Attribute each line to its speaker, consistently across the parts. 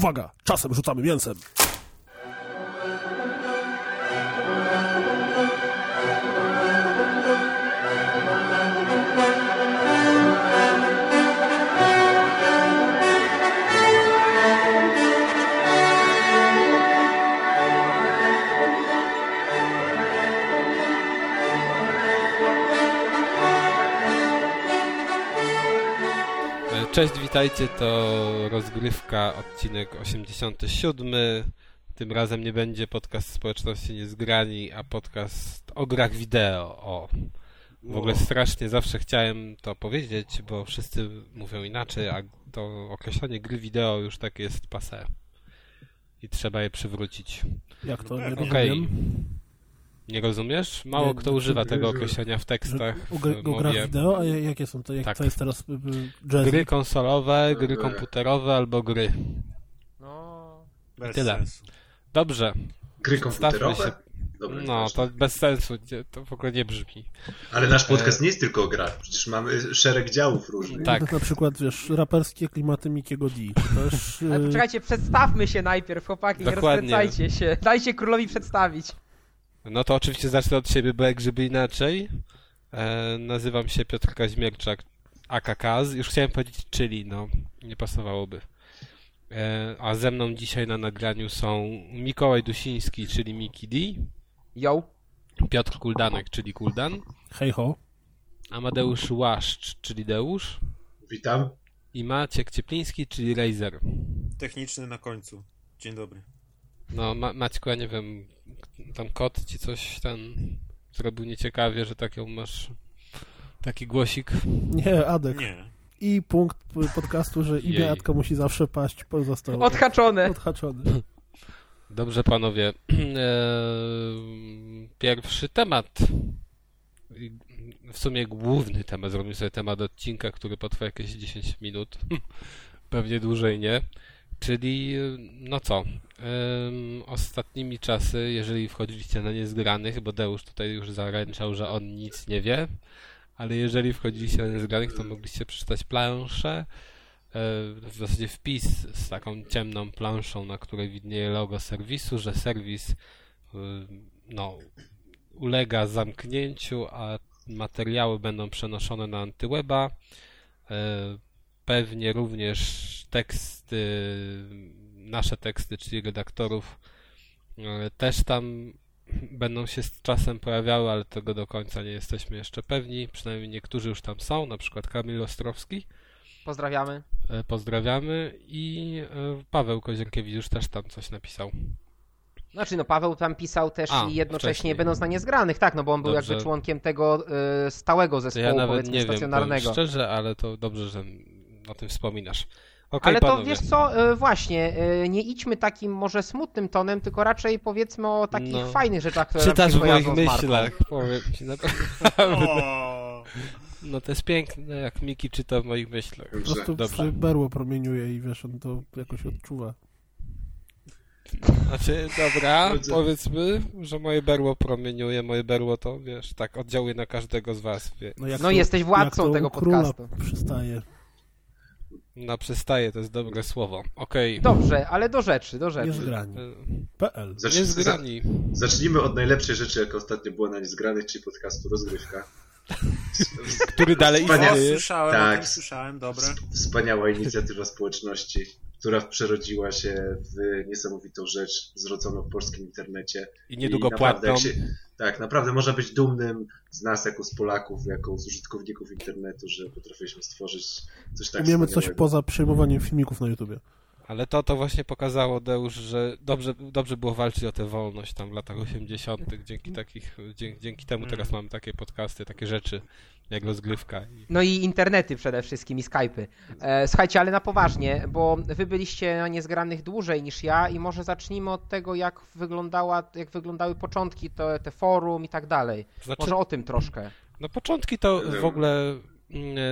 Speaker 1: Uwaga, czasem rzucamy mięsem.
Speaker 2: Cześć, witajcie, to rozgrywka, odcinek 87. Tym razem nie będzie podcast społeczności niezgrani, a podcast o grach wideo. O. W ogóle strasznie zawsze chciałem to powiedzieć, bo wszyscy mówią inaczej, a to określenie gry wideo już tak jest passe. I trzeba je przywrócić.
Speaker 1: Jak to? Nie
Speaker 2: Okej.
Speaker 1: rozumiem.
Speaker 2: Nie rozumiesz? Mało
Speaker 1: Nie,
Speaker 2: kto używa tego
Speaker 3: że-
Speaker 2: określenia w tekstach.
Speaker 1: Gr-
Speaker 2: w mowie.
Speaker 1: wideo, a jakie są to? Jak
Speaker 2: Tak.
Speaker 1: to jest teraz y, y, jazz?
Speaker 2: Gry konsolowe, gry
Speaker 3: Dobra.
Speaker 2: komputerowe albo gry.
Speaker 4: No,
Speaker 5: Bez
Speaker 2: Tyle.
Speaker 5: sensu.
Speaker 2: Dobrze,
Speaker 3: Gry
Speaker 2: Stawmy
Speaker 3: komputerowe?
Speaker 2: się-
Speaker 3: Dobra,
Speaker 2: no to bez sensu, to w ogóle nie brzmi.
Speaker 3: Ale nasz podcast
Speaker 2: E-
Speaker 3: nie jest tylko o grach. Przecież mamy szereg działów różnych.
Speaker 2: Tak.
Speaker 1: Na przykład, wiesz, raperskie klimaty Mikiego D. To też...
Speaker 4: ale
Speaker 1: y,
Speaker 4: poczekajcie, przedstawmy się najpierw, chłopaki, nie
Speaker 2: Dokładnie.
Speaker 4: rozkręcajcie się. Dajcie królowi przedstawić.
Speaker 2: No to oczywiście zacznę od siebie, bo jak żeby inaczej. E, nazywam się Piotr Kaźmierczak, AKKaz. Już chciałem powiedzieć czyli, no nie pasowałoby. E, a ze mną dzisiaj na nagraniu są Mikołaj Dusiński, czyli Miki D,
Speaker 4: Yo.
Speaker 2: Piotr Kuldanek, czyli Kuldan,
Speaker 1: Hej ho.
Speaker 2: Amadeusz Łaszcz, czyli Deusz
Speaker 3: Witam.
Speaker 2: i Maciek Ciepliński, czyli Razer.
Speaker 5: Techniczny na końcu. Dzień dobry.
Speaker 2: No, Ma Maćku, ja nie wiem, tam kot ci coś ten zrobił nieciekawie, że taką masz taki głosik.
Speaker 1: Nie, Adek.
Speaker 5: Nie.
Speaker 1: I punkt podcastu, że imię Adka musi zawsze paść, po- został
Speaker 4: Odhaczone.
Speaker 1: odhaczony.
Speaker 2: Dobrze, panowie. Eee, Pierwszy temat. I W sumie główny temat. Zrobimy sobie temat odcinka, który potrwa jakieś 10 minut. Pewnie dłużej nie. Czyli, no co? Em, ostatnimi czasy, jeżeli wchodziliście na niezgranych, bo Deusz tutaj już zaręczał, że on nic nie wie, ale jeżeli wchodziliście na niezgranych, to mogliście przeczytać planszę, w zasadzie wpis z taką ciemną planszą, na której widnieje logo serwisu, że serwis no, ulega zamknięciu, a materiały będą przenoszone na antyweba. E, Pewnie również teksty, nasze teksty, czyli redaktorów, e, też tam będą się z czasem pojawiały, ale tego do końca nie jesteśmy jeszcze pewni. Przynajmniej niektórzy już tam są, na przykład Kamil Ostrowski.
Speaker 4: Pozdrawiamy.
Speaker 2: E, Pozdrawiamy i e, Paweł Kozienkiewicz już też tam coś napisał.
Speaker 4: Znaczy, no Paweł tam pisał też
Speaker 2: A,
Speaker 4: i jednocześnie
Speaker 2: wcześniej.
Speaker 4: będąc na niezgranych, tak, no bo on był
Speaker 2: Dobrze.
Speaker 4: jakby członkiem tego y, stałego zespołu,
Speaker 2: ja nawet
Speaker 4: powiedzmy,
Speaker 2: nie wiem,
Speaker 4: stacjonarnego.
Speaker 2: szczerze, ale to dobrze, że o tym wspominasz. Okej,
Speaker 4: Ale to
Speaker 2: panowie.
Speaker 4: wiesz co, y, właśnie, y, nie idźmy takim może smutnym tonem, tylko raczej powiedzmy o takich
Speaker 2: No.
Speaker 4: fajnych rzeczach, które nam
Speaker 2: Czytasz
Speaker 4: się
Speaker 2: w moich myślach, powiem ci naprawdę.
Speaker 5: O!
Speaker 2: No to jest piękne, jak Miki czyta w moich myślach.
Speaker 1: Po prostu
Speaker 2: Dobrze.
Speaker 1: berło promieniuje i wiesz, on to jakoś odczuwa.
Speaker 2: Znaczy, dobra, powiedzmy, że moje berło promieniuje, moje berło to, wiesz, tak oddziałuje na każdego z was, wie.
Speaker 1: jak
Speaker 4: No
Speaker 1: to-
Speaker 4: jesteś władcą
Speaker 1: jak to u
Speaker 4: tego
Speaker 1: króla
Speaker 4: podcastu.
Speaker 1: przystaje.
Speaker 2: No przestaje, to jest dobre słowo. Okej.
Speaker 4: Dobrze, ale do rzeczy, do rzeczy.
Speaker 1: Niezgrani.
Speaker 2: E,
Speaker 1: PL.
Speaker 3: Zacz,
Speaker 2: Nie
Speaker 3: za,
Speaker 2: zgrani.
Speaker 3: zacznijmy od najlepszej rzeczy, jaka ostatnio była na Niezgranych, czyli podcastu Rozgrywka.
Speaker 2: Który dalej
Speaker 3: Wspania-
Speaker 2: istnieje.
Speaker 5: słyszałem,
Speaker 3: Tak.
Speaker 5: słyszałem, dobre.
Speaker 3: Wspaniała inicjatywa społeczności, która przerodziła się w niesamowitą rzecz zrodzoną w polskim internecie.
Speaker 2: I niedługo
Speaker 3: I naprawdę,
Speaker 2: płatną.
Speaker 3: się, tak, naprawdę można być dumnym z nas, jako z Polaków, jako z użytkowników internetu, że potrafiliśmy stworzyć coś tak
Speaker 1: Umiemy coś poza przyjmowaniem filmików na YouTubie.
Speaker 2: Ale to to właśnie pokazało, Deusz, że dobrze, dobrze było walczyć o tę wolność tam w latach 80. Dzięki, takich, dzięki, dzięki temu teraz mamy takie podcasty, takie rzeczy jak rozgrywka.
Speaker 4: No i internety przede wszystkim i Skype'y. E, słuchajcie, ale na poważnie, bo wy byliście na niezgranych dłużej niż ja i może zacznijmy od tego, jak wyglądała, jak wyglądały początki, to, te forum i tak dalej.
Speaker 2: Znaczy,
Speaker 4: Może o tym troszkę.
Speaker 2: no początki to w ogóle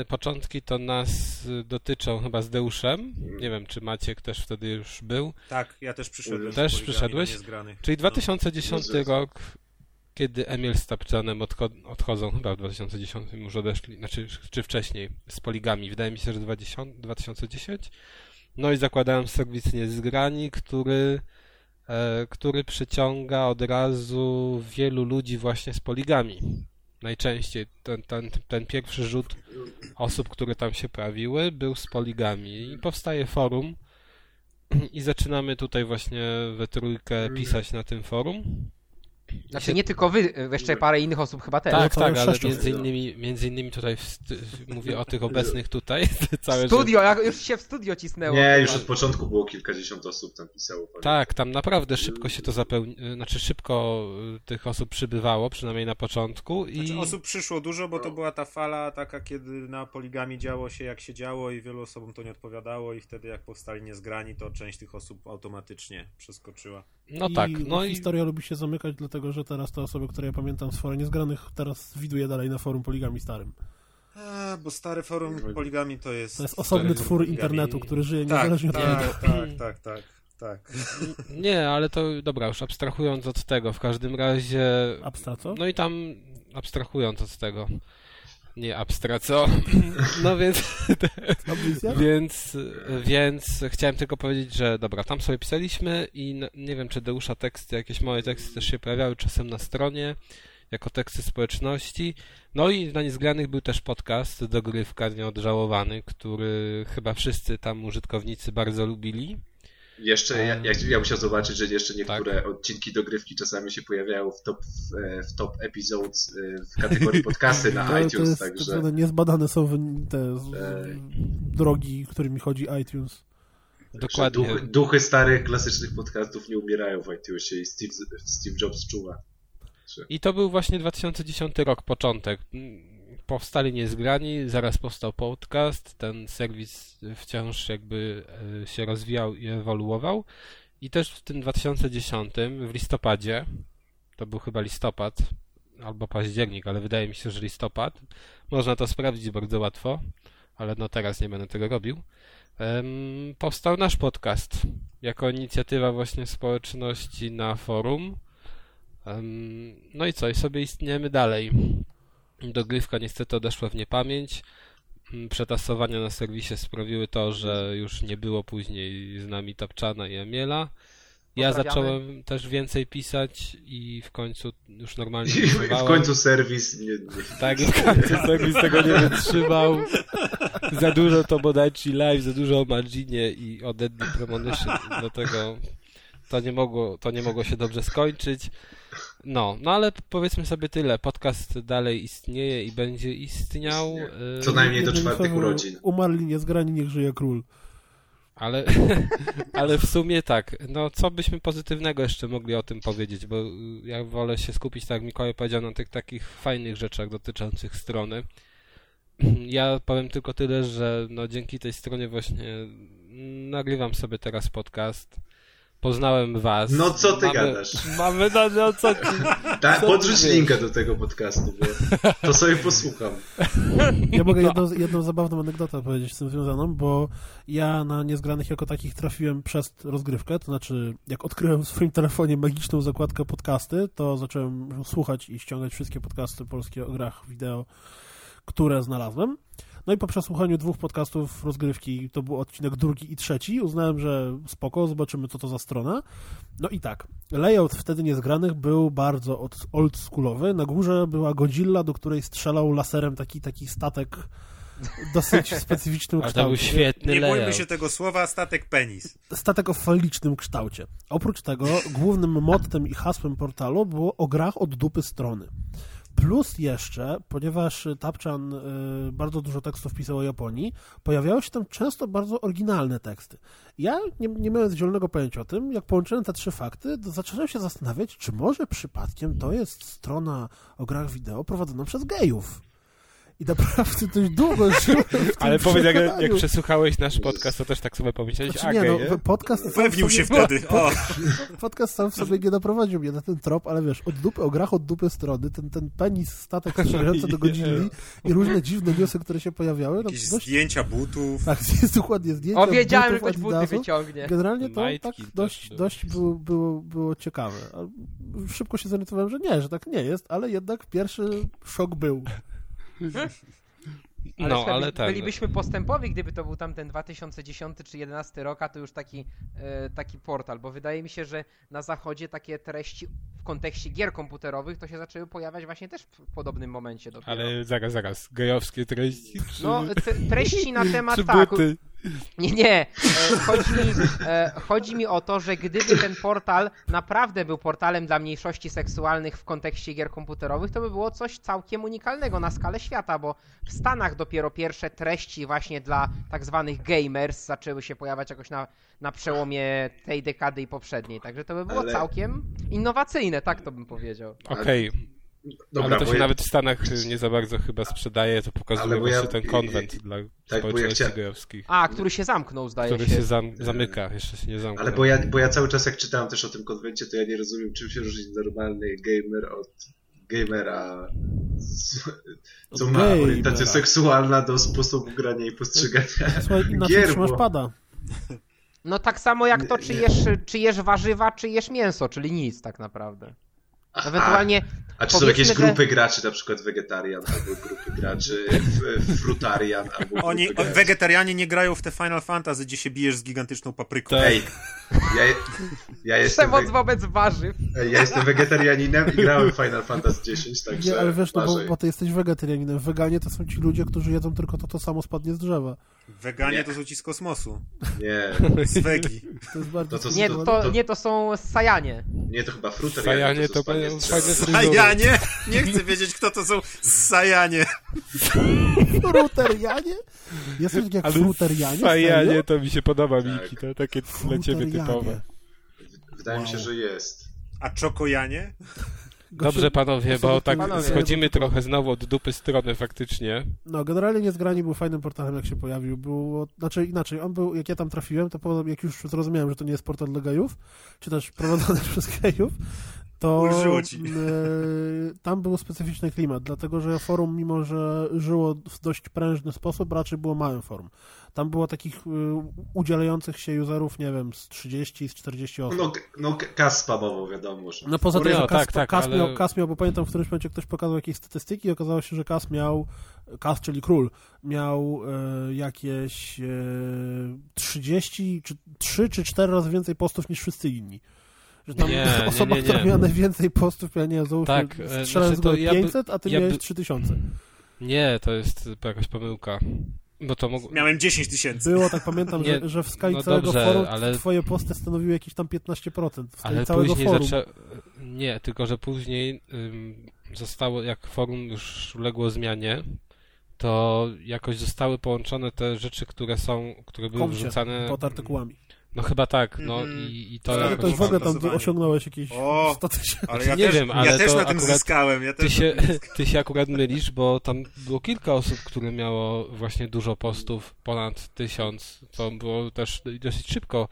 Speaker 2: początki to nas y, dotyczą chyba z Deuszem. Nie wiem, czy Maciek też wtedy już był.
Speaker 5: Tak, ja też przyszedłem. z
Speaker 2: Też
Speaker 5: poligami
Speaker 2: przyszedłeś? Czyli
Speaker 5: No.
Speaker 2: 2010
Speaker 3: Jezus.
Speaker 2: rok, kiedy Emil z Tapczanem odcho- odchodzą, chyba w 2010 już odeszli, znaczy czy wcześniej, z poligami. Wydaje mi się, że 20, 2010. No i zakładałem serwis Niezgrani, który, e, który przyciąga od razu wielu ludzi właśnie z poligami. Najczęściej ten, ten, ten pierwszy rzut osób, które tam się pojawiły, był z poligami. I powstaje forum i zaczynamy tutaj właśnie we trójkę pisać na tym forum.
Speaker 4: Znaczy nie tylko wy, jeszcze parę innych osób chyba też.
Speaker 2: Tak,
Speaker 1: całe
Speaker 2: tak, ale
Speaker 1: sześciu.
Speaker 2: między innymi, między innymi tutaj mówię o tych obecnych tutaj. Całe
Speaker 4: Studio, jak już się w studio cisnęło.
Speaker 3: Nie, już od początku było kilkadziesiąt osób tam pisało. pamiętam.
Speaker 2: Tak, tam naprawdę szybko się to zapełni, znaczy szybko y, tych osób przybywało, przynajmniej na początku i
Speaker 5: Znaczy, osób przyszło dużo, bo to była ta fala taka, kiedy na poligami działo się jak się działo i wielu osobom to nie odpowiadało i wtedy jak powstali niezgrani, to część tych osób automatycznie przeskoczyła.
Speaker 2: No
Speaker 1: I
Speaker 2: tak, no i
Speaker 1: historia lubi się zamykać, dlatego że teraz te osoby, które ja pamiętam z forum niezgranych, teraz widuję dalej na forum poligami starym.
Speaker 5: A, bo stare forum poligami to jest...
Speaker 1: To jest osobny twór
Speaker 5: poligami-
Speaker 1: internetu, który żyje
Speaker 5: Tak,
Speaker 1: niezależnie od tego.
Speaker 5: tak, tak, tak, tak, tak.
Speaker 2: nie, ale to dobra, już abstrahując od tego, w każdym razie
Speaker 1: Abstra, co?
Speaker 2: no i tam abstrahując od tego nie abstraco. No więc? Więc, więc chciałem tylko powiedzieć, że dobra, tam sobie pisaliśmy i nie wiem, czy Deusza teksty, jakieś małe teksty też się pojawiały czasem na stronie, jako teksty społeczności. No i na Niezgranych był też podcast Dogrywka Nieodżałowany, który chyba wszyscy tam użytkownicy bardzo lubili.
Speaker 3: Jeszcze, ja, ja, ja musiał zobaczyć, że jeszcze niektóre
Speaker 2: Tak.
Speaker 3: odcinki dogrywki czasami się pojawiają w top, w, e, w top episodes e, w kategorii podcasty na
Speaker 1: To, to
Speaker 3: iTunes,
Speaker 1: jest, tak
Speaker 3: także
Speaker 1: zwane niezbadane są te
Speaker 3: Ej.
Speaker 1: drogi, którymi chodzi iTunes.
Speaker 2: Dokładnie.
Speaker 3: Duchy, duchy starych, klasycznych podcastów nie umierają w iTunesie i Steve, Steve Jobs czuwa.
Speaker 2: I to był właśnie 2010 rok, początek. Powstali Niezgrani, zaraz powstał podcast, ten serwis wciąż jakby e, się rozwijał i ewoluował. I też w tym 2010, w listopadzie, to był chyba listopad, albo październik, ale wydaje mi się, że listopad. Można to sprawdzić bardzo łatwo, ale no teraz nie będę tego robił. Powstał nasz podcast jako inicjatywa właśnie społeczności na forum. No i co, i sobie istniejemy dalej. Dogrywka niestety odeszła w niepamięć. Mm, Przetasowania na serwisie sprawiły to, że już nie było później z nami Tapczana i Emiela. Ja zacząłem też więcej pisać i w końcu już normalnie
Speaker 3: I w końcu serwis nie,
Speaker 2: Tak, w końcu serwis tego nie wytrzymał. Za dużo to Bodaci Live, za dużo o Marginie i o Deadly Premonition. Dlatego to nie mogło, to nie mogło się dobrze skończyć. No, no ale powiedzmy sobie tyle. Podcast dalej istnieje i będzie istniał. y,
Speaker 3: Co najmniej do czwartych urodzin.
Speaker 1: Umarli niezgrani, niech żyje król.
Speaker 2: Ale, ale w sumie tak, no co byśmy pozytywnego jeszcze mogli o tym powiedzieć, bo y, ja wolę się skupić, tak jak Mikołaj powiedział, na tych takich fajnych rzeczach dotyczących strony. Ja powiem tylko tyle, że no dzięki tej stronie właśnie nagrywam sobie teraz podcast. Poznałem was.
Speaker 3: No co ty
Speaker 2: mamy,
Speaker 3: gadasz?
Speaker 2: Mamy, no, no co ty?
Speaker 3: Tak,
Speaker 2: Co
Speaker 3: podrzuć
Speaker 2: ty
Speaker 3: linka do tego podcastu, bo to sobie posłucham.
Speaker 1: Ja mogę
Speaker 2: No.
Speaker 1: jedną, jedną zabawną anegdotę powiedzieć z tym związaną, bo ja na niezgranych jako takich trafiłem przez rozgrywkę, to znaczy jak odkryłem w swoim telefonie magiczną zakładkę podcasty, to zacząłem słuchać i ściągać wszystkie podcasty polskie o grach wideo, które znalazłem. No i po przesłuchaniu dwóch podcastów rozgrywki, to był odcinek drugi i trzeci, uznałem, że spoko, zobaczymy co to za strona. No i tak, layout wtedy niezgranych był bardzo od- oldschoolowy. Na górze była Godzilla, do której strzelał laserem taki, taki statek dosyć specyficznym
Speaker 2: Ale to był
Speaker 1: kształcie.
Speaker 2: świetny
Speaker 5: Nie bójmy się tego słowa, statek penis.
Speaker 1: Statek o falicznym kształcie. Oprócz tego głównym mottem i hasłem portalu było o grach od dupy strony. Plus jeszcze, ponieważ Tapczan y, bardzo dużo tekstów pisał o Japonii, pojawiały się tam często bardzo oryginalne teksty. Ja, nie, nie mając zielonego pojęcia o tym, jak połączyłem te trzy fakty, zacząłem się zastanawiać, czy może przypadkiem to jest strona o grach wideo prowadzona przez gejów. I naprawdę dość długo tym
Speaker 2: Ale powiedz, jak, jak przesłuchałeś nasz podcast, to też tak sobie pomyślałeś,
Speaker 1: Znaczy nie, no, podcast
Speaker 5: Upewnił się wtedy.
Speaker 1: Podcast sam w sobie nie doprowadził mnie na ten trop, ale wiesz, od dupy, o grach od dupy strony, ten, ten penis, statek strzelający do godziny i różne dziwne newsy, które się pojawiały. No, dość,
Speaker 5: zdjęcia butów.
Speaker 1: tak, jest dokładnie zdjęcia
Speaker 4: O, wiedziałem, że
Speaker 1: butów
Speaker 4: ktoś buty wyciągnie.
Speaker 1: Generalnie to tak dość, dość było, było, było ciekawe. Szybko się zorientowałem, że nie, że tak nie jest, ale jednak pierwszy szok był.
Speaker 4: Ale,
Speaker 2: no,
Speaker 4: słuchaj,
Speaker 2: ale ten.
Speaker 4: bylibyśmy postępowi, gdyby to był tamten 2010 czy 2011 rok, a to już taki, e, taki portal, bo wydaje mi się, że na zachodzie takie treści w kontekście gier komputerowych to się zaczęły pojawiać właśnie też w podobnym momencie dopiero.
Speaker 2: Ale zaraz, zaraz. Gejowskie treści? Czy,
Speaker 4: No, treści na temat tak.
Speaker 2: buty?
Speaker 4: Nie, nie. E, chodzi, mi, e, chodzi mi o to, że gdyby ten portal naprawdę był portalem dla mniejszości seksualnych w kontekście gier komputerowych, to by było coś całkiem unikalnego na skalę świata, bo w Stanach dopiero pierwsze treści właśnie dla tak zwanych gamers zaczęły się pojawiać jakoś na, na przełomie tej dekady i poprzedniej. Także to by było
Speaker 3: Ale-
Speaker 4: całkiem innowacyjne, tak to bym powiedział.
Speaker 2: Okej,
Speaker 3: Dobra,
Speaker 2: ale to się
Speaker 3: ja,
Speaker 2: nawet w Stanach nie za bardzo chyba sprzedaje, to pokazuje
Speaker 3: ja-
Speaker 2: właśnie ten konwent dla
Speaker 3: ja
Speaker 2: społeczności
Speaker 3: chcia-
Speaker 2: gejowskich,
Speaker 4: A, który się zamknął, zdaje
Speaker 2: który
Speaker 4: się.
Speaker 2: się zam zamyka, jeszcze się nie zamknął.
Speaker 3: ale bo ja, bo ja cały czas jak czytałem też o tym konwencie, to ja nie rozumiem, czym się różni normalny gamer od gamera, co ma
Speaker 1: gamera.
Speaker 3: orientację seksualna do sposobu grania i postrzegania
Speaker 1: Słuchaj, inaczej
Speaker 3: gier, bo-
Speaker 1: pada.
Speaker 4: No tak samo jak to, czy jesz, czy jesz warzywa, czy jesz mięso, czyli nic tak naprawdę. Ewentualnie
Speaker 3: A czy są jakieś
Speaker 4: że-
Speaker 3: grupy graczy, na przykład wegetarian, albo grupy graczy frutarian, albo
Speaker 5: Oni,
Speaker 3: graczy.
Speaker 5: wegetarianie nie grają w te Final Fantasy, gdzie się bijesz z gigantyczną papryką.
Speaker 2: Tak.
Speaker 3: Ej, ja, ja, jestem
Speaker 4: przemoc
Speaker 3: we,
Speaker 4: wobec warzyw.
Speaker 3: ej, ja jestem wegetarianinem i grałem w Final Fantasy X, także
Speaker 1: Nie, ale wiesz, no bo, bo ty jesteś wegetarianinem. Weganie to są ci ludzie, którzy jedzą tylko to, to samo spadnie z drzewa.
Speaker 5: Weganie
Speaker 3: Nie.
Speaker 5: to są ci z kosmosu.
Speaker 3: Nie,
Speaker 5: Z wegi.
Speaker 1: To jest bardzo...
Speaker 3: No to-
Speaker 4: Nie,
Speaker 3: to-
Speaker 4: to,
Speaker 3: to-
Speaker 4: nie, to są sajanie.
Speaker 3: nie, to chyba frutarian.
Speaker 2: Sajanie to będą.
Speaker 5: Sajanie? Nie chcę wiedzieć, kto to są Sajanie.
Speaker 1: Fruterianie? Coś takiego jak
Speaker 2: Ale
Speaker 1: fruterianie?
Speaker 2: Fajanie,
Speaker 1: Serio?
Speaker 2: to mi się podoba,
Speaker 3: Tak.
Speaker 2: Miki, to takie dla ciebie typowe.
Speaker 3: Wydaje mi się,
Speaker 1: Wow.
Speaker 3: że jest.
Speaker 5: A czokojanie?
Speaker 2: Dobrze panowie, bo tak
Speaker 4: Panowie.
Speaker 2: schodzimy trochę znowu od dupy strony faktycznie.
Speaker 1: No, generalnie Niezgrani był fajnym portalem, jak się pojawił. Było, znaczy inaczej, on był, jak ja tam trafiłem, to po, jak już zrozumiałem, że to nie jest portal dla gejów, czy też prowadzony przez gejów, to e, tam był specyficzny klimat, dlatego że forum, mimo że żyło w dość prężny sposób, raczej było małym forum. Tam było takich e, udzielających się userów, nie wiem, z 30, z 40 osób.
Speaker 3: No, no kas spamował, wiadomo, że.
Speaker 1: No poza tym, że Kas,
Speaker 2: tak, tak,
Speaker 1: Kas,
Speaker 2: ale-
Speaker 1: miał, Kas miał, bo pamiętam w którymś momencie ktoś pokazał jakieś statystyki i okazało się, że Kas miał, Kas, czyli król, miał e, jakieś e, 30, czy 3 czy 4 razy więcej postów niż wszyscy inni. Że tam
Speaker 2: Nie, nie,
Speaker 1: osoba,
Speaker 2: nie,
Speaker 1: która
Speaker 2: nie.
Speaker 1: miała najwięcej postów, miała, nie wiem,
Speaker 2: Tak,
Speaker 1: tak,
Speaker 2: e,
Speaker 1: strzelając
Speaker 2: znaczy to
Speaker 1: go
Speaker 2: ja by-
Speaker 1: 500, a ty
Speaker 2: ja by-
Speaker 1: miałeś 3000.
Speaker 2: Nie, to jest jakaś pomyłka. Bo to.
Speaker 5: Miałem 10 tysięcy.
Speaker 1: Było, tak pamiętam,
Speaker 2: Nie,
Speaker 1: że, że w skali
Speaker 2: no
Speaker 1: całego
Speaker 2: dobrze,
Speaker 1: forum
Speaker 2: ale-
Speaker 1: twoje posty stanowiły jakieś tam 15% w skali
Speaker 2: Ale
Speaker 1: całego
Speaker 2: później
Speaker 1: forum.
Speaker 2: zaczę... Nie, tylko że później ym, zostało, jak forum już uległo zmianie, to jakoś zostały połączone te rzeczy, które są, które były
Speaker 1: Komcie,
Speaker 2: wrzucane...
Speaker 1: pod artykułami.
Speaker 2: No chyba tak, no
Speaker 5: Mhm.
Speaker 2: i, i to
Speaker 1: Ale to w ogóle tam osiągnąłeś jakieś
Speaker 5: O,
Speaker 1: 100 tysięcy.
Speaker 5: Ale ja
Speaker 2: nie
Speaker 5: też,
Speaker 2: wiem, ale
Speaker 5: ja też
Speaker 2: to
Speaker 5: na tym
Speaker 2: akurat
Speaker 5: zyskałem. Ja
Speaker 2: Ty się,
Speaker 5: na tym zyskałem.
Speaker 2: ty się akurat mylisz, bo tam było kilka osób, które miało właśnie dużo postów, ponad tysiąc, co było też dosyć szybko,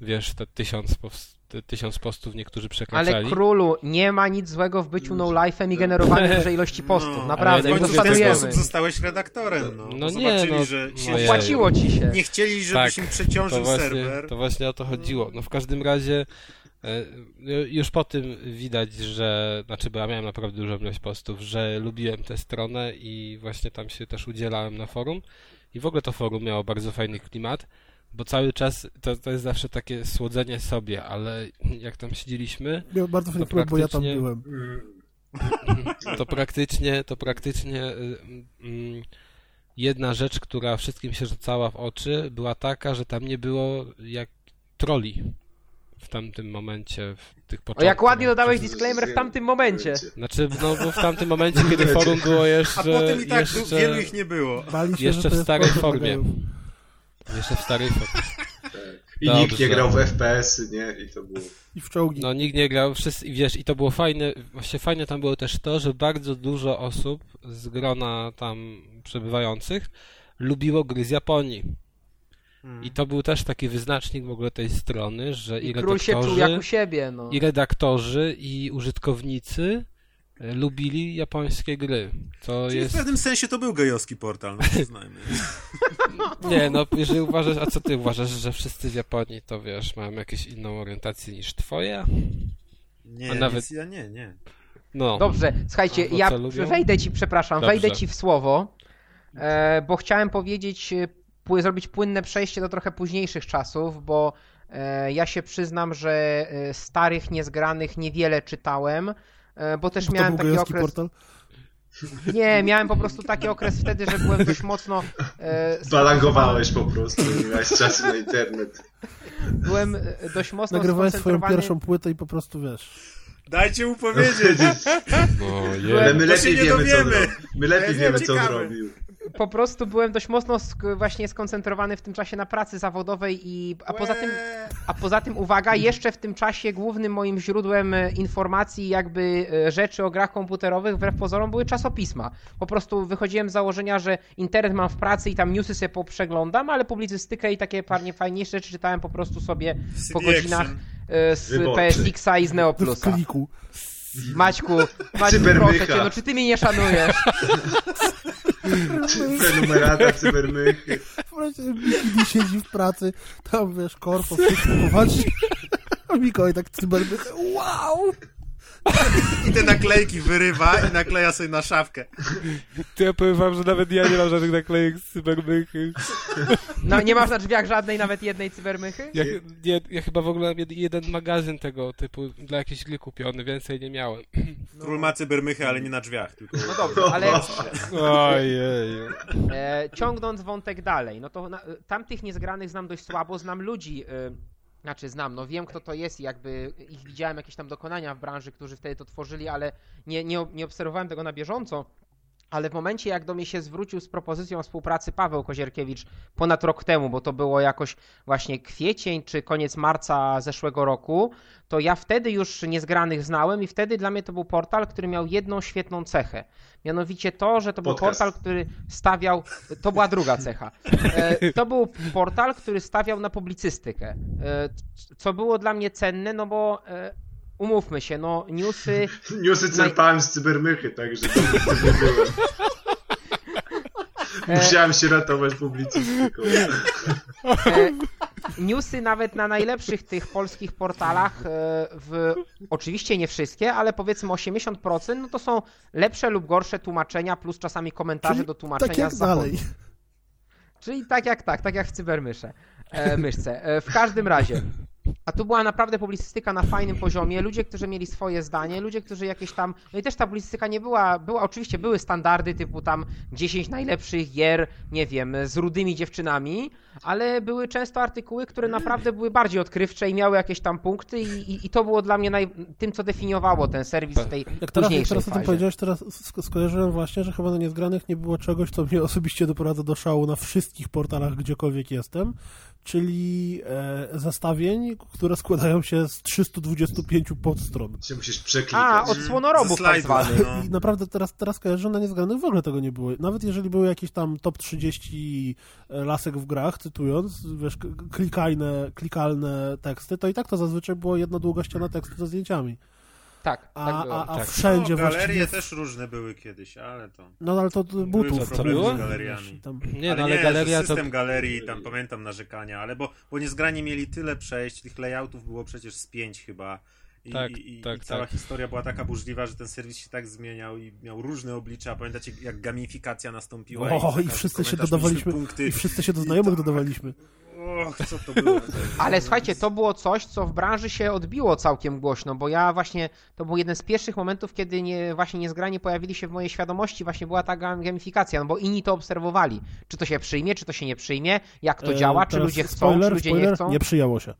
Speaker 2: wiesz, te tysiąc, pows- te tysiąc postów niektórzy
Speaker 4: Ale
Speaker 2: przekraczali.
Speaker 4: królu, nie ma nic złego w byciu no life'em i generowaniu dużej ilości postów.
Speaker 5: No,
Speaker 4: Naprawdę,
Speaker 2: ale
Speaker 5: W
Speaker 2: nie
Speaker 5: końcu
Speaker 4: my
Speaker 5: w ten sposób zostałeś redaktorem. No,
Speaker 2: No nie,
Speaker 5: zobaczyli,
Speaker 2: no,
Speaker 5: że
Speaker 2: no
Speaker 5: się.
Speaker 4: Opłaciło ci się.
Speaker 5: nie chcieli, żebyś
Speaker 2: Tak,
Speaker 5: im przeciążył
Speaker 2: to właśnie,
Speaker 5: serwer.
Speaker 2: to właśnie o to chodziło. No w każdym razie e, już po tym widać, że, znaczy bo ja miałem naprawdę dużą ilość postów, że lubiłem tę stronę i właśnie tam się też udzielałem na forum i w ogóle to forum miało bardzo fajny klimat, bo cały czas to, to jest zawsze takie słodzenie sobie, ale jak tam siedzieliśmy,
Speaker 1: Miał bardzo fajny bo ja tam
Speaker 2: praktycznie-
Speaker 1: byłem.
Speaker 2: To praktycznie, to praktycznie y, mm, jedna rzecz, która wszystkim się rzucała w oczy, była taka, że tam nie było jak troli w tamtym momencie, w tych
Speaker 4: O,
Speaker 2: początkach.
Speaker 4: jak ładnie dodałeś disclaimer w tamtym momencie.
Speaker 2: Znaczy, no bo w tamtym momencie, kiedy forum było jeszcze...
Speaker 5: A potem i tak
Speaker 2: jeszcze,
Speaker 5: wielu ich nie było.
Speaker 1: Się,
Speaker 2: Jeszcze w starej formie.
Speaker 1: gejów.
Speaker 2: Jeszcze w
Speaker 3: tak. I
Speaker 2: Dobrze.
Speaker 3: nikt nie grał w FPS-y, nie? I to było.
Speaker 1: I w czołgi.
Speaker 2: No nikt nie grał, wszyscy, i wiesz, i to było fajne, właśnie fajne tam było też to, że bardzo dużo osób z grona tam przebywających lubiło gry z Japonii.
Speaker 5: Hmm.
Speaker 2: I to był też taki wyznacznik w ogóle tej strony, że i,
Speaker 4: I król się czuł
Speaker 2: redaktorzy,
Speaker 4: jak u siebie, no.
Speaker 2: i redaktorzy, i użytkownicy lubili japońskie gry. To
Speaker 5: Czyli w
Speaker 2: jest...
Speaker 5: pewnym sensie to był gejowski portal, no przyznajmy.
Speaker 2: Nie, no jeżeli uważasz, a co ty uważasz, że wszyscy w Japonii to wiesz, mają jakąś inną orientację niż twoja?
Speaker 5: Nie,
Speaker 2: A nawet-
Speaker 5: ja nie, nie.
Speaker 2: No.
Speaker 4: Dobrze, słuchajcie, ja
Speaker 2: lubią?
Speaker 4: wejdę ci, przepraszam,
Speaker 2: Dobrze.
Speaker 4: wejdę ci w słowo. e, bo chciałem powiedzieć, e, pły- zrobić płynne przejście do trochę późniejszych czasów, bo e, ja się przyznam, że e, starych, niezgranych niewiele czytałem, bo też
Speaker 1: Bo to
Speaker 4: miałem
Speaker 1: był
Speaker 4: taki okres...
Speaker 1: portal?
Speaker 4: Nie, miałem po prostu taki okres wtedy, że byłem dość mocno... E,
Speaker 3: Balangowałeś po prostu, nie miałeś czasu na internet.
Speaker 4: Byłem e, dość mocno
Speaker 1: Nagrywałeś swoją pierwszą płytę i po prostu wiesz.
Speaker 5: Dajcie mu powiedzieć.
Speaker 2: No,
Speaker 3: Ale
Speaker 2: je.
Speaker 3: my
Speaker 5: To
Speaker 3: lepiej wiemy, co on robił. My lepiej wiemy, co on
Speaker 5: ciekawe.
Speaker 4: Po prostu byłem dość mocno sk- właśnie skoncentrowany w tym czasie na pracy zawodowej i a poza tym a poza tym uwaga, jeszcze w tym czasie głównym moim źródłem e, informacji jakby e, rzeczy o grach komputerowych wbrew pozorom były czasopisma. Po prostu wychodziłem z założenia, że internet mam w pracy i tam newsy sobie poprzeglądam, ale publicystykę i takie parnie fajniejsze rzeczy czytałem po prostu sobie po godzinach e, z. PSX-a i z
Speaker 1: W
Speaker 4: Neoplusa.
Speaker 1: kliku.
Speaker 4: Maćku, Maćku proszę cię, no czy ty mnie nie szanujesz?
Speaker 3: Prenumerata, cybermychy.
Speaker 1: Miki siedzi w pracy, tam wiesz, korpo, wszystko popatrz. A Mikołaj tak cybermych, wow!
Speaker 5: I te naklejki wyrywa i nakleja sobie na szafkę.
Speaker 2: To ja powiem wam, że nawet ja nie mam żadnych naklejek z cybermychy.
Speaker 4: No nie masz na drzwiach żadnej, nawet jednej cybermychy?
Speaker 2: Ja, nie, ja chyba w ogóle jeden magazyn tego typu dla jakiejś gry kupiony, więcej nie miałem.
Speaker 5: Król ma cybermychy, ale nie na drzwiach, tylko...
Speaker 4: No dobrze, ale
Speaker 2: Ojej.
Speaker 4: e, ciągnąc wątek dalej, no to na, tamtych niezgranych znam dość słabo, znam ludzi, e, znaczy znam, no wiem kto to jest i jakby ich widziałem jakieś tam dokonania w branży, którzy wtedy to tworzyli, ale nie, nie, nie obserwowałem tego na bieżąco. Ale w momencie, jak do mnie się zwrócił z propozycją współpracy Paweł Kozierkiewicz ponad rok temu, bo to było jakoś właśnie kwiecień czy koniec marca zeszłego roku, to ja wtedy już niezgranych znałem i wtedy dla mnie to był portal, który miał jedną świetną cechę. Mianowicie to, że to był
Speaker 3: Podcast.
Speaker 4: portal, który stawiał. To była druga cecha. E, To był portal, który stawiał na publicystykę. e, Co było dla mnie cenne, no bo e, umówmy się, no newsy.
Speaker 3: Newsy czerpałem z cybermychy, także to nie byłem. Musiałem się ratować publicystyką.
Speaker 4: E, newsy nawet na najlepszych tych polskich portalach, e, w, oczywiście nie wszystkie, ale powiedzmy 80%, no to są lepsze lub gorsze tłumaczenia, plus czasami komentarze
Speaker 1: Czyli
Speaker 4: do tłumaczenia
Speaker 1: tak jak
Speaker 4: z zachodu.
Speaker 1: dalej.
Speaker 4: Czyli tak jak tak, tak jak w cybermysze. E, myszce. E, w każdym razie. A tu była naprawdę publicystyka na fajnym poziomie, ludzie, którzy mieli swoje zdanie, ludzie, którzy jakieś tam, no i też ta publicystyka nie była, była oczywiście były standardy typu tam 10 najlepszych gier, nie wiem, z rudymi dziewczynami, ale były często artykuły, które naprawdę były bardziej odkrywcze i miały jakieś tam punkty i, i, i to było dla mnie naj, tym, co definiowało ten serwis w tej
Speaker 1: Jak teraz, jak
Speaker 4: późniejszej
Speaker 1: teraz o tym powiedziałeś, teraz sk- skojarzyłem właśnie, że chyba na niezgranych nie było czegoś, co mnie osobiście doprowadza do szału na wszystkich portalach, gdziekolwiek jestem, czyli e, zestawień, które składają się z 325 podstron.
Speaker 3: Się musisz przeklikać.
Speaker 4: A, od słonorobów tak zwanych.
Speaker 5: No.
Speaker 1: I naprawdę teraz, teraz kojarzę, że na niezgranych w ogóle tego nie było. Nawet jeżeli były jakieś tam top 30 lasek w grach, cytując, wiesz, klikalne, klikalne teksty, to i tak to zazwyczaj było jedna długa ściana tekstu ze zdjęciami.
Speaker 4: Tak,
Speaker 1: A,
Speaker 4: tak było.
Speaker 1: a, a
Speaker 2: tak.
Speaker 1: wszędzie
Speaker 5: no, galerie
Speaker 1: właściwie...
Speaker 5: też różne były kiedyś, ale to...
Speaker 1: No ale to
Speaker 5: Były
Speaker 1: butów.
Speaker 5: problemy
Speaker 2: było?
Speaker 5: z galeriami.
Speaker 1: Tam...
Speaker 2: Nie, no
Speaker 5: ale
Speaker 2: ale
Speaker 5: nie,
Speaker 2: galeria to...
Speaker 5: system galerii, tam pamiętam narzekania, ale bo, bo niezgrani mieli tyle przejść, tych layoutów było przecież z pięć chyba. I,
Speaker 2: Tak,
Speaker 5: i, i,
Speaker 2: tak,
Speaker 5: i cała
Speaker 2: tak.
Speaker 5: historia była taka burzliwa, że ten serwis się tak zmieniał i miał różne oblicza. Pamiętacie, jak gamifikacja nastąpiła?
Speaker 1: O, i
Speaker 5: każdy
Speaker 1: wszyscy się dodawaliśmy,
Speaker 5: punkty.
Speaker 1: i wszyscy się do znajomych
Speaker 5: tak.
Speaker 1: dodawaliśmy.
Speaker 5: Och, co to było?
Speaker 4: Ale słuchajcie, to było coś, co w branży się odbiło całkiem głośno, bo ja właśnie, to był jeden z pierwszych momentów, kiedy nie, właśnie niezgrani pojawili się w mojej świadomości, właśnie była ta gam- gamifikacja, no bo inni to obserwowali. Czy to się przyjmie, czy to się nie przyjmie, jak to
Speaker 1: E,
Speaker 4: działa, czy ludzie chcą,
Speaker 1: spoiler,
Speaker 4: czy ludzie
Speaker 1: spoiler,
Speaker 4: nie chcą.
Speaker 1: Nie przyjęło się.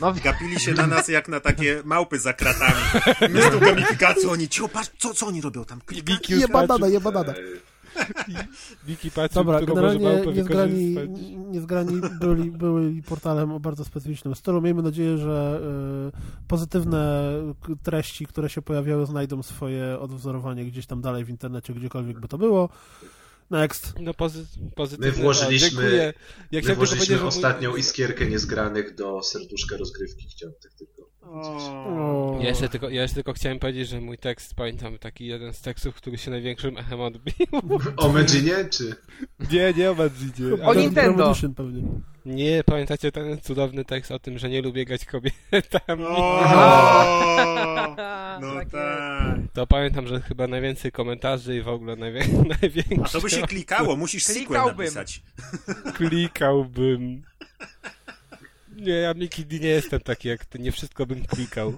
Speaker 4: No,
Speaker 5: Gapili się na nas jak na takie małpy za kratami. My z tą gamifikacją, oni, cio, patrz, co, co oni robią tam?
Speaker 2: Wiki
Speaker 1: Je banana, je banana.
Speaker 2: Wiki patrzy,
Speaker 1: Dobra,
Speaker 2: którą
Speaker 1: generalnie niezgrani, niezgrani byli, byli portalem o bardzo specyficznym stylu. Miejmy nadzieję, że y, pozytywne treści, które się pojawiały, znajdą swoje odwzorowanie gdzieś tam dalej w internecie, gdziekolwiek by to było. Next.
Speaker 2: No pozy pozytywnie.
Speaker 3: My włożyliśmy-
Speaker 2: O, dziękuję. Jak
Speaker 3: My włożyliśmy
Speaker 2: powiedzieć, że mój-
Speaker 3: ostatnią iskierkę niezgranych do serduszka rozgrywki. Chciałem tak tylko.
Speaker 1: O,
Speaker 2: Ja jeszcze, tylko, ja jeszcze tylko chciałem powiedzieć, że mój tekst, pamiętam taki jeden z tekstów, który się największym echem odbił.
Speaker 3: O Medzinie, czy?
Speaker 2: Nie, nie o Madridzie.
Speaker 4: O Nintendo.
Speaker 1: Pewnie.
Speaker 2: Nie, pamiętacie ten cudowny tekst o tym, że nie lubię grać kobietami?
Speaker 5: O,
Speaker 4: Tak
Speaker 5: no
Speaker 4: jest.
Speaker 5: tak.
Speaker 2: To pamiętam, że chyba najwięcej komentarzy i w ogóle najwię... największe...
Speaker 5: A to by się klikało, musisz sequel
Speaker 4: Klikałbym.
Speaker 5: napisać.
Speaker 2: Klikałbym. Nie, ja Miki D nie jestem taki jak ty, nie wszystko bym klikał.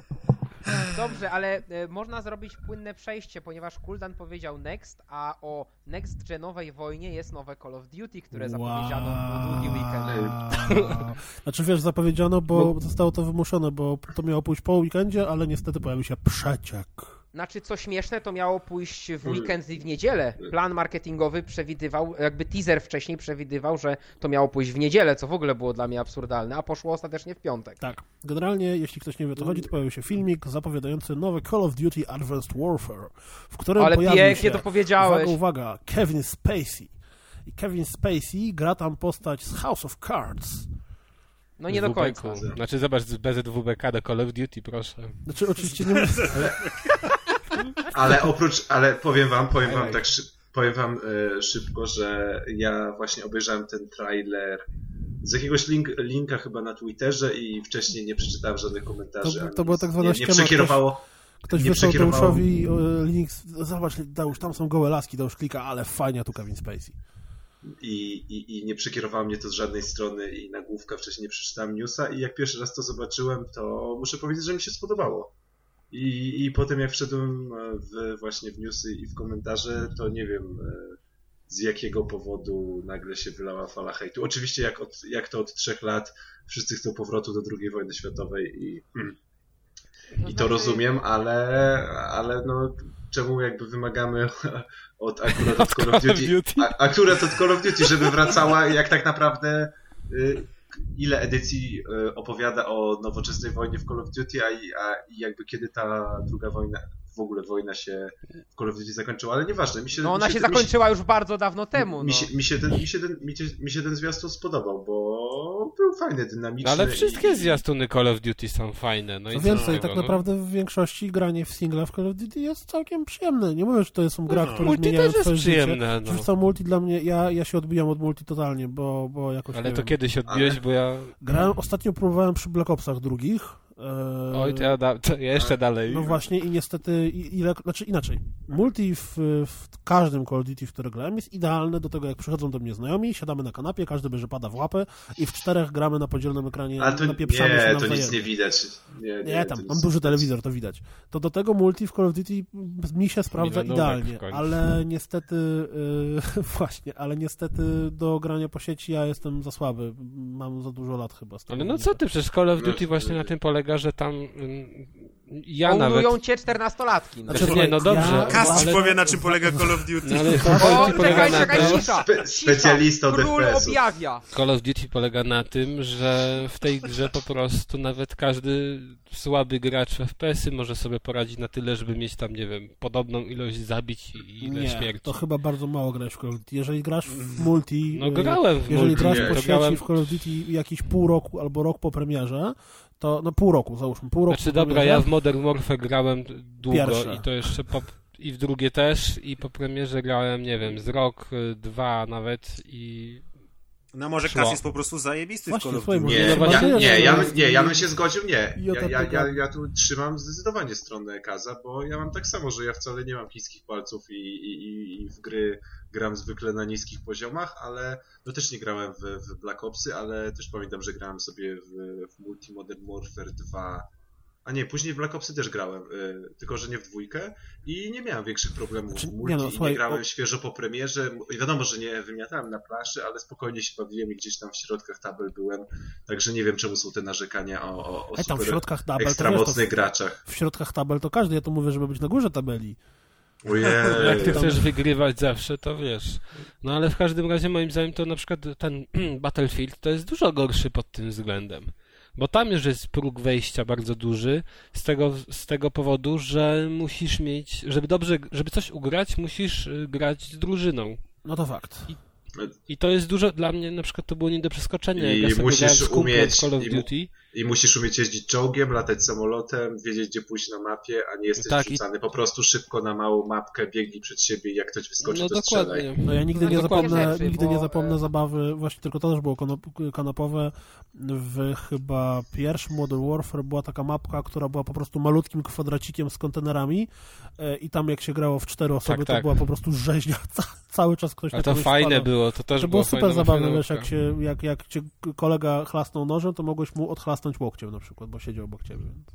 Speaker 4: Dobrze, ale e, można zrobić płynne przejście, ponieważ Kuldan powiedział next, a o next genowej wojnie jest nowe Call of Duty, które zapowiedziano w długi weekend.
Speaker 1: Znaczy wiesz, zapowiedziano, bo zostało to wymuszone, bo to miało pójść po weekendzie, ale niestety pojawił się przeciek.
Speaker 4: Znaczy, co śmieszne, to miało pójść w weekend i w niedzielę. Plan marketingowy przewidywał, jakby teaser wcześniej przewidywał, że to miało pójść w niedzielę, co w ogóle było dla mnie absurdalne, a poszło ostatecznie w piątek.
Speaker 1: Tak. Generalnie, jeśli ktoś nie wie o co chodzi, to pojawił się filmik zapowiadający nowy Call of Duty Advanced Warfare, w którym
Speaker 4: Ale
Speaker 1: pojawił
Speaker 4: pięknie
Speaker 1: się,
Speaker 4: to powiedziałeś.
Speaker 1: uwaga, uwaga, Kevin Spacey. I Kevin Spacey gra tam postać z House of Cards.
Speaker 4: No nie do końca.
Speaker 2: Znaczy zobacz z BZWBK do Call of Duty, proszę.
Speaker 1: Znaczy oczywiście nie.
Speaker 3: Ale oprócz, ale powiem wam, powiem wam tak szy, powiem wam e, szybko, że ja właśnie obejrzałem ten trailer z jakiegoś link, linka chyba na Twitterze i wcześniej nie przeczytałem żadnych komentarzy.
Speaker 1: To- to
Speaker 3: nic.
Speaker 1: tak zwana
Speaker 3: nie, nie przekierowało.
Speaker 1: Ktoś
Speaker 3: Nie
Speaker 1: wysłał Deuszowi e, link, zobacz Deusz, tam są gołe laski, Deusz klika, ale fajnie tu Kevin Spacey.
Speaker 3: i, i, i nie przekierowało mnie to z żadnej strony i nagłówka wcześniej nie przeczytałem newsa i jak pierwszy raz to zobaczyłem, to muszę powiedzieć, że mi się spodobało. I, i potem jak wszedłem e, w, właśnie w newsy i w komentarze, to nie wiem e, z jakiego powodu nagle się wylała fala hejtu. Oczywiście jak, od, jak to od trzech lat wszyscy chcą powrotu do II wojny światowej i, mm, i to
Speaker 4: znaczy-
Speaker 3: rozumiem, ale, ale no czemu jakby wymagamy od akurat od Call of
Speaker 2: Call of
Speaker 3: Duty,
Speaker 2: Duty.
Speaker 3: A, akurat od Call of Duty, żeby wracała jak tak naprawdę y, ile edycji y, opowiada o nowoczesnej wojnie w Call of Duty, a, a jakby kiedy ta druga wojna, w ogóle wojna się w Call of Duty zakończyła, ale nieważne, mi się
Speaker 4: No ona
Speaker 3: mi
Speaker 4: się
Speaker 3: mi
Speaker 4: zakończyła już bardzo dawno temu.
Speaker 3: mi
Speaker 4: No.
Speaker 3: się, mi, się ten, mi, się ten, mi, się, mi się ten zwiastun spodobał, bo był fajny, dynamiczny.
Speaker 2: No ale wszystkie
Speaker 3: i-
Speaker 2: zwiastuny Call of Duty są fajne. No i
Speaker 1: Co
Speaker 2: co
Speaker 1: więcej, tak
Speaker 2: no?
Speaker 1: naprawdę w większości granie w singla w Call of Duty jest całkiem przyjemne. Nie mówię, że to są gra,
Speaker 5: No.
Speaker 1: które
Speaker 2: Multi
Speaker 1: zmieniają
Speaker 2: też jest
Speaker 1: twoje życie.
Speaker 2: przyjemne, no.
Speaker 1: Multi dla mnie, ja, ja się odbijam od multi totalnie, bo, bo jakoś
Speaker 2: Ale to
Speaker 1: wiem.
Speaker 2: kiedyś odbiłeś,
Speaker 3: Ale-
Speaker 2: bo ja...
Speaker 1: Grałem, ostatnio próbowałem przy Black Opsach drugich. E,
Speaker 2: Oj, to ja, da... to ja jeszcze dalej.
Speaker 1: No właśnie i niestety, i- ile, znaczy inaczej, multi w, w każdym Call of Duty, w które grałem jest idealne do tego, jak przychodzą do mnie znajomi, siadamy na kanapie, każdy bierze pada w łapę i w czterech gramy na podzielnym ekranie,
Speaker 3: Ale to
Speaker 1: napieprzamy się
Speaker 3: nie, to nic nie widać. Nie, nie,
Speaker 1: Nie, tam, mam
Speaker 3: nie
Speaker 1: duży telewizor, to widać. To do tego multi w Call of Duty mi się sprawdza idealnie, ale niestety, yy, właśnie, ale niestety do grania po sieci ja jestem za słaby. Mam za dużo lat chyba. z tego
Speaker 2: Ale no co ty, przecież Call of
Speaker 3: No,
Speaker 2: Duty właśnie na tym polega, że tam... Ja nawet...
Speaker 4: Cię czternastolatki. No.
Speaker 2: Znaczy, nie, no dobrze,
Speaker 1: ja-
Speaker 5: Cast
Speaker 1: ale-
Speaker 5: powie na czym polega Call of Duty.
Speaker 2: No, ale
Speaker 4: O,
Speaker 2: Call of Duty polega
Speaker 4: czekaj,
Speaker 2: na
Speaker 4: czekaj,
Speaker 2: tym...
Speaker 4: cisza!
Speaker 3: Spe-
Speaker 4: cisza.
Speaker 3: specjalista od
Speaker 4: Król
Speaker 3: FPS-ów.
Speaker 4: objawia.
Speaker 2: Call of Duty polega na tym, że w tej grze po prostu nawet każdy słaby gracz w FPS-y może sobie poradzić na tyle, żeby mieć tam, nie wiem, podobną ilość zabić i ile
Speaker 1: Nie,
Speaker 2: śmierci.
Speaker 1: to chyba bardzo mało grać w Call of Duty. Jeżeli grasz w multi,
Speaker 2: No grałem w
Speaker 1: jeżeli
Speaker 2: multi,
Speaker 1: grasz
Speaker 3: nie,
Speaker 1: po sieci
Speaker 2: grałem...
Speaker 1: w Call of Duty jakiś pół roku albo rok po premierze, to no pół roku, załóżmy, pół roku
Speaker 2: Znaczy dobra, ja w Modern Warfare grałem długo
Speaker 1: Pierwsze.
Speaker 2: i to jeszcze po... i w drugie też i po premierze grałem, nie wiem, z rok, y, dwa nawet i...
Speaker 5: No może
Speaker 2: Szło.
Speaker 5: Kas jest po prostu zajebisty
Speaker 1: Właśnie,
Speaker 5: w Call
Speaker 3: Nie,
Speaker 2: No właśnie,
Speaker 3: ja, nie,
Speaker 1: że
Speaker 3: ja, nie, ja bym się zgodził, nie. Ja, ja, ja, ja tu trzymam zdecydowanie stronę Kaza, bo ja mam tak samo, że ja wcale nie mam chińskich palców i, i- i w gry gram zwykle na niskich poziomach, ale no też nie grałem w, w Black Opsy, ale też pamiętam, że grałem sobie w, w Multi Modern Warfare 2. A nie, później w Black Opsy też grałem, y, tylko że nie w dwójkę i nie miałem większych problemów
Speaker 1: Znaczy,
Speaker 3: w
Speaker 1: nie
Speaker 3: multi
Speaker 1: no,
Speaker 3: i
Speaker 1: słuchaj,
Speaker 3: nie grałem
Speaker 1: o-
Speaker 3: świeżo po premierze. I wiadomo, że nie wymiatałem na planszy, ale spokojnie się bawiłem i gdzieś tam w środkach tabel byłem, także nie wiem czemu są te narzekania o, o, o
Speaker 1: Ej, tam w środkach tabel, to
Speaker 3: ekstra
Speaker 1: to
Speaker 3: mocnych
Speaker 1: w,
Speaker 3: graczach.
Speaker 1: w środkach tabel to każdy, ja to mówię, żeby być na górze tabeli.
Speaker 3: Ojej.
Speaker 2: Jak ty chcesz wygrywać zawsze, to wiesz. No ale w każdym razie moim zdaniem to na przykład ten Battlefield to jest dużo gorszy pod tym względem. Bo tam już jest próg wejścia bardzo duży, z tego, z tego powodu, że musisz mieć, żeby dobrze, żeby coś ugrać, musisz y, grać z drużyną.
Speaker 1: No to fakt.
Speaker 2: I to jest dużo, dla mnie na przykład to było nie do przeskoczenia.
Speaker 3: I
Speaker 2: jak ja sobie
Speaker 3: musisz
Speaker 2: grałem z kumplem
Speaker 3: umieć-
Speaker 2: Call of
Speaker 3: i
Speaker 2: Duty.
Speaker 3: I musisz umieć jeździć czołgiem, latać samolotem, wiedzieć gdzie pójść na mapie, a nie jesteś
Speaker 2: Tak, i-
Speaker 3: wrzucany po prostu szybko na małą mapkę, biegnij przed siebie i jak ktoś wyskoczy,
Speaker 2: No
Speaker 3: to strzelaj.
Speaker 2: dokładnie.
Speaker 1: No ja nigdy
Speaker 4: No
Speaker 1: nie zapomnę,
Speaker 4: rzeczy,
Speaker 1: nigdy
Speaker 4: bo,
Speaker 1: nie zapomnę zabawy, właśnie tylko to też było kanapowe, w chyba pierwszym Modern Warfare była taka mapka, która była po prostu malutkim kwadracikiem z kontenerami e, i tam jak się grało w cztery osoby,
Speaker 2: Tak,
Speaker 1: to
Speaker 2: tak.
Speaker 1: była po prostu rzeźnia, Ca cały czas ktoś
Speaker 2: A to fajne
Speaker 1: spadał.
Speaker 2: było, to też
Speaker 1: To
Speaker 2: było
Speaker 1: było super zabawne, wiesz, jak, się, jak, jak cię kolega chlasnął nożem, to mogłeś mu odchlasnąć łokciem na przykład, bo siedział obok ciebie. Więc...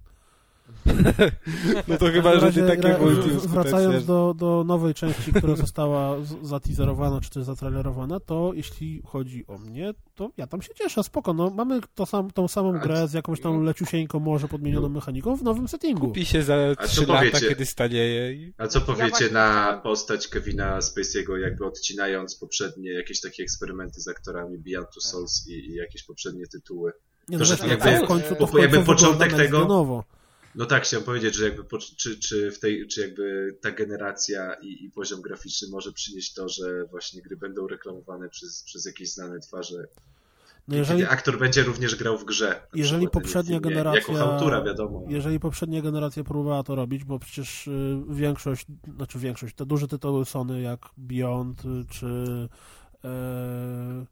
Speaker 2: No to chyba, że
Speaker 1: razie,
Speaker 2: takie
Speaker 1: w- Wracając do, do nowej części, która została z- zateaserowana, czy też zatrailerowana, to jeśli chodzi o mnie, to ja tam się cieszę, spoko, no mamy to sam, tą samą grę z jakąś tam leciusieńką, może podmienioną mechaniką w nowym settingu.
Speaker 2: Kupi się za
Speaker 3: A
Speaker 2: 3
Speaker 3: co
Speaker 2: lata,
Speaker 3: powiecie?
Speaker 2: kiedy stanieje i...
Speaker 3: A co powiecie na postać Kevina Spacey'ego, jakby odcinając poprzednie jakieś takie eksperymenty z aktorami Beyond Two Souls i, i jakieś poprzednie tytuły?
Speaker 1: Nie,
Speaker 3: To, że jakby-
Speaker 1: w końcu, to w
Speaker 3: jakby
Speaker 1: końcu
Speaker 3: początek
Speaker 1: wygląda na
Speaker 3: tego-
Speaker 1: nowo.
Speaker 3: No tak, chciałem powiedzieć, że jakby czy, czy w tej, czy jakby ta generacja i, i poziom graficzny może przynieść to, że właśnie gry będą reklamowane przez, przez jakieś znane twarze.
Speaker 1: No
Speaker 3: Jeżeli... Kiedy aktor będzie również grał w grze.
Speaker 1: jeżeli poprzednia
Speaker 3: filmie.
Speaker 1: generacja...
Speaker 3: Jako chałtura, wiadomo.
Speaker 1: Jeżeli poprzednia generacja próbowała to robić, bo przecież y, większość, znaczy większość, te duże tytuły Sony jak Beyond, y, czy mm,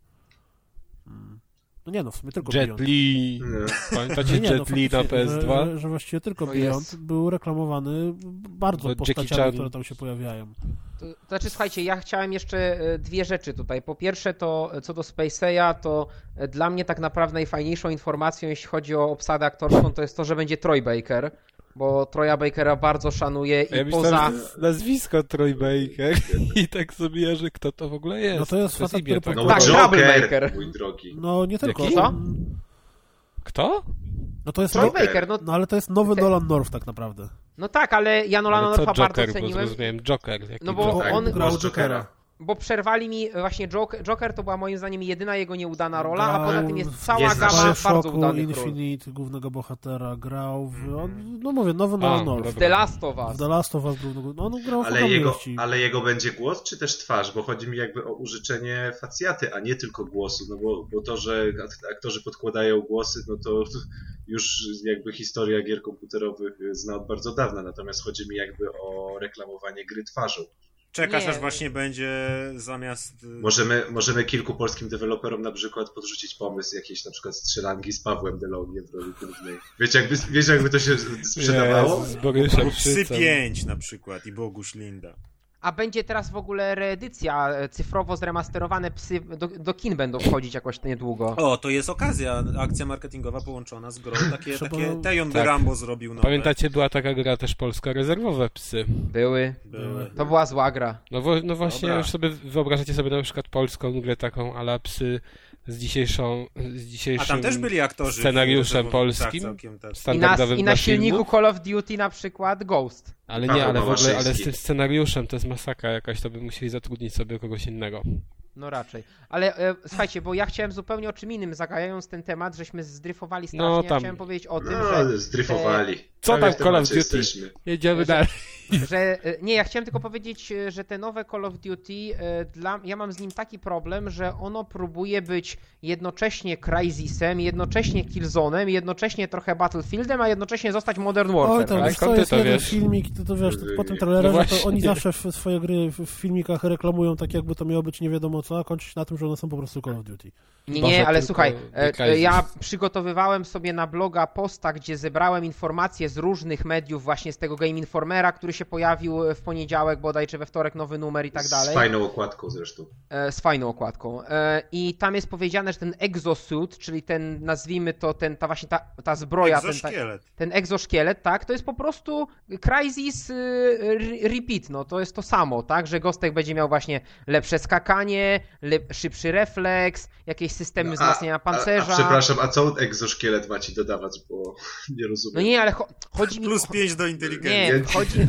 Speaker 1: no nie no, w sumie tylko
Speaker 2: Jet
Speaker 1: Beyond.
Speaker 2: Li.
Speaker 3: No.
Speaker 2: Pamiętacie
Speaker 1: Nie, nie, no,
Speaker 2: Jet Li na
Speaker 1: faktycznie,
Speaker 2: PS2?
Speaker 1: Że, że, właściwie tylko
Speaker 4: O
Speaker 1: Beyond
Speaker 4: jest.
Speaker 1: był reklamowany bardzo
Speaker 2: Jackie
Speaker 1: postaciami, które tam się pojawiają.
Speaker 4: To, to znaczy, słuchajcie, ja chciałem jeszcze e, dwie rzeczy tutaj. Po pierwsze, to e, co do Space'a, to e, dla mnie tak naprawdę najfajniejszą informacją, jeśli chodzi o obsadę aktorską, to jest to, że będzie Troy Baker, bo Troya Bakera bardzo szanuję i
Speaker 2: Ja
Speaker 4: poza...
Speaker 2: nazwisko Troy Baker i tak sobie, że kto to w ogóle jest.
Speaker 1: No to jest facet, który
Speaker 2: tak.
Speaker 3: No
Speaker 4: Tak,
Speaker 3: Joker,
Speaker 4: Troublemaker.
Speaker 3: mój drogi.
Speaker 1: No nie tylko.
Speaker 2: Jaki?
Speaker 4: Co?
Speaker 2: Kto?
Speaker 1: No to jest
Speaker 4: Troy
Speaker 1: no,
Speaker 4: Baker, no,
Speaker 1: no ale to jest nowy
Speaker 4: Te-
Speaker 1: Nolan North tak naprawdę.
Speaker 4: no tak, ale ja Nolana
Speaker 2: Ale co
Speaker 4: Northa bardzo
Speaker 2: Joker, bo
Speaker 4: ceniłem,
Speaker 2: zrozumiałem Joker. Jaki
Speaker 4: No bo
Speaker 2: Joker?
Speaker 4: on-
Speaker 1: grał
Speaker 3: masz
Speaker 1: Jokera.
Speaker 4: Bo przerwali mi właśnie Joker, Joker to była moim zdaniem jedyna jego nieudana rola, a
Speaker 1: Grał
Speaker 4: poza tym jest
Speaker 1: w
Speaker 4: cała
Speaker 3: Jest
Speaker 4: gama bardzo udanych ról.
Speaker 1: Infinite, głównego bohatera, grał w, on, no mówię, nowy Nolan North.
Speaker 2: dobra.
Speaker 4: The Last of
Speaker 1: W
Speaker 4: Us.
Speaker 1: The Last of Us głównego, no on grał w
Speaker 3: Ale jego,
Speaker 1: ogromności.
Speaker 3: ale jego będzie głos, czy też twarz? Bo chodzi mi jakby o użyczenie facjaty, a nie tylko głosu. No bo, bo to, że ak- aktorzy podkładają głosy, no to już jakby historia gier komputerowych zna od bardzo dawna. Natomiast chodzi mi jakby o reklamowanie gry twarzą.
Speaker 5: Czekasz,
Speaker 4: Nie.
Speaker 5: aż właśnie będzie zamiast... y,
Speaker 3: Możemy, możemy kilku polskim deweloperom na przykład podrzucić pomysł jakiejś na przykład strzelanki z Pawłem Delongiem w roli głównej. Wiecie jakby, wiecie jakby to się sprzedawało?
Speaker 5: Lub Psy
Speaker 2: Szycem.
Speaker 5: 5 na przykład i Boguś Linda.
Speaker 4: A będzie teraz w ogóle reedycja, e, cyfrowo zremasterowane psy do, do kin będą wchodzić jakoś niedługo.
Speaker 5: O, to jest okazja, akcja marketingowa połączona z grą. Takie,
Speaker 1: Trzeba-
Speaker 5: takie Tejon
Speaker 2: Tak.
Speaker 5: Rambo zrobił nowe.
Speaker 2: Pamiętacie, była taka gra też polska, rezerwowe psy.
Speaker 4: Były.
Speaker 5: Były.
Speaker 4: To była zła gra.
Speaker 2: No, wo, no właśnie,
Speaker 3: Dobra.
Speaker 2: już sobie wyobrażacie sobie na przykład polską grę taką ala psy z dzisiejszą, z
Speaker 5: A
Speaker 2: dzisiejszym
Speaker 5: tam też byli aktorzy.
Speaker 2: scenariuszem
Speaker 5: Tak,
Speaker 2: polskim.
Speaker 5: tak.
Speaker 4: I na, i na silniku. Call of Duty na przykład Ghost.
Speaker 2: Ale nie, ale w ogóle, ale z tym scenariuszem to jest masakra jakaś, to by musieli zatrudnić sobie kogoś innego.
Speaker 4: No raczej. Ale e, słuchajcie, bo ja chciałem zupełnie o czym innym, zagajając ten temat, żeśmy zdryfowali strasznie.
Speaker 2: No,
Speaker 4: Ja
Speaker 2: tam.
Speaker 4: chciałem powiedzieć o tym,
Speaker 3: No,
Speaker 4: że,
Speaker 3: zdryfowali.
Speaker 2: Co tam Call of Duty?
Speaker 3: jesteśmy.
Speaker 2: Jedziemy
Speaker 4: Że-
Speaker 2: dalej.
Speaker 4: że e, nie, ja chciałem tylko powiedzieć, e, że te nowe Call of Duty, e, dla, ja mam z nim taki problem, że ono próbuje być jednocześnie Crysisem, jednocześnie Killzone'em, jednocześnie trochę Battlefieldem, a jednocześnie zostać Modern Warfare.
Speaker 1: Oj, tam
Speaker 2: tak?
Speaker 1: to jest
Speaker 2: to
Speaker 1: jeden
Speaker 2: wiesz?
Speaker 1: filmik, to, to wiesz, to po tym
Speaker 3: No
Speaker 1: trailerze, to
Speaker 2: właśnie.
Speaker 1: oni zawsze w, swoje gry w, w filmikach reklamują tak, jakby to miało być nie wiadomo co, a kończy się na tym, że one są po prostu Call of Duty.
Speaker 4: Nie, nie, ale słuchaj, e, e, ja przygotowywałem sobie na bloga posta, gdzie zebrałem informacje z różnych mediów, właśnie z tego Game Informera, który się pojawił w poniedziałek, bodaj czy we wtorek nowy numer i tak
Speaker 3: Z
Speaker 4: dalej.
Speaker 3: fajną okładką zresztą.
Speaker 4: E, z fajną okładką. E, I tam jest powiedziane, że ten exosuit, czyli ten, nazwijmy to, ten, ta właśnie ta, ta zbroja, ten, ta, ten egzoszkielet, tak, to jest po prostu Crysis re- Repeat, no to jest to samo, tak, że Gostek będzie miał właśnie lepsze skakanie, lep, szybszy refleks, jakieś systemy wzmacniania pancerza.
Speaker 3: No, A, a, przepraszam, a co egzoszkielet ma ci dodawać, bo nie
Speaker 4: No
Speaker 3: rozumiem.
Speaker 4: nie, ale cho- chodzi mi
Speaker 5: Plus
Speaker 4: o...
Speaker 5: 5 do inteligencji.
Speaker 4: Nie, chodzi,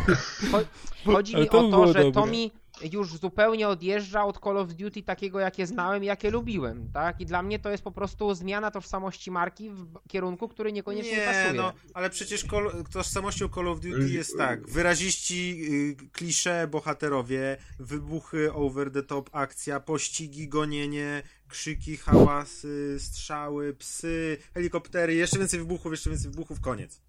Speaker 4: cho- chodzi mi o to, że to mi, już zupełnie odjeżdża od Call of Duty takiego, jakie znałem jakie lubiłem, tak? I dla mnie to jest po prostu zmiana tożsamości marki w kierunku, który niekoniecznie
Speaker 5: Nie,
Speaker 4: pasuje.
Speaker 5: no, ale przecież kol, tożsamością Call of Duty jest tak. Wyraziści, y, klisze, bohaterowie, wybuchy, over the top, akcja, pościgi, gonienie, krzyki, hałasy, strzały, psy, helikoptery, jeszcze więcej wybuchów, jeszcze więcej wybuchów, koniec.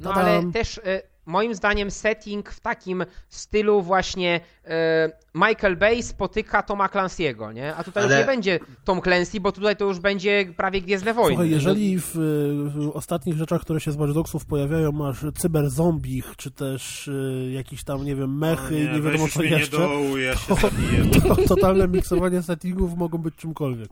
Speaker 4: No ale też e, moim zdaniem setting w takim stylu właśnie e, Michael Bay spotyka Toma Clancy'ego, nie? A tutaj
Speaker 3: Ale-
Speaker 4: już nie będzie Tom Clancy, bo tutaj to już będzie prawie Gwiezdne Wojny.
Speaker 1: Słuchaj, jeżeli w, w ostatnich rzeczach, które się z Watch Dogsów pojawiają, masz cyberzombich, czy też y, jakiś tam, nie wiem, mechy, nie,
Speaker 5: weź
Speaker 1: wiadomo co
Speaker 5: mnie nie
Speaker 1: jeszcze,
Speaker 5: dołuj, ja się
Speaker 1: to,
Speaker 5: zabiję.
Speaker 1: to totalne miksowanie settingów mogą być czymkolwiek.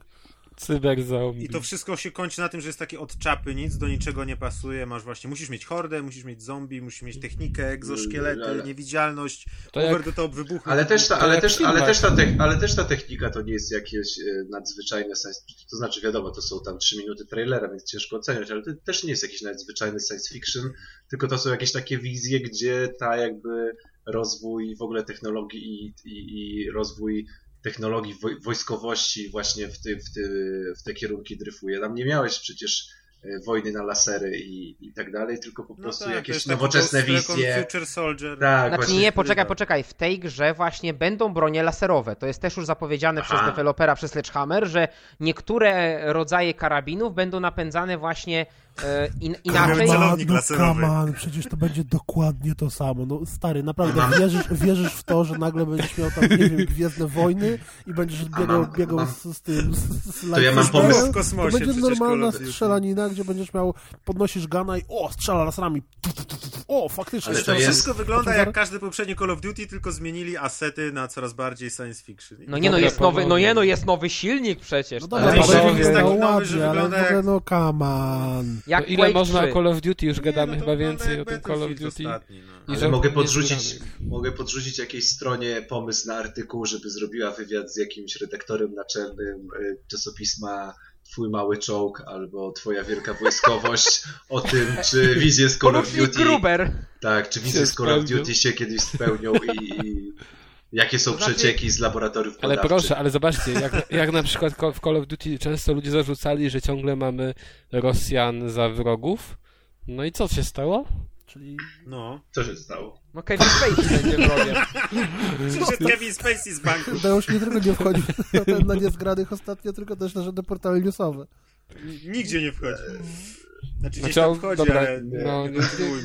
Speaker 2: Cyberzombie.
Speaker 5: I to wszystko się kończy na tym, że jest takie od czapy, nic do niczego nie pasuje, masz właśnie, musisz mieć hordę, musisz mieć zombie, musisz mieć technikę, egzoszkielety,
Speaker 3: Ale-
Speaker 5: niewidzialność,
Speaker 2: To jak-
Speaker 5: the top wybuchy.
Speaker 3: Ale też, ta, ale, też, ale, też ta te, ale też ta technika to nie jest jakieś e, nadzwyczajne science To znaczy, wiadomo, to są tam 3 minuty trailera, więc ciężko oceniać, ale to też nie jest jakiś nadzwyczajny science fiction, tylko to są jakieś takie wizje, gdzie ta jakby rozwój w ogóle technologii i, i, i rozwój technologii woj- wojskowości właśnie w, ty, w, ty, w te kierunki dryfuje. Tam nie miałeś przecież e, wojny na lasery i, i tak dalej, tylko po
Speaker 5: No
Speaker 3: prostu
Speaker 5: tak, to
Speaker 3: jakieś nowoczesne wizje.
Speaker 5: Future Soldier.
Speaker 3: Tak,
Speaker 4: Znaczy
Speaker 3: właśnie
Speaker 4: nie, poczekaj, poczekaj. W tej grze właśnie będą bronie laserowe. To jest też już zapowiedziane
Speaker 3: Aha.
Speaker 4: przez dewelopera, przez Sledgehammer, że niektóre rodzaje karabinów będą napędzane właśnie in, inaczej.
Speaker 5: Celownik
Speaker 1: no
Speaker 5: laserowy.
Speaker 1: on, przecież to będzie dokładnie to samo. No stary, naprawdę wierzysz, wierzysz w to, że nagle będziesz miał tam, nie wiem, Gwiezdne Wojny i będziesz biegał, biegał z, z tym, z, z
Speaker 3: To ja mam pomysł.
Speaker 5: W kosmosie
Speaker 1: To będzie normalna strzelanina, gdzie będziesz miał, podnosisz gana i o, strzela laserami. O, faktycznie.
Speaker 3: Ale
Speaker 5: Ale
Speaker 3: to jest-
Speaker 5: wszystko wygląda jak każde poprzednie Call of Duty, tylko zmienili asety na coraz bardziej science fiction.
Speaker 4: No nie no, jest nowy, no nie no, jest nowy silnik przecież.
Speaker 1: No
Speaker 4: to
Speaker 1: dobra,
Speaker 3: Ale
Speaker 1: to
Speaker 3: panowie,
Speaker 1: będzie
Speaker 3: jest
Speaker 1: wyglądało
Speaker 5: taki nowy, że
Speaker 1: w
Speaker 5: wygląda jak-
Speaker 1: no come on.
Speaker 4: Jak
Speaker 2: ile
Speaker 4: Quake
Speaker 2: można
Speaker 4: 3.
Speaker 2: o Call of Duty już gadamy
Speaker 5: no
Speaker 2: chyba więcej o tym Call of Duty.
Speaker 5: ostatni, no.
Speaker 3: Ale mogę podrzucić, mogę podrzucić jakiejś stronie pomysł na artykuł, żeby zrobiła wywiad z jakimś redaktorem naczelnym y, czasopisma Twój mały czołg albo Twoja wielka wojskowość o tym, czy wizje z Call of Duty
Speaker 4: Gruber.
Speaker 3: tak, czy wizje z Call of. Duty się kiedyś spełnią i, i jakie są
Speaker 4: Znaczy-
Speaker 3: przecieki z laboratoriów
Speaker 2: Ale proszę, ale zobaczcie, jak, jak na przykład w Call of Duty często ludzie zarzucali, że ciągle mamy Rosjan za wrogów. No i co się stało?
Speaker 1: Czyli
Speaker 5: No.
Speaker 3: Co się stało?
Speaker 4: No Kevin Spacey będzie wrogiem.
Speaker 5: Przyszedł Kevin Spacey z banku.
Speaker 1: udało się nie tylko nie wchodzić na, ten, na niezgranych ostatnio, tylko też na żadne portale newsowe.
Speaker 5: Nigdzie nie wchodzi. Znaczy gdzieś
Speaker 2: Znaczy,
Speaker 5: tam
Speaker 2: on-
Speaker 5: wchodzi,
Speaker 2: dobra,
Speaker 5: ale nie,
Speaker 2: no,
Speaker 5: nie,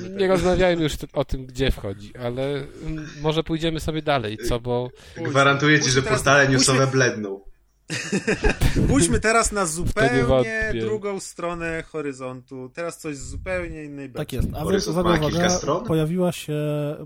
Speaker 2: nie, nie, rozmawiajmy już o tym, gdzie wchodzi, ale mm, może pójdziemy sobie dalej, co, bo
Speaker 3: Gwarantuję ci, że
Speaker 5: pójdźmy-
Speaker 3: newsowe bledną.
Speaker 5: Pójdźmy teraz na
Speaker 2: nie
Speaker 5: zupełnie drugą stronę horyzontu. Teraz coś z zupełnie innej
Speaker 1: Tak
Speaker 5: beczki.
Speaker 1: jest. A więc uwaga, uwaga, pojawiła się,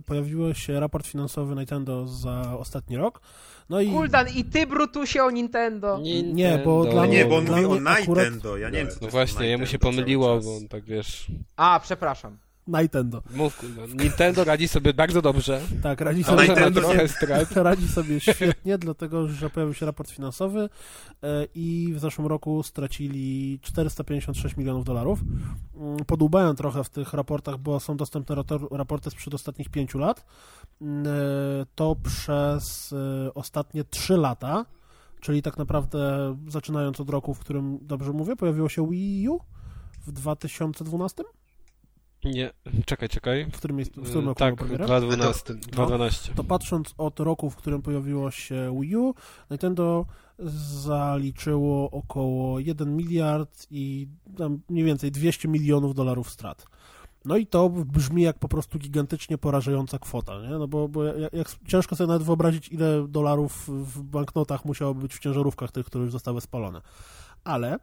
Speaker 1: pojawił się raport finansowy Nintendo za ostatni rok. No i
Speaker 4: Kuldan i ty, Brutusie, o Nintendo.
Speaker 1: Nie, bo dla
Speaker 5: A
Speaker 1: mnie-
Speaker 5: nie, bo on mówi o
Speaker 1: mnie akurat-
Speaker 5: Nintendo. Ja nie wiem, co to
Speaker 2: No
Speaker 5: jest
Speaker 2: właśnie, jemu się
Speaker 5: Nintendo
Speaker 2: pomyliło, bo on tak wiesz...
Speaker 4: A, przepraszam.
Speaker 1: Nintendo.
Speaker 2: Mów, kurwa, Nintendo radzi sobie bardzo dobrze.
Speaker 1: Tak, radzi sobie,
Speaker 5: Nintendo
Speaker 2: trochę strat.
Speaker 1: radzi sobie świetnie, dlatego że pojawił się raport finansowy e, i w zeszłym roku stracili 456 milionów dolarów. Mm, Podłubałem trochę w tych raportach, bo są dostępne raporty sprzed ostatnich pięciu lat. Mm, e, To przez e, ostatnie trzy lata, czyli tak naprawdę zaczynając od roku, w którym, dobrze mówię, pojawiło się Wii U w 2012?
Speaker 2: Nie, czekaj, czekaj.
Speaker 1: W którym, jest, w którym roku
Speaker 2: tak,
Speaker 1: miał premierę?
Speaker 2: 2012. 2012.
Speaker 1: to patrząc od roku, w którym pojawiło się Wii U, Nintendo zaliczyło około 1 miliard i tam mniej więcej 200 milionów dolarów strat. No i to brzmi jak po prostu gigantycznie porażająca kwota, nie? No bo, bo jak, jak ciężko sobie nawet wyobrazić, ile dolarów w banknotach musiałoby być w ciężarówkach tych, które już zostały spalone. Ale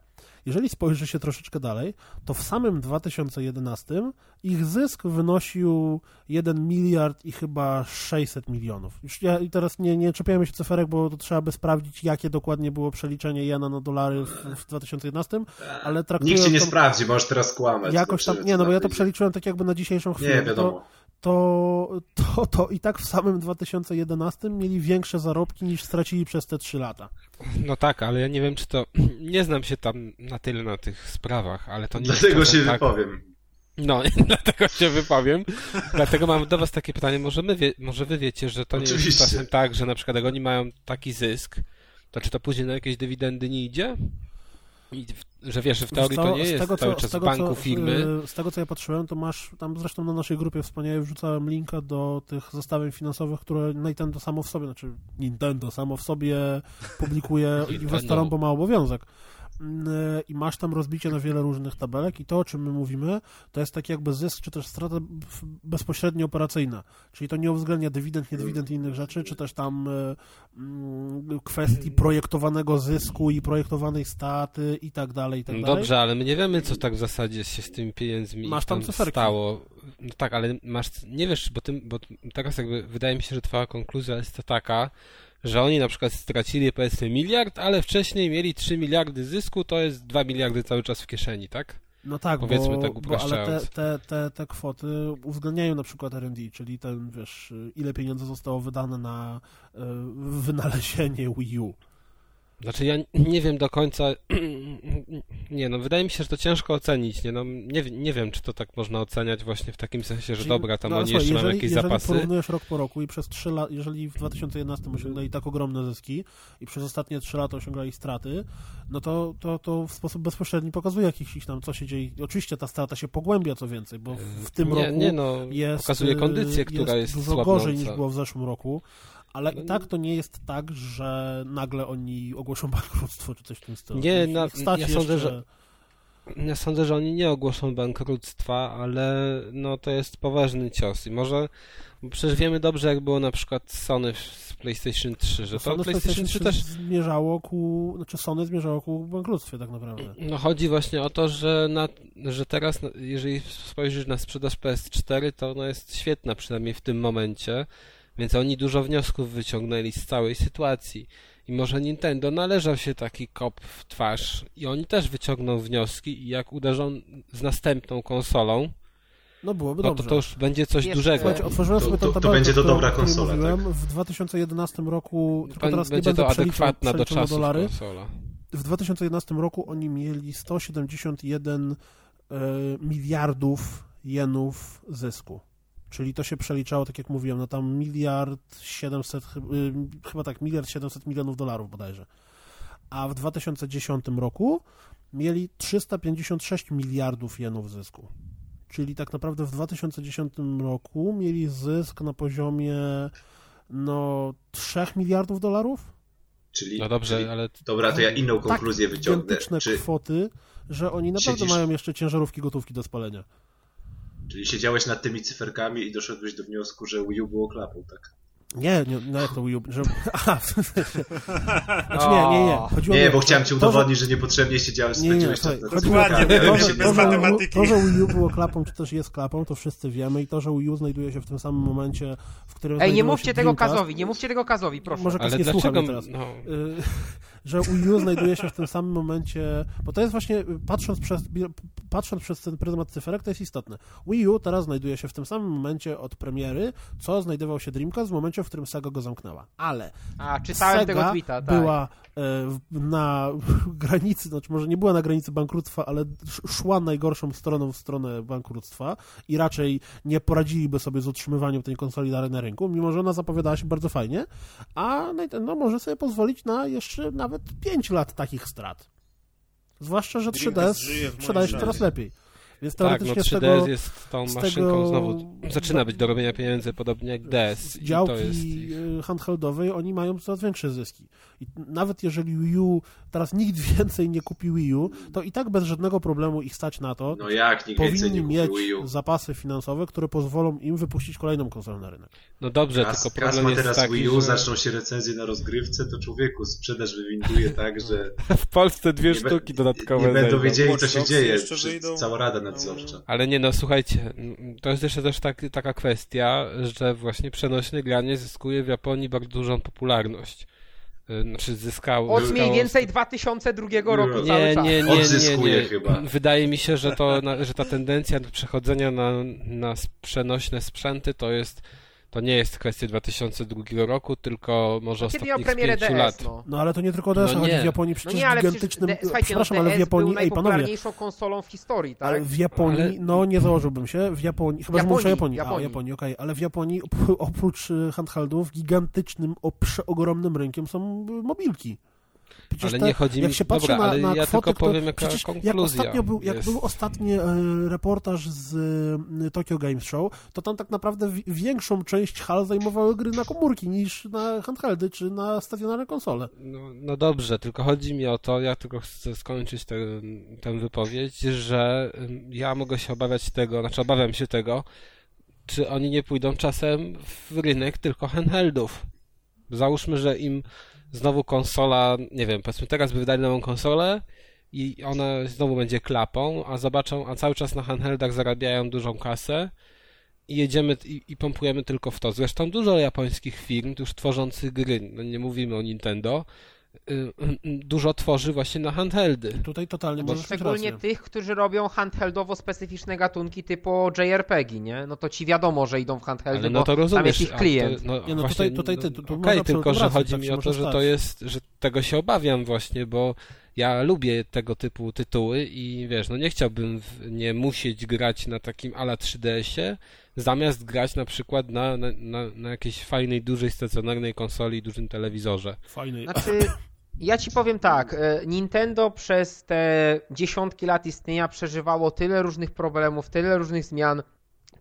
Speaker 1: jeżeli spojrzy się troszeczkę dalej, to w samym 2011 ich zysk wynosił 1 miliard i chyba 600 milionów. Już ja teraz nie, nie czepiamy się cyferek, bo to trzeba by sprawdzić, jakie dokładnie było przeliczenie jena na dolary w, w 2011, ale traktując
Speaker 3: Nikt się nie
Speaker 1: to
Speaker 3: sprawdzi, możesz teraz kłamać.
Speaker 1: jakoś tam, nie no bo ja to przeliczyłem tak jakby na dzisiejszą chwilę.
Speaker 3: Nie,
Speaker 1: No
Speaker 3: wiadomo.
Speaker 1: To, to, to, to i tak w samym 2011 mieli większe zarobki niż stracili przez te 3 lata.
Speaker 2: No tak, ale ja nie wiem, czy to... Nie znam się tam na tyle na tych sprawach, ale to nie
Speaker 3: Dlatego
Speaker 2: jest
Speaker 3: się
Speaker 2: tak,
Speaker 3: wypowiem.
Speaker 2: No, dlatego się wypowiem. Dlatego mam do was takie pytanie, może, my wie, może wy wiecie, że to nie
Speaker 3: Oczywiście.
Speaker 2: jest czasem tak, że na przykład jak oni mają taki zysk, to czy to później na jakieś dywidendy nie idzie? I w, że wiesz, że w teorii to nie jest
Speaker 1: tego,
Speaker 2: cały
Speaker 1: co-
Speaker 2: czas
Speaker 1: z tego,
Speaker 2: banku
Speaker 1: co,
Speaker 2: firmy.
Speaker 1: y, Z tego co ja patrzyłem, to masz tam zresztą na naszej grupie wspaniale wrzucałem linka do tych zestawień finansowych, które Nintendo samo w sobie, znaczy Nintendo samo w sobie publikuje inwestorom, bo ma obowiązek. Y, I masz tam rozbicie na wiele różnych tabelek i to, o czym my mówimy, to jest tak jakby zysk, czy też strata bezpośrednio operacyjna. Czyli to nie uwzględnia dywidend, nie dywidend i innych rzeczy, czy też tam y, mm, kwestii projektowanego zysku i projektowanej staty i tak dalej, i tak dalej.
Speaker 2: Dobrze, ale my nie wiemy, co tak w zasadzie się z tymi pieniędzmi
Speaker 1: Masz tam
Speaker 2: tam stało. No tak, ale masz, nie wiesz, bo, tym, bo teraz jakby wydaje mi się, że twoja konkluzja jest to taka, że oni na przykład stracili powiedzmy miliard, ale wcześniej mieli 3 miliardy zysku, to jest 2 miliardy cały czas w kieszeni, tak?
Speaker 1: No tak,
Speaker 2: Powiedzmy
Speaker 1: bo,
Speaker 2: tak
Speaker 1: bo ale te, te, te, te kwoty uwzględniają na przykład R&D, czyli ten, wiesz, ile pieniędzy zostało wydane na e, wynalezienie Wii U.
Speaker 2: Znaczy ja nie wiem do końca, nie no, wydaje mi się, że to ciężko ocenić, nie no, nie, nie wiem, czy to tak można oceniać właśnie w takim sensie, że
Speaker 1: Czyli-
Speaker 2: dobra, tam
Speaker 1: no,
Speaker 2: oni jeszcze mają
Speaker 1: jeżeli,
Speaker 2: jakieś
Speaker 1: jeżeli
Speaker 2: zapasy.
Speaker 1: porównujesz rok po roku i przez 3 lata, jeżeli w 2011 osiągnęli tak ogromne zyski i przez ostatnie 3 lata osiągali straty, no to, to, to w sposób bezpośredni pokazuje jakiś tam, co się dzieje. Oczywiście ta strata się pogłębia, co więcej, bo w, w tym
Speaker 2: nie,
Speaker 1: roku
Speaker 2: nie no,
Speaker 1: jest,
Speaker 2: pokazuje kondycję,
Speaker 1: y,
Speaker 2: która jest,
Speaker 1: dużo
Speaker 2: słabnąca.
Speaker 1: gorzej niż było w zeszłym roku, ale
Speaker 2: No
Speaker 1: i tak to nie jest tak, że nagle oni ogłoszą bankructwo czy coś w tym stylu.
Speaker 2: Nie, na- ja sądzę,
Speaker 1: jeszcze-
Speaker 2: że- Ja sądzę, że oni nie ogłoszą bankructwa, ale no to jest poważny cios i może, przecież wiemy dobrze jak było na przykład Sony z PlayStation 3, że to
Speaker 1: Sony
Speaker 2: PlayStation 3 też
Speaker 1: zmierzało ku, znaczy Sony zmierzało ku bankructwie tak naprawdę.
Speaker 2: No chodzi właśnie o to, że, na, że teraz, no, jeżeli spojrzysz na sprzedaż PS4, to ona jest świetna, przynajmniej w tym momencie, więc oni dużo wniosków wyciągnęli z całej sytuacji. I może Nintendo należał się taki kop w twarz i oni też wyciągną wnioski i jak uderzą z następną konsolą,
Speaker 1: No byłoby
Speaker 2: no to
Speaker 1: dobrze.
Speaker 2: to już będzie coś
Speaker 4: Wiesz,
Speaker 2: dużego.
Speaker 1: Słuchajcie, otworzyłem
Speaker 3: To-
Speaker 1: sobie
Speaker 3: to- to będzie to dobra konsola,
Speaker 1: mówiłem.
Speaker 3: tak?
Speaker 1: W 2011 roku, tylko
Speaker 2: Pan-
Speaker 1: teraz nie
Speaker 2: będzie
Speaker 1: będę
Speaker 2: to adekwatna do czasów
Speaker 1: dolary.
Speaker 2: konsola.
Speaker 1: W 2011 roku oni mieli 171 e, miliardów jenów zysku. Czyli to się przeliczało, tak jak mówiłem, na tam miliard 700, chy- y, chyba tak, miliard 700 milionów dolarów bodajże. A w 2010 roku mieli 356 miliardów jenów zysku. Czyli tak naprawdę w 2010 roku mieli zysk na poziomie no 3 miliardów dolarów?
Speaker 3: Czyli,
Speaker 2: No dobrze,
Speaker 3: czyli,
Speaker 2: ale
Speaker 3: dobra, to ja inną konkluzję
Speaker 1: tak
Speaker 3: wyciągnę. Czy,
Speaker 1: kwoty, że oni naprawdę
Speaker 3: Siedzisz-
Speaker 1: mają jeszcze ciężarówki gotówki do spalenia.
Speaker 3: Czyli siedziałeś nad tymi cyferkami i doszedłeś do wniosku, że Wii U było klapą, tak?
Speaker 1: Nie, nie, no jak to Wii U, że... Aha, w sensie... Znaczy nie, nie, nie. Chodziło mi
Speaker 3: Nie,
Speaker 1: o
Speaker 3: bo chciałem ci udowodnić, że niepotrzebnie siedziałeś,
Speaker 1: Nie, nie,
Speaker 3: spędziłeś czas
Speaker 1: to,
Speaker 5: Dokładnie,
Speaker 1: to, że, to, że, to, że Wii U było klapą, czy też jest klapą, to wszyscy wiemy i to, że Wii U znajduje się w tym samym momencie, w którym
Speaker 4: Ej, nie mówcie tego
Speaker 1: Dreamcast,
Speaker 4: Kazowi, nie mówcie tego Kazowi, proszę.
Speaker 1: Może Kaz
Speaker 2: ale
Speaker 1: nie słucha
Speaker 2: dlaczego...
Speaker 1: teraz.
Speaker 2: No,
Speaker 1: Y, że Wii U znajduje się w tym samym momencie, bo to jest właśnie, patrząc przez, patrząc przez ten pryzmat cyferek, to jest istotne. Wii U teraz znajduje się w tym samym momencie od premiery, co znajdował się Dreamcast w momencie, w którym Sega go zamknęła. Ale
Speaker 4: A, czytałem
Speaker 1: Sega
Speaker 4: tego tweeta, tak.
Speaker 1: była e, na granicy, znaczy może nie była na granicy bankructwa, ale sz- szła najgorszą stroną w stronę bankructwa i raczej nie poradziliby sobie z utrzymywaniem tej konsoli na rynku, mimo że ona zapowiadała się bardzo fajnie, a Nintendo może sobie pozwolić na jeszcze nawet 5 lat takich strat. Zwłaszcza, że 3DS
Speaker 5: Dreamcast żyje w moim
Speaker 1: sprzedaje się
Speaker 5: życiu.
Speaker 1: coraz lepiej. Więc
Speaker 2: tak, no
Speaker 1: teoretycznie
Speaker 2: 3DS
Speaker 1: z tego
Speaker 2: jest tą
Speaker 1: z
Speaker 2: maszynką
Speaker 1: tego-
Speaker 2: znowu, zaczyna być do robienia pieniędzy, podobnie jak DS. I to
Speaker 1: działki
Speaker 2: jest ich...
Speaker 1: y, handheldowej oni mają coraz większe zyski. I nawet jeżeli Wii U teraz nikt więcej nie kupi Wii U, to i tak bez żadnego problemu ich stać na to.
Speaker 3: No jak, nikt
Speaker 1: Powinni
Speaker 3: nie
Speaker 1: mieć
Speaker 3: kupił Wii U.
Speaker 1: zapasy finansowe, które pozwolą im wypuścić kolejną konsolę na rynek.
Speaker 2: No dobrze,
Speaker 3: Kas,
Speaker 2: tylko problem
Speaker 3: ma
Speaker 2: jest
Speaker 3: teraz
Speaker 2: taki,
Speaker 3: Wii U,
Speaker 2: że
Speaker 3: zaczną się recenzje na rozgrywce, to człowieku, sprzedaż wywinduje tak, że
Speaker 2: w Polsce dwie sztuki dodatkowe
Speaker 3: nie będą wiedzieli, co się dzieje. Cała rada nadzorcza.
Speaker 2: Ale nie no, słuchajcie, to jest jeszcze też tak, taka kwestia, że właśnie przenośne granie zyskuje w Japonii bardzo dużą popularność. Y, Znaczy zyskało...
Speaker 4: Od
Speaker 2: zyskało...
Speaker 4: mniej więcej 2002 roku
Speaker 3: Nie,
Speaker 4: cały
Speaker 2: Nie,
Speaker 4: czas.
Speaker 2: nie, nie, nie,
Speaker 3: Odzyskuje
Speaker 2: nie.
Speaker 3: chyba.
Speaker 2: Wydaje mi się, że, to, że ta tendencja do przechodzenia na, na przenośne sprzęty to jest to nie jest kwestia 2002 roku, tylko może
Speaker 4: miał
Speaker 2: ostatnich
Speaker 4: premierę
Speaker 2: 5
Speaker 4: DS,
Speaker 2: lat.
Speaker 4: no.
Speaker 1: No ale to nie tylko DS
Speaker 2: No
Speaker 1: chodzi
Speaker 2: nie.
Speaker 1: w Japonii,
Speaker 4: No
Speaker 1: przecież
Speaker 4: nie, ale
Speaker 1: gigantycznym...
Speaker 4: przecież, de,
Speaker 1: przepraszam,
Speaker 4: no,
Speaker 1: ale w Japonii,
Speaker 4: był
Speaker 1: ej panowie,
Speaker 4: najpopularniejszą konsolą w historii, tak?
Speaker 1: ale w Japonii,
Speaker 2: Ale-
Speaker 1: no nie założyłbym się, w Japonii, chyba że
Speaker 4: Japonii,
Speaker 1: mówisz o Japonii,
Speaker 4: Japonii.
Speaker 1: a Japonii, okej, ale w Japonii op- oprócz y, handheldów gigantycznym, o, przeogromnym rynkiem są y, mobilki. Przecież
Speaker 2: Ale
Speaker 1: te-
Speaker 2: nie chodzi
Speaker 1: jak
Speaker 2: mi-
Speaker 1: się patrzy
Speaker 2: dobra,
Speaker 1: na,
Speaker 2: ale
Speaker 1: na
Speaker 2: ja
Speaker 1: kwoty,
Speaker 2: tylko powiem, jaka
Speaker 1: przecież jak
Speaker 2: konkluzja
Speaker 1: ostatnio był, jak był ostatni e, reportaż z y, Tokyo Games Show, to tam tak naprawdę wi- większą część hal zajmowały gry na komórki niż na handheldy czy na stacjonarne konsole.
Speaker 2: No, no dobrze, tylko chodzi mi o to, ja tylko chcę skończyć tę tę wypowiedź, że ja mogę się obawiać tego, znaczy obawiam się tego, czy oni nie pójdą czasem w rynek tylko handheldów. Załóżmy, że im znowu konsola, nie wiem, powiedzmy teraz by wydali nową konsolę i ona znowu będzie klapą, a zobaczą, a cały czas na handheldach zarabiają dużą kasę i jedziemy i, i pompujemy tylko w to. Zresztą dużo japońskich firm już tworzących gry, no nie mówimy o Nintendo, dużo tworzy właśnie na handheldy.
Speaker 1: Tutaj totalnie mieć
Speaker 4: szczególnie
Speaker 1: rację.
Speaker 4: tych, którzy robią handheldowo specyficzne gatunki typu JRPG, nie? No to ci wiadomo, że idą w handheldy,
Speaker 2: Ale no
Speaker 4: bo
Speaker 2: to rozumiesz.
Speaker 4: tam jest ich klient.
Speaker 2: To, no,
Speaker 1: Nie, no
Speaker 2: właśnie,
Speaker 1: tutaj- tutaj ty- tu- tu
Speaker 2: Okej,
Speaker 1: masz
Speaker 2: tylko że chodzi
Speaker 1: tak
Speaker 2: mi o to, że to jest, że tego się obawiam właśnie, bo ja lubię tego typu tytuły i wiesz, no nie chciałbym w, nie musieć grać na takim ala 3DS-ie, zamiast grać na przykład na, na, na, na jakiejś fajnej, dużej, stacjonarnej konsoli, dużym telewizorze.
Speaker 1: Fajny.
Speaker 4: Znaczy, ja ci powiem tak, e, Nintendo przez te dziesiątki lat istnienia przeżywało tyle różnych problemów, tyle różnych zmian,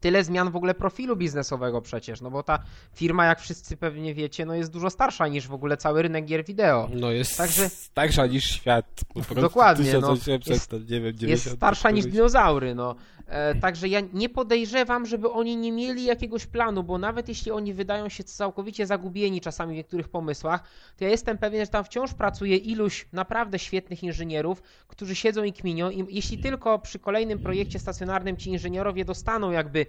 Speaker 4: tyle zmian w ogóle profilu biznesowego przecież, no bo ta firma, jak wszyscy pewnie wiecie, no jest dużo starsza niż w ogóle cały rynek gier wideo.
Speaker 2: No jest
Speaker 4: Także-
Speaker 2: starsza niż świat.
Speaker 4: Dokładnie, no.
Speaker 2: 1800,
Speaker 4: Jest-
Speaker 2: nie wiem, 90
Speaker 4: Jest starsza niż dinozaury, no. E, także ja nie podejrzewam, żeby oni nie mieli jakiegoś planu, bo nawet jeśli oni wydają się całkowicie zagubieni czasami w niektórych pomysłach, to ja jestem pewien, że tam wciąż pracuje iluś naprawdę świetnych inżynierów, którzy siedzą i kminią i jeśli tylko przy kolejnym projekcie stacjonarnym ci inżynierowie dostaną jakby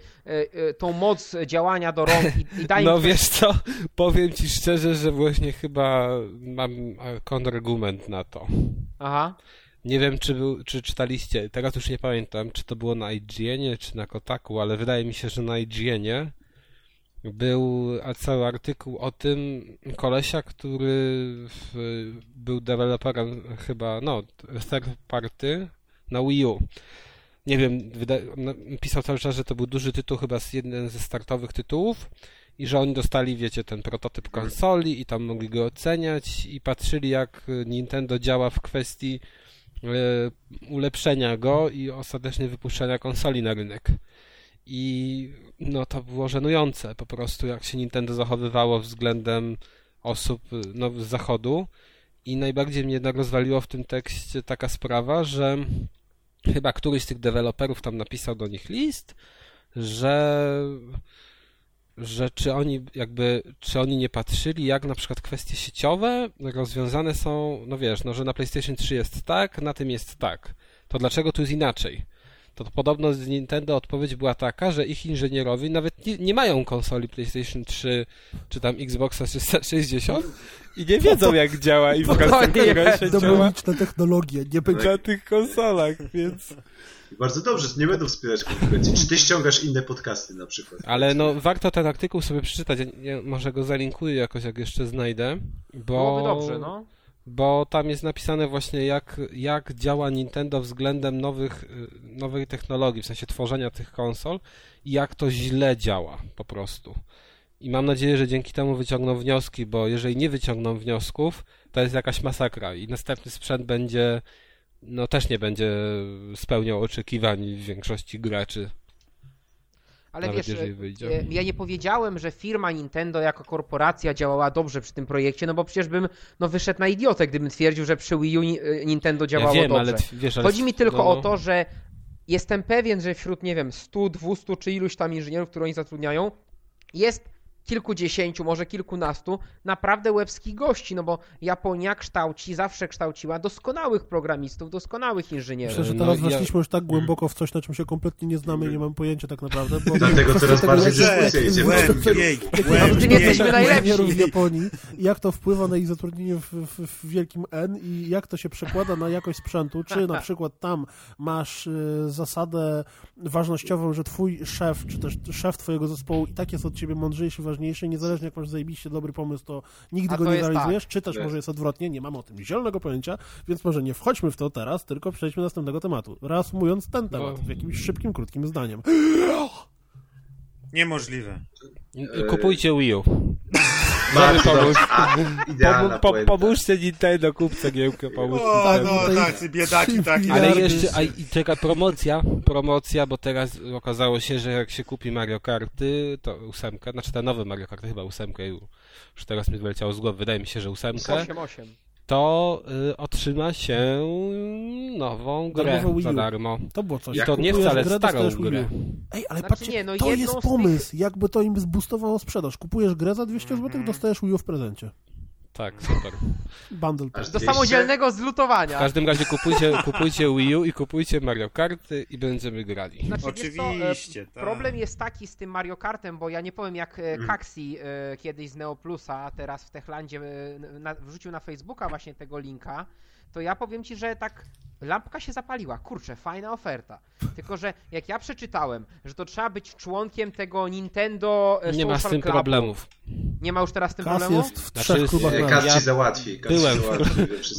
Speaker 4: tą moc działania do rąk i, i dają
Speaker 2: No
Speaker 4: ktoś-
Speaker 2: wiesz co, powiem ci szczerze, że właśnie chyba mam e, kontrargument na to.
Speaker 4: Aha.
Speaker 2: Nie wiem, czy, był, czy czytaliście, teraz już nie pamiętam, czy to było na IGN-ie, czy na Kotaku, ale wydaje mi się, że na IGN-ie był cały artykuł o tym kolesia, który w, był deweloperem chyba, no, third party na Wii U. Nie wiem, no, pisał cały czas, że to był duży tytuł, chyba z jeden ze startowych tytułów i że oni dostali, wiecie, ten prototyp konsoli i tam mogli go oceniać i patrzyli, jak Nintendo działa w kwestii e, ulepszenia go i ostatecznie wypuszczenia konsoli na rynek. I no to było żenujące po prostu, jak się Nintendo zachowywało względem osób no, z zachodu. I najbardziej mnie jednak rozwaliło w tym tekście taka sprawa, że chyba któryś z tych deweloperów tam napisał do nich list, że że czy oni jakby, czy oni nie patrzyli, jak na przykład kwestie sieciowe rozwiązane są, no wiesz, no że na PlayStation 3 jest tak, na tym jest tak. To dlaczego tu jest inaczej? To, podobno z Nintendo odpowiedź była taka, że ich inżynierowie nawet nie, nie mają konsoli PlayStation 3 czy tam Xboxa 360 i nie wiedzą jak działa infrastruktura sieciowa
Speaker 1: Demoniczna technologia, nie będzie...
Speaker 2: na tych konsolach, więc...
Speaker 3: Bardzo dobrze, nie będą wspierać konkurencji. Czy ty ściągasz inne podcasty na przykład?
Speaker 2: Ale no warto ten artykuł sobie przeczytać. Ja, ja może go zalinkuję jakoś, jak jeszcze znajdę, bo...
Speaker 4: Byłoby dobrze, no.
Speaker 2: Bo tam jest napisane właśnie jak, jak działa Nintendo względem nowych, y, nowej technologii, w sensie tworzenia tych konsol i jak to źle działa po prostu. I mam nadzieję, że dzięki temu wyciągną wnioski, bo jeżeli nie wyciągną wniosków, to jest jakaś masakra i następny sprzęt będzie, no też nie będzie spełniał oczekiwań większości graczy.
Speaker 4: Ale
Speaker 2: Nawet
Speaker 4: wiesz, e,
Speaker 2: wyjdzie.
Speaker 4: e, ja nie powiedziałem, że firma Nintendo jako korporacja działała dobrze przy tym projekcie, no bo przecież bym no, wyszedł na idiotę, gdybym twierdził, że przy Wii U e, Nintendo działało
Speaker 2: ja wiem,
Speaker 4: dobrze.
Speaker 2: ale wiesz, ale
Speaker 4: Chodzi mi tylko
Speaker 2: no,
Speaker 4: o to, że jestem pewien, że wśród, nie wiem, 100, 200 czy iluś tam inżynierów, których oni zatrudniają, jest kilkudziesięciu, może kilkunastu naprawdę łebskich gości, no bo Japonia kształci, zawsze kształciła doskonałych programistów, doskonałych inżynierów.
Speaker 1: Myślę, że
Speaker 2: No
Speaker 1: teraz
Speaker 2: ja-
Speaker 1: weszliśmy już tak głęboko w coś, na czym się kompletnie nie znamy i nie mam pojęcia tak naprawdę. Bo
Speaker 3: Dlatego coraz
Speaker 1: tego,
Speaker 3: bardziej
Speaker 1: jak-
Speaker 3: dyskusja idzie w tym
Speaker 4: jesteśmy najlepsi.
Speaker 1: inżynierów w Japonii i jak to wpływa na ich zatrudnienie w, w, w wielkim N i jak to się przekłada na jakość sprzętu, czy na przykład tam masz y, zasadę ważnościową, że twój szef, czy też szef twojego zespołu i tak jest od ciebie mądrzejszy, ważniejszy, niezależnie jak masz zajebiście dobry pomysł, to nigdy
Speaker 4: A
Speaker 1: go
Speaker 4: to
Speaker 1: nie realizujesz, czy też
Speaker 3: Tak.
Speaker 1: może jest odwrotnie, nie mamy o tym zielonego pojęcia, więc może nie wchodźmy w to teraz, tylko przejdźmy do następnego tematu. Reasumując ten temat w jakimś szybkim, krótkim zdaniem.
Speaker 5: Niemożliwe.
Speaker 2: Kupujcie Wii U. Pomóż.
Speaker 3: Idealna
Speaker 2: Po, po, pomóżcie Nintendo, kupcie giełkę, pomóżcie
Speaker 5: O, no tacy biedaki, taki.
Speaker 2: Ale jeszcze, a i taka promocja, promocja, bo teraz okazało się, że jak się kupi Mario Karty, to ósemka, znaczy te nowe Mario Karty, chyba ósemkę, już teraz mi wyleciało z głowy, wydaje mi się, że ósemkę,
Speaker 4: 8-8.
Speaker 2: To y, otrzyma się nową grę
Speaker 1: Darmowe Wii U.
Speaker 2: za darmo.
Speaker 1: To było coś.
Speaker 2: I
Speaker 3: Jak
Speaker 2: to nie wcale
Speaker 1: grę,
Speaker 2: starą grę.
Speaker 1: Ej, ale
Speaker 4: Znaczy
Speaker 1: patrzcie,
Speaker 4: nie, no
Speaker 1: to jest
Speaker 4: z tych-
Speaker 1: pomysł, jakby to im zboostowało sprzedaż. Kupujesz grę za 200
Speaker 2: Mhm.
Speaker 1: zł, dostajesz Wii U w prezencie.
Speaker 2: Tak, super.
Speaker 1: Bundle.
Speaker 4: Do
Speaker 3: 200?
Speaker 4: samodzielnego
Speaker 2: W
Speaker 4: zlutowania.
Speaker 2: każdym razie kupujcie, kupujcie Wii U i kupujcie Mario Karty i będziemy grali.
Speaker 4: Znaczy, e,
Speaker 5: Oczywiście, tak.
Speaker 4: Problem jest taki z tym Mario Kartem, bo ja nie powiem jak e,
Speaker 3: Mm.
Speaker 4: Kaxi e, kiedyś z Neoplusa, a teraz w Techlandzie e, na, wrzucił na Facebooka właśnie tego linka, to ja powiem ci, że tak lampka się zapaliła. Kurczę, fajna oferta. Tylko, że jak ja przeczytałem, że to trzeba być członkiem tego Nintendo e,
Speaker 2: Nie ma z tym
Speaker 4: Clubu.
Speaker 2: problemów.
Speaker 4: Nie ma już teraz z tym
Speaker 1: Kas
Speaker 4: problemu?
Speaker 1: jest w
Speaker 2: Znaczy
Speaker 1: trzech
Speaker 2: jest-
Speaker 1: klubach na
Speaker 3: Kas
Speaker 2: Ja
Speaker 3: ci załatwi. Kas
Speaker 2: byłem
Speaker 3: załatwi.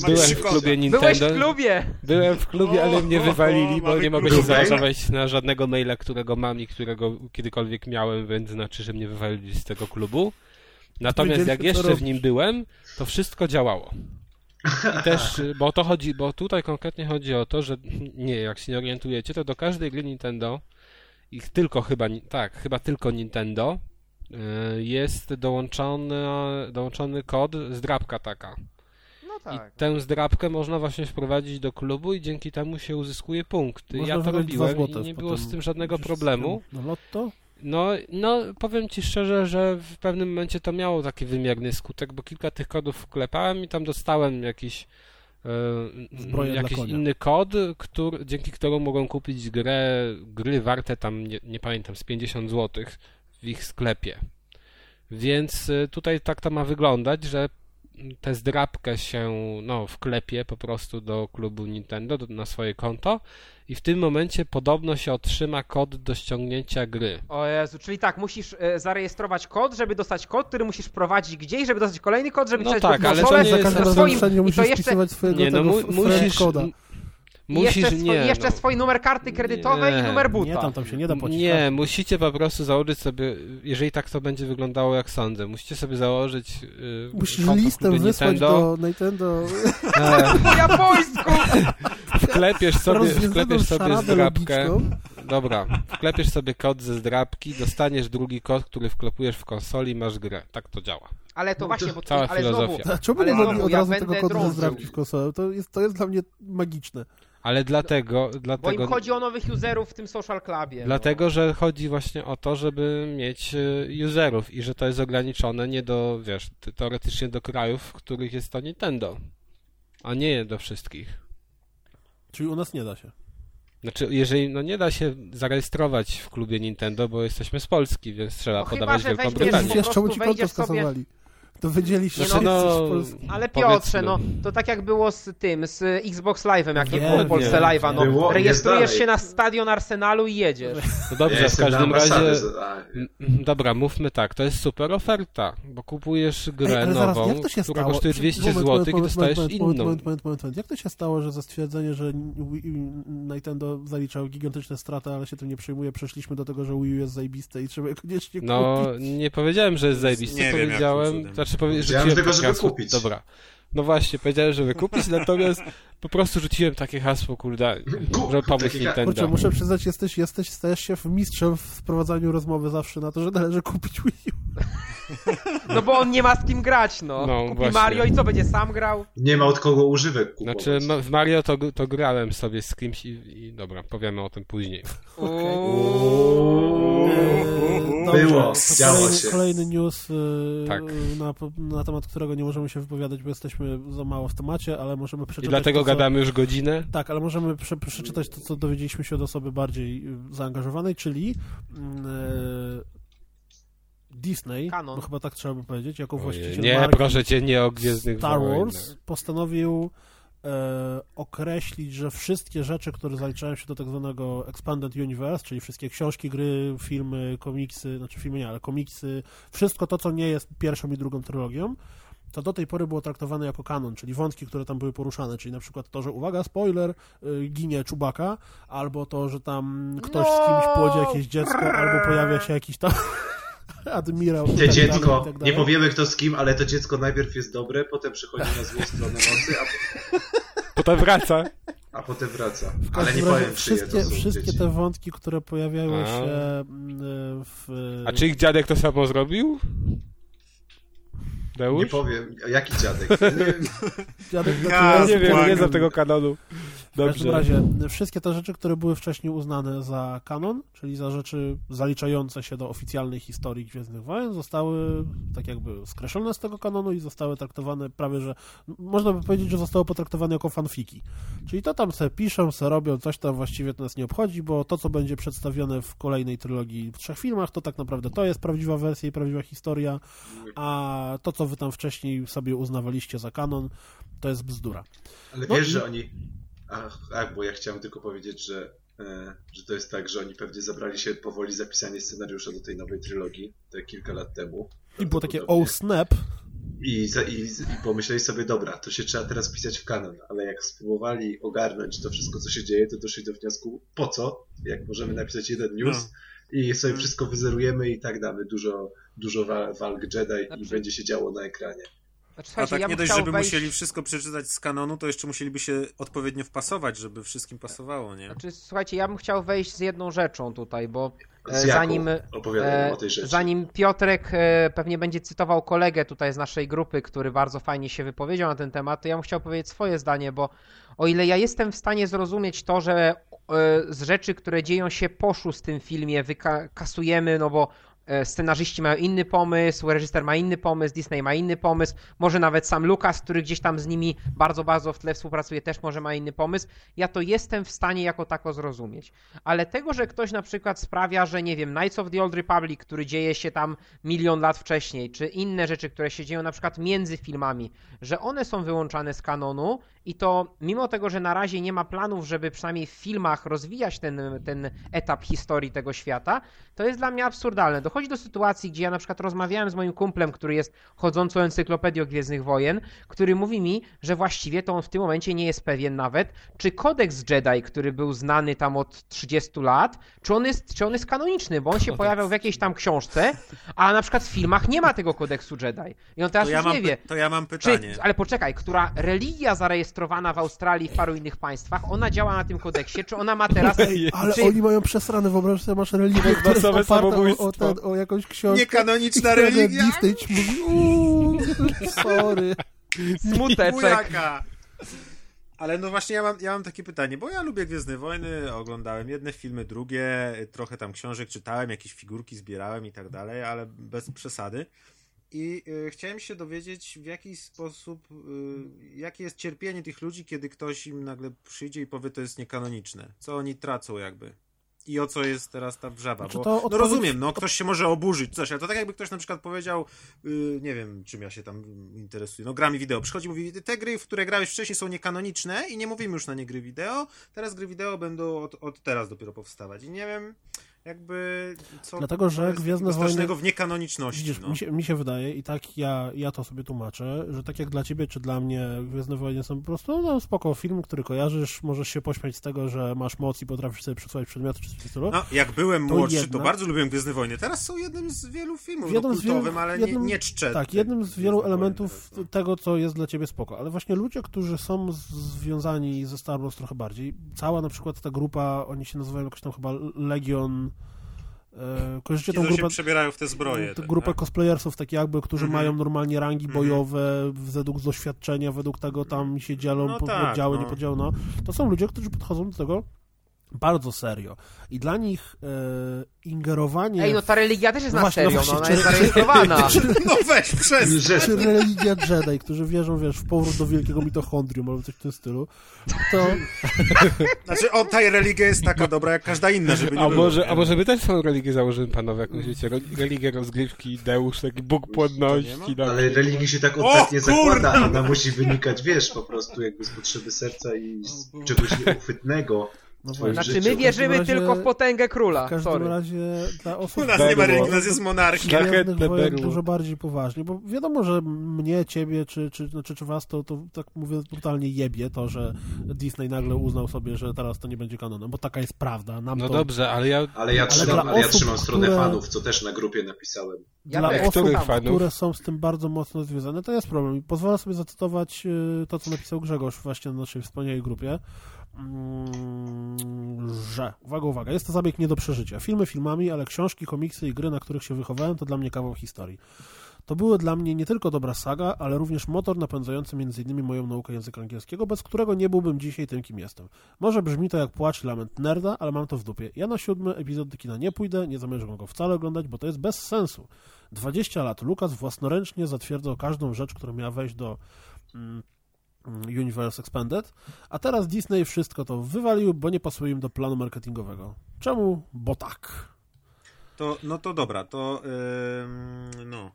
Speaker 2: Byłem w klubie
Speaker 4: Byłeś w
Speaker 2: Nintendo.
Speaker 4: klubie!
Speaker 2: Byłem w klubie, ale mnie wywalili, bo nie mogę się zalogować na żadnego maila, którego mam i którego kiedykolwiek miałem, więc znaczy, że mnie wywalili z tego klubu. Natomiast jak jeszcze w nim byłem, to wszystko działało. I też, bo to chodzi, bo tutaj konkretnie chodzi o to, że nie, jak się nie orientujecie, to do każdej gry Nintendo, ich tylko chyba, tak, chyba tylko Nintendo, y, jest dołączony, dołączony kod, zdrabka taka.
Speaker 4: No tak.
Speaker 2: I tę zdrabkę można właśnie wprowadzić do klubu i dzięki temu się uzyskuje punkty.
Speaker 1: Można
Speaker 2: ja to robiłem i nie było z tym żadnego problemu.
Speaker 1: Na lotto?
Speaker 2: No, no, powiem ci szczerze, że w pewnym momencie to miało taki wymierny skutek, bo kilka tych kodów wklepałem i tam dostałem jakiś e, jakiś inny kod, który, dzięki któremu mogą kupić grę, gry warte tam, nie, nie pamiętam, z 50 zł w ich sklepie. Więc e, tutaj tak to ma wyglądać, że tę zdrabkę się no, wklepie po prostu do klubu Nintendo, do, na swoje konto i w tym momencie podobno się otrzyma kod do ściągnięcia gry.
Speaker 4: O Jezu, czyli tak, musisz e, zarejestrować kod, żeby dostać kod, który musisz wprowadzić gdzieś, żeby dostać kolejny kod, żeby
Speaker 2: No tak, ale to nie
Speaker 1: Za
Speaker 2: jest
Speaker 1: razem
Speaker 4: swoim, i to
Speaker 1: musisz
Speaker 4: jeszcze,
Speaker 1: wpisywać swojego
Speaker 2: Nie, no
Speaker 1: tego
Speaker 2: mu, musisz,
Speaker 1: koda.
Speaker 2: Musisz,
Speaker 4: jeszcze, swój,
Speaker 2: nie,
Speaker 4: jeszcze
Speaker 2: no.
Speaker 4: swój numer karty kredytowej
Speaker 2: Nie.
Speaker 4: i numer buta.
Speaker 1: Nie, tam, tam się nie da płacić.
Speaker 2: Nie, musicie po prostu założyć sobie, jeżeli tak to będzie wyglądało jak sądzę, musicie sobie założyć yy,
Speaker 1: Musisz listem
Speaker 2: klubie
Speaker 1: wysłać
Speaker 2: Nintendo,
Speaker 1: do Nintendo
Speaker 2: e,
Speaker 4: Po japońsku!
Speaker 2: wklepiesz sobie, wklepiesz sobie zdrabkę,
Speaker 1: logiczną.
Speaker 2: dobra, wklepiesz sobie kod ze zdrabki, dostaniesz drugi kod, który wklepujesz w konsoli i masz grę. Tak to działa.
Speaker 4: Ale to
Speaker 3: No,
Speaker 4: właśnie,
Speaker 3: to
Speaker 4: bo
Speaker 2: cała
Speaker 4: ale znowu,
Speaker 2: filozofia.
Speaker 1: A czemu nie mogli
Speaker 4: znowu,
Speaker 1: od
Speaker 4: ja
Speaker 1: razu tego kodu ze zdrabki w konsolę? To jest, to jest dla mnie magiczne.
Speaker 2: Ale dlatego,
Speaker 4: bo
Speaker 2: dlatego,
Speaker 4: im chodzi o nowych userów w tym social clubie.
Speaker 2: dlatego, że chodzi właśnie o to, żeby mieć y, userów i że to jest ograniczone nie do, wiesz, te- teoretycznie do krajów, w których jest to Nintendo, a nie do wszystkich.
Speaker 1: Czyli u nas nie da się.
Speaker 2: Znaczy, jeżeli, no nie da się zarejestrować w klubie Nintendo, bo jesteśmy z Polski, więc trzeba
Speaker 4: No chyba,
Speaker 2: podawać
Speaker 4: że
Speaker 2: Wielką Brytanię.
Speaker 1: Wiesz, czemu ci konto skasowali? To wiedzieliście,
Speaker 2: Znaczy, no,
Speaker 1: Polski.
Speaker 4: Ale. Piotrze, no to tak jak było z tym, z Xbox Live'em, jak nie było w Polsce Live'a, no
Speaker 3: było,
Speaker 4: rejestrujesz
Speaker 3: jest
Speaker 4: się na stadion Arsenalu i jedziesz.
Speaker 2: No dobrze, w każdym razie...
Speaker 3: za- a,
Speaker 2: M- m, Dobra, mówmy tak, to jest super oferta, bo kupujesz grę
Speaker 1: Ej, ale zaraz,
Speaker 2: nową,
Speaker 1: jak to się
Speaker 2: która
Speaker 1: stało?
Speaker 2: kosztuje
Speaker 1: Przy-
Speaker 2: 200
Speaker 1: moment,
Speaker 2: zł i dostajesz
Speaker 1: moment,
Speaker 2: inną.
Speaker 1: Moment, moment, moment, moment. Jak to się stało, że za stwierdzenie, że Nintendo zaliczał gigantyczne straty, ale się tym nie przejmuje, przeszliśmy do tego, że Wii U jest zajebiste i trzeba je koniecznie
Speaker 2: No,
Speaker 1: kupić?
Speaker 2: nie powiedziałem, że jest zajebiste,
Speaker 5: Nie wiem,
Speaker 2: powiedziałem,
Speaker 5: cudem.
Speaker 2: Znaczy powie,
Speaker 3: Powiedziałem
Speaker 2: rzuciłem
Speaker 3: tylko,
Speaker 2: takie
Speaker 3: żeby
Speaker 2: hasło,
Speaker 3: kupić.
Speaker 2: dobra. No właśnie, powiedziałem, żeby kupić, natomiast po prostu rzuciłem takie hasło, kurde,
Speaker 3: takie ha-
Speaker 2: Nintendo.
Speaker 1: Kurczę, muszę przyznać, jesteś, jesteś, stajesz się mistrzem w sprowadzaniu rozmowy zawsze na to, że należy kupić Wii U.
Speaker 4: No bo on nie ma z kim grać, no.
Speaker 2: No,
Speaker 4: Kupi
Speaker 2: właśnie.
Speaker 4: Mario i co, będzie sam grał?
Speaker 3: Nie ma od kogo używek kupować.
Speaker 2: Znaczy, w Mario to, to grałem sobie z kimś i, i dobra, powiemy o tym później.
Speaker 3: Było, działo
Speaker 1: kolejny,
Speaker 3: się.
Speaker 1: kolejny news, y,
Speaker 2: Tak.
Speaker 1: na, na temat którego nie możemy się wypowiadać, bo jesteśmy za mało w temacie, ale możemy przeczytać
Speaker 2: I dlatego
Speaker 1: to, co,
Speaker 2: gadamy już godzinę.
Speaker 1: Tak, ale możemy prze, przeczytać to, co dowiedzieliśmy się od osoby bardziej y, zaangażowanej, czyli e, Disney,
Speaker 4: Canon.
Speaker 1: bo chyba tak trzeba by powiedzieć, jako
Speaker 2: Ojej,
Speaker 1: właściciel
Speaker 2: Nie,
Speaker 1: marki
Speaker 2: proszę cię, nie o Gwiezdnych
Speaker 1: Star
Speaker 2: Wojnach.
Speaker 1: Wars postanowił określić, że wszystkie rzeczy, które zaliczają się do tak zwanego Expanded Universe, czyli wszystkie książki, gry, filmy, komiksy, znaczy filmy nie, ale komiksy, wszystko to, co nie jest pierwszą i drugą trylogią, to do tej pory było traktowane jako kanon, czyli wątki, które tam były poruszane, czyli na przykład to, że uwaga, spoiler, y, ginie Czubaka, albo to, że tam ktoś z kimś płodzie jakieś dziecko, albo pojawia się jakiś tam admirał.
Speaker 3: Nie
Speaker 1: tak
Speaker 3: dziecko,
Speaker 1: tak
Speaker 3: nie powiemy kto z kim, ale to dziecko najpierw jest dobre, potem przychodzi na złą stronę mocy, a,
Speaker 2: Potem wraca.
Speaker 3: a potem wraca. Ale nie powiem czyje
Speaker 1: wszystkie,
Speaker 3: to są
Speaker 1: wszystkie
Speaker 3: dzieci.
Speaker 1: te wątki, które pojawiały
Speaker 2: A.
Speaker 1: się mm, w...
Speaker 2: A czy ich dziadek to samo zrobił?
Speaker 3: Nie
Speaker 2: Deusz?
Speaker 3: powiem, a jaki dziadek? Nie wiem.
Speaker 1: Dziadek
Speaker 5: Ja
Speaker 2: Nie wiem, nie znam tego kanonu.
Speaker 1: W każdym
Speaker 2: Dobrze.
Speaker 1: razie, wszystkie te rzeczy, które były wcześniej uznane za kanon, czyli za rzeczy zaliczające się do oficjalnej historii Gwiezdnych Wojen, zostały tak jakby skreślone z tego kanonu i zostały traktowane prawie, że można by powiedzieć, że zostało potraktowane jako fanfiki. Czyli to tam se piszą, se robią, coś tam właściwie to nas nie obchodzi, bo to, co będzie przedstawione w kolejnej trylogii w trzech filmach, to tak naprawdę to jest prawdziwa wersja i prawdziwa historia, a to, co wy tam wcześniej sobie uznawaliście za kanon, to jest bzdura.
Speaker 3: Ale
Speaker 1: No
Speaker 3: wiesz, że oni... Ach, ach, bo ja chciałem tylko powiedzieć, że, e, że to jest tak, że oni pewnie zabrali się powoli za pisanie scenariusza do tej nowej trylogii, te kilka lat temu.
Speaker 1: I było takie oh snap,
Speaker 3: I, i, I pomyśleli sobie, dobra, to się trzeba teraz pisać w kanon, ale jak spróbowali ogarnąć to wszystko, co się dzieje, to doszli do wniosku, po co, jak możemy napisać jeden news i sobie
Speaker 5: Mm.
Speaker 3: wszystko wyzerujemy i tak damy dużo, dużo wa- walk Jedi i
Speaker 4: Znaczy-
Speaker 3: będzie się działo na ekranie.
Speaker 4: Znaczy,
Speaker 5: A tak
Speaker 4: ja
Speaker 5: nie dość, żeby
Speaker 4: wejść...
Speaker 5: musieli wszystko przeczytać z kanonu, to jeszcze musieliby się odpowiednio wpasować, żeby wszystkim pasowało, nie?
Speaker 4: Znaczy, słuchajcie, ja bym chciał wejść z jedną rzeczą tutaj, bo e, zanim, e,
Speaker 3: o tej rzeczy.
Speaker 4: zanim Piotrek e, pewnie będzie cytował kolegę tutaj z naszej grupy, który bardzo fajnie się wypowiedział na ten temat, to ja bym chciał powiedzieć swoje zdanie, bo o ile ja jestem w stanie zrozumieć to, że e, z rzeczy, które dzieją się po szóstym filmie wykasujemy, no bo scenarzyści mają inny pomysł, reżyser ma inny pomysł, Disney ma inny pomysł, może nawet sam Lucas, który gdzieś tam z nimi bardzo, bardzo w tle współpracuje, też może ma inny pomysł. Ja to jestem w stanie jako tako zrozumieć. Ale tego, że ktoś na przykład sprawia, że nie wiem, Knights of the Old Republic, który dzieje się tam milion lat wcześniej, czy inne rzeczy, które się dzieją na przykład między filmami, że one są wyłączane z kanonu i to mimo tego, że na razie nie ma planów, żeby przynajmniej w filmach rozwijać ten, ten etap historii tego świata, to jest dla mnie absurdalne. Dochodzi do sytuacji, gdzie ja na przykład rozmawiałem z moim kumplem, który jest chodzącą encyklopedią Gwiezdnych Wojen, który mówi mi, że właściwie to on w tym momencie nie jest pewien nawet, czy kodeks Jedi, który był znany tam od 30 lat, czy on jest, czy on jest kanoniczny, bo on się pojawiał w jakiejś tam książce, a na przykład w filmach nie ma tego kodeksu Jedi. I on teraz
Speaker 5: ja,
Speaker 4: już
Speaker 5: mam,
Speaker 4: nie wie,
Speaker 5: to ja mam
Speaker 4: czy,
Speaker 5: pytanie.
Speaker 4: ale poczekaj, która religia zarejestrowana w Australii i w paru innych państwach, ona działa na tym kodeksie, czy ona ma teraz...
Speaker 1: Ale
Speaker 4: czy,
Speaker 1: oni mają przesrane, wyobraź sobie, masz religię, która jest oparta o, o, ten, o jakąś książkę.
Speaker 5: Niekanoniczna religia?
Speaker 1: Disney ci mówi, uuu, sorry.
Speaker 4: smuteczek.
Speaker 5: Ale no właśnie ja mam, ja mam takie pytanie, bo ja lubię Gwiezdne Wojny, oglądałem jedne filmy, drugie, trochę tam książek czytałem, jakieś figurki zbierałem i tak dalej, ale bez przesady. I y, chciałem się dowiedzieć, w jaki sposób, y, jakie jest cierpienie tych ludzi, kiedy ktoś im nagle przyjdzie i powie, to jest niekanoniczne. Co oni tracą jakby. I o co jest teraz ta wrzawa?
Speaker 1: Znaczy
Speaker 5: Bo,
Speaker 1: to
Speaker 5: no
Speaker 1: odpowiedź-
Speaker 5: rozumiem, no ktoś się może oburzyć, coś, ale to tak jakby ktoś na przykład powiedział, y, nie wiem, czym ja się tam interesuję, no grami wideo. Przychodzi i mówi, te gry, w które grałeś wcześniej są niekanoniczne i nie mówimy już na nie gry wideo, teraz gry wideo będą od, od teraz dopiero powstawać. I nie wiem, jakby co
Speaker 1: Dlatego, że Gwiezdne Wojny-
Speaker 5: w niekanoniczności.
Speaker 1: Widzisz,
Speaker 5: no.
Speaker 1: mi, się, mi się wydaje i tak ja, ja to sobie tłumaczę, że tak jak dla ciebie czy dla mnie Gwiezdne Wojny są po prostu no, spoko film, który kojarzysz, możesz się pośmiać z tego, że masz moc i potrafisz sobie przesuwać przedmioty czy coś.
Speaker 5: No, jak byłem młodszy, to bardzo lubiłem Gwiezdne Wojny. Teraz są jednym z wielu filmów,
Speaker 1: Jednym
Speaker 5: no,
Speaker 1: z wielu-
Speaker 5: kultowym, ale
Speaker 1: jednym-
Speaker 5: nie, nie czczę.
Speaker 1: Tak, jednym z wielu elementów
Speaker 5: Wojny no.
Speaker 1: tego, co jest dla ciebie spoko. Ale właśnie ludzie, którzy są związani ze Star Wars trochę bardziej, cała na przykład ta grupa, oni się nazywają jakoś tam chyba Legion. E, kojarzycie
Speaker 5: Ci,
Speaker 1: tą grupę?
Speaker 5: się przebierają w te zbroje.
Speaker 1: tę
Speaker 5: tak,
Speaker 1: grupę
Speaker 5: tak?
Speaker 1: cosplayerów, tak jakby, którzy
Speaker 5: Mhm.
Speaker 1: mają normalnie rangi
Speaker 5: Mhm.
Speaker 1: bojowe, według doświadczenia, według tego tam się dzielą
Speaker 5: No
Speaker 1: po
Speaker 5: tak,
Speaker 1: poddziały,
Speaker 5: no.
Speaker 1: nie poddziały, no. To są ludzie, którzy podchodzą do tego bardzo serio. I dla nich e, ingerowanie...
Speaker 4: Ej, no ta religia też jest
Speaker 1: No
Speaker 4: na
Speaker 1: właśnie, no
Speaker 4: serio,
Speaker 1: właśnie,
Speaker 4: no ona
Speaker 1: czy-
Speaker 4: jest zarejestrowana.
Speaker 5: No weź, przez.
Speaker 3: Że,
Speaker 1: czy religia Jedi, którzy wierzą, wiesz, w powrót do wielkiego mitochondrium albo coś w tym stylu, to
Speaker 5: Znaczy, o, ta religia jest taka dobra jak każda inna, żeby nie
Speaker 2: A
Speaker 5: było.
Speaker 2: może, a może my też swoją religię założymy, panowie, jakąś, wiecie, ro- religię rozgrywki, Deusz, taki Bóg płodności. no.
Speaker 3: ale religii się tak
Speaker 5: O,
Speaker 3: odpetnie
Speaker 5: kurde!
Speaker 3: zakłada, ona musi wynikać, wiesz, po prostu jakby z potrzeby serca i z czegoś nieuchwytnego.
Speaker 1: No.
Speaker 4: Znaczy
Speaker 3: życiu.
Speaker 4: my wierzymy
Speaker 1: W każdym
Speaker 4: tylko w
Speaker 1: razie-
Speaker 4: potęgę
Speaker 1: W
Speaker 4: króla,
Speaker 1: każdym
Speaker 4: sorry.
Speaker 1: razie dla osób
Speaker 5: U nas nie ma religii, u nas jest monarchia.
Speaker 1: Dużo bardziej poważnie, bo wiadomo, że mnie, ciebie, czy, czy, znaczy, czy was to, to tak mówię brutalnie jebie to, że Disney nagle uznał sobie, że teraz to nie będzie kanonem, bo taka jest prawda. Nam
Speaker 2: No
Speaker 1: to,
Speaker 2: dobrze, ale ja...
Speaker 3: Ale ja
Speaker 1: Ale
Speaker 3: trzymam,
Speaker 1: dla
Speaker 3: ale ja
Speaker 1: osób,
Speaker 3: trzymam stronę
Speaker 1: które-
Speaker 3: fanów, co też na grupie napisałem.
Speaker 4: Ja
Speaker 1: dla osób,
Speaker 2: fanów?
Speaker 1: które są z tym bardzo mocno związane, to jest problem. I pozwolę sobie zacytować y, to, co napisał Grzegorz właśnie na naszej wspaniałej grupie. Mm, że, uwaga, uwaga, jest to zabieg nie do przeżycia. Filmy filmami, ale książki, komiksy i gry, na których się wychowałem, to dla mnie kawał historii. To były dla mnie nie tylko dobra saga, ale również motor napędzający m.in. moją naukę języka angielskiego, bez którego nie byłbym dzisiaj tym, kim jestem. Może brzmi to jak płacz lament nerda, ale mam to w dupie. Ja na siódmy epizod kina nie pójdę, nie zamierzam go wcale oglądać, bo to jest bez sensu. 20 lat Lukas własnoręcznie zatwierdzał każdą rzecz, która miała wejść do mm, Universe Expanded, a teraz Disney wszystko to wywalił, bo nie pasuje im do planu marketingowego. Czemu? Bo tak.
Speaker 5: To, no to dobra, to ym, no,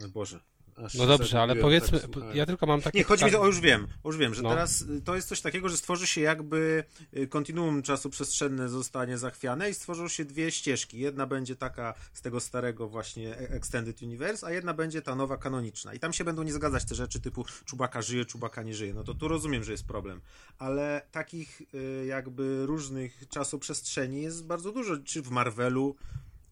Speaker 5: yy, Boże. Aż
Speaker 2: No dobrze, ale powiedzmy,
Speaker 5: tak,
Speaker 2: ja tylko mam takie...
Speaker 5: Nie, chodzi mi to, o już wiem, już wiem, że
Speaker 2: No.
Speaker 5: teraz y, to jest coś takiego, że stworzy się jakby y, kontinuum czasu przestrzenne zostanie zachwiane i stworzą się dwie ścieżki. Jedna będzie taka z tego starego właśnie e- Extended Universe, a jedna będzie ta nowa kanoniczna. I tam się będą nie zgadzać te rzeczy typu Czubaka żyje, Czubaka nie żyje. No to tu rozumiem, że jest problem. Ale takich y, jakby różnych czasoprzestrzeni jest bardzo dużo, czy w Marvelu,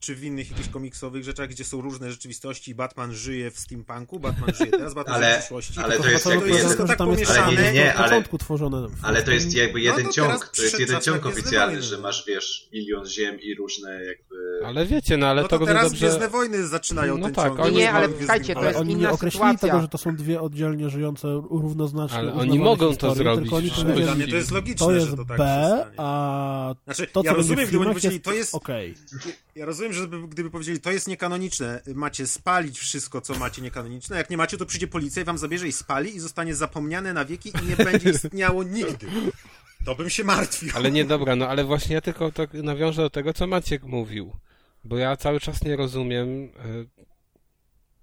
Speaker 5: czy w innych jakichś komiksowych rzeczach, gdzie są różne rzeczywistości. Batman żyje w steampunku, Batman żyje teraz, Batman żyje
Speaker 3: Ale-
Speaker 5: w przyszłości.
Speaker 3: ale to jest
Speaker 5: to
Speaker 3: jakby
Speaker 5: jest tak
Speaker 1: tam jest
Speaker 5: pomieszane.
Speaker 3: Ale nie, nie,
Speaker 1: od
Speaker 3: ale-
Speaker 1: początku tworzone.
Speaker 3: Ale to jest jakby jeden
Speaker 5: to
Speaker 3: ciąg, to jest jeden ciąg oficjalny, że masz, wiesz, milion ziem i różne jakby...
Speaker 2: Ale wiecie, no ale
Speaker 5: No
Speaker 2: to
Speaker 5: to teraz
Speaker 2: dobrze...
Speaker 5: Gwiezdne Wojny zaczynają
Speaker 2: No
Speaker 5: ten
Speaker 2: tak,
Speaker 5: ciąg.
Speaker 2: oni-
Speaker 4: Nie, ale słuchajcie, to jest
Speaker 1: oni
Speaker 4: inna
Speaker 1: nie określili
Speaker 4: sytuacja.
Speaker 1: tego, że to są dwie oddzielnie żyjące, równoznacznie
Speaker 2: Ale oni mogą to zrobić
Speaker 1: oni
Speaker 2: w
Speaker 5: Dla mnie to jest logiczne,
Speaker 1: to
Speaker 5: że
Speaker 1: jest
Speaker 5: to tak
Speaker 1: B,
Speaker 5: się stanie.
Speaker 1: a
Speaker 5: Znaczy,
Speaker 1: to, co
Speaker 5: ja rozumiem, gdyby oni powiedzieli,
Speaker 1: jest
Speaker 5: to jest
Speaker 1: okej.
Speaker 5: Ja rozumiem, że gdyby, powiedzieli, to jest niekanoniczne, macie spalić wszystko, co macie niekanoniczne. Jak nie macie, to przyjdzie policja i wam zabierze i spali i zostanie zapomniane na wieki i nie będzie istniało nigdy. To bym się martwił.
Speaker 2: Ale nie, dobra, no ale właśnie ja tylko tak nawiążę do tego, co Maciek mówił. Bo ja cały czas nie rozumiem, y,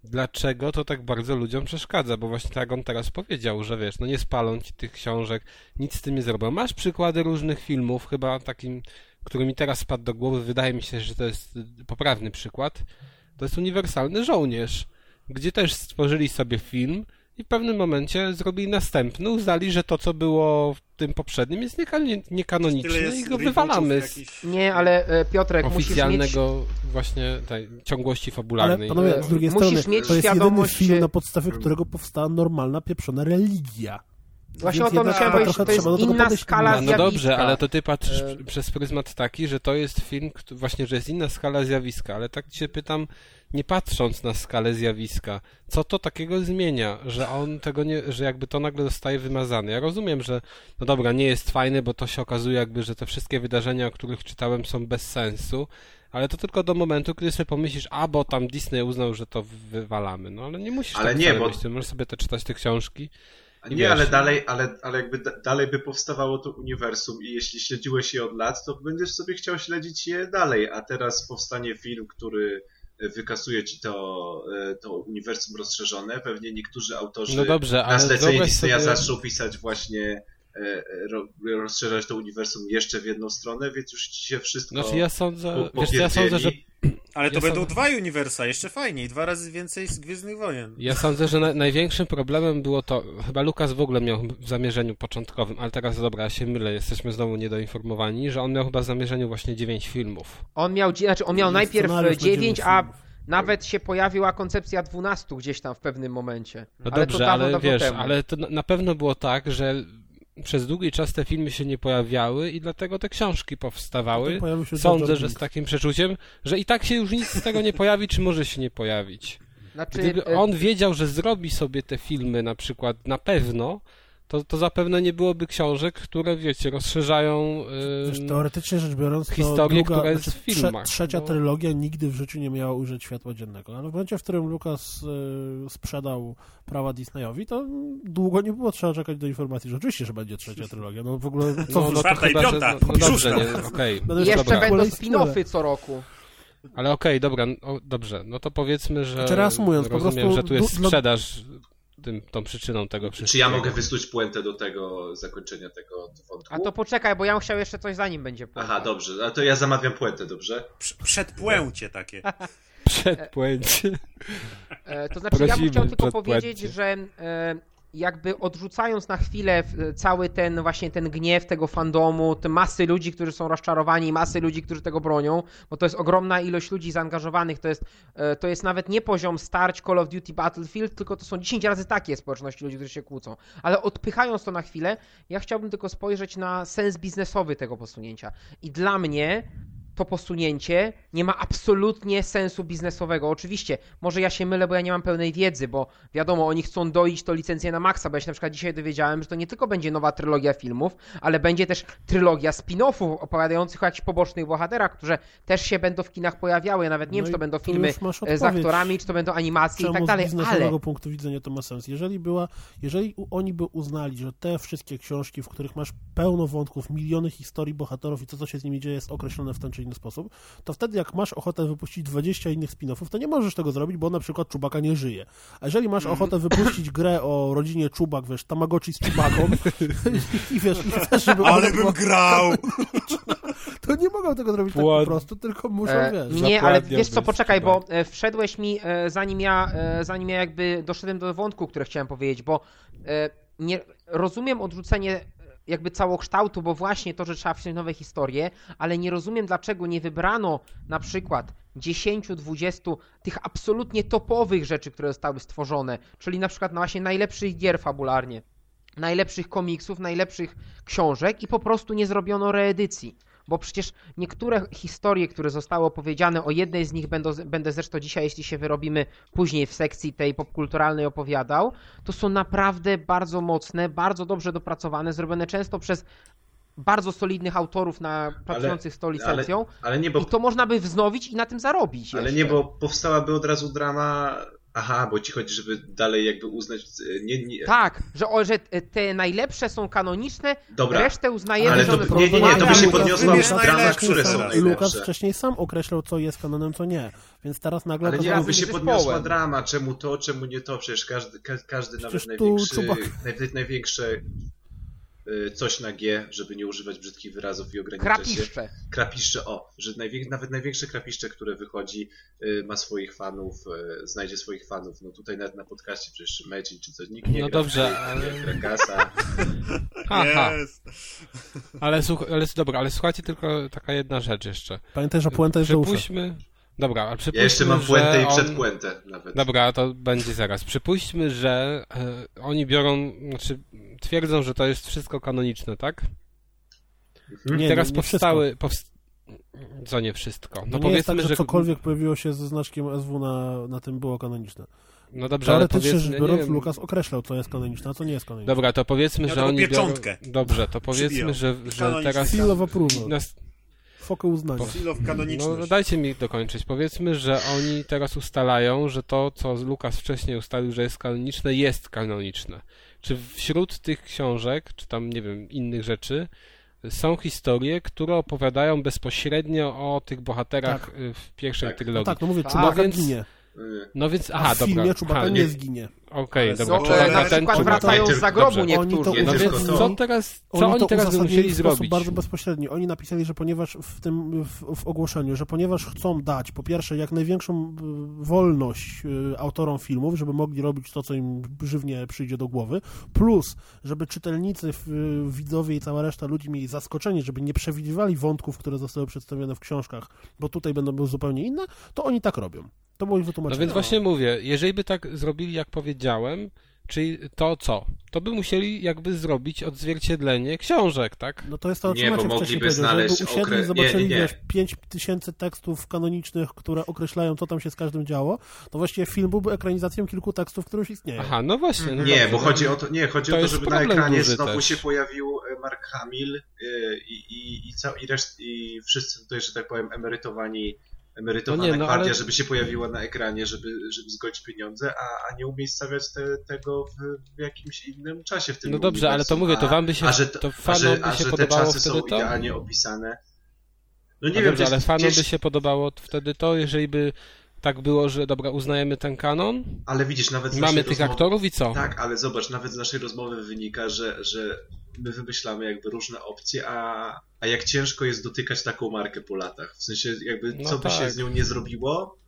Speaker 2: dlaczego to tak bardzo ludziom przeszkadza, bo właśnie tak on teraz powiedział, że wiesz, no nie spalą ci tych książek, nic z tym nie zrobią. Masz przykłady różnych filmów, chyba takim, który mi teraz spadł do głowy, wydaje mi się, że to jest poprawny przykład, to jest Uniwersalny Żołnierz, gdzie też stworzyli sobie film i w pewnym momencie zrobili następny, uznali, że to, co było w tym poprzednim jest niekan- niekanoniczne
Speaker 5: Tyle
Speaker 2: i go wywalamy z
Speaker 5: jakichś-
Speaker 4: Nie, ale e, Piotrek, musisz mieć...
Speaker 2: oficjalnego właśnie tej ciągłości
Speaker 1: Ale
Speaker 2: fabularnej.
Speaker 1: panowie, z drugiej
Speaker 4: Musisz
Speaker 1: strony,
Speaker 4: mieć
Speaker 1: to jest jedyny
Speaker 4: świadomość,
Speaker 1: film,
Speaker 4: że-
Speaker 1: na podstawie którego powstała normalna, pieprzona religia.
Speaker 4: Właśnie
Speaker 1: Więc
Speaker 4: o to
Speaker 1: jednak
Speaker 4: chciałem powiedzieć, to jest inna
Speaker 1: podejść
Speaker 4: skala
Speaker 2: no,
Speaker 1: innego.
Speaker 2: no dobrze,
Speaker 4: zjawiska.
Speaker 2: ale to ty patrzysz
Speaker 4: E,
Speaker 2: przez pryzmat taki, że to jest film, właśnie, że jest inna skala zjawiska, ale tak cię pytam, nie patrząc na skalę zjawiska, co to takiego zmienia, że on tego nie, że jakby to nagle zostaje wymazane. Ja rozumiem, że no dobra, nie jest fajne, bo to się okazuje jakby, że te wszystkie wydarzenia, o których czytałem są bez sensu, ale to tylko do momentu, kiedy sobie pomyślisz, a bo tam Disney uznał, że to wywalamy. No ale nie musisz
Speaker 3: Ale
Speaker 2: tak
Speaker 3: nie,
Speaker 2: wcale
Speaker 3: bo-
Speaker 2: myśleć, możesz sobie te czytać te książki.
Speaker 3: Nie,
Speaker 2: wiesz,
Speaker 3: ale dalej, ale, ale jakby da, dalej by powstawało to uniwersum i jeśli śledziłeś je od lat, to będziesz sobie chciał śledzić je dalej, a teraz powstanie film, który wykasuje ci to, e, to uniwersum rozszerzone. Pewnie niektórzy autorzy
Speaker 2: No dobrze,
Speaker 3: na
Speaker 2: ale
Speaker 3: zlecenie
Speaker 2: wyobraź
Speaker 3: Disneya
Speaker 2: sobie...
Speaker 3: zaczną pisać właśnie e, e, rozszerzać to uniwersum jeszcze w jedną stronę, więc już ci się wszystko
Speaker 2: Znaczy ja sądzę,
Speaker 3: po-
Speaker 2: wiesz, ja sądzę, że.
Speaker 5: Ale to
Speaker 2: Ja
Speaker 5: będą
Speaker 2: sam-
Speaker 5: dwa uniwersa, jeszcze fajniej, dwa razy więcej z Gwiezdnych Wojen.
Speaker 2: Ja sądzę, że na, największym problemem było to, chyba Lukas w ogóle miał w zamierzeniu początkowym, ale teraz dobra, ja się mylę, jesteśmy znowu niedoinformowani, że on miał chyba w zamierzeniu właśnie dziewięć filmów.
Speaker 4: On miał, znaczy on miał
Speaker 1: Jest
Speaker 4: najpierw
Speaker 1: scenariusz na
Speaker 4: 9,
Speaker 1: dziewięć
Speaker 4: a nawet się pojawiła koncepcja 12 gdzieś tam w pewnym momencie.
Speaker 2: No
Speaker 4: ale
Speaker 2: dobrze, ale wiesz,
Speaker 4: temu.
Speaker 2: ale to na pewno było tak, że przez długi czas te filmy się nie pojawiały i dlatego te książki powstawały. Sądzę, że z takim przeczuciem, że i tak się już nic z tego nie pojawi, czy może się nie pojawić.
Speaker 4: Znaczy,
Speaker 2: Gdyby
Speaker 4: e,
Speaker 2: on wiedział, że zrobi sobie te filmy na przykład na pewno, to, to zapewne nie byłoby książek, które, wiecie, rozszerzają
Speaker 1: Wiesz,
Speaker 2: ym,
Speaker 1: teoretycznie rzecz biorąc, to
Speaker 2: historię,
Speaker 1: druga,
Speaker 2: która jest
Speaker 1: znaczy,
Speaker 2: w filmach,
Speaker 1: trzecia
Speaker 2: no.
Speaker 1: trylogia nigdy w życiu nie miała ujrzeć światła dziennego, ale w momencie, w którym Lucas y, sprzedał prawa Disneyowi, to długo nie było trzeba czekać do informacji, że oczywiście, że będzie trzecia trylogia. No w ogóle co
Speaker 2: no, no to
Speaker 5: Czwarta i
Speaker 2: chyba, że,
Speaker 5: piąta,
Speaker 2: no, no dobrze, nie, okej.
Speaker 1: Będę
Speaker 4: I jeszcze
Speaker 1: dobra.
Speaker 4: będą spin-offy co roku.
Speaker 2: Ale okej, dobra, o, dobrze, no to powiedzmy, że
Speaker 1: Znaczy, reasumując, po
Speaker 2: rozumiem,
Speaker 1: prostu
Speaker 2: że tu jest
Speaker 1: du- dla-
Speaker 2: sprzedaż tym, tą przyczyną tego wszystkiego.
Speaker 3: Czy ja mogę wysnuć puentę do tego zakończenia tego wątku?
Speaker 4: A to poczekaj, bo ja chciał jeszcze coś zanim będzie.
Speaker 3: Aha, dobrze, a to ja zamawiam puentę, dobrze?
Speaker 5: Prz- Przedpłęcie takie.
Speaker 2: Przedpłęcie.
Speaker 4: E, To znaczy, ja bym
Speaker 2: Prosimy,
Speaker 4: chciał tylko powiedzieć, że e, jakby odrzucając na chwilę cały ten właśnie ten gniew tego fandomu, te masy ludzi, którzy są rozczarowani, masy ludzi, którzy tego bronią, bo to jest ogromna ilość ludzi zaangażowanych, to jest, e, to jest nawet nie poziom starć Call of Duty Battlefield, tylko to są 10 razy takie społeczności ludzi, którzy się kłócą. Ale odpychając to na chwilę, ja chciałbym tylko spojrzeć na sens biznesowy tego posunięcia. I dla mnie to posunięcie nie ma absolutnie sensu biznesowego. Oczywiście, może ja się mylę, bo ja nie mam pełnej wiedzy, bo wiadomo, oni chcą doić to licencję na maksa, bo ja się na przykład dzisiaj dowiedziałem, że to nie tylko będzie nowa trylogia filmów, ale będzie też trylogia spin-offów opowiadających o jakichś pobocznych bohaterach, które też się będą w kinach pojawiały. Ja nawet nie wiem,
Speaker 1: No
Speaker 4: czy
Speaker 1: i
Speaker 4: to będą filmy e, z aktorami, czy to będą animacje i tak
Speaker 1: z
Speaker 4: dalej,
Speaker 1: biznesowego
Speaker 4: ale
Speaker 1: punktu widzenia to ma sens? Jeżeli była, jeżeli oni by uznali, że te wszystkie książki, w których masz pełno wątków, miliony historii bohaterów i to, co się z nimi dzieje, jest określone w ten czy inny sposób, to wtedy jak masz ochotę wypuścić 20 innych spin-offów, to nie możesz tego zrobić, bo na przykład Czubaka nie żyje. A jeżeli masz
Speaker 5: Mhm.
Speaker 1: ochotę wypuścić grę o rodzinie Czubak, wiesz, Tamagotchi z Czubaką i wiesz, i chcesz, żeby
Speaker 5: Ale bym
Speaker 1: była,
Speaker 5: grał!
Speaker 1: to nie mogą tego zrobić tak po prostu, tylko muszą,
Speaker 4: E,
Speaker 1: wiesz.
Speaker 4: nie, ale wiesz co, poczekaj, bo e, wszedłeś mi, e, zanim ja, e, zanim ja jakby doszedłem do wątku, który chciałem powiedzieć, bo e, nie, rozumiem odrzucenie jakby całokształtu, bo właśnie to, że trzeba wziąć nowe historie, ale nie rozumiem, dlaczego nie wybrano na przykład 10-20 tych absolutnie topowych rzeczy, które zostały stworzone, czyli na przykład no właśnie najlepszych gier fabularnie, najlepszych komiksów, najlepszych książek i po prostu nie zrobiono reedycji. Bo przecież niektóre historie, które zostały opowiedziane, o jednej z nich będą, będę zresztą dzisiaj, jeśli się wyrobimy, później w sekcji tej popkulturalnej opowiadał, to są naprawdę bardzo mocne, bardzo dobrze dopracowane, zrobione często przez bardzo solidnych autorów na, pracujących z tą licencją
Speaker 3: Ale nie, bo,
Speaker 4: i to można by wznowić i na tym zarobić
Speaker 3: ale
Speaker 4: jeszcze.
Speaker 3: nie, bo powstałaby od razu drama... Aha, bo ci chodzi, żeby dalej jakby uznać... e, Nie, nie,
Speaker 4: Tak, że, o, że te najlepsze są kanoniczne,
Speaker 3: Dobra,
Speaker 4: resztę uznajemy,
Speaker 3: Ale
Speaker 4: że
Speaker 3: to-
Speaker 4: one
Speaker 3: nie, nie, nie, to by się podniosła drama,
Speaker 5: najlepsze
Speaker 3: które są
Speaker 5: teraz.
Speaker 1: Lukas
Speaker 3: najlepsze.
Speaker 1: wcześniej sam określał, co jest kanonem, co nie. Więc teraz nagle
Speaker 3: Ale nie, by się podniosła drama, czemu to, czemu nie to, przecież każdy, ka, każdy nawet
Speaker 1: Przecież tu
Speaker 3: największy, naj, największe coś na G, żeby nie używać brzydkich wyrazów i ograniczać się.
Speaker 4: krapiszcze.
Speaker 3: Krapiszcze, o, że najwię, nawet największe krapiszcze, które wychodzi, y, ma swoich fanów, y, znajdzie swoich fanów. No tutaj nawet na podcaście przecież Mecin czy coś, nikt nie
Speaker 2: No
Speaker 3: gra
Speaker 2: dobrze,
Speaker 3: w,
Speaker 2: ale-
Speaker 3: nie Krakasa.
Speaker 2: Aha, ale, słuch- ale dobra, ale słuchajcie tylko taka jedna rzecz jeszcze.
Speaker 1: Pamiętaj, że puenta jest do usza.
Speaker 2: Dobra, ale przypuśćmy,
Speaker 3: Ja jeszcze mam
Speaker 2: że
Speaker 3: puentę i
Speaker 2: on...
Speaker 3: przedpuentę nawet.
Speaker 2: Dobra, to będzie zaraz. Przypuśćmy, że e, oni biorą, znaczy twierdzą, że to jest wszystko kanoniczne, tak?
Speaker 3: Mhm.
Speaker 1: Nie,
Speaker 2: Teraz
Speaker 1: nie, nie
Speaker 2: powstały... Powst... Co nie wszystko? No
Speaker 1: To nie jest
Speaker 2: powiedzmy,
Speaker 1: tak, że,
Speaker 2: że...
Speaker 1: cokolwiek pojawiło się ze znaczkiem SW na, na tym było kanoniczne.
Speaker 2: No dobrze, ale powiedzmy...
Speaker 1: rzecz biorąc, Lukas określał, co jest kanoniczne, a co nie jest kanoniczne.
Speaker 2: Dobra, to powiedzmy,
Speaker 5: Ja
Speaker 2: że oni
Speaker 5: pieczątkę
Speaker 2: biorą... Dobrze, to powiedzmy, że, że teraz...
Speaker 1: Seal of approval.
Speaker 2: Nas...
Speaker 1: Fokę uznania.
Speaker 2: No dajcie mi dokończyć. Powiedzmy, że oni teraz ustalają, że to, co Lukas wcześniej ustalił, że jest kanoniczne, jest kanoniczne. Czy wśród tych książek, czy tam, nie wiem, innych rzeczy, są historie, które opowiadają bezpośrednio o tych bohaterach
Speaker 1: Tak.
Speaker 2: y, w pierwszej
Speaker 3: Tak.
Speaker 1: No
Speaker 2: trylogii.
Speaker 1: tak, no mówię,
Speaker 4: Tak.
Speaker 1: Czubaka
Speaker 2: No więc-
Speaker 1: ginie.
Speaker 3: Y,
Speaker 2: No więc,
Speaker 1: A
Speaker 2: aha,
Speaker 1: w filmie
Speaker 2: dobra. Aha,
Speaker 1: nie
Speaker 3: nie-
Speaker 1: zginie.
Speaker 2: Okej,
Speaker 5: Ale
Speaker 2: dobra. Czubaka
Speaker 4: na
Speaker 2: ten,
Speaker 4: przykład wracają z zagrobu
Speaker 2: Dobrze.
Speaker 1: Oni to-
Speaker 4: niektórzy.
Speaker 3: Nie
Speaker 2: No więc co teraz, co
Speaker 1: Oni
Speaker 2: oni teraz by musieli
Speaker 1: w
Speaker 2: zrobić?
Speaker 1: bardzo bezpośredni. Oni napisali, że ponieważ w tym w, w ogłoszeniu, że ponieważ chcą dać po pierwsze jak największą y, wolność y, autorom filmów, żeby mogli robić to, co im żywnie przyjdzie do głowy, plus żeby czytelnicy, widzowie i cała reszta ludzi mieli zaskoczenie, żeby nie przewidywali wątków, które zostały przedstawione w książkach, bo tutaj będą były zupełnie inne, to oni tak robią. To było ich
Speaker 2: No
Speaker 1: wytłumaczenie.
Speaker 2: więc właśnie mówię, jeżeli by tak zrobili, jak powiedziałem, Czyli to co? To by musieli jakby zrobić odzwierciedlenie książek, tak?
Speaker 1: No to jest to, o czym
Speaker 3: Nie, bo
Speaker 1: wcześniej powiedział,
Speaker 3: znaleźć
Speaker 1: żeby usiedli
Speaker 3: okre-
Speaker 1: i zobaczyli,
Speaker 3: nie, nie,
Speaker 1: wiesz, 5 tysięcy tekstów kanonicznych, które określają, co tam się z każdym działo, to właściwie film byłby ekranizacją kilku tekstów, które już istnieją.
Speaker 2: Aha, no właśnie. No
Speaker 3: Nie,
Speaker 2: dobrze,
Speaker 3: bo
Speaker 2: no.
Speaker 3: chodzi o to, nie, chodzi
Speaker 2: To
Speaker 3: o to, żeby na ekranie znowu
Speaker 2: też.
Speaker 3: się pojawił e, Mark Hamill y, i, i, i, i, reszt, i wszyscy tutaj, że tak powiem, emerytowani, emerytowana
Speaker 2: No nie, no,
Speaker 3: gwardia,
Speaker 2: ale-
Speaker 3: żeby się pojawiła na ekranie, żeby, żeby zgodzić pieniądze, a, a nie umiejscowiać te, tego w, w jakimś innym czasie w tym
Speaker 2: No dobrze, ale to mówię, to
Speaker 3: A-
Speaker 2: wam by się,
Speaker 3: a że,
Speaker 2: to
Speaker 3: a
Speaker 2: fanom
Speaker 3: że,
Speaker 2: by
Speaker 3: a
Speaker 2: się
Speaker 3: że te czasy są
Speaker 2: to?
Speaker 3: idealnie opisane. No
Speaker 2: A
Speaker 3: nie wiem,
Speaker 2: dobrze, ale
Speaker 3: gdzieś,
Speaker 2: fanom
Speaker 3: gdzieś,
Speaker 2: by się podobało wtedy to, jeżeli by tak było, że dobra, uznajemy ten kanon,
Speaker 3: ale widzisz, nawet z
Speaker 2: mamy tych
Speaker 3: rozmowy-
Speaker 2: aktorów i co?
Speaker 3: Tak, ale zobacz, nawet z naszej rozmowy wynika, że, że my wymyślamy jakby różne opcje, a, a jak ciężko jest dotykać taką markę po latach. W sensie jakby
Speaker 2: No
Speaker 3: co by się
Speaker 2: tak.
Speaker 3: z nią nie zrobiło,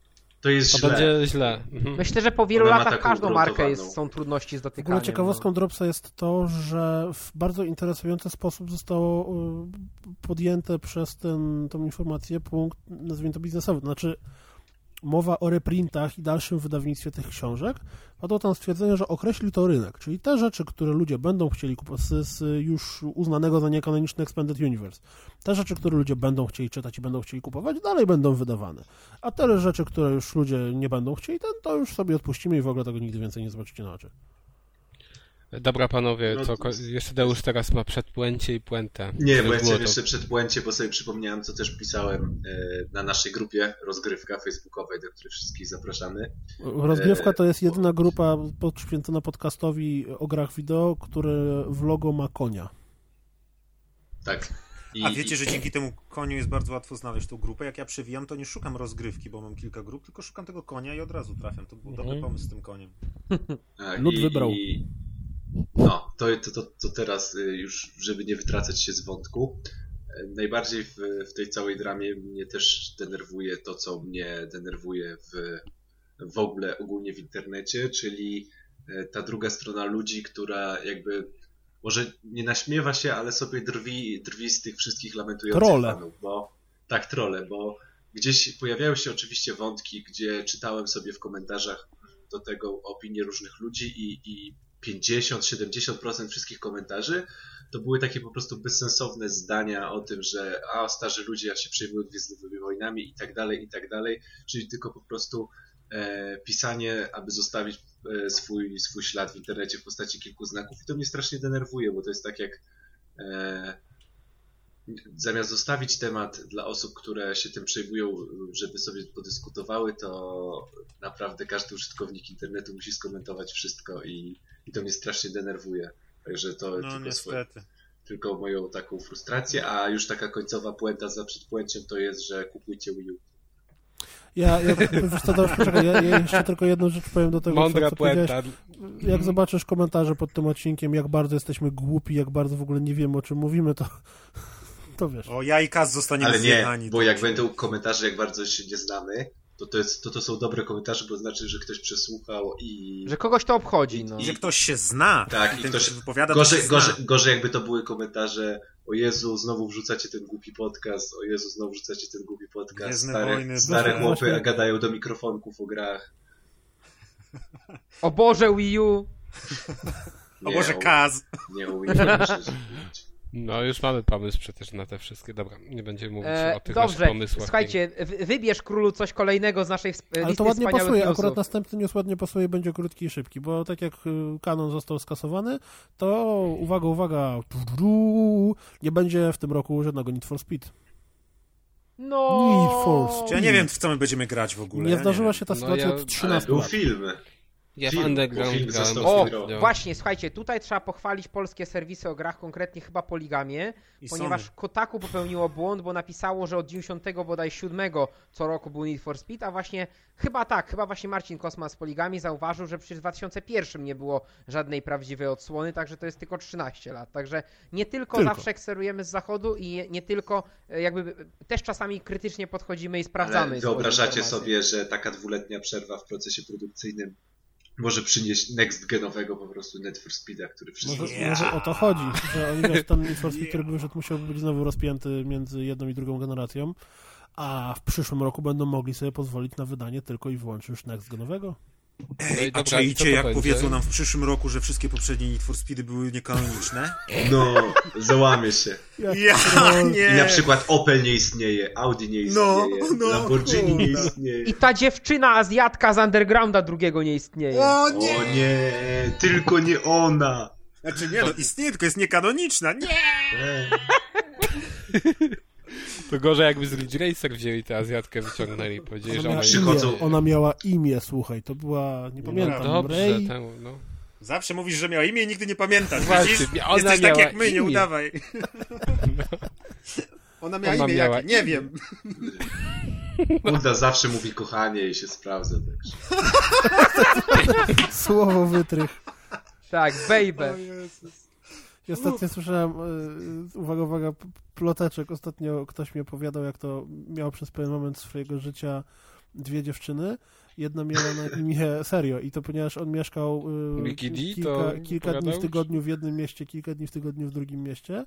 Speaker 3: to jest
Speaker 2: To
Speaker 3: źle.
Speaker 2: będzie źle. Mhm.
Speaker 4: Myślę, że po wielu latach każdą markę jest, są trudności z
Speaker 1: W
Speaker 4: dotykaniem.
Speaker 1: ogóle ciekawostką
Speaker 4: no.
Speaker 1: Dropsa jest to, że w bardzo interesujący sposób zostało podjęte przez ten, tą informację punkt, nazwijmy to biznesowy. Znaczy, mowa o reprintach i dalszym wydawnictwie tych książek, padło tam stwierdzenie, że określi to rynek, czyli te rzeczy, które ludzie będą chcieli kupować z, już uznanego za niekanoniczny Expanded Universe, te rzeczy, które ludzie będą chcieli czytać i będą chcieli kupować, dalej będą wydawane. A te rzeczy, które już ludzie nie będą chcieli, to, to już sobie odpuścimy i w ogóle tego nigdy więcej nie zobaczycie na oczy.
Speaker 2: Dobra panowie,
Speaker 3: No
Speaker 2: co, jeszcze Deusz teraz ma przedpłęcie i puentę.
Speaker 3: Nie, bo ja chciałem
Speaker 2: to-
Speaker 3: jeszcze przed błędzie, bo sobie przypomniałem, co też pisałem e, na naszej grupie rozgrywka facebookowej, do której wszystkich zapraszamy.
Speaker 1: Rozgrywka to jest jedyna grupa poświęcona podcastowi o grach wideo, który w logo ma konia.
Speaker 3: Tak. I,
Speaker 5: A wiecie, że dzięki temu koniu jest bardzo łatwo znaleźć tą grupę. Jak ja przewijam, to nie szukam rozgrywki, bo mam kilka grup, tylko szukam tego konia i od razu trafiam. To był
Speaker 2: Mhm.
Speaker 5: dobry pomysł z tym koniem.
Speaker 3: Tak,
Speaker 1: Lud
Speaker 3: i-
Speaker 1: wybrał.
Speaker 3: I, no, to, to, to, to teraz y, już, żeby nie wytracać się z wątku, y, najbardziej w, w tej całej dramie mnie też denerwuje to, co mnie denerwuje w, w ogóle ogólnie w internecie, czyli y, ta druga strona ludzi, która jakby może nie naśmiewa się, ale sobie drwi, drwi z tych wszystkich lamentujących
Speaker 1: Trolle.
Speaker 3: fanów, bo tak, trole, bo gdzieś pojawiają się oczywiście wątki, gdzie czytałem sobie w komentarzach do tego opinie różnych ludzi i, i 50-70% wszystkich komentarzy to były takie po prostu bezsensowne zdania o tym, że a starzy ludzie się przejmują Gwiezdnymi Wojnami i tak dalej, i tak dalej, czyli tylko po prostu e, pisanie, aby zostawić e, swój, swój ślad w internecie w postaci kilku znaków. I to mnie strasznie denerwuje, bo to jest tak jak e, zamiast zostawić temat dla osób, które się tym przejmują, żeby sobie podyskutowały, to naprawdę każdy użytkownik internetu musi skomentować wszystko i, i to mnie strasznie denerwuje. Także to
Speaker 5: No
Speaker 3: tylko, swoje, tylko moją taką frustrację, a już taka końcowa puenta za przedpuęciem to jest, że kupujcie Wii U.
Speaker 1: Ja, ja wiesz co, Deusz, poczekaj, ja, ja jeszcze tylko jedną rzecz powiem do tego,
Speaker 2: Mądra
Speaker 1: co, co. Jak zobaczysz komentarze pod tym odcinkiem, jak bardzo jesteśmy głupi, jak bardzo w ogóle nie wiemy, o czym mówimy, to, to wiesz.
Speaker 5: O, ja i Kaz zostaniemy
Speaker 3: Ale nie,
Speaker 5: zjechani.
Speaker 3: bo jak będą komentarze, jak bardzo się nie znamy, to to, jest, to to są dobre komentarze, bo znaczy, że ktoś przesłuchał i...
Speaker 4: Że kogoś to obchodzi, no.
Speaker 3: I-
Speaker 5: Że ktoś się zna.
Speaker 3: Tak,
Speaker 5: I
Speaker 3: i
Speaker 5: ten,
Speaker 3: ktoś-
Speaker 5: wypowiada,
Speaker 3: Gorzej,
Speaker 5: się zna.
Speaker 3: gorzej, gorzej jakby to były komentarze o Jezu, znowu wrzucacie ten głupi podcast, o Jezu, znowu wrzucacie ten głupi podcast,
Speaker 5: Gwiezdne
Speaker 3: stare,
Speaker 5: wojny,
Speaker 3: stare
Speaker 1: Właśnie-
Speaker 3: chłopy a gadają do mikrofonków o grach.
Speaker 4: O Boże, Wii U!
Speaker 5: O
Speaker 3: Nie,
Speaker 5: Boże, Kaz.
Speaker 3: Nie, o Wii U.
Speaker 2: No już mamy pomysł przecież na te wszystkie. Dobra, nie będziemy mówić
Speaker 4: E,
Speaker 2: o tych naszych
Speaker 4: dobrze,
Speaker 2: pomysłach.
Speaker 4: słuchajcie, wy- wybierz królu coś kolejnego z naszej sp-
Speaker 1: Ale to ładnie pasuje,
Speaker 4: newsów.
Speaker 1: akurat następny news ładnie pasuje, będzie krótki i szybki, bo tak jak y, kanon został skasowany, to uwaga, uwaga, nie będzie w tym roku żadnego Need for Speed.
Speaker 4: No!
Speaker 1: Need for
Speaker 5: Czy ja nie wiem, w co my będziemy grać w ogóle.
Speaker 1: Nie
Speaker 5: ja
Speaker 1: zdarzyła się ta
Speaker 2: No
Speaker 1: sytuacja
Speaker 2: ja-
Speaker 1: od
Speaker 3: Ale
Speaker 1: 13
Speaker 3: był
Speaker 1: lat.
Speaker 3: Film.
Speaker 2: Ja w
Speaker 3: film,
Speaker 2: Underground
Speaker 3: film
Speaker 2: grałem
Speaker 3: został
Speaker 4: O,
Speaker 3: filmowany.
Speaker 4: właśnie, słuchajcie, tutaj trzeba pochwalić polskie serwisy o grach, konkretnie chyba Poligamię,
Speaker 5: I
Speaker 4: ponieważ
Speaker 5: Sony.
Speaker 4: Kotaku popełniło błąd, bo napisało, że od 90 bodaj 7 co roku był Need for Speed, a właśnie chyba tak, chyba właśnie Marcin Kosma z Poligami zauważył, że przecież w 2001 nie było żadnej prawdziwej odsłony, także to jest tylko 13 lat. Także nie tylko,
Speaker 1: Tylko.
Speaker 4: zawsze kserujemy z zachodu i nie tylko e, jakby też czasami krytycznie podchodzimy i sprawdzamy.
Speaker 3: Ale wyobrażacie sobie, że taka dwuletnia przerwa w procesie produkcyjnym może przynieść next genowego po prostu Need for Speeda, który wszyscy
Speaker 1: Może,
Speaker 5: Yeah.
Speaker 1: może o to chodzi, że oni wiesz, ten Need for Speed, który wyszedł, musiałby być znowu rozpięty między jedną i drugą generacją, a w przyszłym roku będą mogli sobie pozwolić na wydanie tylko i wyłącznie już next genowego.
Speaker 2: No
Speaker 5: Ej, a
Speaker 2: dobra, to
Speaker 5: jak
Speaker 2: będzie?
Speaker 5: powiedzą nam w przyszłym roku, że wszystkie poprzednie Need for Speedy były niekanoniczne?
Speaker 3: No, załamie się.
Speaker 5: Ja
Speaker 1: troll.
Speaker 5: nie!
Speaker 3: I na przykład Opel nie istnieje, Audi nie
Speaker 5: No,
Speaker 3: istnieje,
Speaker 5: no,
Speaker 3: Lamborghini nie
Speaker 5: kurde.
Speaker 3: istnieje.
Speaker 4: I ta dziewczyna Azjatka z Undergrounda drugiego nie istnieje.
Speaker 5: O
Speaker 3: O
Speaker 5: nie!
Speaker 3: nie, tylko nie ona.
Speaker 5: Znaczy nie, no istnieje, tylko jest niekanoniczna. Nie!
Speaker 3: E,
Speaker 2: To gorzej jakby z Ridge Racer wzięli tę Azjatkę, wyciągnęli i powiedzieli,
Speaker 1: Ona
Speaker 2: że
Speaker 1: miała,
Speaker 2: ona
Speaker 3: przychodzą-
Speaker 1: imię, ona miała imię, słuchaj, to była, nie pamiętam,
Speaker 2: Dobrze,
Speaker 1: Ray,
Speaker 2: temu, no.
Speaker 5: Zawsze mówisz, że miała imię i nigdy nie pamiętasz.
Speaker 2: Właśnie,
Speaker 5: Widzisz?
Speaker 2: ona
Speaker 5: Jesteś tak jak my, nie
Speaker 2: imię.
Speaker 5: udawaj. Ona miała
Speaker 2: Ona
Speaker 5: imię
Speaker 2: miała
Speaker 5: jakie? Nie wiem.
Speaker 3: Buda zawsze mówi kochanie i się sprawdza. Także.
Speaker 1: słowo wytrych.
Speaker 4: Tak, baby.
Speaker 1: I ostatnio słyszałem, y, uwaga, uwaga, ploteczek, ostatnio ktoś mi opowiadał, jak to miał przez pewien moment swojego życia dwie dziewczyny, jedna miała na imię, serio, i to ponieważ on mieszkał y, kilka, kilka dni w tygodniu w jednym mieście, kilka dni w tygodniu w drugim mieście,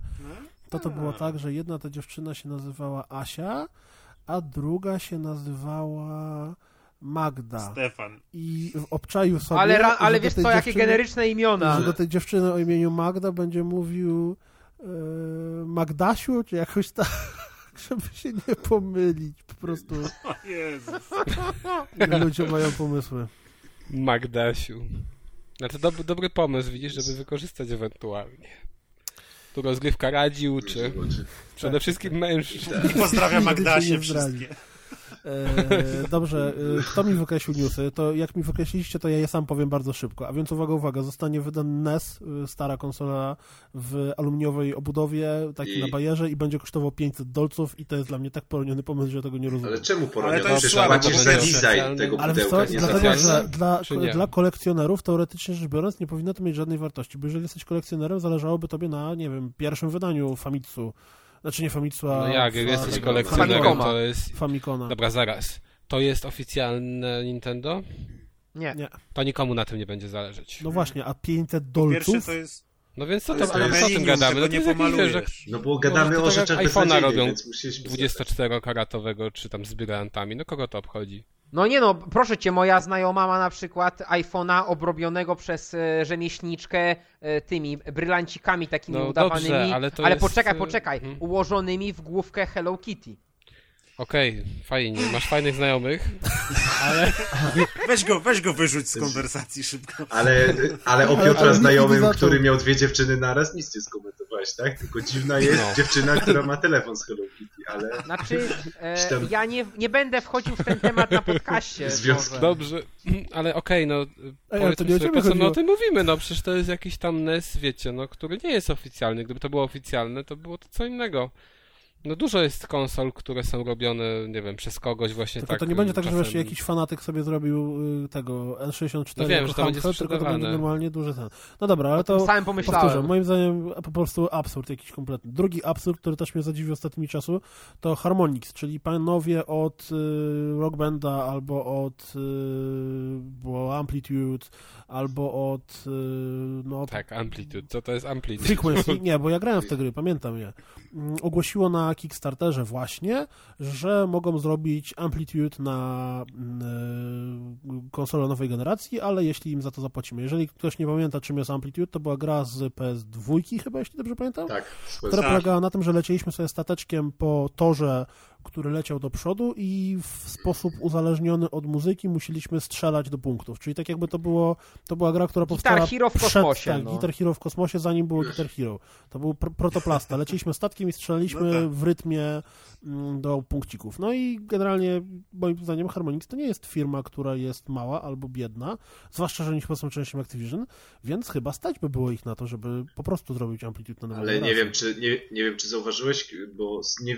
Speaker 1: to to było tak, że jedna ta dziewczyna się nazywała Asia, a druga się nazywała Magda.
Speaker 5: Stefan.
Speaker 1: I w obczaju sobie...
Speaker 4: Ale, ra, ale wiesz co, jakie generyczne imiona.
Speaker 1: że do tej dziewczyny o imieniu Magda będzie mówił e, Magdasiu, czy jakoś tak, żeby się nie pomylić. Po prostu
Speaker 5: O Jezus.
Speaker 1: ludzie mają pomysły.
Speaker 2: Magdasiu. Znaczy dob dobry pomysł, widzisz, żeby wykorzystać ewentualnie. Tu rozgrywka radzi, uczy. Przede wszystkim mężczyzn.
Speaker 5: I pozdrawiam
Speaker 1: zdradzi.
Speaker 5: wszystkie.
Speaker 1: E, dobrze, e, kto mi wykreślił newsy? To jak mi wykreśliliście, to ja je sam powiem bardzo szybko. A więc uwaga, uwaga, zostanie wydany NES, e, stara konsola w aluminiowej obudowie, taki
Speaker 3: I-
Speaker 1: na bajerze i będzie kosztował 500 dolców i to jest dla mnie tak poroniony pomysł, że tego nie rozumiem.
Speaker 3: Ale czemu
Speaker 5: Ale
Speaker 3: poroniony?
Speaker 5: to jest
Speaker 3: płacisz
Speaker 5: bo
Speaker 3: za design tego
Speaker 1: Ale co,
Speaker 3: nie
Speaker 1: dlatego, że dla, dla kolekcjonerów teoretycznie rzecz biorąc nie powinno to mieć żadnej wartości, bo jeżeli jesteś kolekcjonerem, zależałoby tobie na, nie wiem, pierwszym wydaniu Famitsu. Znaczy nie Famitsu,
Speaker 2: No jak, jak jesteś kolekcjonerem, to jest...
Speaker 1: Famicona.
Speaker 2: Dobra, zaraz. To jest oficjalne Nintendo?
Speaker 4: Nie.
Speaker 1: Nie.
Speaker 2: To nikomu na tym nie będzie zależeć.
Speaker 1: No właśnie, a 500
Speaker 5: Pierwsze
Speaker 1: dolców?
Speaker 5: to jest
Speaker 2: No więc co to ale
Speaker 3: jest
Speaker 2: co o tym gadamy? No to
Speaker 5: nie pomalujesz.
Speaker 3: No bo gadamy
Speaker 2: to
Speaker 3: o
Speaker 2: tak
Speaker 3: rzeczach
Speaker 2: jak iPhone'a robią
Speaker 3: więc musieliśmy...
Speaker 2: 24-karatowego, czy tam z brylantami. No kogo to obchodzi?
Speaker 4: No nie no, proszę cię, moja znajoma ma na przykład iPhone'a obrobionego przez e, rzemieślniczkę e, tymi brylancikami takimi
Speaker 2: No
Speaker 4: udawanymi.
Speaker 2: dobrze, ale to jest,
Speaker 4: poczekaj,
Speaker 2: e,
Speaker 4: poczekaj,
Speaker 2: mhm.
Speaker 4: ułożonymi w główkę Hello Kitty.
Speaker 2: Okej, fajnie, masz fajnych znajomych.
Speaker 5: Weź go, weź go wyrzuć z konwersacji szybko.
Speaker 3: Ale, ale o
Speaker 1: Ale-
Speaker 3: Piotra
Speaker 1: ale
Speaker 3: znajomym, który miał dwie dziewczyny naraz, nic nie skomentowałeś, tak? Tylko dziwna jest
Speaker 2: No.
Speaker 3: dziewczyna, która ma telefon z Hello Kitty, ale...
Speaker 4: Znaczy, e,
Speaker 3: Tam-
Speaker 4: ja nie, nie będę wchodził w ten temat na podcaście.
Speaker 3: Związki.
Speaker 2: Dobrze, ale okej, no
Speaker 1: ale
Speaker 2: powiedzmy
Speaker 1: to nie o
Speaker 2: sobie, po co my
Speaker 1: chodziło.
Speaker 2: o tym mówimy, no przecież to jest jakiś tam NES, wiecie, no, który nie jest oficjalny. Gdyby to było oficjalne, to było to co innego. No dużo jest konsol, które są robione, nie wiem, przez kogoś właśnie
Speaker 1: Tylko
Speaker 2: tak.
Speaker 1: to nie będzie tak, że
Speaker 2: czasem-
Speaker 1: właśnie jakiś fanatyk sobie zrobił y, tego N64
Speaker 2: No wiem, że to będzie
Speaker 1: tylko to będzie normalnie duży ten. No dobra, ale to powtórzę.
Speaker 4: pomyślałem.
Speaker 1: Moim zdaniem po prostu absurd jakiś kompletny. Drugi absurd, który też mnie zadziwił ostatnimi czasu, to Harmonix, czyli panowie od y, Rock Banda albo od y, było Amplitude, albo od y, no,
Speaker 2: Tak, Amplitude, co to jest Amplitude?
Speaker 1: Frequency, nie, bo ja grałem w te gry, pamiętam je. Mm, Ogłosiło na Kickstarterze właśnie, że mogą zrobić Amplitude na mm, konsolę nowej generacji, ale jeśli im za to zapłacimy. Jeżeli ktoś nie pamięta, czym jest Amplitude, to była gra z PS2 chyba, jeśli dobrze pamiętam,
Speaker 3: Tak,
Speaker 1: która polegała na tym, że lecieliśmy sobie stateczkiem po torze, który leciał do przodu i w sposób uzależniony od muzyki musieliśmy strzelać do punktów. Czyli tak jakby to było, to była gra, która
Speaker 4: Guitar
Speaker 1: powstała
Speaker 4: Hero w
Speaker 1: przed,
Speaker 4: kosmosie,
Speaker 1: tak,
Speaker 4: no.
Speaker 1: Guitar Hero w kosmosie, zanim było Guitar Hero. To był pr protoplasta. Leciliśmy statkiem i strzelaliśmy
Speaker 5: No tak.
Speaker 1: w rytmie mm, do punkcików. No i generalnie moim zdaniem Harmonix to nie jest firma, która jest mała albo biedna, zwłaszcza, że oni chyba są częścią Activision, więc chyba stać by było ich na to, żeby po prostu zrobić Amplitude na nową
Speaker 3: Ale nie wiem, czy, nie, nie wiem, czy zauważyłeś, bo nie,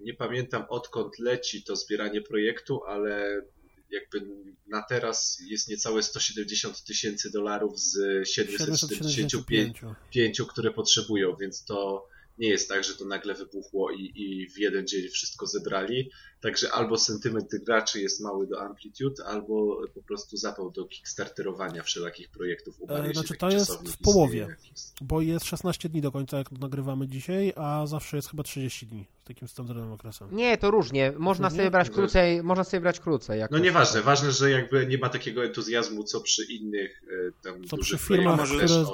Speaker 3: nie pamiętam odkąd leci to zbieranie projektu, ale jakby na teraz jest niecałe 170 tysięcy dolarów z 775,
Speaker 1: 775.
Speaker 3: które potrzebują, więc to nie jest tak, że to nagle wybuchło i, i w jeden dzień wszystko zebrali. Także albo sentyment graczy jest mały do Amplitude, albo po prostu zapał do kickstarterowania wszelakich projektów.
Speaker 1: E, znaczy to jest w połowie, bo jest 16 dni do końca, jak nagrywamy dzisiaj, a zawsze jest chyba 30 dni z takim standardowym okresem.
Speaker 4: Nie, to różnie. Można różnie? sobie brać krócej, można sobie brać krócej.
Speaker 3: no nieważne, ważne, że jakby nie ma takiego entuzjazmu, co przy innych
Speaker 1: e, tam Co przy firmach, które,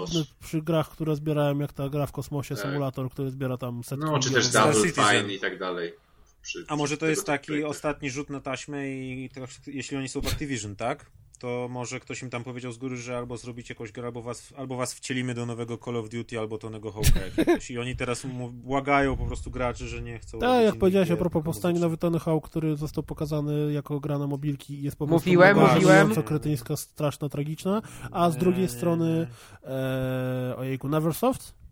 Speaker 1: przy grach, które zbierałem, jak ta gra w kosmosie, tak. symulator, który zbiera tam setki
Speaker 3: No, czy też Double Fine i tak dalej.
Speaker 5: Przy, A może to jest taki ostatni rzut na taśmę i to, jeśli oni są w Activision, tak? To może ktoś im tam powiedział z góry, że albo zrobicie jakąś grę, albo was, albo was wcielimy do nowego Call of Duty, albo tonego Hawk'a I oni teraz błagają po prostu graczy, że nie chcą.
Speaker 1: Tak, jak powiedziałeś a propos powstania nowy Tony Hawk, który został pokazany jako gra na mobilki i jest po
Speaker 4: prostu mówiłem, mówiłem.
Speaker 1: kretyńska, straszna, tragiczna, a z drugiej strony e, ojejku, Neversoft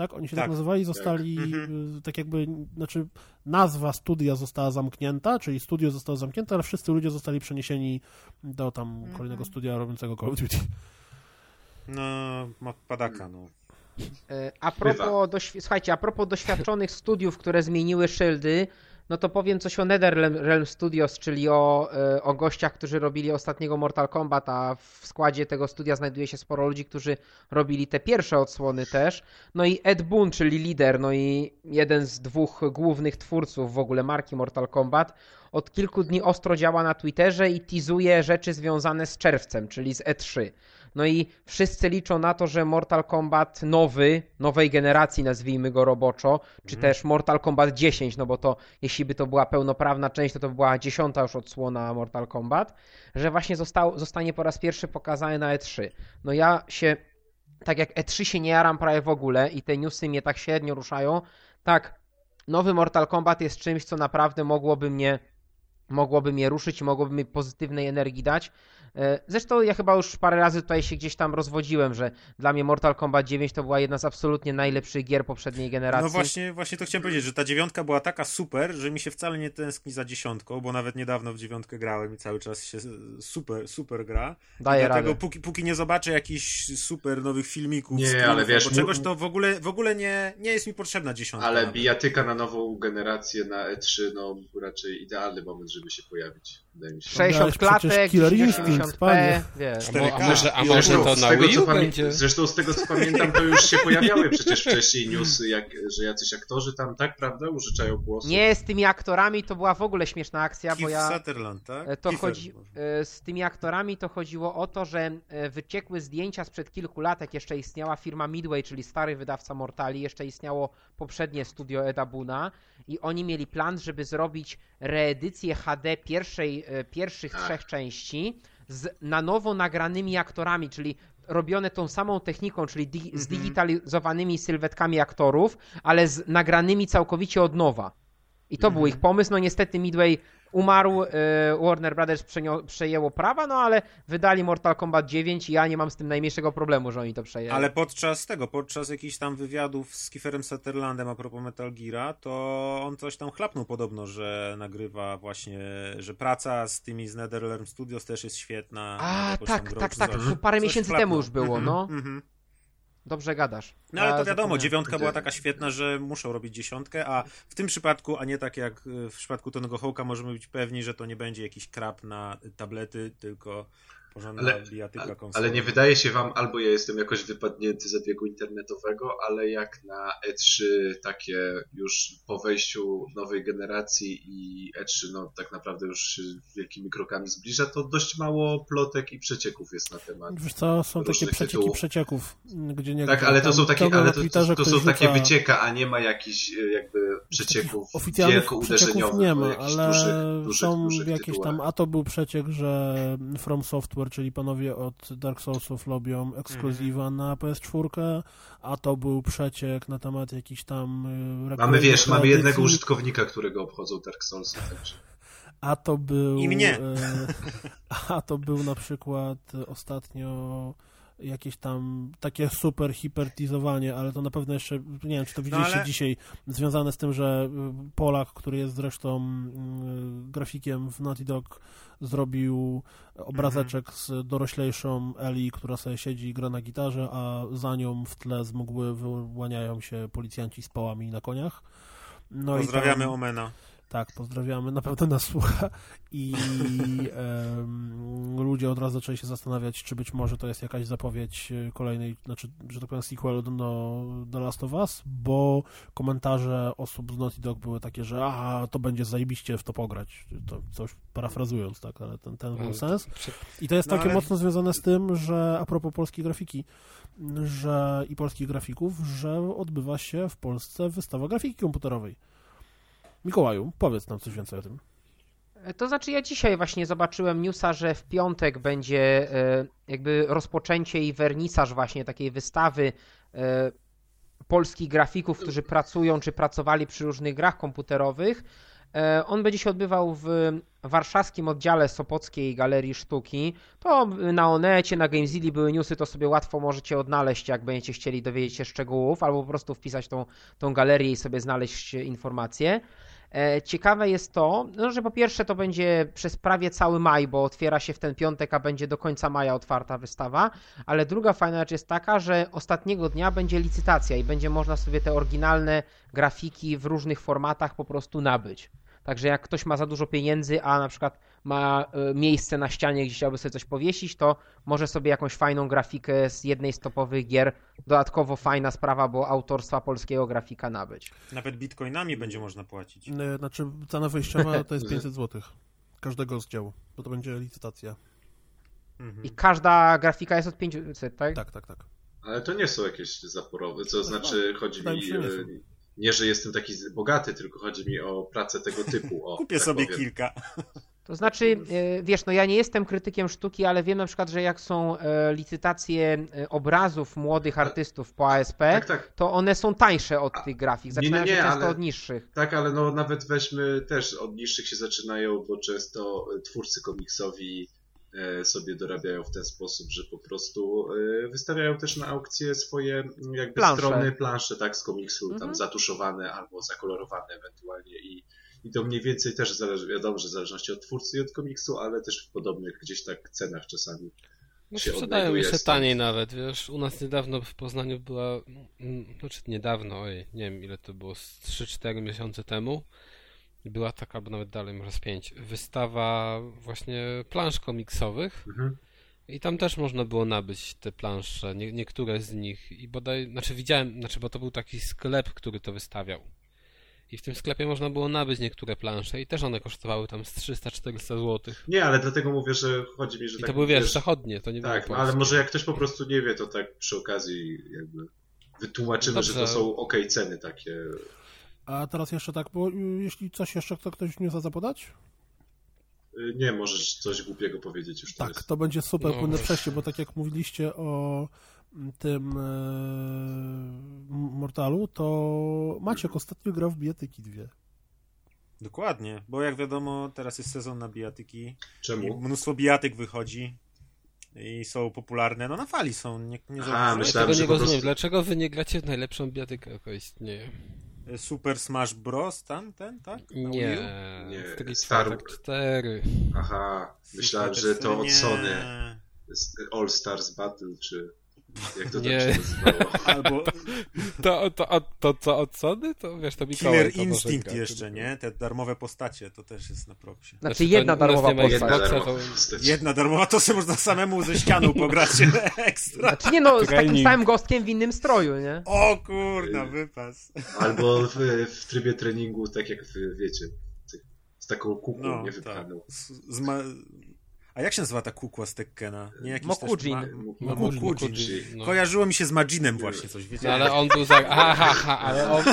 Speaker 1: tak? Oni się tak, tak nazywali, zostali tak. Mhm. tak jakby, znaczy nazwa studia została zamknięta, czyli studio zostało zamknięte, ale wszyscy ludzie zostali przeniesieni do tam mhm. kolejnego studia robiącego Call of Duty.
Speaker 5: No, padaka, no.
Speaker 4: E, a propos, słuchajcie, a propos doświadczonych studiów, które zmieniły szyldy, no to powiem coś o NetherRealm Studios, czyli o, e, o gościach, którzy robili ostatniego Mortal Kombat, a w składzie tego studia znajduje się sporo ludzi, którzy robili te pierwsze odsłony też. No i Ed Boon, czyli lider, no i jeden z dwóch głównych twórców w ogóle marki Mortal Kombat, od kilku dni ostro działa na Twitterze i teasuje rzeczy związane z czerwcem, czyli z E3. No i wszyscy liczą na to, że Mortal Kombat nowy, nowej generacji nazwijmy go roboczo, czy mhm. też Mortal Kombat 10, no bo to jeśli by to była pełnoprawna część, to to była dziesiąta już odsłona Mortal Kombat, że właśnie został, zostanie po raz pierwszy pokazany na E3. No ja się, tak jak E3 się nie jaram prawie w ogóle i te newsy mnie tak średnio ruszają, tak nowy Mortal Kombat jest czymś, co naprawdę mogłoby mnie mogłoby mnie ruszyć i mogłoby mi pozytywnej energii dać, zresztą ja chyba już parę razy tutaj się gdzieś tam rozwodziłem, że dla mnie Mortal Kombat 9 to była jedna z absolutnie najlepszych gier poprzedniej generacji.
Speaker 5: No właśnie, właśnie to chciałem powiedzieć, że ta dziewiątka była taka super, że mi się wcale nie tęskni za dziesiątką, bo nawet niedawno w dziewiątkę grałem i cały czas się super, super gra.
Speaker 4: Daję
Speaker 5: dlatego
Speaker 4: radę.
Speaker 5: Póki, póki nie zobaczę jakichś super nowych filmików,
Speaker 3: nie, ale wiesz,
Speaker 5: czegoś, to w ogóle, w ogóle nie, nie jest mi potrzebna dziesiątka.
Speaker 3: Ale nawet. bijatyka na nową generację na E3, no raczej idealny moment, żeby się pojawić.
Speaker 4: 60 klatek, 80p,
Speaker 2: wiesz. A, może, a może to na Wii U będzie?
Speaker 3: Zresztą z tego co pamiętam, to już się pojawiały przecież wcześniej newsy, jak, że jacyś aktorzy tam, tak, prawda, użyczają głosu.
Speaker 4: Nie, z tymi aktorami to była w ogóle śmieszna akcja,
Speaker 5: Keith
Speaker 4: bo ja...
Speaker 5: Sutherland, tak?
Speaker 4: E, to chodzi... E, z tymi aktorami to chodziło o to, że e, wyciekły zdjęcia sprzed kilku lat, jak jeszcze istniała firma Midway, czyli stary wydawca Mortali, jeszcze istniało poprzednie studio Eda Buna i oni mieli plan, żeby zrobić reedycję HD pierwszej, pierwszych tak. trzech części, z na nowo nagranymi aktorami, czyli robione tą samą techniką, czyli di mm -hmm. zdigitalizowanymi sylwetkami aktorów, ale z nagranymi całkowicie od nowa. I to mm był ich pomysł. No niestety Midway umarł, e, Warner Brothers przejęło prawa, no ale wydali Mortal Kombat 9 i ja nie mam z tym najmniejszego problemu, że oni to przejęli.
Speaker 5: Ale podczas tego, podczas jakichś tam wywiadów z Kieferem Sutherlandem a propos Metal Geara, to on coś tam chlapnął podobno, że nagrywa właśnie, że praca z tymi z NetherRealm Studios też jest świetna.
Speaker 4: A, tak, tak, tak, parę miesięcy chlapnął. temu już było, no. Dobrze gadasz.
Speaker 5: No ale to wiadomo, dziewiątka była taka świetna, że muszą robić dziesiątkę, a w tym przypadku, a nie tak jak w przypadku Tonego Hołka, możemy być pewni, że to nie będzie jakiś krab na tablety, tylko porządna ale, bijatyka
Speaker 3: Ale nie wydaje się wam, albo ja jestem jakoś wypadnięty z biegu internetowego, ale jak na E3 takie już po wejściu nowej generacji i E3 no tak naprawdę już się wielkimi krokami zbliża, to dość mało plotek i przecieków jest na temat.
Speaker 1: Wiesz co, są takie przecieki tytułów. przecieków, gdzie nie
Speaker 3: Tak, ale to są takie, ale to, to, to są takie wycieka, a nie ma jakichś e, jakby przecieków
Speaker 1: oficjalnych przecieków nie ma, ale dużych, dużych, są dużych jakieś tytułach. tam, a to był przeciek, że From Software Software, czyli panowie od Dark Soulsów lubią ekskluzywa mm. na PS4, a to był przeciek na temat jakiś tam...
Speaker 3: E, mamy, wiesz, mamy jednego użytkownika, którego obchodzą Dark Soulsy, także...
Speaker 1: A to był...
Speaker 5: I mnie!
Speaker 1: E, a to był na przykład ostatnio jakieś tam takie super hipertizowanie, ale to na pewno jeszcze, nie wiem, czy to widzieliście no ale... dzisiaj, związane z tym, że y, Polak, który jest zresztą y, grafikiem w Naughty Dog, zrobił obrazeczek mm -hmm. z doroślejszą Eli, która sobie siedzi i gra na gitarze, a za nią w tle z mgły wyłaniają się policjanci z pałami na koniach.
Speaker 5: No Pozdrawiamy i tam, Omena.
Speaker 1: Tak, pozdrawiamy, na pewno nas słucha i ludzie od razu zaczęli się zastanawiać, czy być może to jest jakaś zapowiedź e, kolejnej, znaczy, że tak powiem, sequelu do, no, do Last of Us, bo komentarze osób z Naughty Dog były takie, że aha, to będzie zajebiście w to pograć, to coś parafrazując, tak, ale ten, ten był
Speaker 2: Ale
Speaker 1: sens. I to jest
Speaker 5: No,
Speaker 1: takie
Speaker 5: ale-
Speaker 1: mocno związane z tym, że a propos polskiej grafiki, że i polskich grafików, że odbywa się w Polsce wystawa grafiki komputerowej. Mikołaju, powiedz nam coś więcej o tym.
Speaker 4: To znaczy, ja dzisiaj właśnie zobaczyłem newsa, że w piątek będzie e, jakby rozpoczęcie i wernisaż właśnie takiej wystawy e, polskich grafików, którzy pracują czy pracowali przy różnych grach komputerowych. E, On będzie się odbywał w warszawskim oddziale Sopockiej Galerii Sztuki. To na Onecie, na Gamezilli były newsy, to sobie łatwo możecie odnaleźć, jak będziecie chcieli dowiedzieć się szczegółów, albo po prostu wpisać tą, tą galerię i sobie znaleźć informacje. E, Ciekawe jest to, no, że po pierwsze to będzie przez prawie cały maj, bo otwiera się w ten piątek, a będzie do końca maja otwarta wystawa, ale druga fajna rzecz jest taka, że ostatniego dnia będzie licytacja i będzie można sobie te oryginalne grafiki w różnych formatach po prostu nabyć. Także jak ktoś ma za dużo pieniędzy, a na przykład ma e, miejsce na ścianie, gdzie chciałby sobie coś powiesić, to może sobie jakąś fajną grafikę z jednej z topowych gier, dodatkowo fajna sprawa, bo autorstwa polskiego grafika nabyć.
Speaker 5: Nawet bitcoinami będzie można płacić.
Speaker 1: E, Znaczy, cena wejściowa to jest 500 zł. Każdego z działu, bo to będzie licytacja.
Speaker 5: Mhm.
Speaker 4: I każda grafika jest od 500, tak?
Speaker 1: Tak, tak, tak.
Speaker 3: Ale to nie są jakieś zaporowe, co znaczy, chodzi
Speaker 1: Wydaje
Speaker 3: mi,
Speaker 1: nie
Speaker 3: e, nie, że jestem taki bogaty, tylko chodzi mi o pracę tego typu. O,
Speaker 5: Kupię
Speaker 3: tak
Speaker 5: sobie
Speaker 3: powiem.
Speaker 5: kilka.
Speaker 4: To znaczy, e, wiesz, no ja nie jestem krytykiem sztuki, ale wiem na przykład, że jak są e, licytacje e, obrazów młodych artystów po ASP,
Speaker 3: Tak, tak.
Speaker 4: to one są tańsze od tych grafik.
Speaker 3: nie,
Speaker 4: Zaczynają
Speaker 3: nie,
Speaker 4: się często
Speaker 3: ale-
Speaker 4: od niższych.
Speaker 3: Tak, ale no nawet weźmy też od niższych się zaczynają, bo często twórcy komiksowi sobie dorabiają w ten sposób, że po prostu wystawiają też na aukcję swoje jakby
Speaker 4: Plansze.
Speaker 3: strony, plansze tak z komiksu, tam
Speaker 4: Mhm.
Speaker 3: zatuszowane albo zakolorowane ewentualnie i, i to mniej więcej też zależy, wiadomo, że w zależności od twórcy i od komiksu, ale też w podobnych gdzieś tak cenach czasami.
Speaker 2: No
Speaker 3: się
Speaker 2: sprzedają jeszcze taniej nawet, wiesz, u nas niedawno w Poznaniu była, mm, znaczy niedawno, oj, nie wiem ile to było, z 3-4 miesiące temu, była taka, albo nawet dalej, może z 5, wystawa właśnie plansz komiksowych
Speaker 3: Mhm.
Speaker 2: i tam też można było nabyć te plansze, nie, niektóre z nich i bodaj, znaczy widziałem, znaczy bo to był taki sklep, który to wystawiał. I w tym sklepie można było nabyć niektóre plansze i też one kosztowały tam z 300-400 zł.
Speaker 3: Nie, ale dlatego mówię, że chodzi mi, że
Speaker 2: I
Speaker 3: tak
Speaker 2: to były, wiesz,
Speaker 3: wiesz,
Speaker 2: zachodnie, to nie
Speaker 3: Tak,
Speaker 2: było
Speaker 3: ale może jak ktoś po prostu nie wie, to tak przy okazji jakby wytłumaczymy, że to
Speaker 2: Dobrze.
Speaker 3: są ok ceny takie.
Speaker 1: A teraz jeszcze tak, bo y, jeśli coś jeszcze chce ktoś newsa zapodać?
Speaker 3: Y, Nie możesz coś głupiego powiedzieć już
Speaker 1: Tak,
Speaker 3: teraz.
Speaker 1: to będzie super
Speaker 2: No.
Speaker 1: płynne przejście, bo tak jak mówiliście o tym e, Mortalu, to Maciek ostatnio grał w bijatyki dwie.
Speaker 5: Dokładnie, bo jak wiadomo, teraz jest sezon na bijatyki
Speaker 3: Czemu?
Speaker 5: mnóstwo bijatyk wychodzi i są popularne. No na fali są, nie, nie.
Speaker 2: Ja
Speaker 3: myślałem,
Speaker 2: tego
Speaker 3: że
Speaker 2: nie
Speaker 3: po
Speaker 2: rozumiem.
Speaker 3: prostu-
Speaker 2: Dlaczego wy nie gracie w najlepszą biatykę, jaka istnieje?
Speaker 5: Super Smash Bros. tam, ten, tak? Na?
Speaker 2: Nie,
Speaker 3: Nie,
Speaker 2: Street
Speaker 3: Star-
Speaker 2: Fighter 4.
Speaker 3: Aha, myślałem,
Speaker 5: Super
Speaker 3: że to od. Sony. All Stars Battle, czy jak to tam
Speaker 2: Nie.
Speaker 3: się nazywało.
Speaker 5: Albo
Speaker 2: To, to, to, to co od Sony? To wiesz, to Mikołaj
Speaker 5: Killer
Speaker 2: to
Speaker 5: Instinct
Speaker 2: gra.
Speaker 5: jeszcze, nie? Te darmowe postacie, to też jest na proksie.
Speaker 4: Znaczy,
Speaker 2: to
Speaker 4: jedna darmowa
Speaker 2: nie
Speaker 4: postać.
Speaker 3: Jedna darmowa
Speaker 2: to...
Speaker 5: Jedna darmowa, to sobie można samemu ze ścianą pograć ekstra.
Speaker 4: Znaczy nie no, z takim samym gostkiem w innym stroju, nie?
Speaker 5: O kurna, wypas.
Speaker 3: Albo w, w trybie treningu, tak jak wy wiecie, z taką kukłą
Speaker 5: No, tak.
Speaker 3: niewypchaną.
Speaker 5: Z, z ma... A jak się nazywa ta kukła z Tekkena? Nie jakiś
Speaker 4: Mokujin.
Speaker 5: Też ma...
Speaker 3: No,
Speaker 5: Mokujin.
Speaker 2: Mokujin, no.
Speaker 5: Kojarzyło mi się z Majinem właśnie coś, wiecie?
Speaker 2: No ale on był za... Aha, aha, ale on,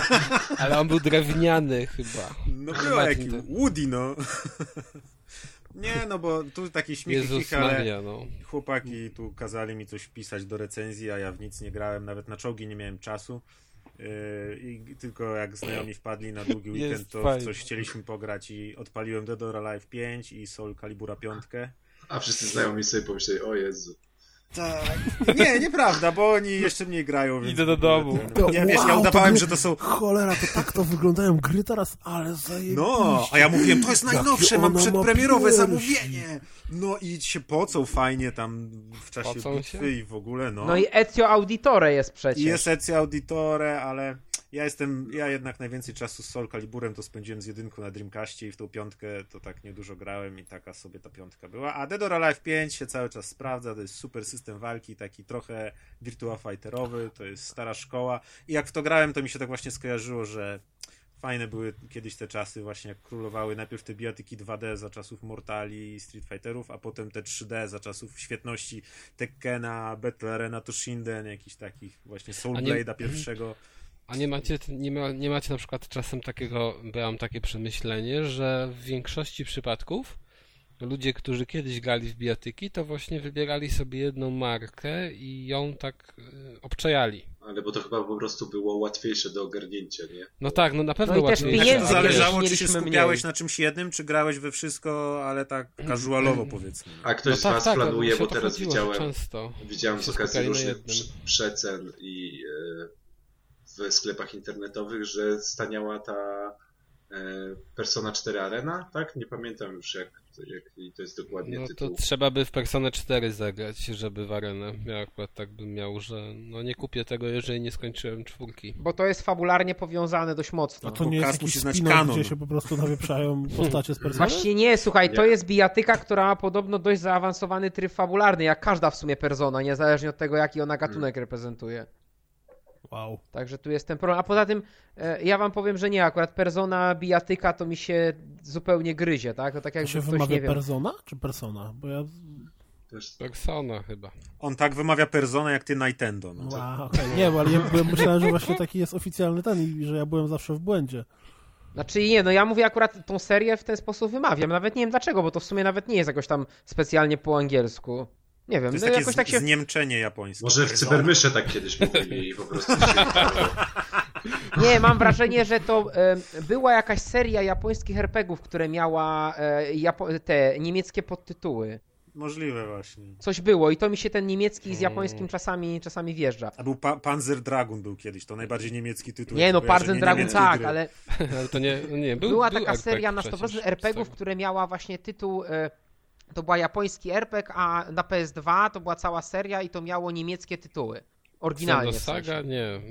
Speaker 2: ale on był drewniany chyba.
Speaker 5: No było
Speaker 2: Martin
Speaker 5: jaki
Speaker 2: to-
Speaker 5: Woody, no. Nie, no bo tu taki śmiech
Speaker 2: Jezus
Speaker 5: ale
Speaker 2: Maria, no.
Speaker 5: chłopaki tu kazali mi coś wpisać do recenzji, a ja w nic nie grałem, nawet na czołgi nie miałem czasu. Yy, I tylko jak znajomi wpadli na długi weekend, to w coś chcieliśmy pograć i odpaliłem Dead or Alive 5 i Soul Calibura 5.
Speaker 3: A wszyscy znajomi sobie pomyśleli, o Jezu.
Speaker 5: Tak. Nie, nieprawda, bo oni jeszcze mniej grają. Więc
Speaker 2: Idę do domu.
Speaker 5: Ten, ja wiesz, ja udawałem,
Speaker 1: to
Speaker 5: że to są.
Speaker 1: Cholera, to tak to wyglądają gry teraz, ale zajebiście.
Speaker 5: No, a ja mówiłem, to jest najnowsze, mam przedpremierowe zamówienie. No i się pocą fajnie tam w czasie
Speaker 2: Pocą
Speaker 5: bitwy
Speaker 2: się?
Speaker 5: i w ogóle, no.
Speaker 4: No i Ezio Auditore jest
Speaker 5: I
Speaker 4: przecież.
Speaker 5: jest Ezio Auditore, ale Ja jestem, ja jednak najwięcej czasu z Soul Caliburem to spędziłem z jedynką na Dreamcastie i w tą piątkę to tak niedużo grałem i taka sobie ta piątka była. A Dead or Alive 5 się cały czas sprawdza, to jest super system walki, taki trochę Virtua Fighterowy, to jest stara szkoła i jak w to grałem, to mi się tak właśnie skojarzyło, że fajne były kiedyś te czasy właśnie jak królowały najpierw te bijatyki 2D za czasów Mortali i Street Fighterów, a potem te 3D za czasów świetności Tekkena, Battle Arena to Shinden, jakichś takich właśnie Soul Blade'a pierwszego.
Speaker 2: A nie macie, nie, ma, nie macie na przykład czasem takiego, byłam takie przemyślenie, że w większości przypadków ludzie, którzy kiedyś grali w bijatyki, to właśnie wybierali sobie jedną markę i ją tak y, obczajali.
Speaker 3: Ale bo to chyba po prostu było łatwiejsze do ogarnięcia, nie?
Speaker 2: No tak, no na pewno
Speaker 4: No i też
Speaker 2: łatwiej.
Speaker 4: pieniędzy
Speaker 5: to zależało, czy się skupiałeś
Speaker 4: mniej.
Speaker 5: na czymś jednym, czy grałeś we wszystko, ale tak casualowo powiedzmy.
Speaker 3: A ktoś
Speaker 2: No
Speaker 3: z
Speaker 2: tak,
Speaker 3: was
Speaker 2: tak,
Speaker 3: planuje, bo teraz
Speaker 2: chodziło,
Speaker 3: widziałem,
Speaker 2: Często.
Speaker 3: widziałem z okazji różnych przecen i e, w sklepach internetowych, że staniała ta e, Persona 4 Arena, tak? Nie pamiętam już jak, jak to jest dokładnie
Speaker 2: No to
Speaker 3: tytuł.
Speaker 2: trzeba by w Personę 4 zagrać, żeby w arenę. Ja akurat tak bym miał, że no nie kupię tego, jeżeli nie skończyłem czwórki.
Speaker 4: Bo to jest fabularnie powiązane dość mocno.
Speaker 1: A to
Speaker 5: bo
Speaker 1: nie jest jakiś spin gdzie się po prostu nawieprzają postacie z persony?
Speaker 4: Właściwie nie, słuchaj, to
Speaker 3: Nie.
Speaker 4: jest bijatyka, która ma podobno dość zaawansowany tryb fabularny, jak każda w sumie persona, niezależnie od tego, jaki ona gatunek reprezentuje.
Speaker 1: Wow.
Speaker 4: Także tu jest ten problem. A poza tym, e, ja wam powiem, że nie, akurat persona bijatyka to mi się zupełnie gryzie, tak? To tak
Speaker 1: To
Speaker 4: jakby
Speaker 1: się
Speaker 4: ktoś,
Speaker 1: wymawia
Speaker 4: nie wiem...
Speaker 1: persona czy persona? Bo ja...
Speaker 3: Też,
Speaker 2: Persona chyba.
Speaker 5: On tak wymawia Persona jak ty Nintendo. No. to-
Speaker 1: Wow, okej. Nie, bo ale ja byłem, myślałem, że właśnie taki jest oficjalny ten i że ja byłem zawsze w błędzie.
Speaker 4: Znaczy nie, no ja mówię akurat tą serię w ten sposób wymawiam. Nawet nie wiem dlaczego, bo to w sumie nawet nie jest jakoś tam specjalnie po angielsku. Nie wiem,
Speaker 5: To jest
Speaker 4: no
Speaker 5: takie
Speaker 4: jakoś
Speaker 5: z,
Speaker 4: tak się...
Speaker 5: zniemczenie japońskie.
Speaker 3: może w. Cybermysze tak kiedyś mówili i po prostu się
Speaker 4: Nie, mam wrażenie, że to e, była jakaś seria japońskich RPGów, które miała e, Japo- te niemieckie podtytuły.
Speaker 5: Możliwe właśnie.
Speaker 4: Coś było i to mi się ten niemiecki z
Speaker 2: Mm.
Speaker 4: japońskim czasami, czasami wjeżdża.
Speaker 5: A był pa Panzer Dragon był kiedyś, to najbardziej niemiecki tytuł.
Speaker 4: Nie no, Parzen Dragon tak, ale
Speaker 2: Ale to nie, nie był,
Speaker 4: była
Speaker 2: był
Speaker 4: taka seria na 100%
Speaker 2: przecież
Speaker 4: RPGów, które miała właśnie tytuł... E, to była japoński RPG, a na PS2 to była cała seria i to miało niemieckie tytuły. Oryginalnie
Speaker 2: Xeno
Speaker 4: w sensie.
Speaker 2: Saga? Nie.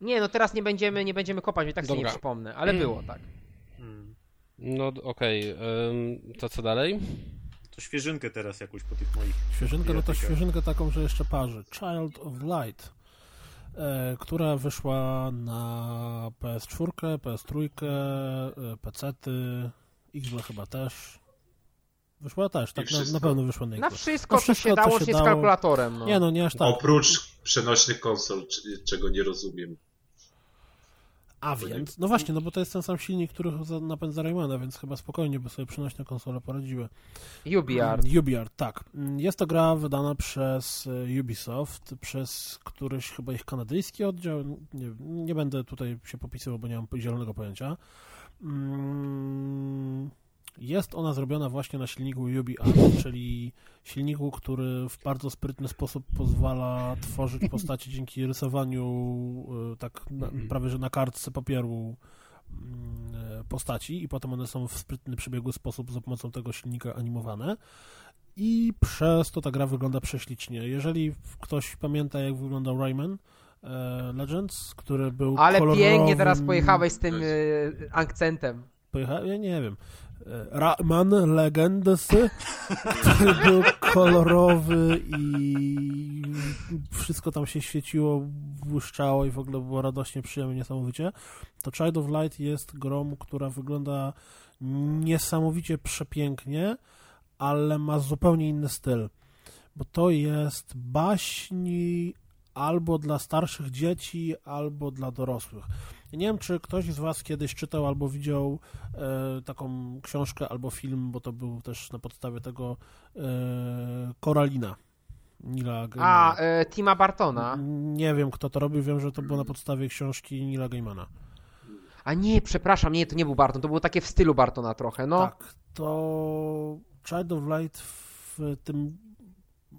Speaker 4: Nie, no teraz nie będziemy, nie będziemy kopać, bo tak sobie nie
Speaker 2: Dobra.
Speaker 4: przypomnę, ale było tak.
Speaker 5: Hmm.
Speaker 2: No okej, ym, to co dalej?
Speaker 5: To świeżynkę teraz jakąś po tych moich.
Speaker 1: Świeżynkę, no to świeżynkę taką, że jeszcze parzy. Child of Light, e, która wyszła na PS4, PS3, e, PC-ty, Xbox chyba też. Wyszła też, tak na,
Speaker 3: wszystko.
Speaker 1: na pewno wyszła na
Speaker 4: Na wszystko,
Speaker 1: No
Speaker 4: co
Speaker 1: wszystko,
Speaker 4: się
Speaker 1: co
Speaker 4: dało,
Speaker 1: się
Speaker 4: się z
Speaker 1: dało.
Speaker 4: kalkulatorem. No.
Speaker 1: Nie no, nie aż tak.
Speaker 3: Oprócz przenośnych konsol, czego nie rozumiem.
Speaker 1: A więc, no właśnie, no bo to jest ten sam silnik, który za- napędza Raymana, więc chyba spokojnie by sobie przenośne konsole poradziły.
Speaker 4: UBR.
Speaker 1: UbiArt, tak. Jest to gra wydana przez e, Ubisoft, przez któryś chyba ich kanadyjski oddział. Nie, nie będę tutaj się popisywał, bo nie mam zielonego pojęcia. Mm, Jest ona zrobiona właśnie na silniku UbiArt, czyli silniku, który w bardzo sprytny sposób pozwala tworzyć postacie dzięki rysowaniu e, tak na, prawie że na kartce papieru mm, e, postaci i potem one są w sprytny, przebiegły sposób za pomocą tego silnika animowane i przez to ta gra wygląda prześlicznie. Jeżeli ktoś pamięta jak wyglądał Rayman e, Legends, który był
Speaker 4: Ale
Speaker 1: kolorowym...
Speaker 4: pięknie teraz pojechałeś z tym e, akcentem.
Speaker 1: Pojechałem? Ja nie wiem. E, Rayman Legends, który był kolorowy i wszystko tam się świeciło, błyszczało i w ogóle było radośnie, przyjemnie, niesamowicie. To Child of Light jest grą, która wygląda niesamowicie przepięknie, ale ma zupełnie inny styl. Bo to jest baśń albo dla starszych dzieci, albo dla dorosłych. Ja nie wiem, czy ktoś z Was kiedyś czytał albo widział e, taką książkę albo film, bo to był też na podstawie tego e, Koralina. Nila
Speaker 4: A, e, Tima Bartona.
Speaker 1: Nie wiem, kto to robił, wiem, że to było na podstawie książki Nila Gaimana.
Speaker 4: A nie, przepraszam, nie, to nie był Barton, to było takie w stylu Bartona trochę, no.
Speaker 1: Tak, to Child of Light w tym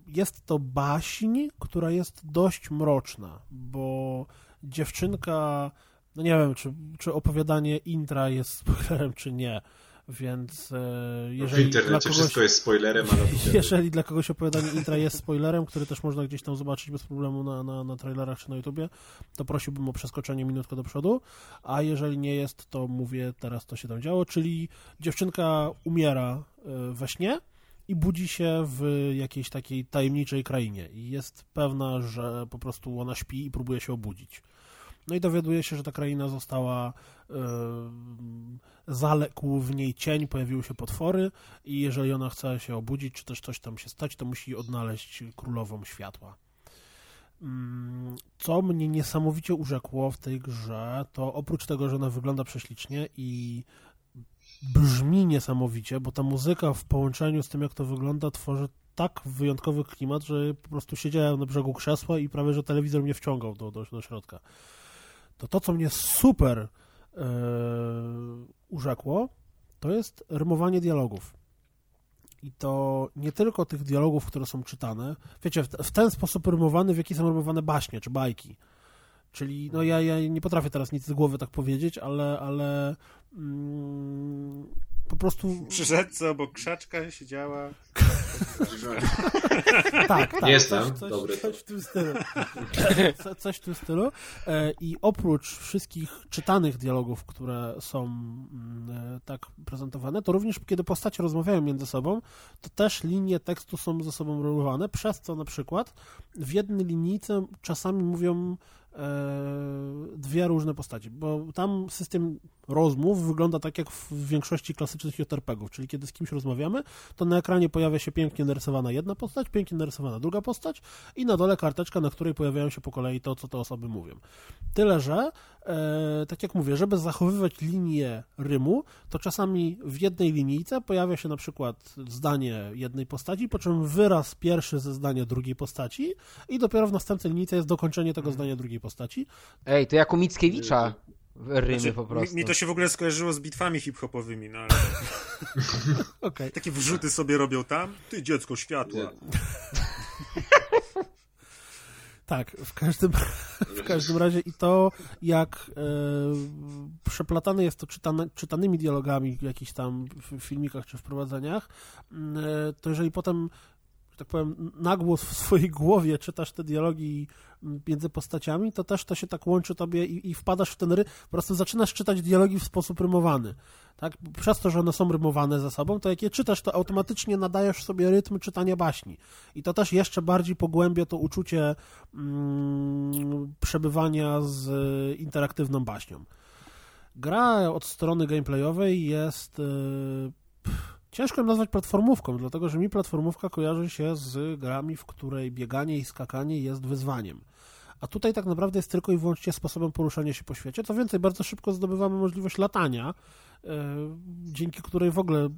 Speaker 1: jest to baśń, która jest dość mroczna, bo dziewczynka, no nie wiem, czy, czy opowiadanie intra jest spoilerem, czy nie. Więc e,
Speaker 3: W
Speaker 1: jeżeli dla
Speaker 3: internecie
Speaker 1: kogoś,
Speaker 3: wszystko jest spoilerem, ale
Speaker 1: jeżeli dla kogoś opowiadanie intra jest spoilerem, który też można gdzieś tam zobaczyć bez problemu na, na, na trailerach czy na YouTubie, to prosiłbym o przeskoczenie minutkę do przodu, a jeżeli nie jest, to mówię teraz, co się tam działo, czyli dziewczynka umiera e, we śnie i budzi się w jakiejś takiej tajemniczej krainie i jest pewna, że po prostu ona śpi i próbuje się obudzić. No i dowiaduje się, że ta kraina została, e, zaległ w niej cień, pojawiły się potwory i jeżeli ona chce się obudzić, czy też coś tam się stać, to musi odnaleźć królową światła. Mm, Co mnie niesamowicie urzekło w tej grze, to oprócz tego, że ona wygląda prześlicznie i brzmi niesamowicie, bo ta muzyka w połączeniu z tym, jak to wygląda, tworzy tak wyjątkowy klimat, że po prostu siedziałem na brzegu krzesła i prawie, że telewizor mnie wciągał do, do, do środka. To to, co mnie super e, urzekło, to jest rymowanie dialogów. I to nie tylko tych dialogów, które są czytane. Wiecie, w, ten sposób rymowane, w jaki są rymowane baśnie czy bajki. Czyli, no ja, ja nie potrafię teraz nic z głowy tak powiedzieć, ale, ale mm, po prostu...
Speaker 5: Przy rzece obok krzaczka siedziała.
Speaker 1: Tak, tak.
Speaker 3: Jestem,
Speaker 1: coś, coś,
Speaker 3: dobry.
Speaker 1: coś w tym stylu. Co, coś w tym stylu. E, I oprócz wszystkich czytanych dialogów, które są mm, e, tak prezentowane, to również kiedy postacie rozmawiają między sobą, to też linie tekstu są ze sobą rymowane, przez co na przykład w jednej linijce czasami mówią dwie różne postaci, bo tam system rozmów wygląda tak jak w większości klasycznych JRPG-ów, czyli kiedy z kimś rozmawiamy, to na ekranie pojawia się pięknie narysowana jedna postać, pięknie narysowana druga postać i na dole karteczka, na której pojawiają się po kolei to, co te osoby mówią. Tyle, że e, tak jak mówię, żeby zachowywać linię rymu, to czasami w jednej linijce pojawia się na przykład zdanie jednej postaci, po czym wyraz pierwszy ze zdania drugiej postaci i dopiero w następnej linijce jest dokończenie tego zdania drugiej postaci.
Speaker 4: Ej, to jak u Mickiewicza rymy
Speaker 5: Znaczy,
Speaker 4: po
Speaker 5: mi,
Speaker 4: prostu.
Speaker 5: mi to się w ogóle skojarzyło z bitwami hip-hopowymi, no ale
Speaker 1: Okej.
Speaker 5: takie wrzuty sobie robią tam. Ty dziecko światła.
Speaker 1: Tak, w każdym, w każdym razie i to, jak e, przeplatane jest to czytane, czytanymi dialogami w jakichś tam filmikach czy wprowadzeniach, m, e, to jeżeli potem, że tak powiem, na głos w swojej głowie czytasz te dialogi między postaciami, to też to się tak łączy tobie i, i wpadasz w ten ry, po prostu zaczynasz czytać dialogi w sposób rymowany. Tak? Przez to, że one są rymowane ze sobą, to jak je czytasz, to automatycznie nadajesz sobie rytm czytania baśni. I to też jeszcze bardziej pogłębia to uczucie mm, przebywania z y, interaktywną baśnią. Gra od strony gameplayowej jest. Ciężko ją nazwać platformówką, dlatego że mi platformówka kojarzy się z grami, w której bieganie i skakanie jest wyzwaniem. A tutaj tak naprawdę jest tylko i wyłącznie sposobem poruszania się po świecie. Co więcej, bardzo szybko zdobywamy możliwość latania, e, dzięki której w ogóle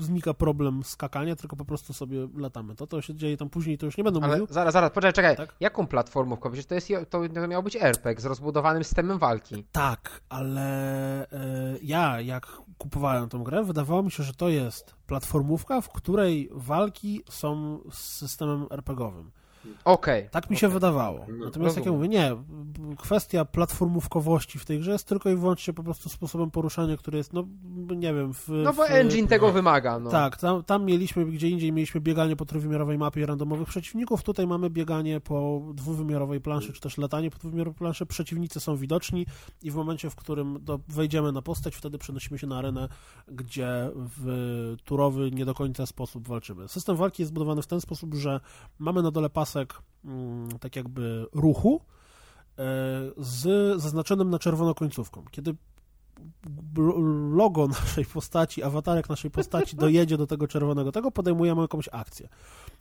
Speaker 1: znika problem skakania, tylko po prostu sobie latamy. To, to się dzieje tam później, to już nie
Speaker 4: Ale
Speaker 1: mówił.
Speaker 4: zaraz, zaraz, poczekaj, czekaj.
Speaker 1: Tak?
Speaker 4: Jaką platformówką? Przecież to, jest, to, to miał być RPG z rozbudowanym systemem walki.
Speaker 1: Tak, ale e, ja jak kupowałem tą grę, wydawało mi się, że to jest platformówka, w której walki są z systemem RPGowym.
Speaker 4: Okej.
Speaker 1: Tak mi się wydawało.
Speaker 3: No,
Speaker 1: Natomiast jak ja mówię, nie, kwestia platformówkowości w tej grze jest tylko i wyłącznie po prostu sposobem poruszania, który jest, no nie wiem, w...
Speaker 4: No bo
Speaker 1: w,
Speaker 4: engine tego wymaga, no.
Speaker 1: Tak, tam, tam mieliśmy, gdzie indziej mieliśmy bieganie po trójwymiarowej mapie randomowych przeciwników, tutaj mamy bieganie po dwuwymiarowej planszy, czy też latanie po dwuwymiarowej planszy, przeciwnicy są widoczni i w momencie, w którym do, wejdziemy na postać, wtedy przenosimy się na arenę, gdzie w turowy, nie do końca sposób walczymy. System walki jest zbudowany w ten sposób, że mamy na dole pasek mm, tak jakby ruchu e, z zaznaczonym na czerwono końcówką. Kiedy logo naszej postaci, awatarek naszej postaci dojedzie do tego czerwonego tego, podejmujemy jakąś akcję.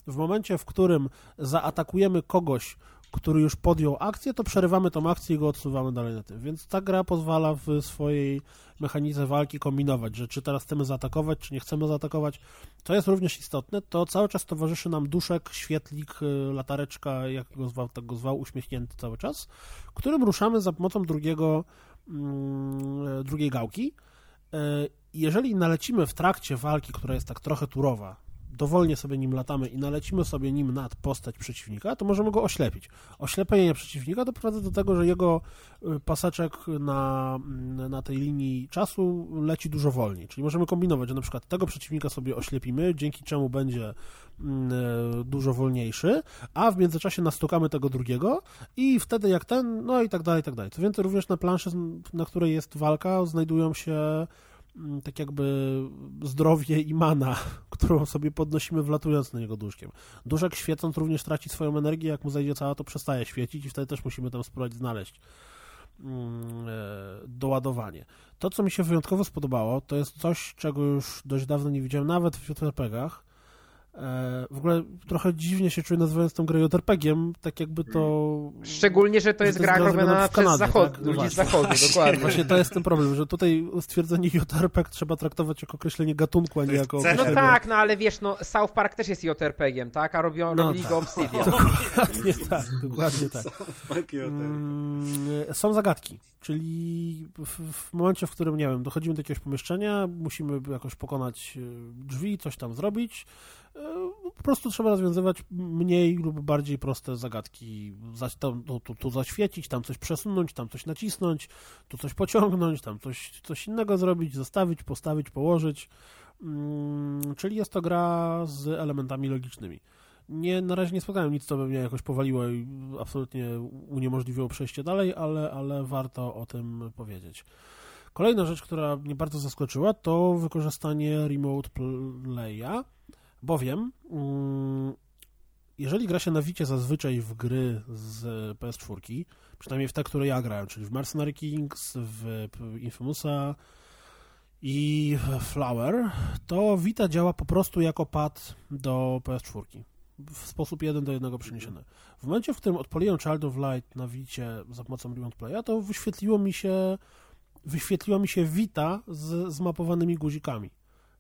Speaker 1: W momencie, w którym zaatakujemy kogoś, który już podjął akcję, to przerywamy tą akcję i go odsuwamy dalej na tym. Więc ta gra pozwala w swojej mechanice walki kombinować, że czy teraz chcemy zaatakować, czy nie chcemy zaatakować. Co jest również istotne, to cały czas towarzyszy nam duszek, świetlik, y, latareczka, jak go zwał, tak go zwał, uśmiechnięty cały czas, którym ruszamy za pomocą drugiego mm, drugiej gałki. E, Jeżeli nalecimy w trakcie walki, która jest tak trochę turowa, dowolnie sobie nim latamy i nalecimy sobie nim nad postać przeciwnika, to możemy go oślepić. Oślepienie przeciwnika doprowadza do tego, że jego y, paseczek na, mm, na tej linii czasu leci dużo wolniej. Czyli możemy kombinować, że na przykład tego przeciwnika sobie oślepimy, dzięki czemu będzie mm, e, dużo wolniejszy, a w międzyczasie nastukamy tego drugiego i wtedy jak ten, no i tak dalej, i tak dalej. Co więcej, również na planszy, na której jest walka, znajdują się tak jakby zdrowie i mana, którą sobie podnosimy wlatując na niego duszkiem. Duszek świecąc również traci swoją energię, jak mu zajdzie cała, to przestaje świecić i wtedy też musimy tam spróbować znaleźć mm, e, doładowanie. To, co mi się wyjątkowo spodobało, to jest coś, czego już dość dawno nie widziałem, nawet w JRPG-ach, w ogóle trochę dziwnie się czuję nazywając tą grę JRPG-iem, tak jakby to...
Speaker 4: Szczególnie, że to jest gra robiona przez Kanadzie, zachod... tak? ludzi z zachodu, dokładnie.
Speaker 1: Właśnie to jest ten problem, że tutaj stwierdzenie JRPG trzeba traktować jako określenie gatunku, a nie jako...
Speaker 4: No tak, no ale wiesz, no South Park też jest JRPG-iem, tak? A robią, no, robili tak. go Obsidian.
Speaker 1: Dokładnie tak, dokładnie tak. Mm, są zagadki, czyli w, w momencie, w którym, nie wiem, dochodzimy do jakiegoś pomieszczenia, musimy jakoś pokonać e, drzwi, coś tam zrobić, po prostu trzeba rozwiązywać mniej lub bardziej proste zagadki. Tam, tu, tu, tu zaświecić, tam coś przesunąć, tam coś nacisnąć, tu coś pociągnąć, tam coś, coś innego zrobić, zostawić, postawić, położyć. Hmm, czyli jest to gra z elementami logicznymi. Nie, na razie nie spotkałem nic, co by mnie jakoś powaliło i absolutnie uniemożliwiło przejście dalej, ale, ale warto o tym powiedzieć. Kolejna rzecz, która mnie bardzo zaskoczyła, to wykorzystanie Remote Playa Bowiem, mm, jeżeli gra się na Wicie zazwyczaj w gry z PS4, przynajmniej w te, które ja grałem, czyli w Mercenary Kings, w Infamousa i Flower, to Vita działa po prostu jako pad do PS4 w sposób jeden do jednego przeniesiony. W momencie, w którym odpaliłem Child of Light na Wicie za pomocą Remote Playa, to wyświetliło mi się wyświetliła mi się Vita z zmapowanymi guzikami.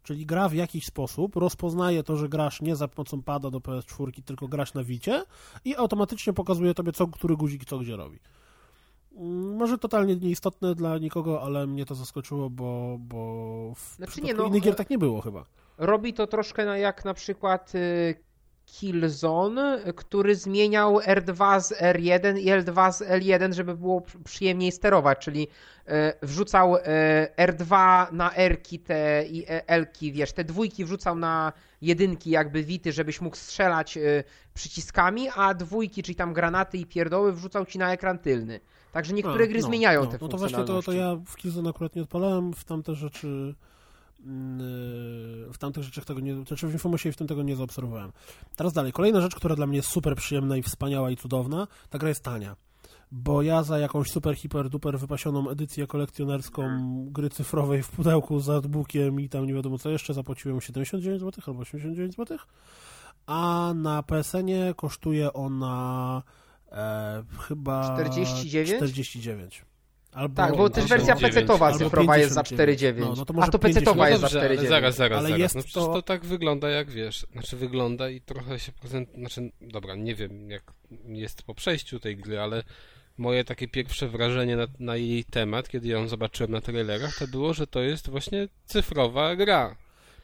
Speaker 1: Czyli gra w jakiś sposób rozpoznaje to, że grasz nie za pomocą pada do PS4, tylko grasz na Wicie i automatycznie pokazuje tobie, co który guzik co gdzie robi. Mm, może totalnie nieistotne dla nikogo, ale mnie to zaskoczyło, bo, bo w znaczy nie, no, innych gier tak nie było chyba.
Speaker 4: Robi to troszkę na, jak na przykład y, Killzone, który zmieniał R2 z R1 i L2 z L1, żeby było przyjemniej sterować, czyli e, wrzucał e, R2 na R-ki te i e, L-ki, wiesz, te dwójki wrzucał na jedynki jakby wity, żebyś mógł strzelać przyciskami, a dwójki, czyli tam granaty i pierdoły wrzucał ci na ekran tylny. Także niektóre a, gry no, zmieniają no, te
Speaker 1: No to właśnie to, to ja w Killzone akurat nie odpalałem, w tamte rzeczy w tamtych rzeczach tego nie, znaczy w Infomosie w tym tego nie zaobserwowałem. Teraz dalej, kolejna rzecz, która dla mnie jest super przyjemna i wspaniała i cudowna, ta gra jest tania. Bo ja za jakąś super, hiper, duper wypasioną edycję kolekcjonerską gry cyfrowej w pudełku z artbookiem i tam nie wiadomo co jeszcze zapłaciłem 79 zł albo 89 zł, a na PSN-ie kosztuje ona e, chyba
Speaker 4: 49?
Speaker 1: 49.
Speaker 4: Albo, tak, bo też wersja PC-towa cyfrowa jest za 4,9. No, no to może A to PC-towa no jest za 4,9.
Speaker 2: Zaraz, zaraz, ale zaraz. Jest no, to... to tak wygląda jak wiesz. Znaczy wygląda i trochę się prezent... Znaczy, dobra, nie wiem jak jest po przejściu tej gry, ale moje takie pierwsze wrażenie na, na jej temat, kiedy ją zobaczyłem na trailerach, to było, że to jest właśnie cyfrowa gra.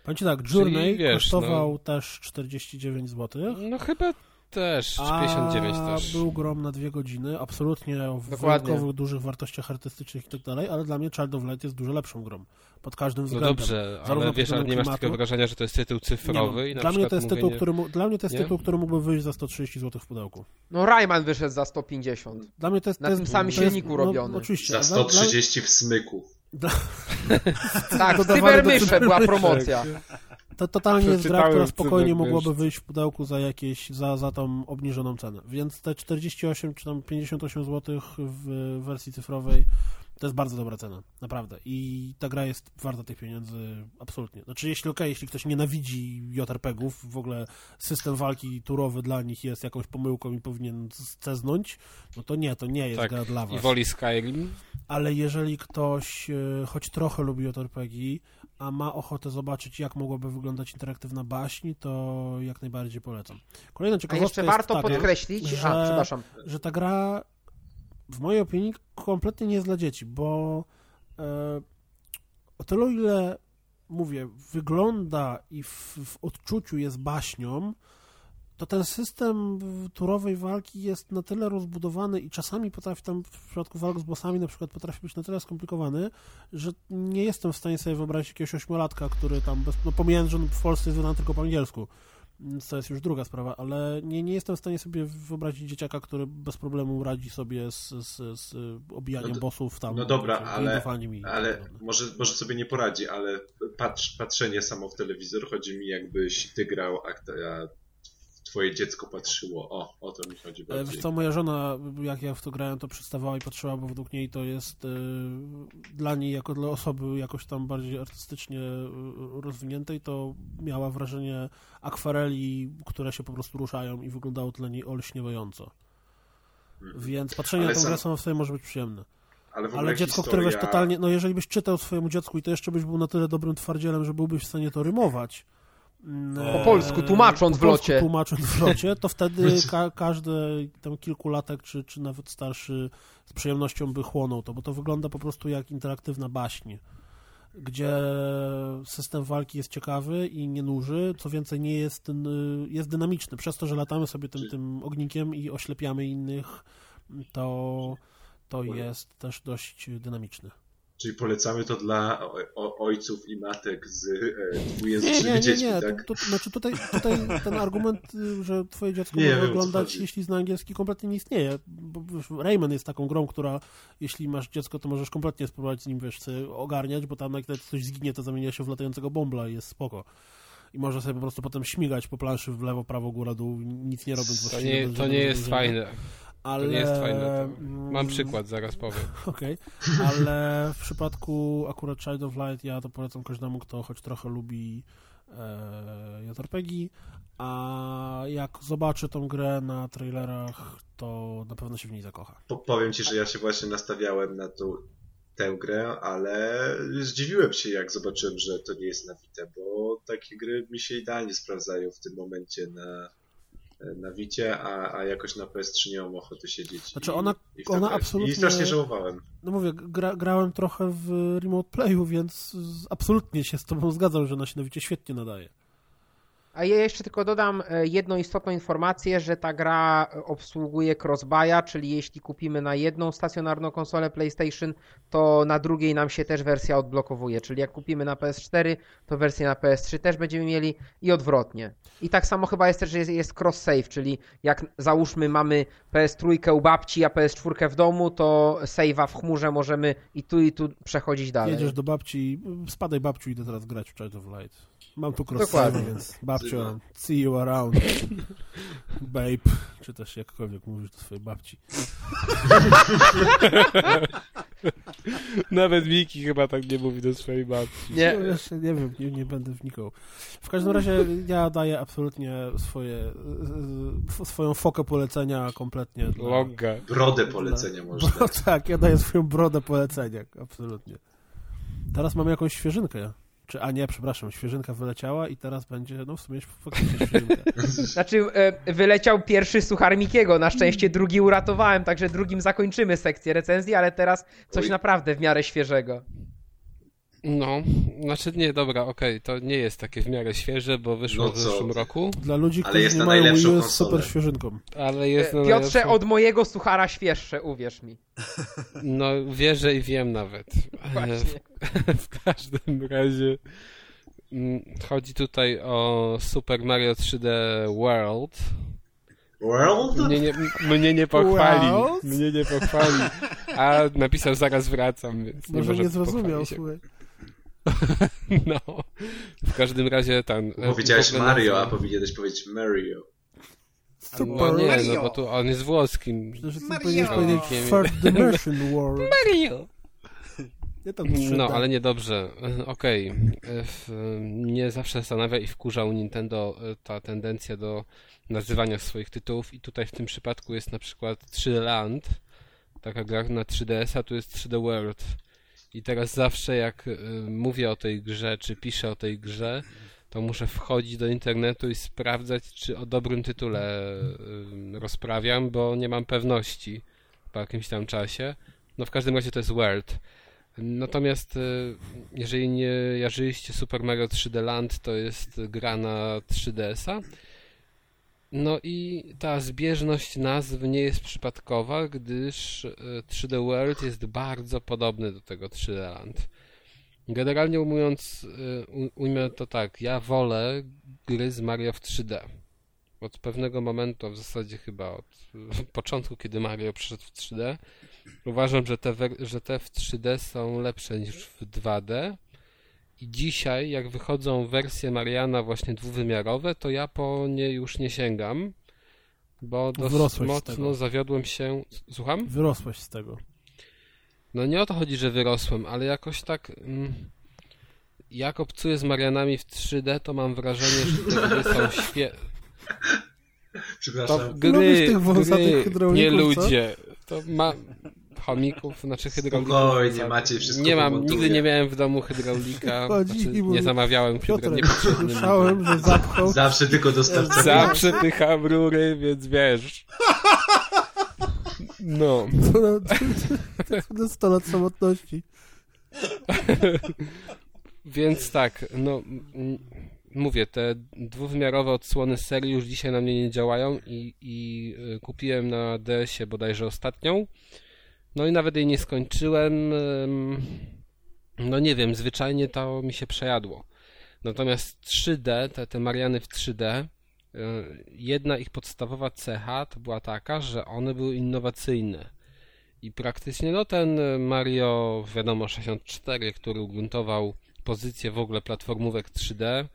Speaker 1: Powiem ci tak, Journey Czyli, wiesz, kosztował no, też 49 zł.
Speaker 2: No chyba też, 59 A też.
Speaker 1: był grom na dwie godziny, absolutnie w wyjątkowych dużych wartościach artystycznych i tak dalej, ale dla mnie Child of Light jest dużo lepszą grą. Pod każdym no względem.
Speaker 2: No dobrze, ale wiesz, ale nie masz takiego wrażenia, że to jest tytuł cyfrowy? Nie,
Speaker 1: no. dla, mnie to jest tytuł, który, dla mnie to jest nie? tytuł, który mógłby wyjść za 130 zł w pudełku.
Speaker 4: No Rayman wyszedł za 150.
Speaker 1: Dla mnie to jest,
Speaker 4: na to tym samym silniku jest, no, robiony.
Speaker 3: No, oczywiście. Za 130 dla... w smyku.
Speaker 4: tak, w Cybermysze była promocja.
Speaker 1: To totalnie jest gra, która spokojnie mogłaby wyjść w pudełku za jakieś, za, za tą obniżoną cenę. Więc te 48 czy tam 58 zł w wersji cyfrowej to jest bardzo dobra cena, naprawdę. I ta gra jest warta tych pieniędzy absolutnie. Znaczy, jeśli okej, okay, jeśli ktoś nienawidzi JRPG-ów, w ogóle system walki turowy dla nich jest jakąś pomyłką i powinien ceznąć, no to nie, to nie jest tak, gra dla was.
Speaker 2: I woli Skyrim.
Speaker 1: Ale jeżeli ktoś e, choć trochę lubi JRPG, a ma ochotę zobaczyć, jak mogłaby wyglądać interaktywna baśń, to jak najbardziej polecam. Kolejna ciekawostka
Speaker 4: a jeszcze warto taka, podkreślić,
Speaker 1: że,
Speaker 4: a, przepraszam.
Speaker 1: że ta gra w mojej opinii kompletnie nie jest dla dzieci, bo e, o tyle, ile mówię, wygląda i w, w odczuciu jest baśnią, to ten system turowej walki jest na tyle rozbudowany i czasami potrafi tam w przypadku walk z bossami na przykład potrafi być na tyle skomplikowany, że nie jestem w stanie sobie wyobrazić jakiegoś ośmiolatka, który tam, bez, no pomijając, że w Polsce jest wydany tylko po angielsku, to jest już druga sprawa, ale nie, nie jestem w stanie sobie wyobrazić dzieciaka, który bez problemu radzi sobie z, z, z obijaniem
Speaker 3: No
Speaker 1: bossów tam.
Speaker 3: No dobra, ale, ale
Speaker 1: dalej.
Speaker 3: może, może sobie nie poradzi, ale patrz, patrzenie samo w telewizor chodzi mi jakbyś ty grał, a, a twoje dziecko patrzyło. O, o to mi chodzi
Speaker 1: E,
Speaker 3: bardziej.
Speaker 1: Wiesz co, moja żona, jak ja w to grałem, to przystawała i patrzyła, bo według niej to jest y, dla niej, jako dla osoby jakoś tam bardziej artystycznie y, rozwiniętej, to miała wrażenie akwareli, które się po prostu ruszają i wyglądało dla niej olśniewająco.
Speaker 3: Mhm.
Speaker 1: Więc patrzenie
Speaker 3: Ale
Speaker 1: na tą
Speaker 3: sam-
Speaker 1: grę samo w sobie może być przyjemne.
Speaker 3: Ale,
Speaker 1: Ale dziecko,
Speaker 3: historia...
Speaker 1: które weź totalnie, no jeżeli byś czytał swojemu dziecku i to jeszcze byś był na tyle dobrym twardzielem, że byłbyś w stanie to rymować. Mm,
Speaker 4: Po polsku, tłumacząc
Speaker 1: po
Speaker 4: w locie.
Speaker 1: polsku tłumacząc w locie, to wtedy ka każdy tam kilkulatek, czy, czy nawet starszy z przyjemnością by chłonął to, bo to wygląda po prostu jak interaktywna baśń, gdzie system walki jest ciekawy i nie nuży, co więcej nie jest, jest dynamiczny. Przez to, że latamy sobie tym, tym ognikiem i oślepiamy innych, to, to jest też dość dynamiczny.
Speaker 3: Czyli polecamy to dla o, o, ojców i matek z e,
Speaker 1: Nie,
Speaker 3: dwujęzycznymi
Speaker 1: nie, nie,
Speaker 3: dziećmi,
Speaker 1: nie.
Speaker 3: tak?
Speaker 1: To, to, znaczy tutaj, tutaj ten argument, że twoje dziecko
Speaker 3: Nie,
Speaker 1: może
Speaker 3: wiem,
Speaker 1: oglądać, jeśli zna angielski, kompletnie nie istnieje. Bo wiesz, Rayman jest taką grą, która jeśli masz dziecko, to możesz kompletnie spróbować z nim, wiesz, ogarniać, bo tam jak coś zginie, to zamienia się w latającego bombla i jest spoko. I może sobie po prostu potem śmigać po planszy w lewo, prawo, góra, dół, nic nie robiąc
Speaker 2: To nie, to nie jest fajne.
Speaker 1: Ale...
Speaker 2: To nie jest fajne. To... Mam przykład, zaraz powiem.
Speaker 1: Okej, ale w przypadku akurat Child of Light ja to polecam każdemu, kto choć trochę lubi e, JRPG, a jak zobaczy tą grę na trailerach, to na pewno się w niej zakocha.
Speaker 3: Po, powiem ci, że ja się właśnie nastawiałem na tą, tę grę, ale zdziwiłem się, jak zobaczyłem, że to nie jest na Vita, bo takie gry mi się idealnie sprawdzają w tym momencie na, na Vicie, a, a jakoś na PS3 nie mam ochoty siedzieć.
Speaker 1: Znaczy
Speaker 3: i,
Speaker 1: ona-
Speaker 3: i to
Speaker 1: ona absolutnie-
Speaker 3: I strasznie żałowałem.
Speaker 1: No mówię, gra, grałem trochę w Remote Playu, więc absolutnie się z tobą zgadzam, że na się na Vicie świetnie nadaje.
Speaker 4: A ja jeszcze tylko dodam e, jedną istotną informację, że ta gra obsługuje crossbuya, czyli jeśli kupimy na jedną stacjonarną konsolę PlayStation, to na drugiej nam się też wersja odblokowuje. Czyli jak kupimy na PS4, to wersję na PS3 też będziemy mieli i odwrotnie. I tak samo chyba jest też, że jest, jest cross-save, czyli jak załóżmy mamy PS3 u babci, a PS4 w domu, to save'a w chmurze możemy i tu i tu przechodzić dalej.
Speaker 1: Jedziesz do babci, spadaj babciu, idę teraz grać w Child of Light. Mam tu cross
Speaker 4: Dokładnie.
Speaker 1: więc
Speaker 3: Wzywa.
Speaker 1: see you around, babe, czy też jakkolwiek mówisz do swojej babci.
Speaker 2: Nawet Miki chyba tak nie mówi do swojej babci.
Speaker 4: Nie,
Speaker 1: No, jeszcze nie wiem, nie, nie będę wnikał. W każdym razie ja daję absolutnie swoje, swoją fokę polecenia kompletnie. dla-
Speaker 2: Logga.
Speaker 3: Brodę polecenia
Speaker 1: Bo,
Speaker 3: można.
Speaker 1: tak, ja daję swoją brodę polecenia, absolutnie. Teraz mamy jakąś świeżynkę. Czy, a nie, przepraszam, świeżynka wyleciała i teraz będzie, no w sumie faktycznie świeżynka.
Speaker 4: Znaczy, e, wyleciał pierwszy suchar Mikiego, na szczęście drugi uratowałem, także drugim zakończymy sekcję recenzji, ale teraz coś naprawdę w miarę świeżego.
Speaker 2: No, znaczy nie, dobra, okej, to nie jest takie w miarę świeże, bo wyszło
Speaker 3: No
Speaker 2: w zeszłym roku,
Speaker 1: Dla ludzi, którzy
Speaker 3: jest
Speaker 1: nie mają Wii jest
Speaker 3: konsolę.
Speaker 1: super świeżynką.
Speaker 2: ale jest na
Speaker 4: Piotrze,
Speaker 2: najlepszą-
Speaker 4: od mojego suchara świeższe, uwierz mi.
Speaker 2: No, wierzę i wiem nawet. E,
Speaker 4: Właśnie.
Speaker 2: W każdym razie mm, chodzi tutaj o Super Mario 3D World.
Speaker 3: World?
Speaker 2: Mnie nie, mnie nie pochwali.
Speaker 1: World?
Speaker 2: Mnie nie pochwali. A napisał zaraz wracam, więc nie
Speaker 1: Może
Speaker 2: może
Speaker 1: nie zrozumiał, słuchaj.
Speaker 2: No. W każdm razie ten.
Speaker 3: Powiedziałeś
Speaker 2: w ogóle
Speaker 3: Mario, a powinieneś powiedzieć Mario.
Speaker 1: Super.
Speaker 2: No nie,
Speaker 5: Mario.
Speaker 2: no bo tu on jest włoskim.
Speaker 5: Mario.
Speaker 1: powinieneś powiedzieć
Speaker 2: Mario.
Speaker 1: Third Dimension World.
Speaker 2: Mario!
Speaker 1: Nie tam 3D.
Speaker 2: No, ale niedobrze. E, Okej. E, w- Mnie zawsze zastanawia i wkurzał Nintendo e, ta tendencja do nazywania swoich tytułów i tutaj w tym przypadku jest na przykład 3D Land, taka gra na 3DS-a, tu jest 3D World. I teraz zawsze jak e, mówię o tej grze, czy piszę o tej grze, to muszę wchodzić do internetu i sprawdzać, czy o dobrym tytule e, rozprawiam, bo nie mam pewności po jakimś tam czasie. No w każdym razie to jest World. Natomiast e, jeżeli nie jarzyliście Super Mario 3D Land, to jest gra na 3DS-a. No i ta zbieżność nazw nie jest przypadkowa, gdyż 3D World jest bardzo podobny do tego 3D Land. Generalnie ujmując, ujmę to tak, ja wolę gry z Mario w 3D. Od pewnego momentu, w zasadzie chyba od początku, kiedy Mario przyszedł w 3D, uważam, że te, że te w 3D są lepsze niż w 2D. I dzisiaj, jak wychodzą wersje Mariana właśnie dwuwymiarowe, to ja po nie już nie sięgam, bo dość mocno zawiodłem się. Słucham?
Speaker 1: Wyrosłeś z tego.
Speaker 2: No nie o to chodzi, że wyrosłem, ale jakoś tak. Mm, jak obcuję z Marianami w 3D, to mam wrażenie, że te gry są świe...
Speaker 3: Przepraszam.
Speaker 2: To gry, gry nie ludzie. To ma chomików, znaczy hydraulika.
Speaker 3: Spokojnie, macie wszystko
Speaker 2: Nie mam, nigdy nie miałem w domu hydraulika. Znaczy, nie zamawiałem
Speaker 1: Piotr, nie Słyszałem, że zapchał.
Speaker 3: Zawsze tylko dostawca.
Speaker 2: Zawsze pycham rury, więc wiesz. No.
Speaker 1: To na 100 lat samotności.
Speaker 2: Więc tak, no mówię, te dwuwymiarowe odsłony serii już dzisiaj na mnie nie działają i, i y, kupiłem na DS-ie bodajże ostatnią. No i nawet jej nie skończyłem. No nie wiem, zwyczajnie to mi się przejadło. Natomiast 3D, te, te Mariany w 3D, y, jedna ich podstawowa cecha to była taka, że one były innowacyjne. I praktycznie no ten Mario, wiadomo, 64, który ugruntował pozycję w ogóle platformówek 3D,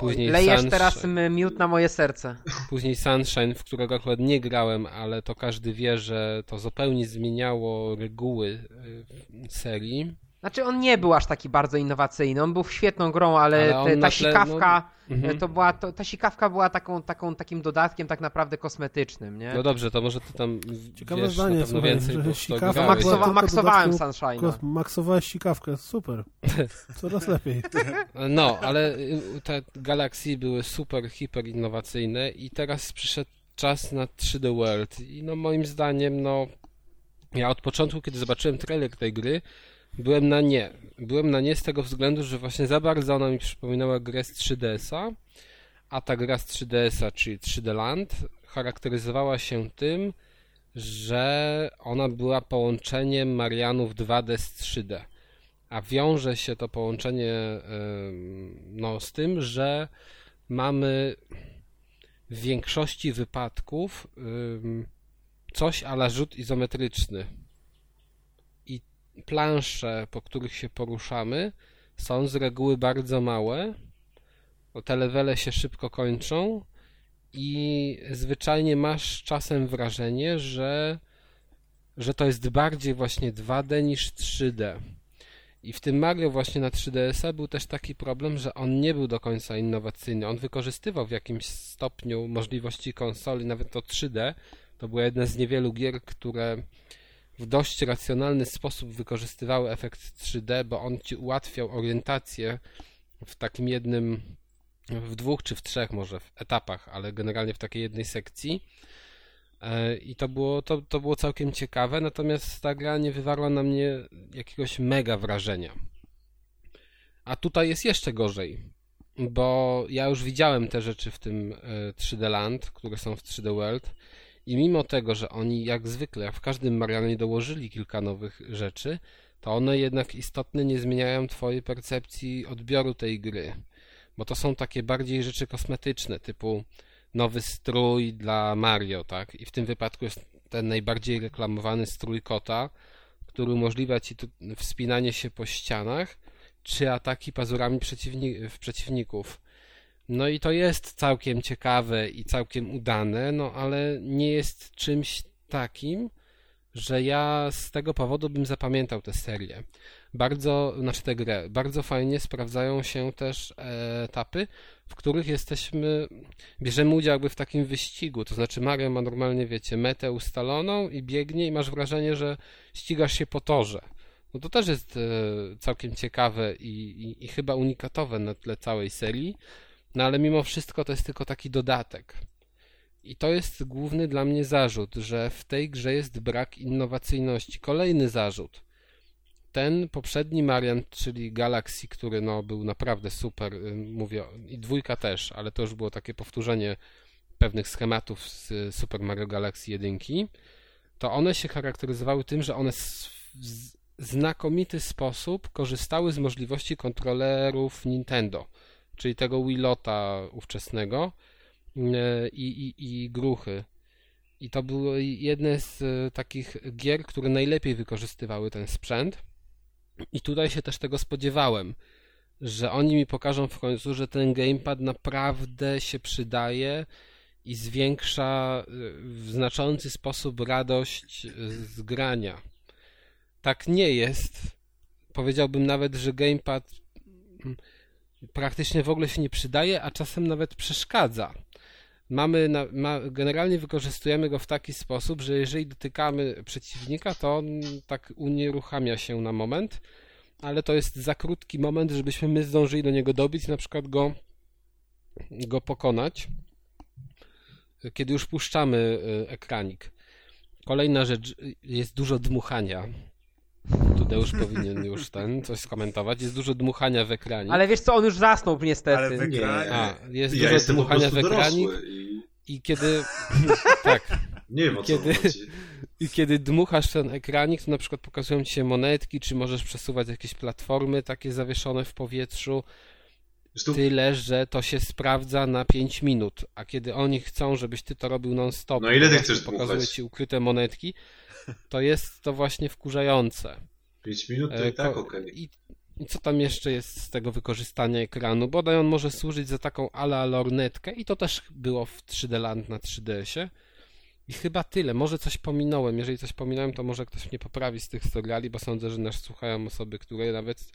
Speaker 4: Później Lejesz Sunshine. teraz miód na moje serce.
Speaker 2: Później Sunshine, w którego akurat nie grałem, ale to każdy wie, że to zupełnie zmieniało reguły y, serii.
Speaker 4: Znaczy on nie był aż taki bardzo innowacyjny, on był świetną grą, ale, ale te, ta sikawka, no, mhm. to była, to, ta sikawka była taką, taką, takim dodatkiem tak naprawdę kosmetycznym, nie?
Speaker 2: No dobrze, to może ty tam
Speaker 1: Ciekawe
Speaker 2: wiesz
Speaker 1: zdanie,
Speaker 2: na
Speaker 1: słuchaj,
Speaker 2: więcej,
Speaker 1: że sikawka
Speaker 4: Maksowa, maksowałem Sunshine.
Speaker 1: Maksowałeś sikawkę, super. Coraz lepiej.
Speaker 2: No, ale y, te Galaxy były super, hiper innowacyjne i teraz przyszedł czas na 3D World i no moim zdaniem, no ja od początku, kiedy zobaczyłem trailer tej gry, Byłem na nie. Byłem na nie z tego względu, że właśnie za bardzo ona mi przypominała grę z 3DS-a, a ta gra z 3DS-a, czyli 3D Land, charakteryzowała się tym, że ona była połączeniem Marianów 2D z 3D. A wiąże się to połączenie no, z tym, że mamy w większości wypadków coś ala rzut izometryczny plansze, po których się poruszamy, są z reguły bardzo małe. Te levele się szybko kończą i zwyczajnie masz czasem wrażenie, że, że to jest bardziej właśnie 2D niż 3D. I w tym Mario właśnie na 3DS-a był też taki problem, że on nie był do końca innowacyjny. On wykorzystywał w jakimś stopniu możliwości konsoli, nawet to 3D. To była jedna z niewielu gier, które w dość racjonalny sposób wykorzystywały efekt 3D, bo on ci ułatwiał orientację w takim jednym, w dwóch czy w trzech może w etapach, ale generalnie w takiej jednej sekcji. E, I to było, to, to było całkiem ciekawe, natomiast ta gra nie wywarła na mnie jakiegoś mega wrażenia. A tutaj jest jeszcze gorzej, bo ja już widziałem te rzeczy w tym 3D e, Land, które są w 3D World i mimo tego, że oni jak zwykle, w każdym Marianie dołożyli kilka nowych rzeczy, to one jednak istotnie nie zmieniają twojej percepcji odbioru tej gry. Bo to są takie bardziej rzeczy kosmetyczne, typu nowy strój dla Mario, tak? I w tym wypadku jest ten najbardziej reklamowany strój kota, który umożliwia ci wspinanie się po ścianach, czy ataki pazurami przeciwni przeciwników. No i to jest całkiem ciekawe i całkiem udane, no ale nie jest czymś takim, że ja z tego powodu bym zapamiętał tę serię. Bardzo, znaczy tę grę, bardzo fajnie sprawdzają się też etapy, w których jesteśmy, bierzemy udział jakby w takim wyścigu, to znaczy Mario ma normalnie, wiecie, metę ustaloną i biegnie i masz wrażenie, że ścigasz się po torze. No to też jest e, całkiem ciekawe i, i, i chyba unikatowe na tle całej serii, no ale mimo wszystko to jest tylko taki dodatek. I to jest główny dla mnie zarzut, że w tej grze jest brak innowacyjności. Kolejny zarzut. ten poprzedni variant, czyli Galaxy, który no, był naprawdę super, y, mówię, i dwójka też, ale to już było takie powtórzenie pewnych schematów z Super Mario Galaxy 1, to one się charakteryzowały tym, że one w znakomity sposób korzystały z możliwości kontrolerów Nintendo, czyli tego Wilota ówczesnego y, i, i, i gruchy. I to były jedne z y, takich gier, które najlepiej wykorzystywały ten sprzęt. I tutaj się też tego spodziewałem, że oni mi pokażą w końcu, że ten gamepad naprawdę się przydaje i zwiększa y, w znaczący sposób radość z grania. Tak nie jest. Powiedziałbym nawet, że gamepad mm, praktycznie w ogóle się nie przydaje, a czasem nawet przeszkadza. Mamy na, ma, generalnie wykorzystujemy go w taki sposób, że jeżeli dotykamy przeciwnika, to on tak unieruchamia się na moment, ale to jest za krótki moment, żebyśmy my zdążyli do niego dobić, na przykład go, go pokonać kiedy już puszczamy y, ekranik. Kolejna rzecz, jest dużo dmuchania. Tudeusz powinien już ten coś skomentować. Jest dużo dmuchania w ekranie.
Speaker 4: Ale wiesz co, on już zasnął niestety. Ale w
Speaker 3: ekranie...
Speaker 2: A, jest ja dużo dmuchania w ekranie. I... I kiedy. tak.
Speaker 3: Nie wiem o
Speaker 2: kiedy,
Speaker 3: co chodzi.
Speaker 2: I kiedy dmuchasz ten ekranik, to na przykład pokazują ci się monetki, czy możesz przesuwać jakieś platformy takie zawieszone w powietrzu. Zresztą... Tyle, że to się sprawdza na 5 minut, a kiedy oni chcą, żebyś ty to robił non-stop,
Speaker 3: no ile ty chcesz
Speaker 2: pokazuje ci ukryte monetki, to jest to właśnie wkurzające.
Speaker 3: 5 minut to i e, tak okej. Okay.
Speaker 2: I, I co tam jeszcze jest z tego wykorzystania ekranu? Bodaj on może służyć za taką ala lornetkę i to też było w 3D Land na 3DS-ie. I chyba tyle. Może coś pominąłem. Jeżeli coś pominąłem, to może ktoś mnie poprawi z tych seriali, bo sądzę, że nas słuchają osoby, które nawet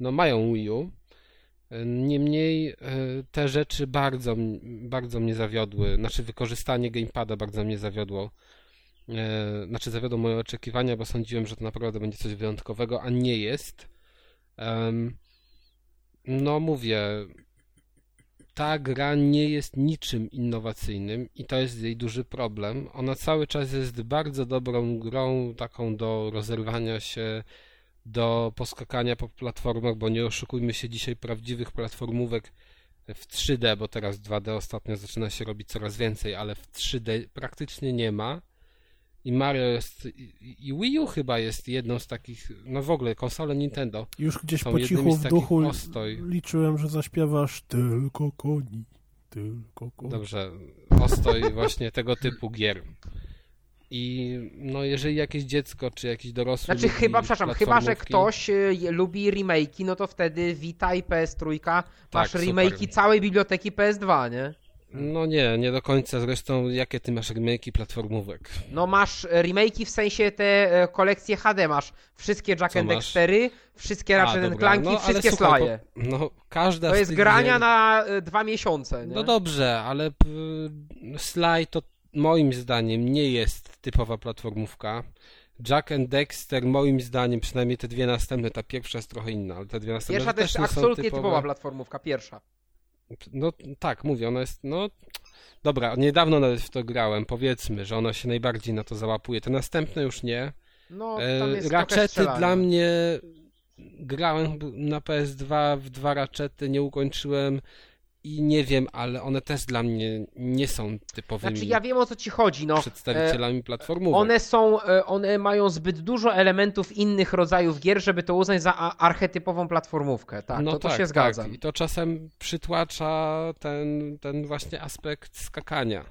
Speaker 2: no, mają Wii U Niemniej e, te rzeczy bardzo, bardzo mnie zawiodły. Znaczy, wykorzystanie gamepada bardzo mnie zawiodło. E, znaczy, zawiodło moje oczekiwania, bo sądziłem, że to naprawdę będzie coś wyjątkowego, a nie jest. No, mówię, ta gra nie jest niczym innowacyjnym i to jest jej duży problem. Ona cały czas jest bardzo dobrą grą, taką do rozerwania się do poskakania po platformach, bo nie oszukujmy się dzisiaj prawdziwych platformówek w 3D, bo teraz 2D ostatnio zaczyna się robić coraz więcej, ale w 3D praktycznie nie ma. I Mario jest, i Wii U chyba jest jedną z takich, no w ogóle konsole Nintendo.
Speaker 1: Już gdzieś po cichu w duchu ostoj. liczyłem, że zaśpiewasz tylko koni, tylko koni.
Speaker 2: Dobrze, ostoj właśnie tego typu gier. I no jeżeli jakieś dziecko czy jakiś dorosły.
Speaker 4: Znaczy chyba, przepraszam, chyba że ktoś y, lubi remake'i, no to wtedy Vita i PS3 tak, masz remake'i całej biblioteki PS2, nie?
Speaker 2: No nie, nie do końca. Zresztą jakie ty masz remake'i platformówek?
Speaker 4: No masz remake'i w sensie te e, kolekcje HD masz. Wszystkie Jack and Dextery, wszystkie Ratchet and Clanki, no, wszystkie słuchaj, Slaje.
Speaker 2: no każda
Speaker 4: To jest grania gier... na e, dwa miesiące, nie?
Speaker 2: No dobrze, ale Sly to moim zdaniem nie jest typowa platformówka. Jack and Dexter moim zdaniem, przynajmniej te dwie następne, ta pierwsza jest trochę inna, ale te dwie następne
Speaker 4: Pierwsza
Speaker 2: też
Speaker 4: jest absolutnie typowa platformówka, pierwsza.
Speaker 2: No tak, mówię, ona jest, no dobra, niedawno nawet w to grałem, powiedzmy, że ona się najbardziej na to załapuje, te następne już nie.
Speaker 4: No, tam jest
Speaker 2: e, Raczety dla mnie grałem na PS2 w dwa raczety, nie ukończyłem i nie wiem, ale one też dla mnie nie są typowymi.
Speaker 4: Znaczy ja wiem o co ci chodzi, no.
Speaker 2: Przedstawicielami e, platformówek.
Speaker 4: One są, e, one mają zbyt dużo elementów innych rodzajów gier, żeby to uznać za archetypową platformówkę. Tak, no to, to tak, się zgadza. Tak.
Speaker 2: I to czasem przytłacza ten, ten właśnie aspekt skakania.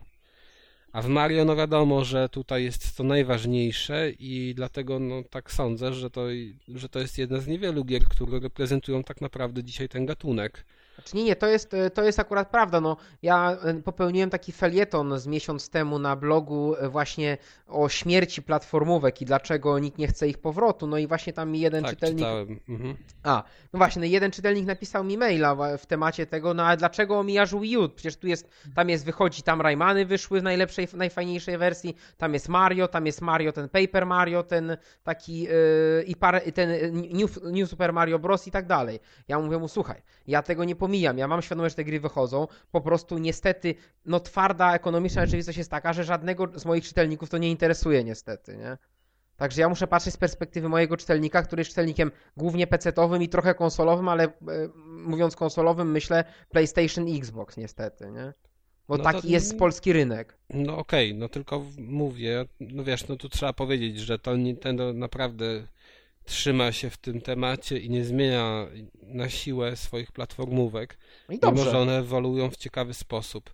Speaker 2: A w Mario, no wiadomo, że tutaj jest to najważniejsze i dlatego no, tak sądzę, że to, że to jest jedna z niewielu gier, które reprezentują tak naprawdę dzisiaj ten gatunek.
Speaker 4: Znaczy nie, nie, to jest, e, to jest akurat prawda. No, ja e, popełniłem taki felieton z miesiąc temu na blogu e, właśnie o śmierci platformówek i dlaczego nikt nie chce ich powrotu. No i właśnie tam mi jeden
Speaker 2: tak,
Speaker 4: czytelnik.
Speaker 2: Mhm.
Speaker 4: A, no właśnie, no jeden czytelnik napisał mi maila w temacie tego, no ale dlaczego omijasz Wii U? Przecież tu jest, tam jest, wychodzi, tam Raymany wyszły w najlepszej, najfajniejszej wersji, tam jest Mario, tam jest Mario, ten Paper Mario, ten taki yy, i parę, ten New, New Super Mario Bros. i tak dalej. Ja mówię mu, słuchaj, ja tego nie pomijam pomijam. Ja mam świadomość, że te gry wychodzą. Po prostu niestety, no twarda ekonomiczna rzeczywistość jest taka, że żadnego z moich czytelników to nie interesuje niestety, nie? Także ja muszę patrzeć z perspektywy mojego czytelnika, który jest czytelnikiem głównie PC-owym i trochę konsolowym, ale e, mówiąc konsolowym, myślę PlayStation i Xbox niestety, nie? Bo
Speaker 2: No
Speaker 4: taki
Speaker 2: to-
Speaker 4: jest polski rynek.
Speaker 2: No okej, no tylko mówię, no wiesz, no tu trzeba powiedzieć, że to Nintendo naprawdę trzyma się w tym temacie i nie zmienia na siłę swoich platformówek,
Speaker 4: No
Speaker 2: mimo że one ewoluują w ciekawy sposób.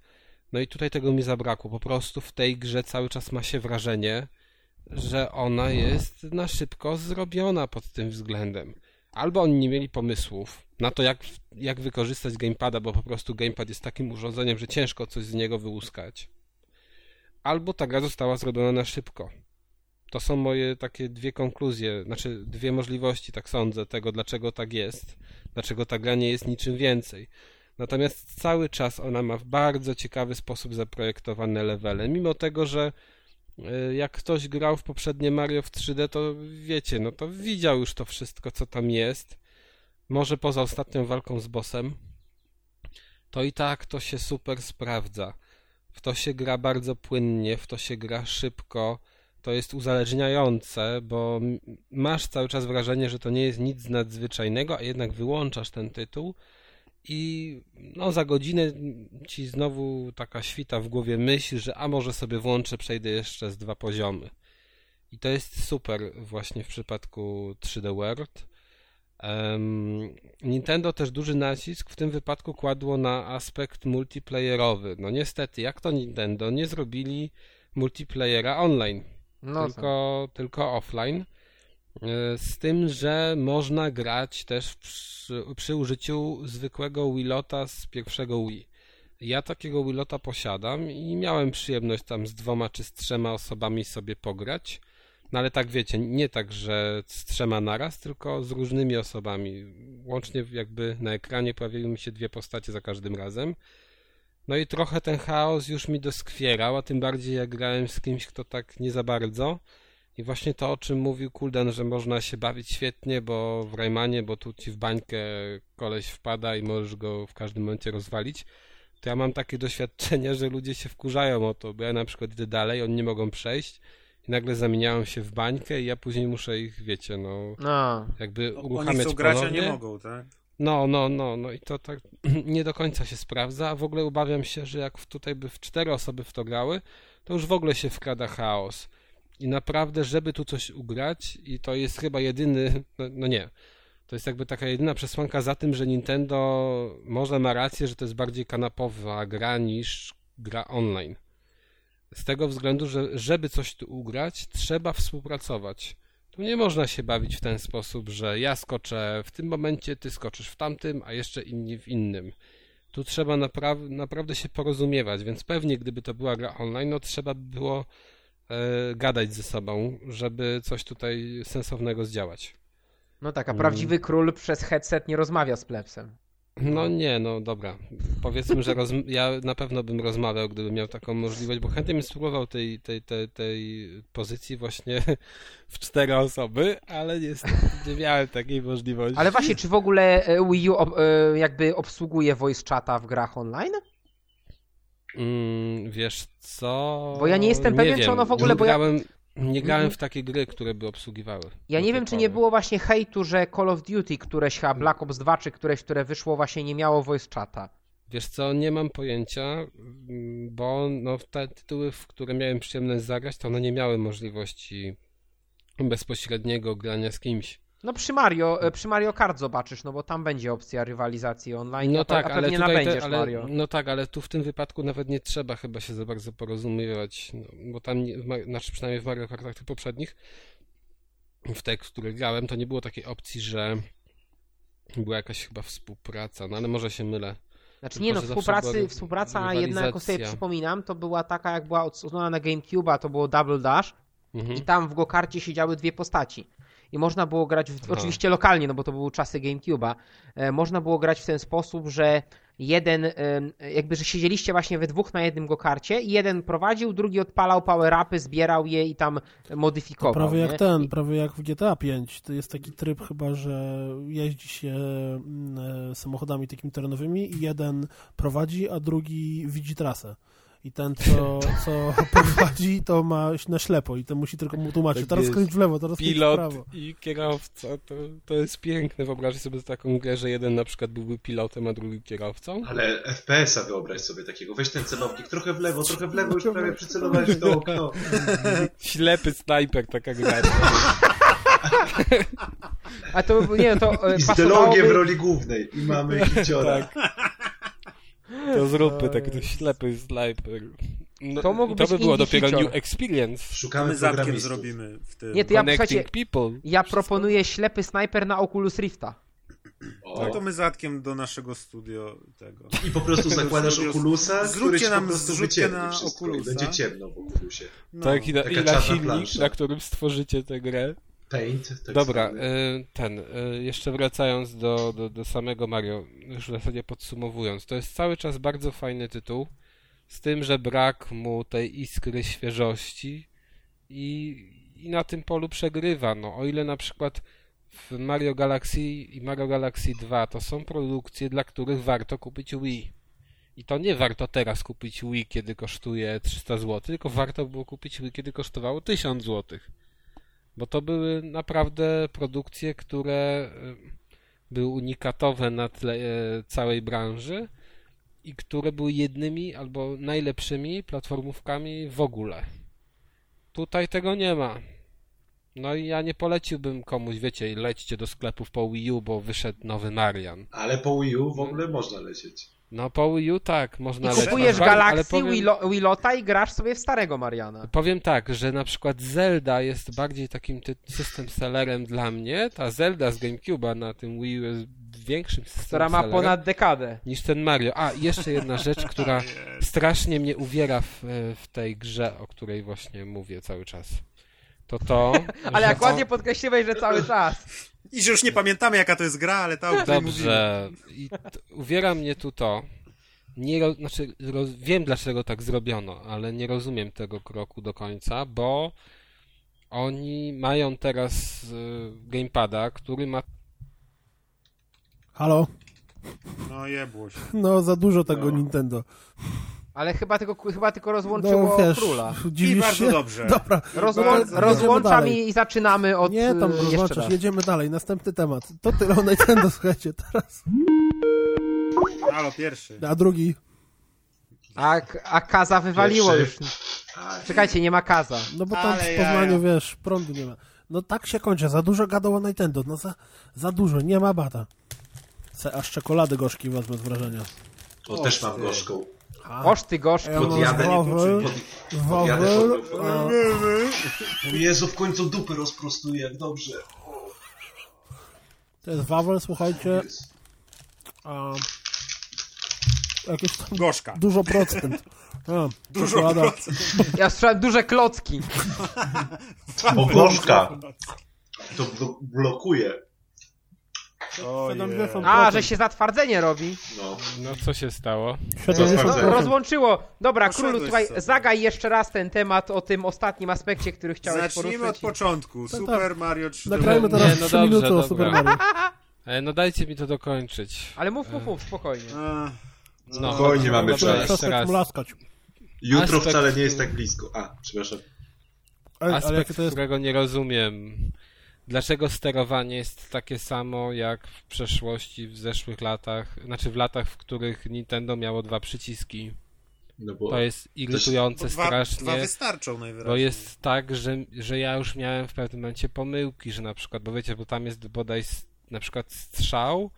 Speaker 2: No i tutaj tego mi zabrakło. Po prostu w tej grze cały czas ma się wrażenie, że ona jest na szybko zrobiona pod tym względem. Albo oni nie mieli pomysłów na to, jak, jak wykorzystać gamepada, bo po prostu gamepad jest takim urządzeniem, że ciężko coś z niego wyłuskać. Albo ta gra została zrobiona na szybko. To są moje takie dwie konkluzje, znaczy dwie możliwości, tak sądzę, tego, dlaczego tak jest, dlaczego ta gra nie jest niczym więcej. Natomiast cały czas ona ma w bardzo ciekawy sposób zaprojektowane levele, mimo tego, że y, jak ktoś grał w poprzednie Mario w 3D, to wiecie, no to widział już to wszystko, co tam jest. Może poza ostatnią walką z bossem, to i tak to się super sprawdza. W to się gra bardzo płynnie, w to się gra szybko. To jest uzależniające, bo masz cały czas wrażenie, że to nie jest nic nadzwyczajnego, a jednak wyłączasz ten tytuł i no za godzinę ci znowu taka świta w głowie myśl, że a może sobie włączę, przejdę jeszcze z dwa poziomy. I to jest super właśnie w przypadku 3D World. Em, Nintendo też duży nacisk w tym wypadku kładło na aspekt multiplayerowy. No niestety, jak to Nintendo nie zrobili multiplayera online,
Speaker 4: No
Speaker 2: tylko, tylko offline. E, Z tym, że można grać też przy, przy użyciu zwykłego Wilota z pierwszego Wii. Ja takiego Wilota posiadam i miałem przyjemność tam z dwoma czy z trzema osobami sobie pograć. No ale tak wiecie, nie tak, że z trzema naraz, tylko z różnymi osobami. Łącznie jakby na ekranie pojawiły mi się dwie postacie za każdym razem. No i trochę ten chaos już mi doskwierał, a tym bardziej jak grałem z kimś, kto tak nie za bardzo. I właśnie to, o czym mówił Kuldan, że można się bawić świetnie, bo w Raymanie, bo tu ci w bańkę koleś wpada i możesz go w każdym momencie rozwalić, to ja mam takie doświadczenie, że ludzie się wkurzają o to, bo ja na przykład idę dalej, oni nie mogą przejść i nagle zamieniają się w bańkę i ja później muszę ich, wiecie, no,
Speaker 4: No.
Speaker 2: jakby
Speaker 5: Oni
Speaker 2: uruchamiać
Speaker 5: chcą grać, a
Speaker 2: ponownie.
Speaker 5: nie mogą, tak?
Speaker 2: No, no, no, no i to tak nie do końca się sprawdza, a w ogóle obawiam się, że jak tutaj by w cztery osoby w to grały, to już w ogóle się wkrada chaos. I naprawdę, żeby tu coś ugrać, i to jest chyba jedyny, no, no nie, to jest jakby taka jedyna przesłanka za tym, że Nintendo może ma rację, że to jest bardziej kanapowa gra niż gra online. Z tego względu, że żeby coś tu ugrać, trzeba współpracować. Tu nie można się bawić w ten sposób, że ja skoczę w tym momencie, ty skoczysz w tamtym, a jeszcze inni w innym. Tu trzeba napra- naprawdę się porozumiewać, więc pewnie gdyby to była gra online, no trzeba by było e, gadać ze sobą, żeby coś tutaj sensownego zdziałać.
Speaker 4: No tak, a
Speaker 2: Mm.
Speaker 4: prawdziwy król przez headset nie rozmawia z plebsem.
Speaker 2: No nie, no dobra. Powiedzmy, że rozm- ja na pewno bym rozmawiał, gdybym miał taką możliwość, bo chętnie bym spróbował tej, tej, tej, tej pozycji właśnie w cztery osoby, ale niestety nie miałem takiej możliwości.
Speaker 4: Ale właśnie, czy w ogóle e, Wii U e, jakby obsługuje voice chata w grach online?
Speaker 2: Mm, wiesz co?
Speaker 4: Bo ja nie jestem pewien, czy
Speaker 2: wiem.
Speaker 4: ono w ogóle-
Speaker 2: Nie
Speaker 4: bo ja-
Speaker 2: grałem, nie grałem
Speaker 4: Mhm.
Speaker 2: w takie gry, które by obsługiwały.
Speaker 4: Ja nie wiem, czy nie było właśnie hejtu, że Call of Duty, któreś chyba Black Ops 2, czy któreś, które wyszło właśnie nie miało voice chata.
Speaker 2: Wiesz co, nie mam pojęcia, bo no, te tytuły, w które miałem przyjemność zagrać, to one nie miały możliwości bezpośredniego grania z kimś.
Speaker 4: No przy Mario, e, przy Mario Kart zobaczysz, no bo tam będzie opcja rywalizacji online,
Speaker 2: No
Speaker 4: a,
Speaker 2: tak,
Speaker 4: a
Speaker 2: ale
Speaker 4: pewnie
Speaker 2: tutaj te,
Speaker 4: nabędziesz
Speaker 2: ale,
Speaker 4: Mario.
Speaker 2: no tak, ale tu w tym wypadku nawet nie trzeba chyba się za bardzo porozumiewać, no, bo tam, nie- w znaczy przynajmniej w Mario Kartach tych poprzednich, w te, w które grałem, to nie było takiej opcji, że była jakaś chyba współpraca, no ale może się mylę.
Speaker 4: Znaczy nie no, współpracy, współpraca jedna, jak sobie przypominam, to była taka, jak była odsunęła na GameCube'a, to było Double Dash
Speaker 2: Mhm.
Speaker 4: i tam w Gokarcie siedziały dwie postaci. I można było grać, w, oczywiście lokalnie, no bo to były czasy GameCube'a, e, można było grać w ten sposób, że jeden, e, jakby, że siedzieliście właśnie we dwóch na jednym gokarcie i jeden prowadził, drugi odpalał power-upy, zbierał je i tam modyfikował.
Speaker 1: Prawie jak
Speaker 4: nie?
Speaker 1: ten,
Speaker 4: I-
Speaker 1: prawie jak w GTA 5. To jest taki tryb chyba, że jeździ się mm, e, samochodami takimi terenowymi i jeden prowadzi, a drugi widzi trasę. I ten, co, co prowadzi, to ma na ślepo i ten musi tylko mu tłumaczyć.
Speaker 2: Tak
Speaker 1: teraz skręć w lewo, teraz skręć w
Speaker 2: Pilot
Speaker 1: prawo.
Speaker 2: i kierowca, to, to jest piękne. Wyobraź sobie taką grę, że jeden na przykład byłby pilotem, a drugi kierowcą.
Speaker 3: Ale FPS-a wyobraź sobie takiego. Weź ten celownik trochę w lewo, trochę w lewo, już prawie przycelowałeś w to okno.
Speaker 2: Ślepy snajper, taka gra.
Speaker 4: A to nie, to e,
Speaker 3: I z
Speaker 4: pasowałoby...
Speaker 3: w roli głównej. I mamy hiciora.
Speaker 2: Tak. To zróbmy tak, to ślepy snajper. No,
Speaker 4: To mógł
Speaker 2: i to
Speaker 4: być
Speaker 2: by było dopiero
Speaker 4: feature.
Speaker 2: new experience.
Speaker 3: Szukamy programistów.
Speaker 5: zrobimy w tym.
Speaker 4: Nie, to ja,
Speaker 2: Connecting
Speaker 4: słuchajcie,
Speaker 2: people.
Speaker 4: ja proponuję ślepy snajper na Oculus Rifta.
Speaker 3: O,
Speaker 5: No to my zatkiem do naszego studio tego.
Speaker 3: I po prostu zakładasz Okulusa,
Speaker 5: Zróbcie nam
Speaker 3: wyciemni
Speaker 5: na
Speaker 3: wszystko
Speaker 5: Oculusa.
Speaker 3: i będzie ciemno w Okulusie.
Speaker 5: No.
Speaker 2: Tak, i na, i na silnik,
Speaker 3: plansza.
Speaker 2: na którym stworzycie tę grę.
Speaker 3: Paint, tak
Speaker 2: Dobra, y, ten, y, jeszcze wracając do, do, do samego Mario, już w zasadzie podsumowując, to jest cały czas bardzo fajny tytuł, z tym, że brak mu tej iskry świeżości i, i na tym polu przegrywa. No, o ile na przykład w Mario Galaxy i Mario Galaxy 2 to są produkcje, dla których warto kupić Wii. I to nie warto teraz kupić Wii, kiedy kosztuje 300 zł, tylko warto było kupić Wii, kiedy kosztowało 1000 zł. Bo to były naprawdę produkcje, które y, były unikatowe na tle e, całej branży i które były jednymi albo najlepszymi platformówkami w ogóle. Tutaj tego nie ma. No i ja nie poleciłbym komuś, wiecie, lećcie do sklepów po Wii U, bo wyszedł nowy Marian.
Speaker 3: Ale po Wii U w ogóle można lecieć.
Speaker 2: No po Wii U tak, można
Speaker 4: I
Speaker 2: lecieć.
Speaker 4: kupujesz
Speaker 2: Ale
Speaker 4: Galaxy,
Speaker 2: powiem-
Speaker 4: Willo- Willota i grasz sobie w starego Mariana.
Speaker 2: Powiem tak, że na przykład Zelda jest bardziej takim system sellerem dla mnie. Ta Zelda z GameCube'a na tym Wii U jest większym system
Speaker 4: Która ma ponad dekadę.
Speaker 2: niż ten Mario. A, jeszcze jedna rzecz, która strasznie mnie uwiera w, w tej grze, o której właśnie mówię cały czas. To to,
Speaker 4: Ale jak ładnie podkreśliłeś, że cały czas.
Speaker 5: I że już nie pamiętamy jaka to jest gra, ale ta o.
Speaker 2: Dobrze. I t- uwiera mnie tu to. Nie ro, znaczy, roz, wiem dlaczego tak zrobiono, ale nie rozumiem tego kroku do końca, bo oni mają teraz y, gamepada, który ma
Speaker 1: Halo?
Speaker 5: No jebło się.
Speaker 1: No, za dużo tego
Speaker 3: No.
Speaker 1: Nintendo.
Speaker 4: Ale chyba tylko, chyba tylko rozłączyło
Speaker 1: No, wiesz,
Speaker 4: króla.
Speaker 5: I bardzo
Speaker 1: się?
Speaker 5: dobrze.
Speaker 1: Dobra.
Speaker 4: Rozłą
Speaker 5: Bardzo
Speaker 4: rozłączam i, zaczynamy od
Speaker 1: Nie, tam
Speaker 4: e,
Speaker 1: rozłączasz,
Speaker 4: raz.
Speaker 1: jedziemy dalej. Następny temat. To tyle o Nintendo, słuchajcie, teraz.
Speaker 5: Halo, pierwszy.
Speaker 1: A drugi,
Speaker 4: A, a Kaza wywaliło
Speaker 3: Pierwszy.
Speaker 4: już.
Speaker 1: Czekajcie,
Speaker 4: nie ma Kaza.
Speaker 1: no bo tam
Speaker 5: Ale
Speaker 1: w Poznaniu,
Speaker 5: jaja.
Speaker 1: wiesz, prądu nie ma. No tak się kończy, za dużo gadał o Nintendo, no za, za dużo, nie ma bata. Se aż czekolady gorzki wezmę z wrażenia.
Speaker 3: o, też
Speaker 5: O,
Speaker 3: mam
Speaker 5: ty.
Speaker 3: gorzką.
Speaker 1: A,
Speaker 4: Oż ty gorzki.
Speaker 3: podjadę, nie
Speaker 1: wawel, wawel,
Speaker 3: Jezu, w końcu dupę rozprostuję, jak dobrze.
Speaker 1: to jest wawel, słuchajcie, a, jakieś tam
Speaker 5: Gorzka.
Speaker 1: dużo procent. A,
Speaker 5: Dużo
Speaker 1: czekolada.
Speaker 5: procent.
Speaker 4: Ja słyszałem duże klocki.
Speaker 3: O, gorzka. To blo- blokuje.
Speaker 4: A, że się zatwardzenie robi.
Speaker 3: No.
Speaker 2: No co się stało?
Speaker 1: 70%.
Speaker 3: Zatwardzenie.
Speaker 4: Rozłączyło. Dobra,
Speaker 5: Poszedłeś
Speaker 4: królu, słuchaj,
Speaker 5: sobie.
Speaker 4: zagaj jeszcze raz ten temat o tym ostatnim aspekcie, który chciałeś
Speaker 5: Zacznijmy
Speaker 4: poruszyć.
Speaker 5: od początku.
Speaker 1: tak.
Speaker 5: Super Mario 3D.
Speaker 1: Nagrajmy
Speaker 2: Nie,
Speaker 1: teraz
Speaker 2: no
Speaker 1: 3
Speaker 2: dobrze,
Speaker 1: minuty o
Speaker 2: dobra.
Speaker 1: Super Mario.
Speaker 2: E, no dajcie mi to dokończyć.
Speaker 4: Ale mów, mów, mów, spokojnie.
Speaker 5: A,
Speaker 2: No,
Speaker 3: Spokojnie, mamy
Speaker 2: dobra,
Speaker 3: czas.
Speaker 2: jeszcze raz.
Speaker 3: Jutro
Speaker 2: Aspekt-
Speaker 3: wcale nie jest tak blisko. A, przepraszam.
Speaker 1: Ale, ale
Speaker 2: Aspekt,
Speaker 1: jakie to jest...
Speaker 2: którego nie rozumiem. Dlaczego sterowanie jest takie samo jak w przeszłości, w zeszłych latach, znaczy w latach, w których Nintendo miało dwa przyciski.
Speaker 3: No bo
Speaker 2: To jest irytujące
Speaker 5: dwa,
Speaker 2: strasznie.
Speaker 5: dwa wystarczą najwyraźniej.
Speaker 2: Bo jest tak, że, że ja już miałem w pewnym momencie pomyłki, że na przykład, bo wiecie, bo tam jest bodaj na przykład strzał,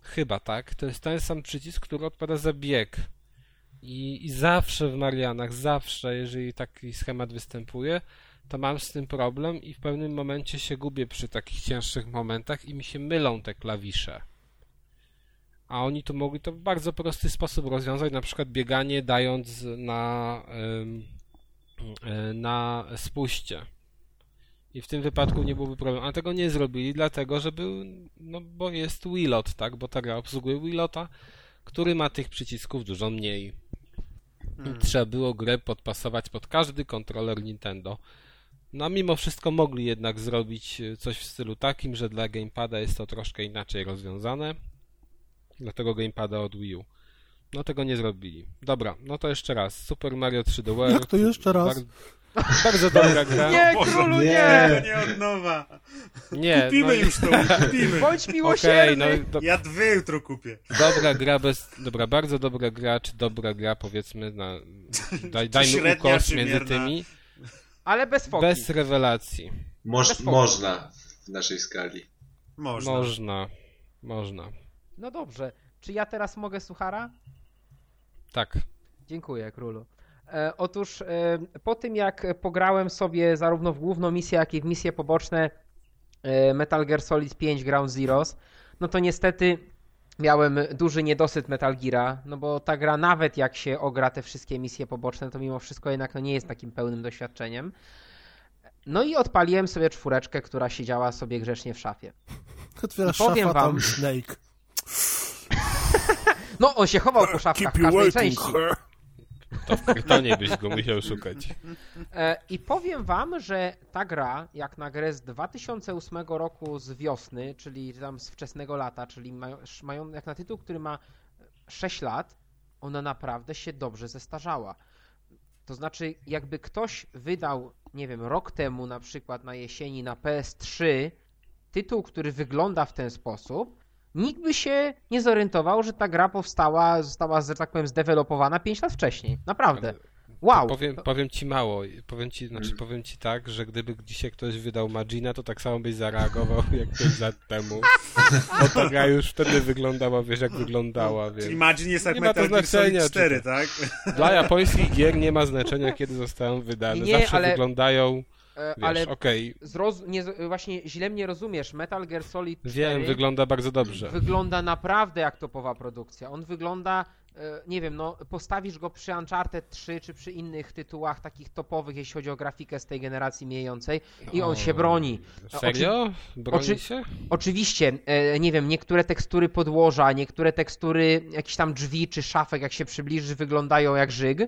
Speaker 2: chyba tak, to jest ten sam przycisk, który odpowiada za bieg. I, I zawsze w Marianach, zawsze, jeżeli taki schemat występuje, to mam z tym problem i w pewnym momencie się gubię przy takich cięższych momentach i mi się mylą te klawisze. A oni to mogli to w bardzo prosty sposób rozwiązać, na przykład bieganie dając na, e, na spuście. I w tym wypadku nie byłoby problemu. A tego nie zrobili, dlatego że był, no bo jest Wilot, tak? Bo ta gra obsługuje Wilota, który ma tych przycisków dużo mniej. I trzeba było grę podpasować pod każdy kontroler Nintendo. No mimo wszystko mogli jednak zrobić e, coś w stylu takim, że dla gamepada jest to troszkę inaczej rozwiązane. Dlatego gamepada od Wii U. No tego nie zrobili. Dobra, no to jeszcze raz. Super Mario 3D World.
Speaker 1: Jak to jeszcze raz?
Speaker 2: Bar- bardzo dobra gra.
Speaker 4: Nie, królu,
Speaker 3: nie.
Speaker 4: nie!
Speaker 5: Nie od nowa.
Speaker 2: Nie,
Speaker 5: Kupimy
Speaker 2: no,
Speaker 5: już to, kupimy.
Speaker 4: Bądź miłosierny!
Speaker 2: no do,
Speaker 5: Ja dwie jutro kupię.
Speaker 2: dobra gra bez... Dobra, bardzo dobra gra, czy dobra gra, powiedzmy, na... Daj, dajmy
Speaker 5: średnia,
Speaker 2: ukos między
Speaker 5: mierna?
Speaker 2: tymi.
Speaker 4: Ale bez foki.
Speaker 2: Bez rewelacji.
Speaker 3: Moż,
Speaker 4: Bez foki.
Speaker 3: można w naszej skali.
Speaker 5: Można.
Speaker 2: Można. Można.
Speaker 4: No dobrze. Czy ja teraz mogę suchara?
Speaker 2: Tak.
Speaker 4: Dziękuję, królu. E, otóż e, po tym jak pograłem sobie zarówno w główną misję, jak i w misje poboczne e, Metal Gear Solid 5 Ground Zeroes, no to niestety miałem duży niedosyt Metal Geara, no bo ta gra nawet jak się ogra te wszystkie misje poboczne, to mimo wszystko jednak no nie jest takim pełnym doświadczeniem. No i odpaliłem sobie czwóreczkę, która siedziała sobie grzecznie w szafie.
Speaker 1: Otwierasz
Speaker 4: powiem
Speaker 1: szafa,
Speaker 4: wam-
Speaker 1: tam Snake.
Speaker 4: No, on się chował po szafkach w każdej części.
Speaker 2: To w kartonie byś go musiał szukać.
Speaker 4: E, I powiem wam, że ta gra, jak na grę z 2008 roku z wiosny, czyli tam z wczesnego lata, czyli mają, jak na tytuł, który ma 6 lat, ona naprawdę się dobrze zestarzała. To znaczy, jakby ktoś wydał, nie wiem, rok temu na przykład na jesieni na PS3 tytuł, który wygląda w ten sposób, nikt by się nie zorientował, że ta gra powstała, została, że tak powiem, zdevelopowana 5 lat wcześniej. Naprawdę. Wow.
Speaker 2: Powiem, powiem ci mało. Powiem ci, znaczy powiem ci tak, że gdyby dzisiaj ktoś wydał Magina, to tak samo byś zareagował jak 5 lat temu. Bo ta gra już wtedy wyglądała, wiesz jak wyglądała,
Speaker 5: Czyli
Speaker 2: więc
Speaker 5: Imagine jest jak
Speaker 2: Nie ma to
Speaker 5: Metal Gear Solid
Speaker 2: znaczenia, czy
Speaker 5: 4,
Speaker 2: to-
Speaker 5: tak?
Speaker 2: dla japońskich gier nie ma znaczenia, kiedy zostają wydane.
Speaker 4: Nie,
Speaker 2: Zawsze
Speaker 4: ale-
Speaker 2: wyglądają, wiesz,
Speaker 4: ale
Speaker 2: okej,
Speaker 4: zroz... nie, właśnie źle mnie rozumiesz. Metal Gear Solid 4
Speaker 2: wiem, wygląda bardzo dobrze.
Speaker 4: wygląda naprawdę jak topowa produkcja. On wygląda, e, nie wiem, no postawisz go przy Uncharted 3 czy przy innych tytułach takich topowych, jeśli chodzi o grafikę z tej generacji mijającej i on się
Speaker 2: O,
Speaker 4: broni.
Speaker 2: Serio? Broni
Speaker 4: oczy-
Speaker 2: się?
Speaker 4: Oczywiście, e, nie wiem, niektóre tekstury podłoża, niektóre tekstury jakichś tam drzwi czy szafek, jak się przybliżysz, wyglądają jak żyg,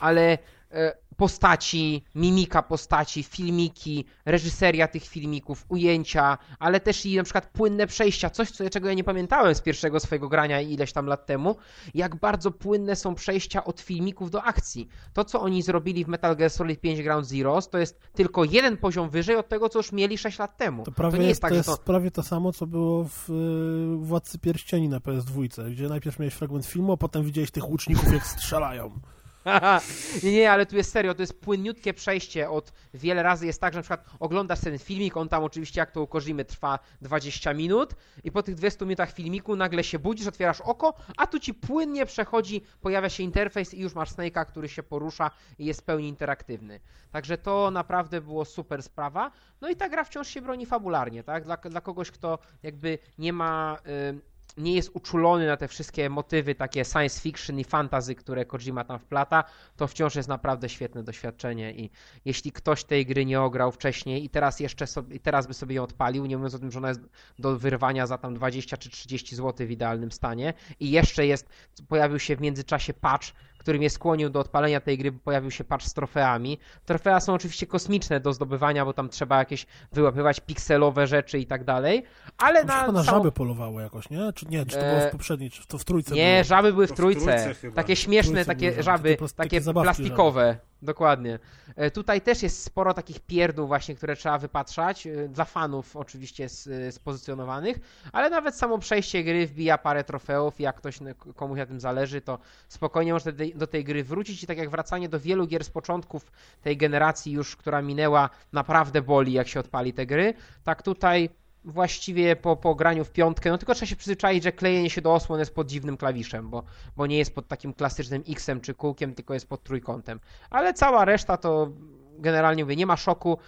Speaker 4: ale e, postaci, mimika postaci, filmiki, reżyseria tych filmików, ujęcia, ale też i na przykład płynne przejścia, coś, co, czego ja nie pamiętałem z pierwszego swojego grania ileś tam lat temu, jak bardzo płynne są przejścia od filmików do akcji. To, co oni zrobili w Metal Gear Solid 5 Ground Zeroes, to jest tylko jeden poziom wyżej od tego, co już mieli 6 lat temu.
Speaker 1: To prawie,
Speaker 4: nie
Speaker 1: jest,
Speaker 4: tak,
Speaker 1: to jest
Speaker 4: to...
Speaker 1: prawie to samo, co było w y, Władcy Pierścieni na PS2, gdzie najpierw miałeś fragment filmu, a potem widziałeś tych łuczników, jak strzelają.
Speaker 4: nie, nie, ale tu jest serio, to jest płynniutkie przejście od wiele razy jest tak, że na przykład oglądasz ten filmik, on tam oczywiście jak to u Kojimy trwa 20 minut i po tych 20 minutach filmiku nagle się budzisz, otwierasz oko, a tu ci płynnie przechodzi, pojawia się interfejs i już masz Snake'a, który się porusza i jest w pełni interaktywny. Także to naprawdę było super sprawa. No i ta gra wciąż się broni fabularnie, tak? Dla, dla kogoś, kto jakby nie ma... y, nie jest uczulony na te wszystkie motywy takie science fiction i fantasy, które Kojima tam wplata, to wciąż jest naprawdę świetne doświadczenie i jeśli ktoś tej gry nie ograł wcześniej i teraz jeszcze sobie, i teraz by sobie ją odpalił, nie mówiąc o tym, że ona jest do wyrwania za tam 20 czy 30 zł w idealnym stanie i jeszcze jest, pojawił się w międzyczasie patch, który mnie skłonił do odpalenia tej gry, bo pojawił się patch z trofeami. Trofea są oczywiście kosmiczne do zdobywania, bo tam trzeba jakieś wyłapywać pikselowe rzeczy i tak dalej, ale
Speaker 1: To
Speaker 4: na,
Speaker 1: chyba na żaby polowało jakoś, nie? Czy nie? Czy to było
Speaker 4: E,
Speaker 1: w poprzedniej, czy to w trójce
Speaker 4: Nie,
Speaker 1: było?
Speaker 4: żaby były w
Speaker 5: To w
Speaker 4: trójce.
Speaker 5: trójce.
Speaker 4: Takie śmieszne,
Speaker 1: trójce
Speaker 4: takie
Speaker 1: żaby,
Speaker 4: żaby,
Speaker 1: takie
Speaker 4: takie
Speaker 1: takie
Speaker 4: plastikowe. Dokładnie. E, Tutaj też jest sporo takich pierdół właśnie, które trzeba wypatrzać. e, Dla fanów oczywiście s- spozycjonowanych, ale nawet samo przejście gry wbija parę trofeów jak ktoś komuś na tym zależy, to spokojnie można do tej gry wrócić i tak jak wracanie do wielu gier z początków tej generacji już, która minęła, naprawdę boli jak się odpali te gry, tak tutaj właściwie po, po graniu w piątkę, no tylko trzeba się przyzwyczaić, że klejenie się do osłon jest pod dziwnym klawiszem, bo, bo nie jest pod takim klasycznym X-em czy kółkiem, tylko jest pod trójkątem. Ale cała reszta to generalnie mówię, nie ma szoku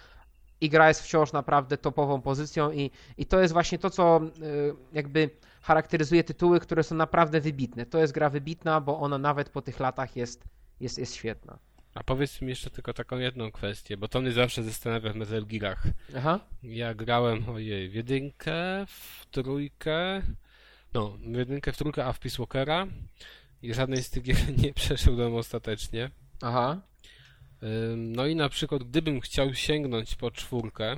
Speaker 4: i gra jest wciąż naprawdę topową pozycją i, i to jest właśnie to, co y, jakby charakteryzuje tytuły, które są naprawdę wybitne. To jest gra wybitna, bo ona nawet po tych latach jest, jest, jest świetna.
Speaker 2: A powiedz mi jeszcze tylko taką jedną kwestię, bo to mnie zawsze zastanawia w Metal Gearach.
Speaker 4: Aha.
Speaker 2: Ja grałem, ojej, w jedynkę, w trójkę, no, w jedynkę, w trójkę, a w Peace Walkera i żadnej z tych gier nie przeszedłem ostatecznie.
Speaker 4: Aha.
Speaker 2: No i na przykład, gdybym chciał sięgnąć po czwórkę,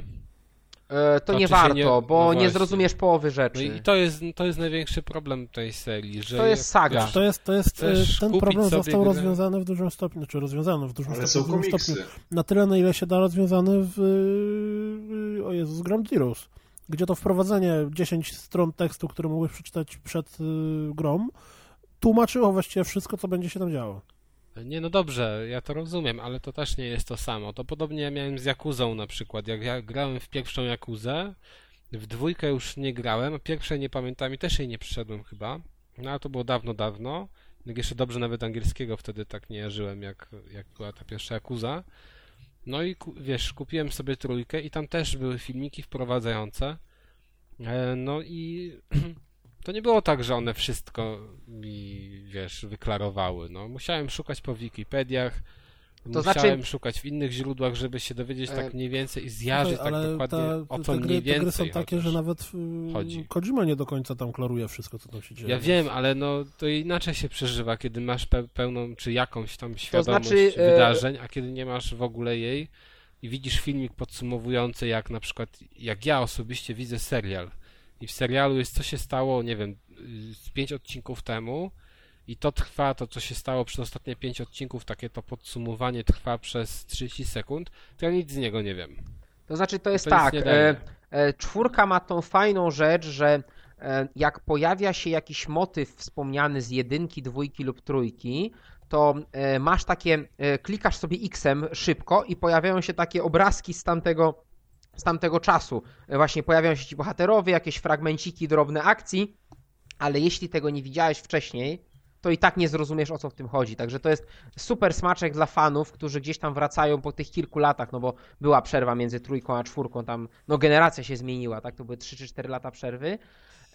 Speaker 4: to
Speaker 2: Znaczy
Speaker 4: nie warto,
Speaker 2: nie-
Speaker 4: bo
Speaker 2: no
Speaker 4: nie
Speaker 2: właśnie.
Speaker 4: zrozumiesz połowy
Speaker 2: No
Speaker 4: rzeczy.
Speaker 2: i to jest, to jest największy problem tej serii, że...
Speaker 4: To jest saga.
Speaker 1: To jest, to jest e, ten problem został
Speaker 2: grę?
Speaker 1: rozwiązany w dużym stopniu, czy rozwiązany w dużym
Speaker 3: Ale
Speaker 1: stopniu,
Speaker 3: są
Speaker 1: w dużym
Speaker 3: komiksy.
Speaker 1: stopniu. Na tyle, na ile się da rozwiązany w e, o Jezus, Ground Zeroes, gdzie to wprowadzenie 10 stron tekstu, które mogłeś przeczytać przed e, grą, tłumaczyło właściwie wszystko, co będzie się tam działo.
Speaker 2: Nie, no dobrze, ja to rozumiem, ale to też nie jest to samo. To podobnie ja miałem z Jakuzą na przykład. Jak ja grałem w pierwszą Jakuzę, w dwójkę już nie grałem, pierwszej nie pamiętam i też jej nie przyszedłem chyba. No ale to było dawno, dawno. Jeszcze dobrze nawet angielskiego wtedy tak nie jarzyłem, jak, jak była ta pierwsza Jakuza. No i wiesz, kupiłem sobie trójkę i tam też były filmiki wprowadzające. E, No i to nie było tak, że one wszystko mi, wiesz, wyklarowały. No, musiałem szukać po Wikipediach, musiałem
Speaker 4: znaczy-
Speaker 2: szukać w innych źródłach, żeby się dowiedzieć
Speaker 4: E,
Speaker 2: tak mniej więcej i zjarzyć
Speaker 1: Słuchaj,
Speaker 2: tak dokładnie
Speaker 1: ta,
Speaker 2: o co
Speaker 1: te,
Speaker 2: mniej
Speaker 1: gry, te
Speaker 2: więcej
Speaker 1: gry są takie, że nawet e,
Speaker 2: chodzi.
Speaker 1: Kojima nie do końca tam klaruje wszystko, co tam się dzieje.
Speaker 2: Ja wiem, ale no to inaczej się przeżywa, kiedy masz pe pełną czy jakąś tam świadomość
Speaker 4: znaczy, e,
Speaker 2: wydarzeń, a kiedy nie masz w ogóle jej i widzisz filmik podsumowujący, jak na przykład, jak ja osobiście widzę serial. I w serialu jest co się stało, nie wiem, z pięć odcinków temu i to trwa, to co się stało przez ostatnie pięć odcinków, takie to podsumowanie trwa przez 30 sekund, to ja nic z niego nie wiem.
Speaker 4: To znaczy, to jest
Speaker 2: To
Speaker 4: tak. E, e, czwórka ma tą fajną rzecz, że e, jak pojawia się jakiś motyw wspomniany z jedynki, dwójki lub trójki, to e, masz takie, e, klikasz sobie X-em szybko i pojawiają się takie obrazki z tamtego, z tamtego czasu. Właśnie pojawiają się ci bohaterowie, jakieś fragmenciki, drobne akcji, ale jeśli tego nie widziałeś wcześniej, to i tak nie zrozumiesz o co w tym chodzi. Także to jest super smaczek dla fanów, którzy gdzieś tam wracają po tych kilku latach, no bo była przerwa między trójką a czwórką, tam no generacja się zmieniła, tak? To były 3 czy 4 lata przerwy.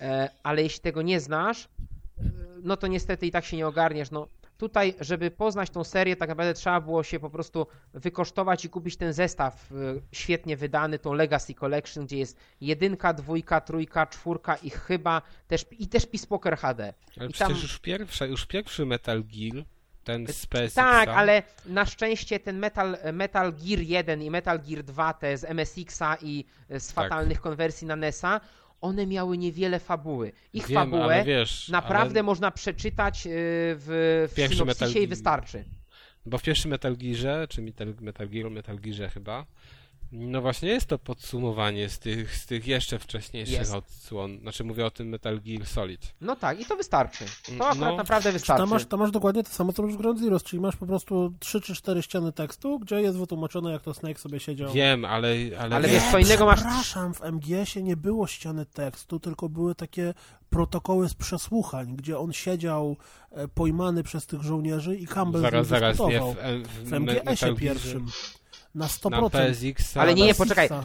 Speaker 4: E, ale jeśli tego nie znasz, e, no to niestety i tak się nie ogarniesz. No tutaj, żeby poznać tą serię, tak naprawdę trzeba było się po prostu wykosztować i kupić ten zestaw e, świetnie wydany, tą Legacy Collection, gdzie jest jedynka, dwójka, trójka, czwórka i chyba też, i też Peace Poker HD.
Speaker 2: Ale
Speaker 4: I
Speaker 2: przecież
Speaker 4: tam-
Speaker 2: już, pierwsza, już pierwszy Metal Gear, ten z PSX.
Speaker 4: Tak, ale na szczęście ten Metal, Metal Gear 1 i Metal Gear 2, te z MSX-a i z
Speaker 2: Tak.
Speaker 4: fatalnych konwersji na NES-a, one miały niewiele fabuły. Ich
Speaker 2: Wiem,
Speaker 4: fabułę
Speaker 2: wiesz,
Speaker 4: naprawdę
Speaker 2: ale...
Speaker 4: można przeczytać y, w, w synopsisie
Speaker 2: Metal
Speaker 4: i wystarczy.
Speaker 2: Bo w pierwszym Metal Gearze, czy Metal, Metal Gear, Metal Gearze chyba, no właśnie jest to podsumowanie z tych, z tych jeszcze wcześniejszych
Speaker 4: Jest.
Speaker 2: odsłon. Znaczy mówię o tym Metal Gear Solid.
Speaker 4: No tak, i to wystarczy. To
Speaker 2: No.
Speaker 4: akurat naprawdę
Speaker 1: Tam
Speaker 4: wystarczy.
Speaker 1: masz, tam masz dokładnie to samo, co masz w Ground Zeroes, czyli masz po prostu 3 czy 4 ściany tekstu, gdzie jest wytłumaczone, jak to Snake sobie siedział.
Speaker 2: Wiem, ale... Ale,
Speaker 4: Ale
Speaker 2: wiesz,
Speaker 4: co innego masz-
Speaker 1: Przepraszam, w MGS-ie nie było ściany tekstu, tylko były takie protokoły z przesłuchań, gdzie on siedział e, pojmany przez tych żołnierzy i Campbell
Speaker 2: zaraz,
Speaker 1: z nim
Speaker 2: zaraz, nie, w, w,
Speaker 1: W MGS-ie pierwszym. Na
Speaker 2: Na
Speaker 1: 100%.
Speaker 2: PSX.
Speaker 4: Ale nie, nie, poczekaj.
Speaker 1: Xa.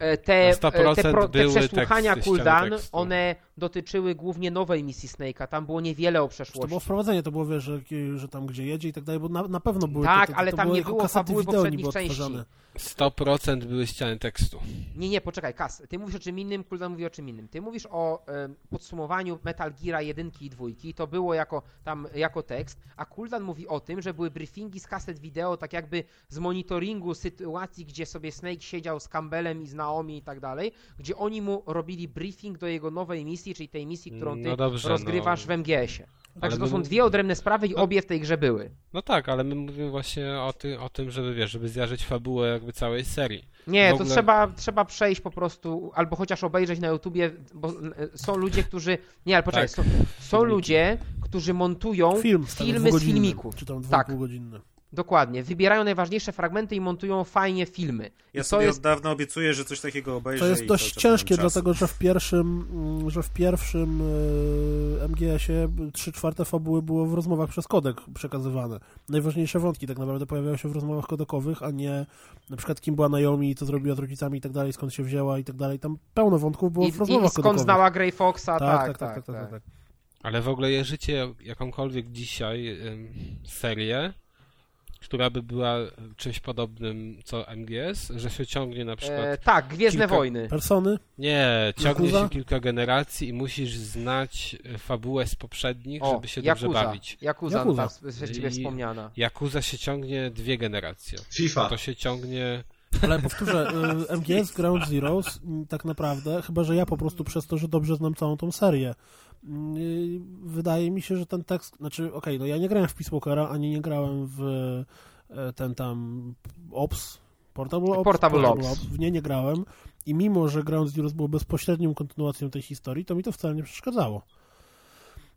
Speaker 4: E, e, Te,
Speaker 2: Na 100%
Speaker 4: te, pro, te
Speaker 2: były
Speaker 4: przesłuchania Kuldan, one dotyczyły głównie nowej misji Snake'a. Tam było niewiele o
Speaker 1: To
Speaker 4: przeszłości.
Speaker 1: było wprowadzenie, to było, wiesz, że, że tam gdzie jedzie i tak dalej, bo na, na pewno były
Speaker 4: Tak,
Speaker 1: to, to,
Speaker 4: ale
Speaker 1: to
Speaker 4: tam nie było fabuły
Speaker 1: wideo
Speaker 4: poprzednich części.
Speaker 1: odtwarzane.
Speaker 2: 100% były ściany tekstu.
Speaker 4: Nie, nie, poczekaj, Kas, ty mówisz o czym innym, Kuldan mówi o czym innym. Ty mówisz o e, podsumowaniu Metal Geara 1 i 2, to było jako, tam, jako tekst, a Kuldan mówi o tym, że były briefingi z kaset wideo, tak jakby z monitoringu sytuacji, gdzie sobie Snake siedział z Campbellem i z Naomi i tak dalej, gdzie oni mu robili briefing do jego nowej misji, czyli tej misji, którą ty
Speaker 2: No dobrze,
Speaker 4: rozgrywasz
Speaker 2: no.
Speaker 4: w MGS-ie. Także to
Speaker 2: my
Speaker 4: są dwie odrębne sprawy i
Speaker 2: No-
Speaker 4: obie w tej grze były.
Speaker 2: No tak, ale my mówimy właśnie o, ty, o tym, żeby wiesz, żeby zjarzyć fabułę jakby całej serii.
Speaker 4: Nie,
Speaker 2: W
Speaker 4: to
Speaker 2: ogóle-
Speaker 4: trzeba, trzeba przejść po prostu, albo chociaż obejrzeć na YouTubie, bo e, są ludzie, którzy... Nie, ale poczekaj,
Speaker 2: Tak.
Speaker 4: są, są ludzie, którzy montują
Speaker 1: Film,
Speaker 4: filmy z filmików.
Speaker 1: Czy tam
Speaker 4: Tak.
Speaker 1: dwugodzinny.
Speaker 4: Dokładnie, wybierają najważniejsze fragmenty i montują fajnie filmy.
Speaker 5: Ja
Speaker 4: I to
Speaker 5: sobie
Speaker 4: jest...
Speaker 5: od dawna obiecuję, że coś takiego obejrzę.
Speaker 1: To jest dość ciężkie, dlatego że w pierwszym, mm, że w pierwszym e, MGS-ie 3 czwarte fabuły było w rozmowach przez kodek przekazywane. Najważniejsze wątki tak naprawdę pojawiały się w rozmowach kodekowych, a nie na przykład kim była Naomi, co zrobiła z rodzicami i tak dalej, skąd się wzięła i tak dalej. Tam pełno wątków było
Speaker 4: I,
Speaker 1: w rozmowach
Speaker 4: I skąd
Speaker 1: kodekowych.
Speaker 4: znała Grey Foxa,
Speaker 1: tak, tak, tak, tak, tak, tak, tak.
Speaker 2: Ale w ogóle jeżycie jakąkolwiek dzisiaj ym, serię, która by była czymś podobnym co MGS, że się ciągnie na przykład...
Speaker 4: E, tak, Gwiezdne
Speaker 2: kilka-
Speaker 4: Wojny.
Speaker 1: Persony?
Speaker 2: Nie, ciągnie
Speaker 1: Yakuza?
Speaker 2: się kilka generacji i musisz znać e, fabułę z poprzednich,
Speaker 4: O,
Speaker 2: żeby się dobrze
Speaker 4: Yakuza.
Speaker 2: bawić.
Speaker 4: Yakuza,
Speaker 1: Yakuza.
Speaker 4: ta przez ciebie
Speaker 2: I-
Speaker 4: wspomniana.
Speaker 2: Yakuza się ciągnie dwie generacje.
Speaker 3: FIFA.
Speaker 2: To się ciągnie
Speaker 1: Ale powtórzę, y, MGS Ground Zeroes mm, tak naprawdę, chyba że ja po prostu przez to, że dobrze znam całą tą serię, wydaje mi się, że ten tekst, znaczy okej, no ja nie grałem w Peace Walkera, ani nie grałem w e, ten tam Ops, Portable Ops,
Speaker 4: Portable Ops.
Speaker 1: W nie nie grałem i mimo, że Ground Zeroes było bezpośrednią kontynuacją tej historii, to mi to wcale nie przeszkadzało.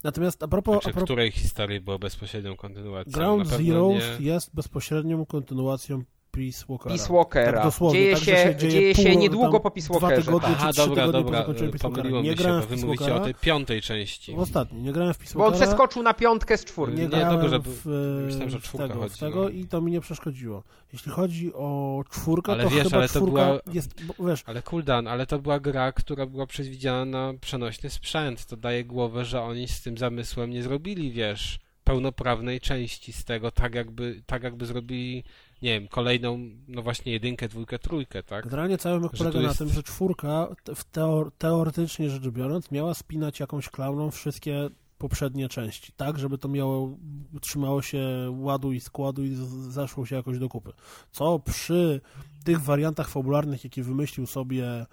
Speaker 1: Natomiast a propos,
Speaker 2: Znaczy,
Speaker 1: a propos
Speaker 2: której historii była bezpośrednią kontynuacją?
Speaker 1: Ground Zeroes
Speaker 2: nie-
Speaker 1: jest bezpośrednią kontynuacją Peace Walkera.
Speaker 4: Peace Walkera.
Speaker 1: Tak dosłownie,
Speaker 4: dzieje
Speaker 1: tak,
Speaker 4: się,
Speaker 1: się dzieje
Speaker 4: dzieje się
Speaker 1: pół-
Speaker 4: niedługo
Speaker 1: tam
Speaker 4: po Peace
Speaker 1: dwa
Speaker 4: Walkerze.
Speaker 1: tygodnie
Speaker 4: tak.
Speaker 2: Aha, dobra,
Speaker 1: tygodnie po
Speaker 2: dobra,
Speaker 1: Walkera.
Speaker 2: pomyliło
Speaker 1: Nie
Speaker 2: mi się, bo
Speaker 1: w
Speaker 2: wy
Speaker 1: Peace
Speaker 2: mówicie o
Speaker 1: Walkera.
Speaker 2: tej piątej części.
Speaker 1: W ostatniej, nie grałem w Peace
Speaker 4: Bo on
Speaker 1: Walkera.
Speaker 4: przeskoczył na piątkę z czwórki.
Speaker 1: Nie
Speaker 2: Nie,
Speaker 1: grałem
Speaker 2: dobrze,
Speaker 1: w,
Speaker 2: myślałem, że
Speaker 1: w
Speaker 2: czwórka
Speaker 1: tego, w
Speaker 2: chodzi,
Speaker 1: tego
Speaker 2: no.
Speaker 1: i to mi nie przeszkodziło. Jeśli chodzi o czwórkę,
Speaker 2: Ale
Speaker 1: to
Speaker 2: wiesz,
Speaker 1: chyba
Speaker 2: ale to
Speaker 1: czwórka
Speaker 2: była-
Speaker 1: jest, bo, wiesz,
Speaker 2: Ale cooldown, ale to była gra, która była przewidziana na przenośny sprzęt. To daje głowę, że oni z tym zamysłem nie zrobili, wiesz, pełnoprawnej części z tego, tak jakby, tak jakby zrobili, nie wiem, kolejną, no właśnie jedynkę, dwójkę, trójkę, tak?
Speaker 1: generalnie cały
Speaker 2: Że
Speaker 1: polega
Speaker 2: to
Speaker 1: na
Speaker 2: jest-
Speaker 1: tym, że czwórka w teor teoretycznie rzecz biorąc miała spinać jakąś klauną wszystkie poprzednie części, tak, żeby to miało, trzymało się ładu i składu i zeszło się jakoś do kupy. Co przy tych wariantach fabularnych, jakie wymyślił sobie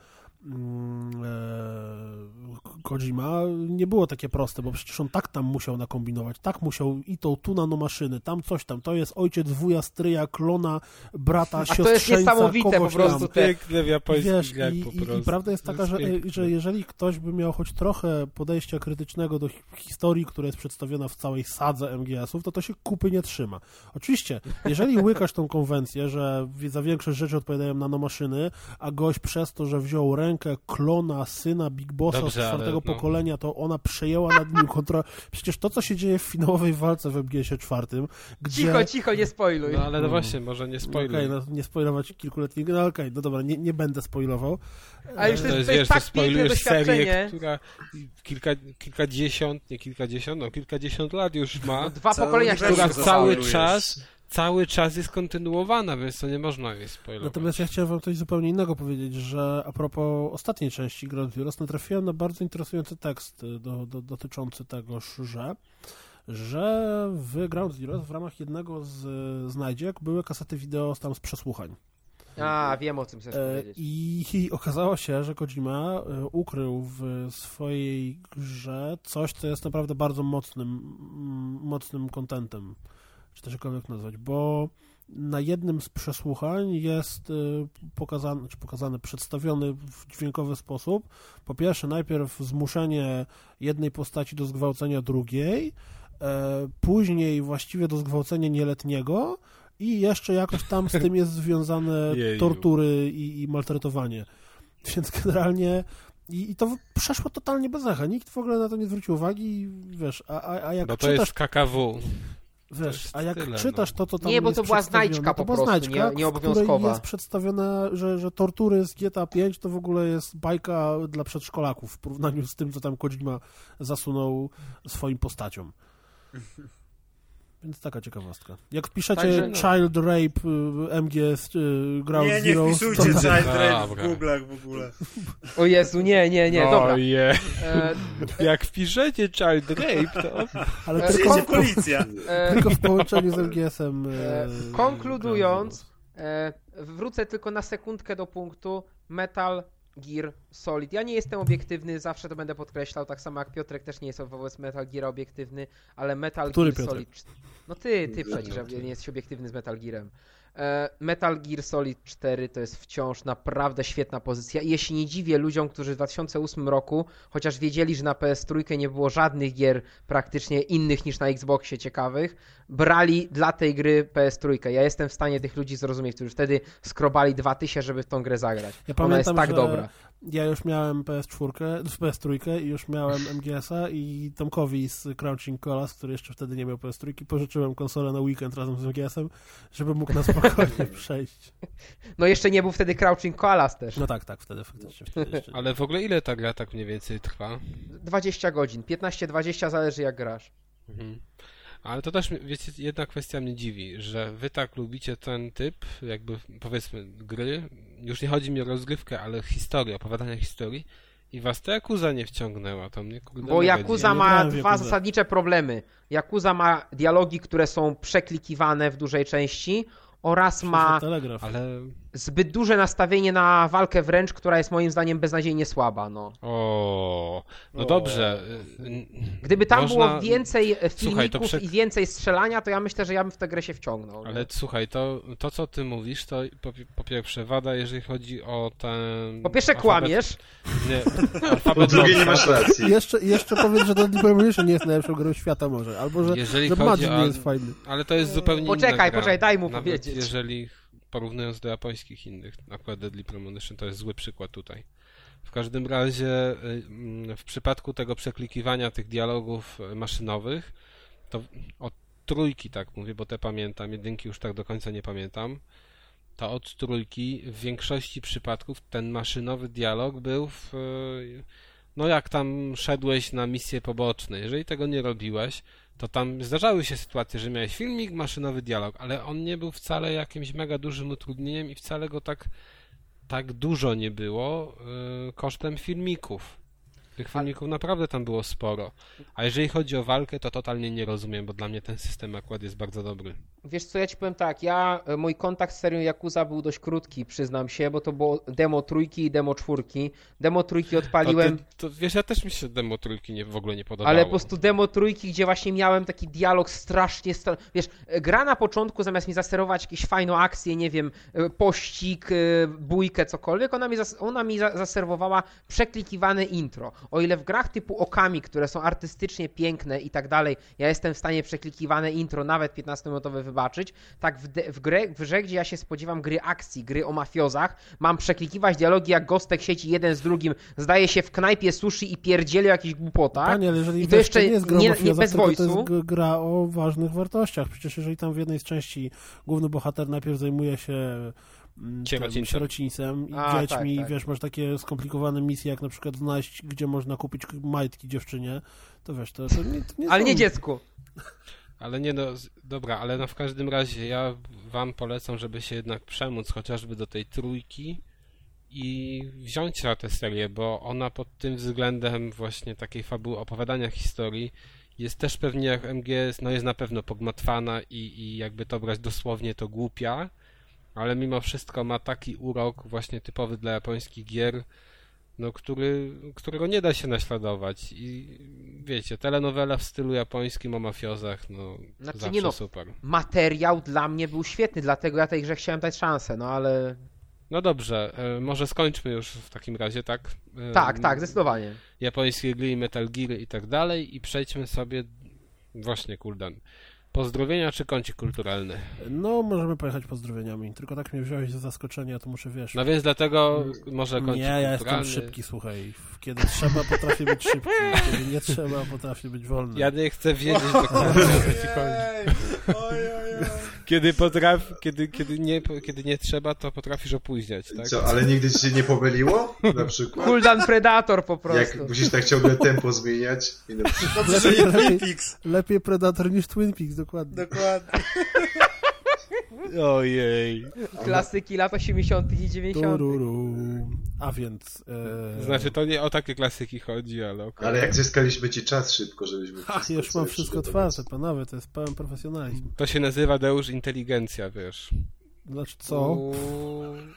Speaker 1: Kojima, nie było takie proste, bo przecież on tak tam musiał nakombinować, tak musiał i tą tu nanomaszyny, tam coś tam, to jest ojciec, wuja, stryja, klona, brata,
Speaker 4: A to jest niesamowite po prostu.
Speaker 2: Piękne w japońskich
Speaker 1: Wiesz, i,
Speaker 2: po
Speaker 1: i, i
Speaker 2: prostu.
Speaker 1: prawda jest taka, że,
Speaker 2: piękne.
Speaker 1: że jeżeli ktoś by miał choć trochę podejścia krytycznego do hi- historii, która jest przedstawiona w całej sadze MGS-ów, to to się kupy nie trzyma. Oczywiście, jeżeli łykasz tą konwencję, że za większość rzeczy odpowiadają nanomaszyny, a gość przez to, że wziął rękę klona, syna Big Bossa
Speaker 2: Dobrze,
Speaker 1: z czwartego
Speaker 2: ale no.
Speaker 1: pokolenia, to ona przejęła nad nim kontrolę. Przecież to, co się dzieje w finałowej walce w MGS-ie czwartym, gdzie...
Speaker 4: cicho, cicho, nie spoiluj.
Speaker 2: No ale no właśnie, może nie spoiluj.
Speaker 1: Okej, no, nie spoilować kilkuletniego, no okej, no dobra, nie, nie będę spoilował.
Speaker 4: A już to jest,
Speaker 2: jest,
Speaker 4: to jest tak piękne
Speaker 2: spoilujesz serię, która kilka, kilkadziesiąt, nie kilkadziesiąt, no kilkadziesiąt lat już ma,
Speaker 4: Dwa pokolenia
Speaker 2: która cały czas, cały czas jest kontynuowana, więc to nie można jej spoilować.
Speaker 1: Natomiast ja chciałem wam coś zupełnie innego powiedzieć, że a propos ostatniej części Ground Zeroes, natrafiłem na bardzo interesujący tekst y, do, do, dotyczący tego, że że w Ground Zeroes w ramach jednego z y, znajdziek były kasety wideo tam z przesłuchań.
Speaker 4: A, wiem o czym chcesz
Speaker 1: E,
Speaker 4: powiedzieć.
Speaker 1: I, I okazało się, że Kojima e, ukrył w swojej grze coś, co jest naprawdę bardzo mocnym, mocnym kontentem, czy też jakkolwiek nazwać, bo na jednym z przesłuchań jest e, pokazany, czy pokazany, przedstawiony w dźwiękowy sposób. Po pierwsze, najpierw zmuszenie jednej postaci do zgwałcenia drugiej, e, później właściwie do zgwałcenia nieletniego i jeszcze jakoś tam z tym jest związane tortury i, i maltretowanie. Więc generalnie i, i to przeszło totalnie bez echa. Nikt w ogóle na to nie zwrócił uwagi i wiesz, a, a, a jak
Speaker 2: Bo to
Speaker 1: czytasz,
Speaker 2: jest KKW.
Speaker 1: Wiesz, a jak
Speaker 2: tyle,
Speaker 1: czytasz
Speaker 2: no.
Speaker 1: to, co tam
Speaker 4: Nie, bo
Speaker 1: jest
Speaker 4: to była znajdźka
Speaker 1: to
Speaker 4: po
Speaker 1: była
Speaker 4: prostu,
Speaker 1: znajdźka,
Speaker 4: nie- nieobowiązkowa.
Speaker 1: której jest przedstawione, że, że tortury z GTA 5 to w ogóle jest bajka dla przedszkolaków w porównaniu z tym, co tam Kojima zasunął swoim postaciom. Więc taka ciekawostka. Jak wpiszecie
Speaker 4: Także no.
Speaker 1: Child Rape y, MGS y, Ground
Speaker 5: Nie, nie
Speaker 1: Zeroes,
Speaker 5: wpisujcie. Child Rape w
Speaker 2: Dobra.
Speaker 5: Google'ach w ogóle.
Speaker 4: O Jezu, nie, nie, nie, dobra.
Speaker 2: Oje.
Speaker 4: E,
Speaker 2: Jak wpiszecie Child Rape, to...
Speaker 1: ale
Speaker 4: E,
Speaker 1: tylko,
Speaker 5: policja.
Speaker 4: e,
Speaker 1: tylko w połączeniu z MGS-em.
Speaker 4: E,
Speaker 1: y,
Speaker 4: konkludując, e, wrócę tylko na sekundkę do punktu Metal Gear Solid. Ja nie jestem obiektywny, zawsze to będę podkreślał, tak samo jak Piotrek też nie jest wobec Metal Gear obiektywny, ale Metal
Speaker 1: Który
Speaker 4: Gear
Speaker 1: Piotrek?
Speaker 4: Solid... No ty, ty przecież nie jesteś obiektywny z Metal Gearem. E, Metal Gear Solid 4 to jest wciąż naprawdę świetna pozycja i jeśli nie dziwię ludziom, którzy w 2008 roku, chociaż wiedzieli, że na PS3 nie było żadnych gier praktycznie innych niż na Xboxie ciekawych, brali dla tej gry PS3. Ja jestem w stanie tych ludzi zrozumieć, którzy wtedy skrobali 2000, żeby w tą grę zagrać.
Speaker 1: Ja
Speaker 4: Ona jest
Speaker 1: pamiętam,
Speaker 4: tak
Speaker 1: że
Speaker 4: dobra.
Speaker 1: Ja już miałem PS4, PS3 i już miałem MGS-a i Tomkowi z Crouching Colas, który jeszcze wtedy nie miał PS3, pożyczyłem konsolę na weekend razem z MGS-em, żeby mógł na spokojnie przejść.
Speaker 4: No jeszcze nie był wtedy Crouching Koalas też.
Speaker 1: No tak, tak, wtedy faktycznie. Wtedy jeszcze.
Speaker 2: Ale w ogóle ile ta gra tak mniej więcej trwa?
Speaker 4: 20 godzin, 15-20 zależy jak grasz.
Speaker 2: Mhm. Ale to też, wiecie, jedna kwestia mnie dziwi, że wy tak lubicie ten typ, jakby powiedzmy, gry. Już nie chodzi mi o rozgrywkę, ale historię, opowiadania historii. I was to Yakuza nie wciągnęła, to mnie kurde
Speaker 4: Bo Yakuza
Speaker 1: nie
Speaker 4: ma dwa
Speaker 1: Yakuzę.
Speaker 4: zasadnicze problemy. Yakuza ma dialogi, które są przeklikiwane w dużej części oraz ma
Speaker 1: Telegraf.
Speaker 2: Ale...
Speaker 4: zbyt duże nastawienie na walkę wręcz, która jest moim zdaniem beznadziejnie słaba. No.
Speaker 2: O, no
Speaker 5: O.
Speaker 2: dobrze.
Speaker 4: Gdyby tam
Speaker 2: Można-
Speaker 4: było więcej
Speaker 2: Słuchaj,
Speaker 4: filmików
Speaker 2: to prze-
Speaker 4: i więcej strzelania, to ja myślę, że ja bym w tę grę się wciągnął. nie?
Speaker 2: Ale słuchaj, to, to co ty mówisz, to po, po pierwsze wada, jeżeli chodzi o ten...
Speaker 4: Po pierwsze
Speaker 2: alfabet-
Speaker 4: kłamiesz,
Speaker 2: Nie,
Speaker 3: Po drugie nie masz racji.
Speaker 1: Jeszcze, jeszcze powiedz, że Deadly Premonition nie jest najlepszą grą świata może, albo że,
Speaker 2: Jeżeli
Speaker 1: że
Speaker 2: chodzi
Speaker 1: Madden
Speaker 2: o...
Speaker 1: nie jest fajny.
Speaker 2: Ale to jest zupełnie inna
Speaker 4: Poczekaj, poczekaj, daj mu
Speaker 2: Nawet
Speaker 4: powiedzieć.
Speaker 2: jeżeli porównując do japońskich innych, akurat Deadly Premonition to jest zły przykład tutaj. W każdym razie y, mm, w przypadku tego przeklikiwania tych dialogów y, maszynowych, to od trójki tak mówię, bo te pamiętam, jedynki już tak do końca nie pamiętam, to od trójki w większości przypadków ten maszynowy dialog był w, y, no jak tam szedłeś na misje poboczne, jeżeli tego nie robiłeś, to tam zdarzały się sytuacje, że miałeś filmik, maszynowy dialog, ale on nie był wcale jakimś mega dużym utrudnieniem i wcale go tak, tak dużo nie było yy, kosztem filmików. Tych filmików naprawdę tam było sporo. A jeżeli chodzi o walkę, to totalnie nie rozumiem, bo dla mnie ten system akurat jest bardzo dobry.
Speaker 4: Wiesz co, ja ci powiem tak, ja, e, mój kontakt z serią Yakuza był dość krótki, przyznam się, bo to było demo trójki i demo czwórki. Demo trójki
Speaker 2: To,
Speaker 4: odpaliłem,
Speaker 2: ty, to wiesz, ja też mi się demo trójki nie, w ogóle nie podobało.
Speaker 4: ale po prostu demo trójki, gdzie właśnie miałem taki dialog strasznie, stra... wiesz, e, gra na początku zamiast mi zasterować jakieś fajną akcję, nie wiem, e, pościg, bójkę, cokolwiek, ona mi, zas... ona mi za- zaserwowała przeklikiwane intro. O ile w grach typu Okami, które są artystycznie piękne i tak dalej, ja jestem w stanie przeklikiwane intro, nawet 15-minutowe wybaczyć, tak w, de... w, grę, w grze, gdzie ja się spodziewam gry akcji, gry o mafiozach, mam przeklikiwać dialogi jak gostek sieci jeden z drugim, zdaje się w knajpie sushi i pierdzieli o jakichś głupotach.
Speaker 1: Panie, ale jeżeli
Speaker 4: I to jeszcze
Speaker 1: nie jest gra
Speaker 4: nie-
Speaker 1: o
Speaker 4: nie bez
Speaker 1: to jest gra o ważnych wartościach. Przecież jeżeli tam w jednej z części główny bohater najpierw zajmuje się mm, tym
Speaker 2: Sierocińcem.
Speaker 1: i
Speaker 4: A,
Speaker 1: dziećmi,
Speaker 4: tak, tak.
Speaker 1: wiesz, masz takie skomplikowane misje, jak na przykład znaleźć, gdzie można kupić majtki dziewczynie, to wiesz, to, to nie, to nie
Speaker 4: Ale
Speaker 1: są-
Speaker 4: nie dziecku.
Speaker 2: Ale nie no, dobra, ale no w każdym razie ja wam polecam, żeby się jednak przemóc chociażby do tej trójki i wziąć na tę serię, bo ona pod tym względem właśnie takiej fabuły opowiadania historii jest też pewnie jak MGS, no jest na pewno pogmatwana i, i jakby to brać dosłownie to głupia, ale mimo wszystko ma taki urok właśnie typowy dla japońskich gier, no, który, którego nie da się naśladować. I wiecie, telenowela w stylu japońskim o mafiozach, no
Speaker 4: Znaczy,
Speaker 2: zawsze
Speaker 4: no,
Speaker 2: super.
Speaker 4: Materiał dla mnie był świetny, dlatego ja tej grze chciałem dać szansę, no ale...
Speaker 2: No dobrze, e, może skończmy już w takim razie, tak? E,
Speaker 4: Tak, tak, zdecydowanie.
Speaker 2: Japońskie gry i Metal Gear i tak dalej i przejdźmy sobie właśnie, Kuldan. Pozdrowienia czy kącik kulturalny?
Speaker 1: No, możemy pojechać pozdrowieniami, tylko tak mnie wziąłeś za zaskoczenie, to muszę, wiesz...
Speaker 2: No więc dlatego może kącik
Speaker 1: Nie, ja jestem
Speaker 2: kulturalny.
Speaker 1: szybki, słuchaj. Kiedy trzeba, potrafię być szybki. Kiedy nie trzeba, potrafię być wolny.
Speaker 2: Ja nie chcę wiedzieć dokładnie o co ci chodzi.
Speaker 5: Oj, oj, oj.
Speaker 2: Kiedy, potraf, kiedy, kiedy, nie, kiedy nie trzeba, to potrafisz opóźniać, tak?
Speaker 3: Co, ale nigdy ci się nie pomyliło? Na przykład?
Speaker 4: Kuldan Predator po prostu.
Speaker 3: Jak musisz tak ciągle tempo zmieniać i na przykład...
Speaker 5: Twin Peaks.
Speaker 1: Lepiej Predator niż Twin Peaks, dokładnie.
Speaker 5: Dokładnie.
Speaker 2: Ojej.
Speaker 4: Klasyki lat 80. i 90.
Speaker 1: Tururu. A więc... E...
Speaker 2: Znaczy, to nie o takie klasyki chodzi, ale okej.
Speaker 3: Ale jak zyskaliśmy ci czas szybko, żebyśmy...
Speaker 1: Ha,
Speaker 3: wszystko
Speaker 1: już mam wszystko otwarte, panowie, to jest pełen profesjonalizm.
Speaker 2: To się nazywa Deusz inteligencja, wiesz.
Speaker 1: Znaczy co?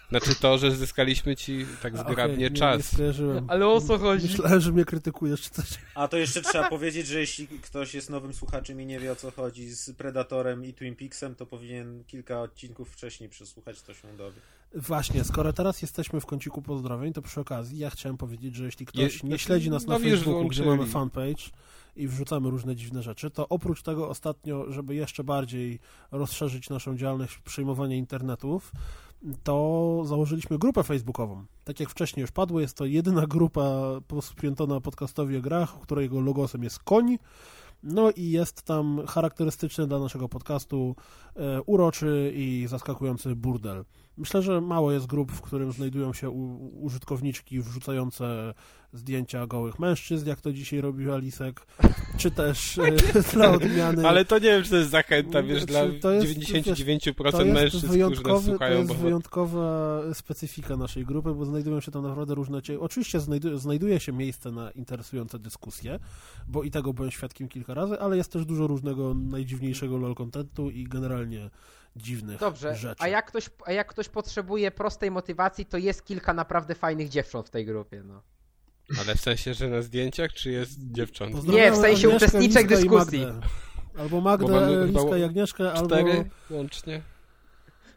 Speaker 2: Znaczy to, że zyskaliśmy ci tak zgrabnie
Speaker 1: Nie, nie
Speaker 2: czas.
Speaker 1: skojarzyłem.
Speaker 4: Ale o co chodzi?
Speaker 1: Myślałem, że mnie krytykujesz czy coś.
Speaker 5: A to jeszcze trzeba powiedzieć, że jeśli ktoś jest nowym słuchaczem i nie wie o co chodzi z Predatorem i Twin Peaksem, to powinien kilka odcinków wcześniej przesłuchać, to się dowie.
Speaker 1: Właśnie, skoro teraz jesteśmy w kąciku pozdrowień, to przy okazji ja chciałem powiedzieć, że jeśli ktoś nie śledzi nas na
Speaker 2: no, już
Speaker 1: Facebooku, gdzie mamy fanpage i wrzucamy różne dziwne rzeczy, to oprócz tego ostatnio, żeby jeszcze bardziej rozszerzyć naszą działalność przyjmowania internetów, to założyliśmy grupę facebookową. Tak jak wcześniej już padło, jest to jedyna grupa pospiętona podcastowi o grach, którego logosem jest koń. No i jest tam charakterystyczny dla naszego podcastu e, uroczy i zaskakujący burdel. Myślę, że mało jest grup, w którym znajdują się użytkowniczki wrzucające zdjęcia gołych mężczyzn, jak to dzisiaj robił Alisek, czy też e, dla odmiany...
Speaker 2: Ale to nie wiem, czy to jest zachęta, wiesz, dla
Speaker 1: Znaczy, to jest-
Speaker 2: 99%
Speaker 1: to jest
Speaker 2: mężczyzn, którzy
Speaker 1: wyjątkowy, to
Speaker 2: słuchają,
Speaker 1: jest
Speaker 2: bo
Speaker 1: wyjątkowa specyfika naszej grupy, bo znajdują się tam naprawdę różne... cie- Oczywiście znajdu, znajduje się miejsce na interesujące dyskusje, bo i tego byłem świadkiem kilka razy, ale jest też dużo różnego najdziwniejszego lol contentu i generalnie dziwnych
Speaker 4: Dobrze,
Speaker 1: rzeczy.
Speaker 4: a jak, ktoś, a jak ktoś potrzebuje prostej motywacji, to jest kilka naprawdę fajnych dziewcząt w tej grupie, no.
Speaker 2: Ale w sensie, że na zdjęciach, czy jest dziewcząt?
Speaker 4: Nie, w sensie
Speaker 1: Agnieszkę,
Speaker 4: uczestniczek dyskusji.
Speaker 1: Magdę. Albo
Speaker 2: Bo
Speaker 1: Magdę, Liskę i Agnieszkę, albo...
Speaker 2: Cztery łącznie?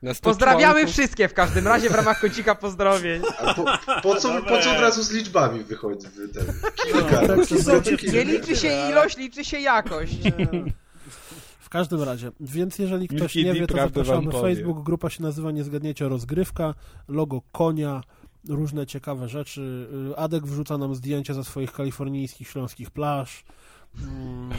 Speaker 2: Na 100
Speaker 4: Pozdrawiamy
Speaker 2: członków.
Speaker 4: wszystkie w każdym razie w ramach kącika pozdrowień.
Speaker 3: A po, po, co, po co od razu z liczbami wychodzi ten kilka?
Speaker 1: tak,
Speaker 3: no,
Speaker 1: to
Speaker 3: kilka, kilka.
Speaker 4: Nie liczy się ilość, liczy się jakość.
Speaker 1: Każdym razie, więc jeżeli ktoś nie wie, to zapraszamy. Facebook, grupa się nazywa Nie Zgadniecie Rozgrywka, logo konia, różne ciekawe rzeczy. Y, Adek wrzuca nam zdjęcia ze swoich kalifornijskich, śląskich plaż. Mm,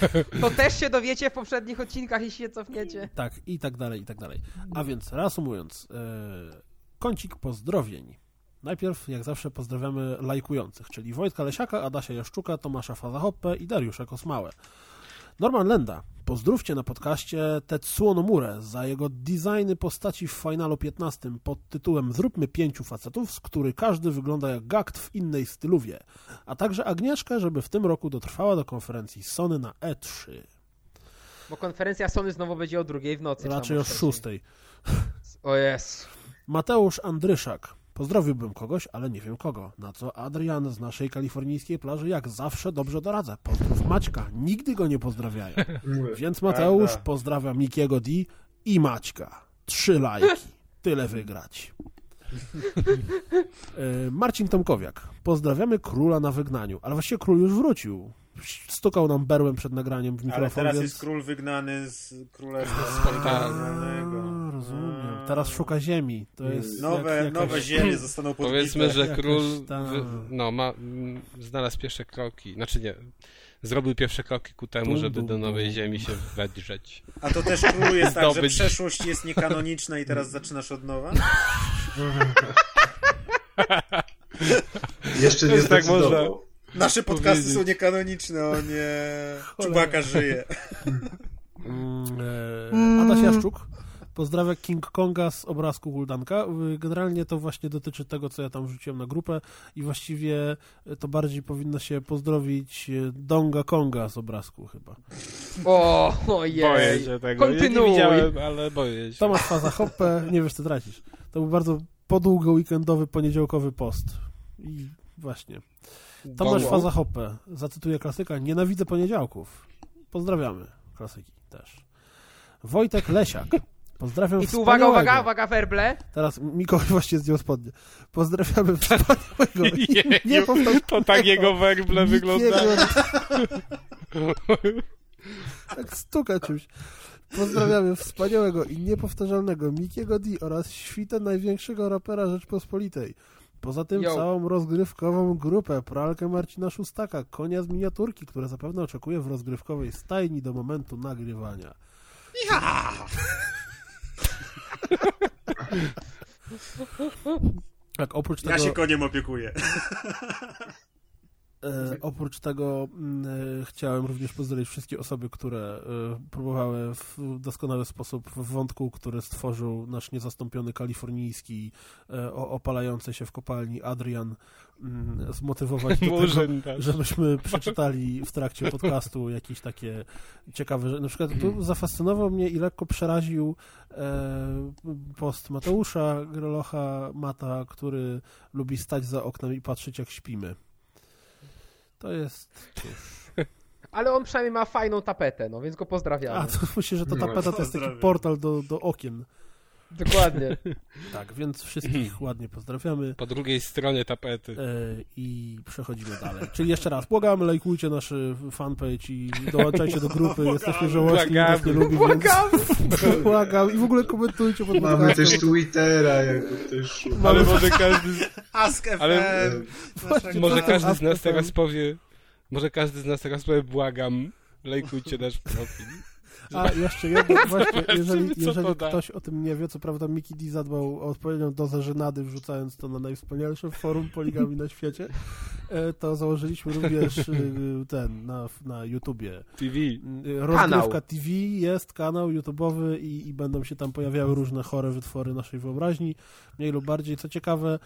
Speaker 4: To też się dowiecie w poprzednich odcinkach, jeśli się cofniecie.
Speaker 1: tak, i tak dalej, i tak dalej. A więc reasumując, e, kącik pozdrowień. Najpierw, jak zawsze, pozdrawiamy lajkujących, czyli Wojtka Lesiaka, Adasia Jaszczuka, Tomasza Fazahoppe i Dariusza Kosmałę. Norman Lenda, pozdrówcie na podcaście Tetsuo Nomurę za jego designy postaci w Finalu 15 pod tytułem Zróbmy pięciu facetów, z który każdy wygląda jak gakt w innej styluwie, a także Agnieszkę, żeby w tym roku dotrwała do konferencji Sony na E E3,
Speaker 4: Bo konferencja Sony znowu będzie o drugiej w nocy.
Speaker 1: raczej o szóstej.
Speaker 4: O jest.
Speaker 1: Mateusz Andryszak. Pozdrowiłbym kogoś, ale nie wiem kogo. Na co Adrian z naszej kalifornijskiej plaży jak zawsze dobrze doradza. Pozdrów Maćka. Nigdy go nie pozdrawiają. Więc Mateusz
Speaker 5: Prawda.
Speaker 1: pozdrawia Mikiego D i Maćka. Trzy lajki. Tyle wygrać. E, Marcin Tomkowiak. Pozdrawiamy króla na wygnaniu. Ale właściwie król już wrócił. Stukał nam berłem przed nagraniem w mikrofon,
Speaker 5: Ale teraz
Speaker 1: więc...
Speaker 5: jest król wygnany z królestwa.
Speaker 1: A, rozumiem. Teraz szuka ziemi. To jest
Speaker 5: Nowe,
Speaker 1: jak, jakaś...
Speaker 5: nowe ziemie zostaną podbite.
Speaker 2: Powiedzmy, że król no, ma, mm, znalazł pierwsze kroki, znaczy nie, zrobił pierwsze kroki ku temu, żeby do nowej ziemi się wedrzeć.
Speaker 5: A to też król jest tak, że przeszłość jest niekanoniczna i teraz zaczynasz od nowa?
Speaker 3: Jeszcze nie
Speaker 2: jest tak
Speaker 3: zdecydował.
Speaker 5: Nasze podcasty
Speaker 2: Powiedzieć.
Speaker 5: są niekanoniczne, o nie. Czubaka żyje.
Speaker 1: Mm, e, Adaś Jaszczuk pozdrawia King Konga z obrazku Guldanka. Generalnie to właśnie dotyczy tego, co ja tam wrzuciłem na grupę i właściwie to bardziej powinno się pozdrowić e, Donga Konga z obrazku chyba.
Speaker 4: O, ojej.
Speaker 2: Boję się tego. Ja nie
Speaker 4: Kontynuuj.
Speaker 2: widziałem, ale boję się.
Speaker 1: Tomasz Faza Hoppe, nie wiesz co tracisz. To był bardzo podługo weekendowy, poniedziałkowy post. I właśnie. Tomasz. Faza Hoppe, zacytuję klasyka, nienawidzę poniedziałków. Pozdrawiamy klasyki też. Wojtek Lesiak. Pozdrawiam
Speaker 4: I tu uwaga, uwaga, uwaga, werble.
Speaker 1: Teraz Mikołaj właśnie zdjął spodnie. Pozdrawiamy wspaniałego. Nie powtarzaj.
Speaker 2: to tak jego werble wygląda.
Speaker 1: Tak stuka czymś. Pozdrawiamy wspaniałego i niepowtarzalnego Mikiego D oraz świtę największego rapera Rzeczpospolitej. Poza tym
Speaker 4: Yo.
Speaker 1: całą rozgrywkową grupę, pralkę Marcina Szóstaka, konia z miniaturki, które zapewne oczekuje w rozgrywkowej stajni do momentu nagrywania. Tak, oprócz tego...
Speaker 5: Ja się koniem opiekuję.
Speaker 1: E, oprócz tego mm, e, chciałem również pozdrowić wszystkie osoby, które e, próbowały w doskonały sposób w wątku, który stworzył nasz niezastąpiony kalifornijski, e, o, opalający się w kopalni Adrian, mm, zmotywować do tego, żebyśmy przeczytali w trakcie podcastu jakieś takie ciekawe rzeczy. Na przykład tu zafascynował mnie i lekko przeraził e, post Mateusza Grelocha Mata, który lubi stać za oknem i patrzeć jak śpimy. To jest... Cóż.
Speaker 4: Ale on przynajmniej ma fajną tapetę, no więc go
Speaker 1: A,
Speaker 4: pozdrawiamy.
Speaker 1: to myślę, że ta
Speaker 3: No,
Speaker 1: tapeta to jest taki portal do, do okien.
Speaker 4: Dokładnie.
Speaker 1: Tak, więc wszystkich ładnie pozdrawiamy
Speaker 2: Po drugiej stronie tapety.
Speaker 1: e, i przechodzimy dalej. Czyli jeszcze raz, błagamy, lajkujcie nasz e, fanpage i dołączajcie do grupy. Jesteśmy nikt nas nie lubi, więc błagam. I w ogóle komentujcie pod
Speaker 3: Mamy
Speaker 1: podcastem.
Speaker 3: też Twittera, jakby też...
Speaker 2: Ale może każdy, z-
Speaker 5: Ask FM.
Speaker 2: Ale- może każdy z nas teraz powie, może każdy z nas teraz powie, błagam, lajkujcie nasz profil.
Speaker 1: A jeszcze jedno, właśnie, jeżeli, jeżeli ktoś o tym nie wie, co prawda Mickey D zadbał o odpowiednią dozę żenady, wrzucając to na najwspanialsze forum poligami na świecie. e, to założyliśmy również e, ten na, na YouTubie.
Speaker 2: TV.
Speaker 1: Rozgrywka
Speaker 4: Kanał.
Speaker 1: TV jest kanał YouTube'owy i, i będą się tam pojawiały różne chore wytwory naszej wyobraźni, mniej lub bardziej. Co ciekawe,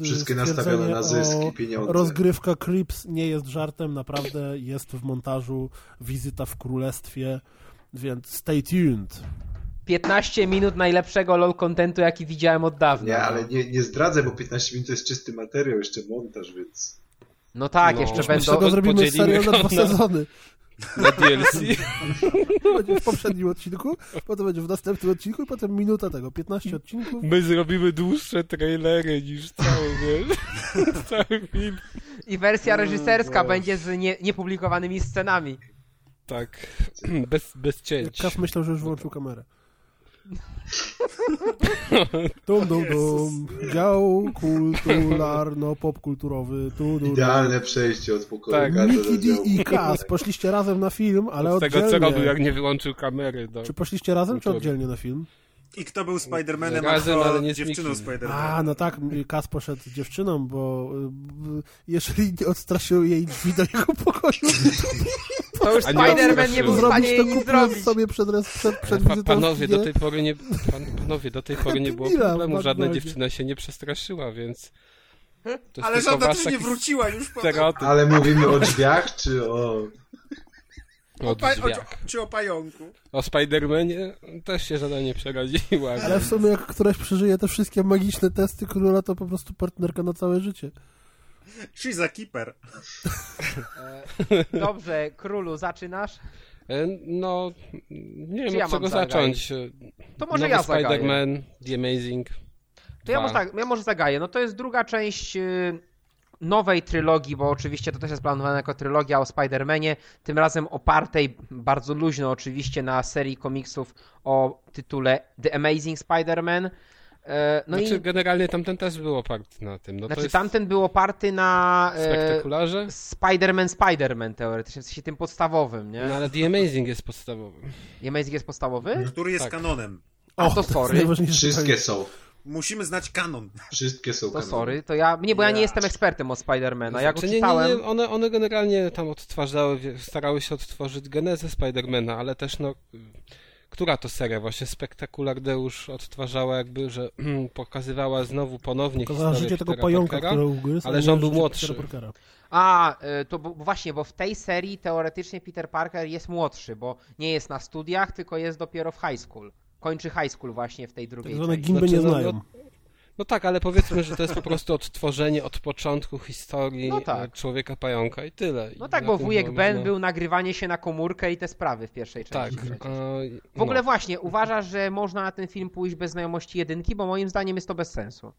Speaker 1: e,
Speaker 3: Wszystkie nastawione na zysk
Speaker 1: o
Speaker 3: i pieniądze.
Speaker 1: Rozgrywka Crips nie jest żartem, naprawdę jest w montażu wizyta w królestwie, więc stay tuned.
Speaker 4: 15 minut najlepszego LOL contentu, jaki widziałem od dawna.
Speaker 3: Nie, ale nie, nie zdradzę, bo 15 minut to jest czysty materiał, jeszcze montaż, więc...
Speaker 4: No tak,
Speaker 2: No.
Speaker 4: jeszcze
Speaker 2: Myślę,
Speaker 1: Z
Speaker 4: będą...
Speaker 1: tego zrobimy serial na dwa sezony.
Speaker 2: Na DLC.
Speaker 1: Będzie w poprzednim odcinku, potem będzie w następnym odcinku i potem minuta tego, 15 odcinków.
Speaker 2: My zrobimy dłuższe trailery niż cały, wiesz, cały film.
Speaker 4: I wersja reżyserska
Speaker 3: Boże.
Speaker 4: będzie z nie, niepublikowanymi scenami.
Speaker 2: Tak, bez, bez cięć.
Speaker 1: Kas myślał, że już wyłączył kamerę. Dum, dum, dum. Dział kulturalno-popkulturowy. Du.
Speaker 3: Idealne przejście od pokoju
Speaker 2: Tak.
Speaker 1: Miki
Speaker 3: do
Speaker 1: D i Kas poszliście razem na film, ale
Speaker 2: Z
Speaker 1: oddzielnie.
Speaker 2: tego, co robił, jak nie wyłączył kamery. No.
Speaker 1: Czy poszliście razem, czy
Speaker 2: Kultury.
Speaker 1: oddzielnie na film?
Speaker 5: I kto był Spider-Manem,
Speaker 2: Razem,
Speaker 5: a kto
Speaker 2: ale nie z
Speaker 5: dziewczyną
Speaker 2: Mikim.
Speaker 5: Spider-Manem.
Speaker 1: A, no tak, Kas poszedł z dziewczyną, bo y, jeżeli nie odstraszył jej drzwi do jego pokoju,
Speaker 4: To już Spider-Man nie był w
Speaker 1: zrobić
Speaker 4: stanie
Speaker 1: to
Speaker 4: nic zrobić.
Speaker 1: sobie przed, przed, przed
Speaker 2: Pa, panowie, do tej pory nie, pan, panowie, do tej pory nie było problemu, żadna dziewczyna się nie przestraszyła, więc...
Speaker 5: Ale żadna też nie wróciła już po tym.
Speaker 2: stereotyp
Speaker 3: Ale mówimy o drzwiach, czy o...
Speaker 2: o
Speaker 5: O, pa-
Speaker 2: drzwiach.
Speaker 5: o, czy o pająku.
Speaker 2: O Spider-Manie też się żadna nie przeraziła.
Speaker 1: Ale w sumie jak któraś przeżyje te wszystkie magiczne testy króla, to po prostu partnerka na całe życie.
Speaker 5: She's a keeper.
Speaker 4: E, Dobrze, królu, zaczynasz?
Speaker 2: E, No, nie
Speaker 4: Czy
Speaker 2: wiem
Speaker 4: ja
Speaker 2: od czego zacząć.
Speaker 4: To może
Speaker 2: Nowy
Speaker 4: ja zagaję.
Speaker 2: Spider-Man, The Amazing.
Speaker 4: To ja może, tak, ja może zagaję. No to jest druga część y, nowej trylogii, bo oczywiście to też jest planowane jako trylogia o Spider-Manie, tym razem opartej bardzo luźno oczywiście na serii komiksów o tytule The Amazing Spider-Man. E, No
Speaker 2: znaczy,
Speaker 4: i
Speaker 2: generalnie tamten też był oparty na tym. No to
Speaker 4: znaczy
Speaker 2: jest
Speaker 4: tamten był oparty na e,
Speaker 2: spektakularze.
Speaker 4: Spider-Man Spider-Man teoretycznie, w sensie tym podstawowym, nie?
Speaker 2: No ale The Amazing jest podstawowy.
Speaker 4: The Amazing jest podstawowy?
Speaker 5: Który jest
Speaker 2: Tak.
Speaker 5: kanonem.
Speaker 4: A, to
Speaker 1: jest
Speaker 4: sorry.
Speaker 3: Wszystkie są.
Speaker 5: Musimy znać kanon.
Speaker 3: Wszystkie są
Speaker 4: To
Speaker 3: kanony.
Speaker 4: sorry, to ja, nie, bo ja nie
Speaker 5: Ja.
Speaker 4: jestem ekspertem od Spidermana, ja go
Speaker 2: Znaczy, nie,
Speaker 4: czytałem.
Speaker 2: nie, nie, one, one generalnie tam odtwarzały, starały się odtworzyć genezę Spidermana, ale też no... Która to seria? Właśnie Spektakulardeusz odtwarzała jakby, że pokazywała znowu ponownie
Speaker 1: Pokazała
Speaker 2: historię
Speaker 1: życie tego pająka,
Speaker 2: Parkera.
Speaker 1: który ugryzł.
Speaker 2: ale że on był młodszy.
Speaker 4: A, y, to bo właśnie, bo w tej serii teoretycznie Peter Parker jest młodszy, bo nie jest na studiach, tylko jest dopiero w high school. Kończy high school właśnie w tej
Speaker 1: Tak
Speaker 4: drugiej
Speaker 1: zwane
Speaker 4: części.
Speaker 1: gimby nie
Speaker 2: Znaczy, no,
Speaker 1: znają.
Speaker 2: No tak, ale powiedzmy, że to jest po prostu odtworzenie od początku historii
Speaker 4: No tak.
Speaker 2: e, Człowieka Pająka i tyle.
Speaker 4: No tak, bo wujek Ben był nagrywanie się na komórkę i te sprawy w pierwszej
Speaker 2: Tak.
Speaker 4: części. przecież.
Speaker 2: a,
Speaker 4: W ogóle
Speaker 2: no.
Speaker 4: właśnie, uważasz, że można na ten film pójść bez znajomości jedynki? Bo moim zdaniem jest to bez sensu.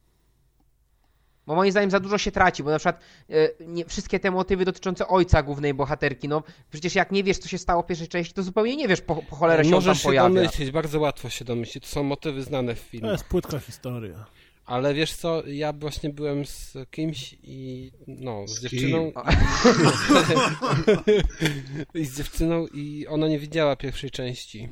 Speaker 4: Bo moim zdaniem za dużo się traci, bo na przykład e, nie, wszystkie te motywy dotyczące ojca głównej bohaterki, no przecież jak nie wiesz, co się stało w pierwszej części, to zupełnie nie wiesz po, po cholerę się on tam
Speaker 2: Możesz się
Speaker 4: pojawia.
Speaker 2: domyślić, bardzo łatwo się domyślić. To są motywy znane w
Speaker 1: To
Speaker 2: filmie.
Speaker 1: jest płytka historia.
Speaker 2: Ale wiesz co, ja właśnie byłem z kimś i no, z,
Speaker 3: Z
Speaker 2: dziewczyną i, i z dziewczyną i ona nie widziała pierwszej części.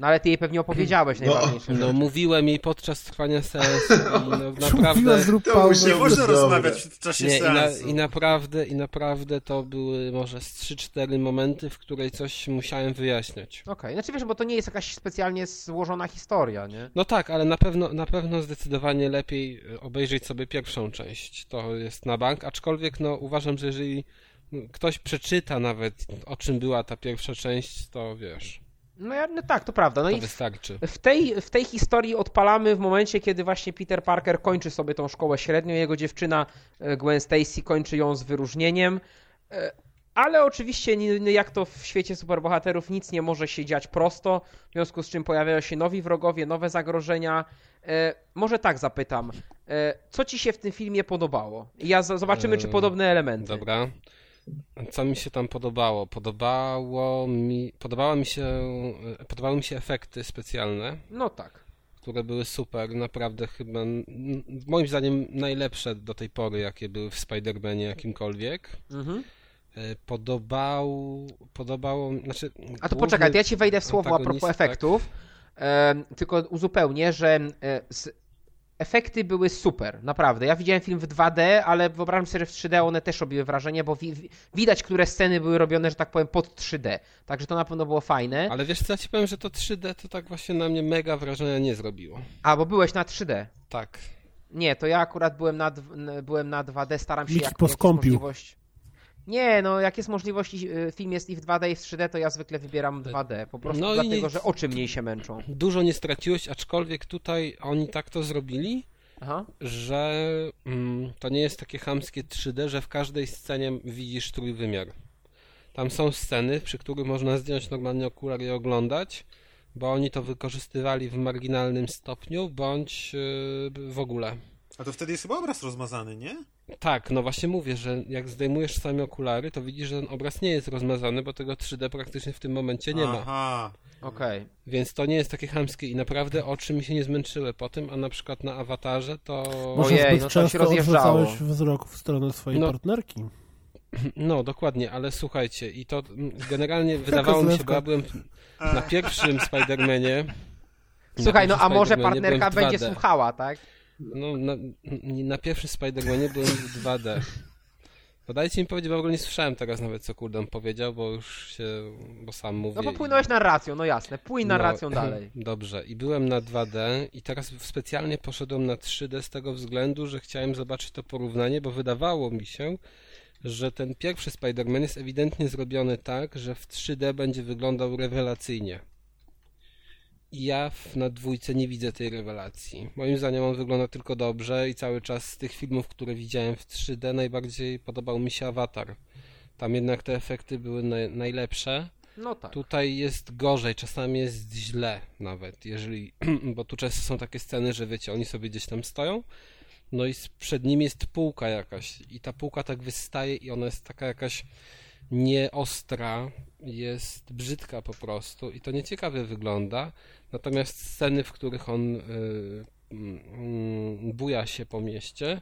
Speaker 4: No ale ty jej pewnie opowiedziałeś
Speaker 3: No.
Speaker 4: najważniejsze.
Speaker 2: No mówiłem jej podczas trwania seansu i no, naprawdę
Speaker 1: zrób
Speaker 3: to
Speaker 1: pauzę.
Speaker 5: Nie można rozmawiać w czasie
Speaker 2: nie, i, na,
Speaker 5: seansu.
Speaker 2: i naprawdę i naprawdę to były może z 3-4 momenty, w której coś musiałem wyjaśniać.
Speaker 4: Okej, znaczy wiesz, bo to nie jest jakaś specjalnie złożona historia, nie?
Speaker 2: No tak, ale na pewno, na pewno zdecydowanie lepiej e, obejrzeć sobie pierwszą część. To jest na bank, aczkolwiek no, uważam, że jeżeli ktoś przeczyta nawet o czym była ta pierwsza część, to wiesz,
Speaker 4: No, ja, no tak, to prawda. No
Speaker 2: to
Speaker 4: i w,
Speaker 2: wystarczy.
Speaker 4: w, tej, w tej historii odpalamy w momencie, kiedy właśnie Peter Parker kończy sobie tą szkołę średnią, jego dziewczyna e, Gwen Stacy kończy ją z wyróżnieniem. E, Ale oczywiście, jak to w świecie superbohaterów, nic nie może się dziać prosto, w związku z czym pojawiają się nowi wrogowie, nowe zagrożenia. E, może tak zapytam, e, co ci się w tym filmie podobało? I ja z- zobaczymy, czy podobne elementy.
Speaker 2: Dobra. Co mi się tam podobało? Podobało mi, podobała mi się, podobały mi się efekty specjalne,
Speaker 4: No tak.
Speaker 2: które były super, naprawdę chyba, moim zdaniem najlepsze do tej pory, jakie były w Spider-Manie jakimkolwiek.
Speaker 4: Mhm.
Speaker 2: E, Podobał, podobało, znaczy...
Speaker 4: A to poczekaj, to ja ci wejdę w słowo a propos
Speaker 2: tak.
Speaker 4: efektów. E, tylko uzupełnię, że e, z, efekty były super, naprawdę. Ja widziałem film w 2D, ale wyobrażam sobie, że w 3D one też robiły wrażenie, bo wi widać, które sceny były robione, że tak powiem, pod 3D. Także to na pewno było fajne.
Speaker 2: Ale wiesz co, ja ci powiem, że to 3D to tak właśnie na mnie mega wrażenia nie zrobiło.
Speaker 4: A, bo byłeś na 3D.
Speaker 2: Tak.
Speaker 4: Nie, to ja akurat byłem na, byłem na 2D, staram się
Speaker 1: Miki
Speaker 4: jak, jak
Speaker 1: poskąpił.
Speaker 4: możliwość. Nie, no jak jest możliwość, y, film jest i w 2D i w 3D, to ja zwykle wybieram 2D, po prostu
Speaker 2: No
Speaker 4: dlatego,
Speaker 2: nic.
Speaker 4: że oczy mniej się męczą.
Speaker 2: Dużo nie straciłeś, aczkolwiek tutaj oni tak to zrobili,
Speaker 4: Aha.
Speaker 2: że mm, to nie jest takie chamskie 3D, że w każdej scenie widzisz trójwymiar. Tam są sceny, przy których można zdjąć normalnie okulary i oglądać, bo oni to wykorzystywali w marginalnym stopniu, bądź yy, w ogóle.
Speaker 5: A to wtedy jest chyba obraz rozmazany, nie?
Speaker 2: Tak, no właśnie mówię, że jak zdejmujesz same okulary, to widzisz, że ten obraz nie jest rozmazany, bo tego 3D praktycznie w tym momencie nie ma.
Speaker 5: Aha.
Speaker 4: Okej.
Speaker 2: Więc to nie jest takie chamskie i naprawdę oczy mi się nie zmęczyły po tym, a na przykład na awatarze to.
Speaker 1: Może
Speaker 4: Ojej,
Speaker 1: zbyt
Speaker 4: no to
Speaker 1: często
Speaker 4: się rozjeżdżało.
Speaker 1: wzrok w stronę swojej
Speaker 2: No.
Speaker 1: partnerki.
Speaker 2: No, dokładnie, ale słuchajcie, i to generalnie wydawało mi się, bo ja byłem na pierwszym Spider-Manie.
Speaker 4: Słuchaj, no a może partnerka będzie
Speaker 2: 2D.
Speaker 4: słuchała, tak?
Speaker 2: No, na, na pierwszym Spider-Manie byłem w 2D. Podajcie mi powiedzieć, bo w ogóle nie słyszałem teraz nawet, co Kurdon powiedział, bo już się, bo sam mówię.
Speaker 4: No bo płynąłeś narracją, no jasne, płyń narracją
Speaker 2: No,
Speaker 4: dalej.
Speaker 2: Dobrze, i byłem na 2D i teraz specjalnie poszedłem na 3D z tego względu, że chciałem zobaczyć to porównanie, bo wydawało mi się, że ten pierwszy Spider-Man jest ewidentnie zrobiony tak, że w 3D będzie wyglądał rewelacyjnie. Ja w, na dwójce nie widzę tej rewelacji. Moim zdaniem on wygląda tylko dobrze i cały czas z tych filmów, które widziałem w 3D najbardziej podobał mi się Avatar. Tam jednak te efekty były naj, najlepsze.
Speaker 4: No tak.
Speaker 2: Tutaj jest gorzej, czasami jest źle nawet, jeżeli, bo tu często są takie sceny, że wiecie, oni sobie gdzieś tam stoją, no i przed nimi jest półka jakaś i ta półka tak wystaje i ona jest taka jakaś nieostra, jest brzydka po prostu i to nieciekawie wygląda, natomiast sceny, w których on y, mm, buja się po mieście,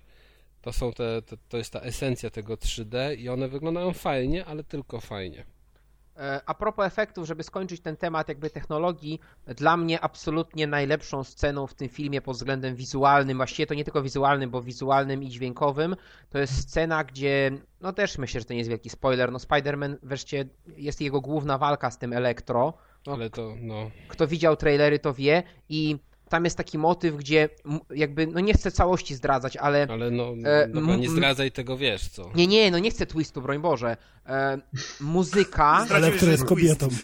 Speaker 2: to są te, te, to jest ta esencja tego 3D i one wyglądają fajnie, ale tylko fajnie.
Speaker 4: E, A propos efektów, żeby skończyć ten temat jakby technologii, dla mnie absolutnie najlepszą sceną w tym filmie pod względem wizualnym, właściwie to nie tylko wizualnym, bo wizualnym i dźwiękowym, to jest scena, gdzie, no też myślę, że to nie jest wielki spoiler, no Spider-Man wreszcie jest jego główna walka z tym Elektro, no,
Speaker 2: Ale to, no,
Speaker 4: kto widział trailery to wie i tam jest taki motyw, gdzie jakby, no nie chcę całości zdradzać, ale
Speaker 2: ale no,
Speaker 4: E,
Speaker 2: dobra,
Speaker 4: m-
Speaker 2: nie zdradzaj tego, wiesz co.
Speaker 4: nie, nie, no nie chcę twistu, broń Boże. E, muzyka...
Speaker 1: Ale która jest kobietą.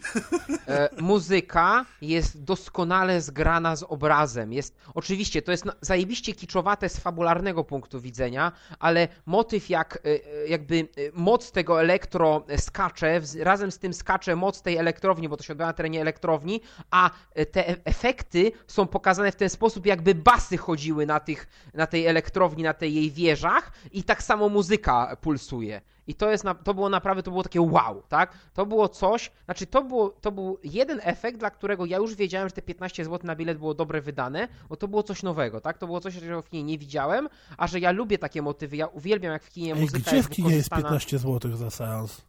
Speaker 4: E, muzyka jest doskonale zgrana z obrazem. Jest, oczywiście, to jest zajebiście kiczowate z fabularnego punktu widzenia, ale motyw jak e, e, jakby moc tego elektro skacze, razem z tym skacze moc tej elektrowni, bo to się odbywa na terenie elektrowni, a te efekty są pokazane w ten sposób, jakby basy chodziły na, tych, na tej elektrowni, na tej jej wieżach i tak samo muzyka pulsuje. I to, jest to było naprawdę, to było takie wow, tak? To było coś, znaczy to, było, to był jeden efekt, dla którego ja już wiedziałem, że te 15 zł na bilet było dobre wydane, bo to było coś nowego, tak? To było coś, czego w kinie nie widziałem, a że ja lubię takie motywy, ja uwielbiam jak w kinie
Speaker 1: Ej,
Speaker 4: muzyka
Speaker 1: gdzie
Speaker 4: jest
Speaker 1: w kinie jest
Speaker 4: wykorzystana...
Speaker 1: 15 zł za seans?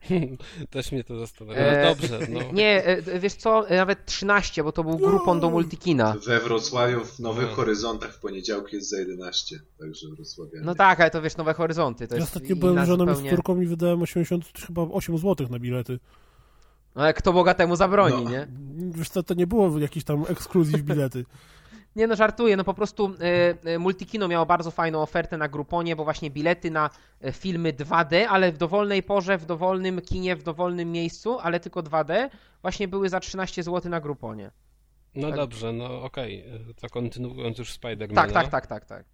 Speaker 2: Też mnie to zastanawia.
Speaker 4: E,
Speaker 2: No dobrze, no.
Speaker 4: Nie, e, wiesz co, e, nawet 13, bo to był grupon do multikina.
Speaker 3: We Wrocławiu w Nowych
Speaker 2: No.
Speaker 3: Horyzontach w poniedziałki jest za 11, także Wrocławianie.
Speaker 4: No tak, ale to wiesz, Nowe Horyzonty, to
Speaker 1: Ja
Speaker 4: jest
Speaker 1: ostatnio byłem żoną i z
Speaker 4: zupełnie...
Speaker 1: córką i wydałem 80, chyba 8 zł na bilety.
Speaker 4: No ale kto bogatemu zabroni,
Speaker 3: No.
Speaker 4: nie?
Speaker 1: Wiesz co, to nie było jakieś tam ekskluzyw bilety.
Speaker 4: Nie no, żartuję, no po prostu e, e, Multikino miało bardzo fajną ofertę na Gruponie, bo właśnie bilety na e, filmy 2D, ale w dowolnej porze, w dowolnym kinie, w dowolnym miejscu, ale tylko 2D, właśnie były za 13 zł na Gruponie.
Speaker 2: No
Speaker 4: tak.
Speaker 2: dobrze, no okej. To kontynuując już Spider-Mana.
Speaker 4: Tak, tak, tak, tak, tak.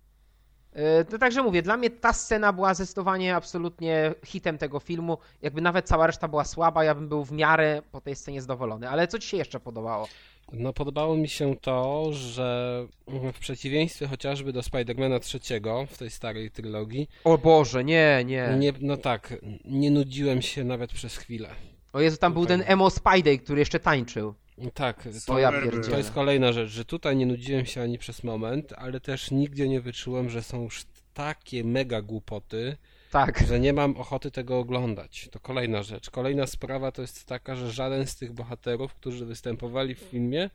Speaker 4: E, To także mówię, dla mnie ta scena była zdecydowanie absolutnie hitem tego filmu. Jakby nawet cała reszta była słaba, ja bym był w miarę po tej scenie zadowolony. Ale co ci się jeszcze podobało?
Speaker 2: No podobało mi się to, że w przeciwieństwie chociażby do Spidermana trzeciego w tej starej trylogii,
Speaker 4: O Boże, nie, nie.
Speaker 2: nie, no tak, nie nudziłem się nawet przez chwilę.
Speaker 4: O Jezu, tam był ten emo Spidey, który jeszcze tańczył.
Speaker 2: Tak,
Speaker 4: To ja
Speaker 2: to jest kolejna rzecz, że tutaj nie nudziłem się ani przez moment, ale też nigdzie nie wyczułem, że są już takie mega głupoty,
Speaker 4: Tak.
Speaker 2: że nie mam ochoty tego oglądać. To kolejna rzecz. Kolejna sprawa to jest taka, że żaden z tych bohaterów, którzy występowali w filmie,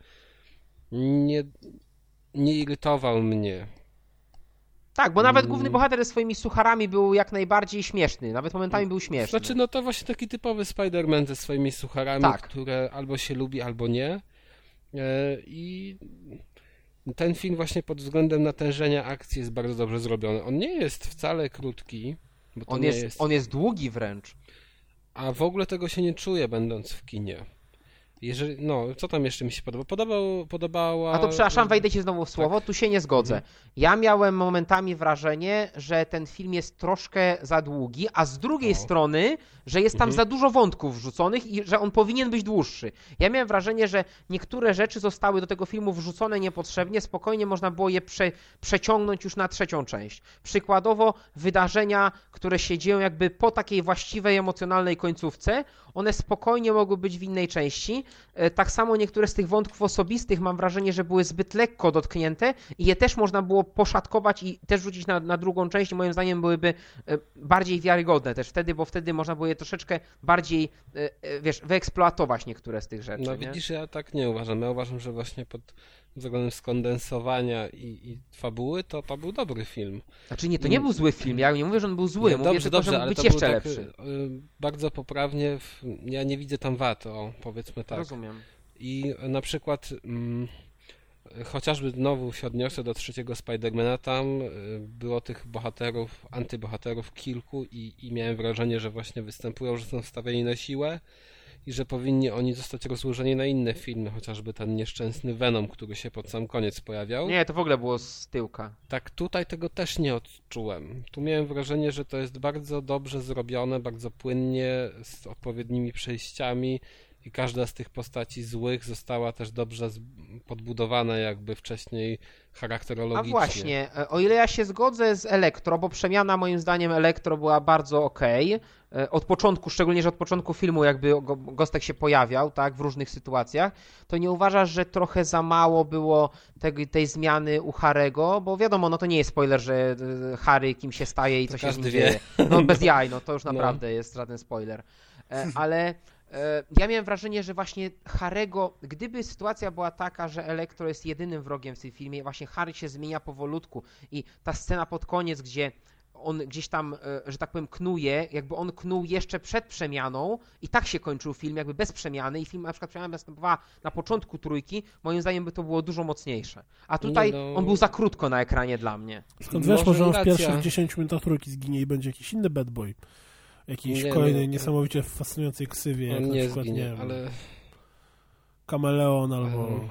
Speaker 2: nie, nie irytował mnie.
Speaker 4: Tak, bo nawet
Speaker 2: Mm.
Speaker 4: główny bohater ze swoimi sucharami był jak najbardziej śmieszny. Nawet momentami był śmieszny.
Speaker 2: Znaczy, no to właśnie taki typowy Spider-Man ze swoimi sucharami,
Speaker 4: Tak.
Speaker 2: które albo się lubi, albo nie. E, I ten film właśnie pod względem natężenia akcji jest bardzo dobrze zrobiony. On nie jest wcale krótki,
Speaker 4: on, jest,
Speaker 2: jest,
Speaker 4: on jest długi wręcz.
Speaker 2: a w ogóle tego się nie czuje będąc w kinie. Jeżeli, no, co tam jeszcze mi się podoba? Podobał, podobała...
Speaker 4: A to przepraszam, wejdę ci znowu w słowo, tu się nie zgodzę.
Speaker 2: Mhm.
Speaker 4: Ja miałem momentami wrażenie, że ten film jest troszkę za długi, a z drugiej
Speaker 2: O.
Speaker 4: strony, że jest tam
Speaker 2: Mhm.
Speaker 4: za dużo wątków wrzuconych i że on powinien być dłuższy. Ja miałem wrażenie, że niektóre rzeczy zostały do tego filmu wrzucone niepotrzebnie, spokojnie można było je prze, przeciągnąć już na trzecią część. Przykładowo wydarzenia, które się dzieją jakby po takiej właściwej emocjonalnej końcówce, one spokojnie mogły być w innej części. E, Tak samo niektóre z tych wątków osobistych mam wrażenie, że były zbyt lekko dotknięte i je też można było poszatkować i też rzucić na, na drugą część moim zdaniem byłyby e, bardziej wiarygodne też wtedy, bo wtedy można było je troszeczkę bardziej, e, wiesz, wyeksploatować niektóre z tych rzeczy.
Speaker 2: No
Speaker 4: nie?
Speaker 2: widzisz, ja tak nie uważam. Ja uważam, że właśnie pod względem skondensowania i, i fabuły to to był dobry film.
Speaker 4: Znaczy nie, to nie był zły film, ja nie mówię, że on był zły,
Speaker 2: Nie,
Speaker 4: mówię
Speaker 2: dobrze, dobrze,
Speaker 4: że mógł
Speaker 2: ale
Speaker 4: być
Speaker 2: to
Speaker 4: jeszcze
Speaker 2: był tak,
Speaker 4: lepszy.
Speaker 2: y, bardzo poprawnie. W, ja nie widzę tam wad, o, powiedzmy tak.
Speaker 4: Rozumiem.
Speaker 2: I na przykład mm, chociażby znowu się odniosę do trzeciego Spidermana, tam y, było tych bohaterów, antybohaterów kilku i, i miałem wrażenie, że właśnie występują, że są wstawieni na siłę i że powinni oni zostać rozłożeni na inne filmy, chociażby ten nieszczęsny Venom, który się pod sam koniec pojawiał.
Speaker 4: Nie, to w ogóle było z tyłka.
Speaker 2: Tak tutaj tego też nie odczułem. Tu miałem wrażenie, że to jest bardzo dobrze zrobione, bardzo płynnie, z odpowiednimi przejściami i każda z tych postaci złych została też dobrze podbudowana jakby wcześniej
Speaker 4: A
Speaker 2: charakterologicznie.
Speaker 4: właśnie, e, o ile ja się zgodzę z Elektro, bo przemiana moim zdaniem Elektro była bardzo okej, e, od początku, szczególnie, że od początku filmu jakby go- Gostek się pojawiał, tak, w różnych sytuacjach, to nie uważasz, że trochę za mało było tej, tej zmiany u Harego, bo wiadomo, no to nie jest spoiler, że e, Harry kim się staje i
Speaker 2: To
Speaker 4: co się z nim
Speaker 2: wie.
Speaker 4: dzieje. No bez jaj, no to już
Speaker 2: No.
Speaker 4: naprawdę jest żaden spoiler. Ale ja miałem wrażenie, że właśnie Harego, gdyby sytuacja była taka, że Elektro jest jedynym wrogiem w tym filmie, właśnie Harry się zmienia powolutku i ta scena pod koniec, gdzie on gdzieś tam, e, że tak powiem, knuje, jakby on knuł jeszcze przed przemianą i tak się kończył film, jakby bez przemiany i film na przykład przemiana następowała na początku trójki, moim zdaniem by to było dużo mocniejsze. A tutaj
Speaker 2: no.
Speaker 4: on był za krótko na ekranie dla mnie.
Speaker 1: Skąd wiesz,
Speaker 2: Może
Speaker 1: może on w pierwszych 10 minutach trójki zginie i będzie jakiś inny bad boy. Jakiejś
Speaker 2: Nie, no,
Speaker 1: kolejnej
Speaker 2: to-
Speaker 1: niesamowicie fascynującej ksywie, jak na przykład,
Speaker 2: zginie,
Speaker 1: nie wiem,
Speaker 2: ale
Speaker 1: kameleon albo...
Speaker 2: Mm.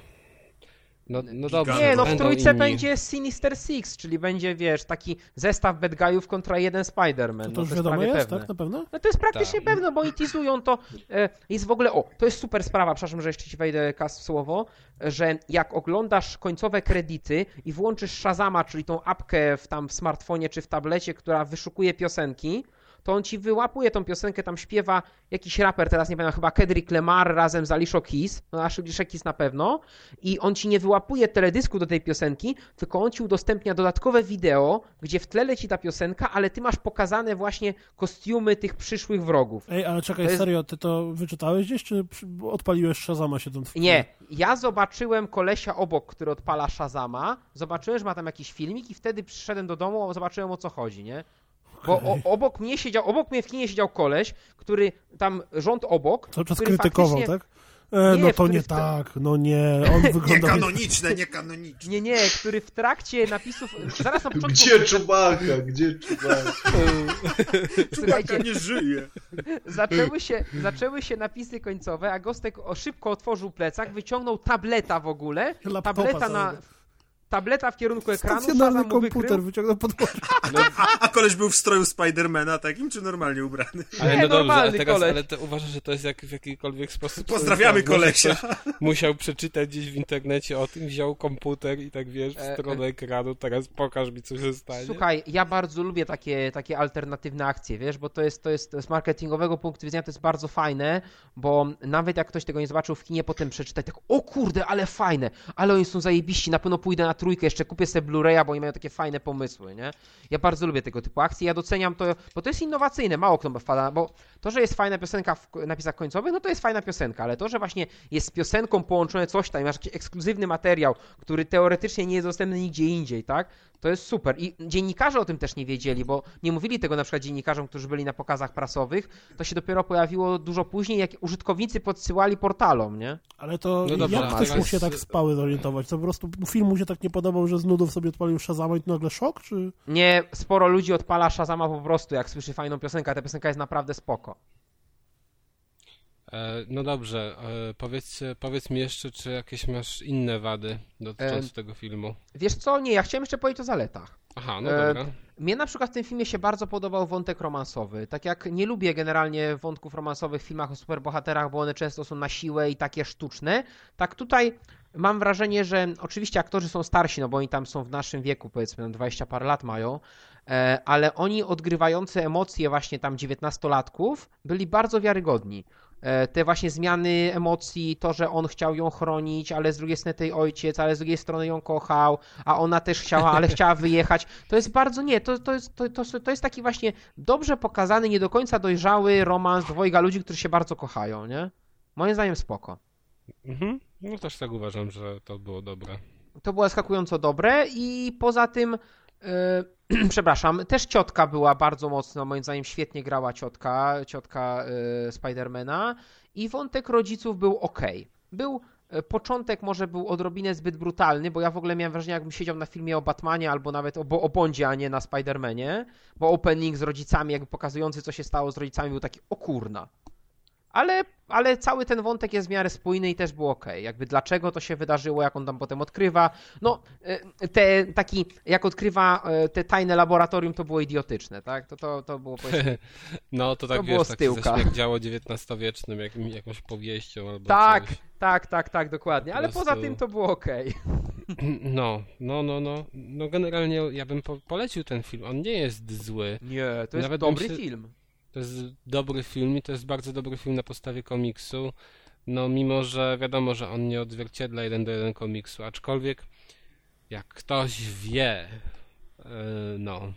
Speaker 2: no, no dobrze.
Speaker 4: Nie, no w trójce
Speaker 2: inni.
Speaker 4: będzie Sinister Six, czyli będzie, wiesz, taki zestaw bad guyów kontra jeden Spider-Man.
Speaker 1: To,
Speaker 4: no,
Speaker 1: to już
Speaker 4: jest
Speaker 1: wiadomo
Speaker 4: prawie
Speaker 1: jest,
Speaker 4: pewne.
Speaker 1: tak? Na pewno?
Speaker 4: No to jest praktycznie
Speaker 2: Tak.
Speaker 4: pewne, bo i teasują to. E, jest w ogóle, o, to jest super sprawa, przepraszam, że jeszcze ci wejdę kas w słowo, że jak oglądasz końcowe kredyty i włączysz Shazama, czyli tą apkę w, tam w smartfonie czy w tablecie, która wyszukuje piosenki, to on ci wyłapuje tą piosenkę, tam śpiewa jakiś raper, teraz nie pamiętam, chyba Kendrick Lamar razem z Alicia Keys, no Alicia Keys na pewno, i on ci nie wyłapuje teledysku do tej piosenki, tylko on ci udostępnia dodatkowe wideo, gdzie w tle leci ta piosenka, ale ty masz pokazane właśnie kostiumy tych przyszłych wrogów.
Speaker 1: Ej, ale czekaj,
Speaker 4: To jest-
Speaker 1: serio, ty to wyczytałeś gdzieś, czy odpaliłeś Shazama się tam w
Speaker 4: Nie, ja zobaczyłem kolesia obok, który odpala Shazama, zobaczyłem, że ma tam jakiś filmik i wtedy przyszedłem do domu, zobaczyłem o co chodzi, nie? Bo o, obok mnie siedział, obok mnie w kinie siedział koleś, który tam rząd obok,
Speaker 1: Cały czas krytykował,
Speaker 4: faktycznie-
Speaker 1: tak? E,
Speaker 4: Nie,
Speaker 1: no to nie tak, no nie, on wygląda...
Speaker 5: Niekanoniczne, niekanoniczne.
Speaker 4: Nie, nie, który w trakcie napisów. Zaraz na początku.
Speaker 3: Gdzie Czubaka? Gdzie Czubaka?
Speaker 4: Słuchajcie,
Speaker 5: nie żyje.
Speaker 4: zaczęły się, zaczęły się napisy końcowe, a Gostek szybko otworzył plecak, wyciągnął tableta w ogóle.
Speaker 1: Laptopa
Speaker 4: Tableta na.
Speaker 1: całego.
Speaker 4: Tableta w kierunku ekranu,
Speaker 1: Stacjonarny komputer
Speaker 4: wykrył.
Speaker 1: wyciągnął pod
Speaker 5: A koleś był w stroju Spidermana takim, czy normalnie ubrany?
Speaker 2: Ale no dobrze, ale
Speaker 4: normalny
Speaker 2: teraz,
Speaker 4: koleś.
Speaker 2: ale to uważasz, że to jest jak, w jakikolwiek sposób...
Speaker 5: Pozdrawiamy kolesia.
Speaker 2: Musiał przeczytać gdzieś w internecie o tym, wziął komputer i tak wiesz, w
Speaker 4: E,
Speaker 2: stronę ekranu, teraz pokaż mi, co się stanie.
Speaker 4: Słuchaj, ja bardzo lubię takie, takie alternatywne akcje, wiesz, bo to jest, to jest z marketingowego punktu widzenia to jest bardzo fajne, bo nawet jak ktoś tego nie zobaczył w kinie, potem przeczytać tak, o kurde, ale fajne, ale oni są zajebiści, na pewno pójdę na trójkę, jeszcze kupię sobie Blu-raya, bo oni mają takie fajne pomysły, nie? Ja bardzo lubię tego typu akcje, ja doceniam to, bo to jest innowacyjne, mało kto wpada, bo to, że jest fajna piosenka w napisach końcowych, no to jest fajna piosenka, ale to, że właśnie jest z piosenką połączone coś tam, masz jakiś ekskluzywny materiał, który teoretycznie nie jest dostępny nigdzie indziej, tak? To jest super. I dziennikarze o tym też nie wiedzieli, bo nie mówili tego na przykład dziennikarzom, którzy byli na pokazach prasowych. To się dopiero pojawiło dużo później, jak użytkownicy podsyłali portalom, nie?
Speaker 1: Ale to
Speaker 2: No dobrze,
Speaker 1: jak ktoś mógł się tak spały zorientować? To po prostu film mu się tak nie podobał, że z nudów sobie odpalił Shazama i to nagle szok, czy...
Speaker 4: Nie, sporo ludzi odpala Shazama po prostu, jak słyszy fajną piosenkę, a ta piosenka jest naprawdę spoko.
Speaker 2: E, no dobrze, e, powiedz, powiedz mi jeszcze, czy jakieś masz inne wady dotyczące
Speaker 4: Em.
Speaker 2: tego filmu?
Speaker 4: Wiesz co? Nie, ja chciałem jeszcze powiedzieć o zaletach.
Speaker 2: Aha, no
Speaker 4: e,
Speaker 2: dobra.
Speaker 4: Mnie na przykład w tym filmie się bardzo podobał wątek romansowy. Tak jak nie lubię generalnie wątków romansowych w filmach o superbohaterach, bo one często są na siłę i takie sztuczne, tak tutaj mam wrażenie, że oczywiście aktorzy są starsi, no bo oni tam są w naszym wieku, powiedzmy, no 20 parę lat mają, e, ale oni odgrywający emocje właśnie tam 19-latków byli bardzo wiarygodni. E, Te właśnie zmiany emocji, to, że on chciał ją chronić, ale z drugiej strony tej ojciec, ale z drugiej strony ją kochał, a ona też chciała, ale chciała wyjechać. To jest bardzo, nie, to, to, jest, to, to, to jest taki właśnie dobrze pokazany, nie do końca dojrzały romans dwojga ludzi, którzy się bardzo kochają, nie? Moim zdaniem spoko.
Speaker 2: Mhm. No też tak uważam, że to było dobre.
Speaker 4: To było zaskakująco dobre i poza tym, przepraszam, też ciotka była bardzo mocno, moim zdaniem świetnie grała ciotka, ciotka e, Spidermana i wątek rodziców był ok. Był e, Początek może był odrobinę zbyt brutalny, bo ja w ogóle miałem wrażenie, jakbym siedział na filmie o Batmanie albo nawet o, o Bondzie, a nie na Spidermanie, bo opening z rodzicami, jakby pokazujący, co się stało z rodzicami, był taki o kurna. Ale, ale cały ten wątek jest w miarę spójny i też był ok. Jakby dlaczego to się wydarzyło, jak on tam potem odkrywa. No, e, te taki, jak odkrywa e, te tajne laboratorium, to było idiotyczne, tak? To, to, to było powiedzmy.
Speaker 2: No to tak
Speaker 4: To było
Speaker 2: wiesz,
Speaker 4: z
Speaker 2: tak
Speaker 4: tyłka.
Speaker 2: się zaśmiechdziało XIX-wiecznym, jak, jakąś powieścią albo
Speaker 4: Tak,
Speaker 2: coś.
Speaker 4: tak, tak, tak, dokładnie. Ale
Speaker 2: Po
Speaker 4: poza
Speaker 2: prostu-
Speaker 4: tym to było ok.
Speaker 2: No, no, no, no. No generalnie ja bym po polecił ten film. On nie jest zły.
Speaker 4: Nie, to jest
Speaker 2: Nawet
Speaker 4: dobry
Speaker 2: się-
Speaker 4: film.
Speaker 2: To jest dobry film i to jest bardzo dobry film na podstawie komiksu. No mimo, że wiadomo, że on nie odzwierciedla jeden do jeden komiksu, aczkolwiek jak ktoś wie, yy, no,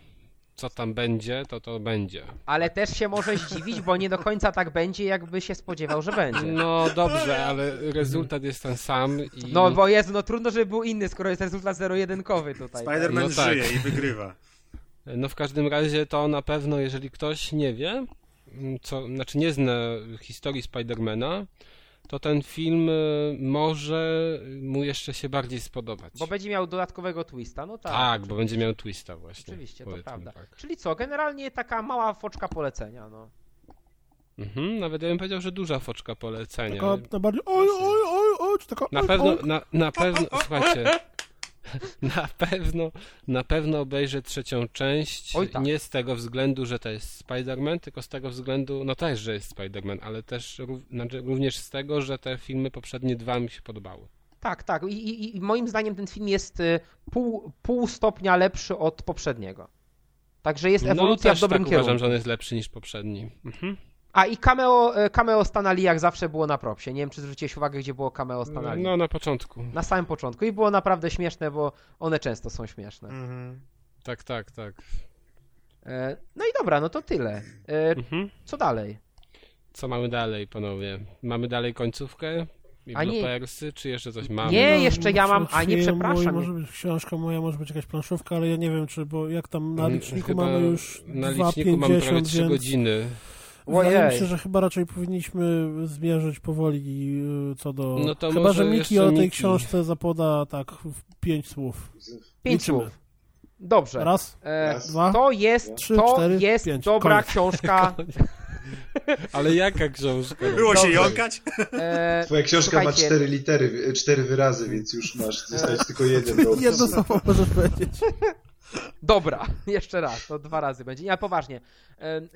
Speaker 2: co tam będzie, to to będzie.
Speaker 4: Ale też się może zdziwić, bo nie do końca tak będzie, jakby się spodziewał, że będzie.
Speaker 2: No dobrze, ale rezultat jest ten sam i...
Speaker 4: No bo Jezu, no trudno, żeby był inny, skoro jest rezultat zero-jedynkowy tutaj. tak?
Speaker 5: Spider-Man
Speaker 2: No tak.
Speaker 5: żyje i wygrywa.
Speaker 2: No w każdym razie to na pewno, jeżeli ktoś nie wie, co, znaczy nie zna historii Spidermana, to ten film y, może mu jeszcze się bardziej spodobać.
Speaker 4: Bo będzie miał dodatkowego twista, no tak.
Speaker 2: tak, bo będzie miał twista właśnie.
Speaker 4: Oczywiście, to prawda.
Speaker 2: Tak.
Speaker 4: Czyli co, generalnie taka mała foczka polecenia, no.
Speaker 2: Mhm, nawet ja bym powiedział, że duża foczka polecenia.
Speaker 1: Taka najbardziej oj, oj, oj, oj, czy taka
Speaker 2: Na pewno, na, na pewno, słuchajcie, na pewno, na pewno obejrzę trzecią część,
Speaker 4: Oj, tak.
Speaker 2: nie z tego względu, że to jest Spider-Man, tylko z tego względu, no też, że jest Spider-Man, ale też znaczy, również z tego, że te filmy poprzednie dwa mi się podobały.
Speaker 4: Tak, tak. I, i, i moim zdaniem ten film jest y, pół, pół stopnia lepszy od poprzedniego. Także jest ewolucja
Speaker 2: no, też
Speaker 4: w dobrym
Speaker 2: tak
Speaker 4: kierunku.
Speaker 2: uważam, że on jest lepszy niż poprzedni. Mhm.
Speaker 4: A i cameo, e, cameo Stanali jak zawsze było na propsie. Nie wiem, czy zwróciłeś uwagę, gdzie było cameo Stanali.
Speaker 2: No na początku.
Speaker 4: Na samym początku. I było naprawdę śmieszne, bo one często są śmieszne.
Speaker 5: Mhm.
Speaker 2: Tak, tak, tak.
Speaker 4: E, No i dobra, no to tyle. E,
Speaker 2: Mhm.
Speaker 4: Co dalej?
Speaker 2: Co mamy dalej, panowie? Mamy dalej końcówkę? I
Speaker 4: A nie-
Speaker 2: bloopersy, czy jeszcze coś mamy?
Speaker 4: Nie,
Speaker 1: No,
Speaker 4: jeszcze ja mam- a nie, przepraszam.
Speaker 1: Może być książka moja, może być jakaś planszówka, ale ja nie wiem, czy, bo jak tam na
Speaker 2: Mm,
Speaker 1: liczniku
Speaker 2: chyba
Speaker 1: mamy już
Speaker 2: Na liczniku mamy prawie
Speaker 1: 2,50,
Speaker 2: 3
Speaker 1: więc
Speaker 2: godziny.
Speaker 1: Wydaje mi się, że chyba raczej powinniśmy zmierzyć powoli y, co do...
Speaker 2: No to
Speaker 1: chyba, że Miki o tej
Speaker 2: Miki.
Speaker 1: książce zapoda tak w pięć słów.
Speaker 4: Pięć
Speaker 1: Liczymy.
Speaker 4: słów. Dobrze.
Speaker 1: Raz,
Speaker 4: E,
Speaker 1: dwa,
Speaker 4: To jest,
Speaker 1: trzy,
Speaker 4: to
Speaker 1: cztery,
Speaker 4: jest
Speaker 1: pięć.
Speaker 4: dobra
Speaker 1: Koniec.
Speaker 4: książka.
Speaker 2: Ale jaka książka?
Speaker 5: Było się jąkać?
Speaker 4: E,
Speaker 3: Twoja książka ma cztery litery, cztery wyrazy, więc już masz zostać tylko jeden.
Speaker 1: Jedno słowo możesz powiedzieć.
Speaker 4: Dobra, jeszcze raz, to dwa razy będzie. Nie, poważnie.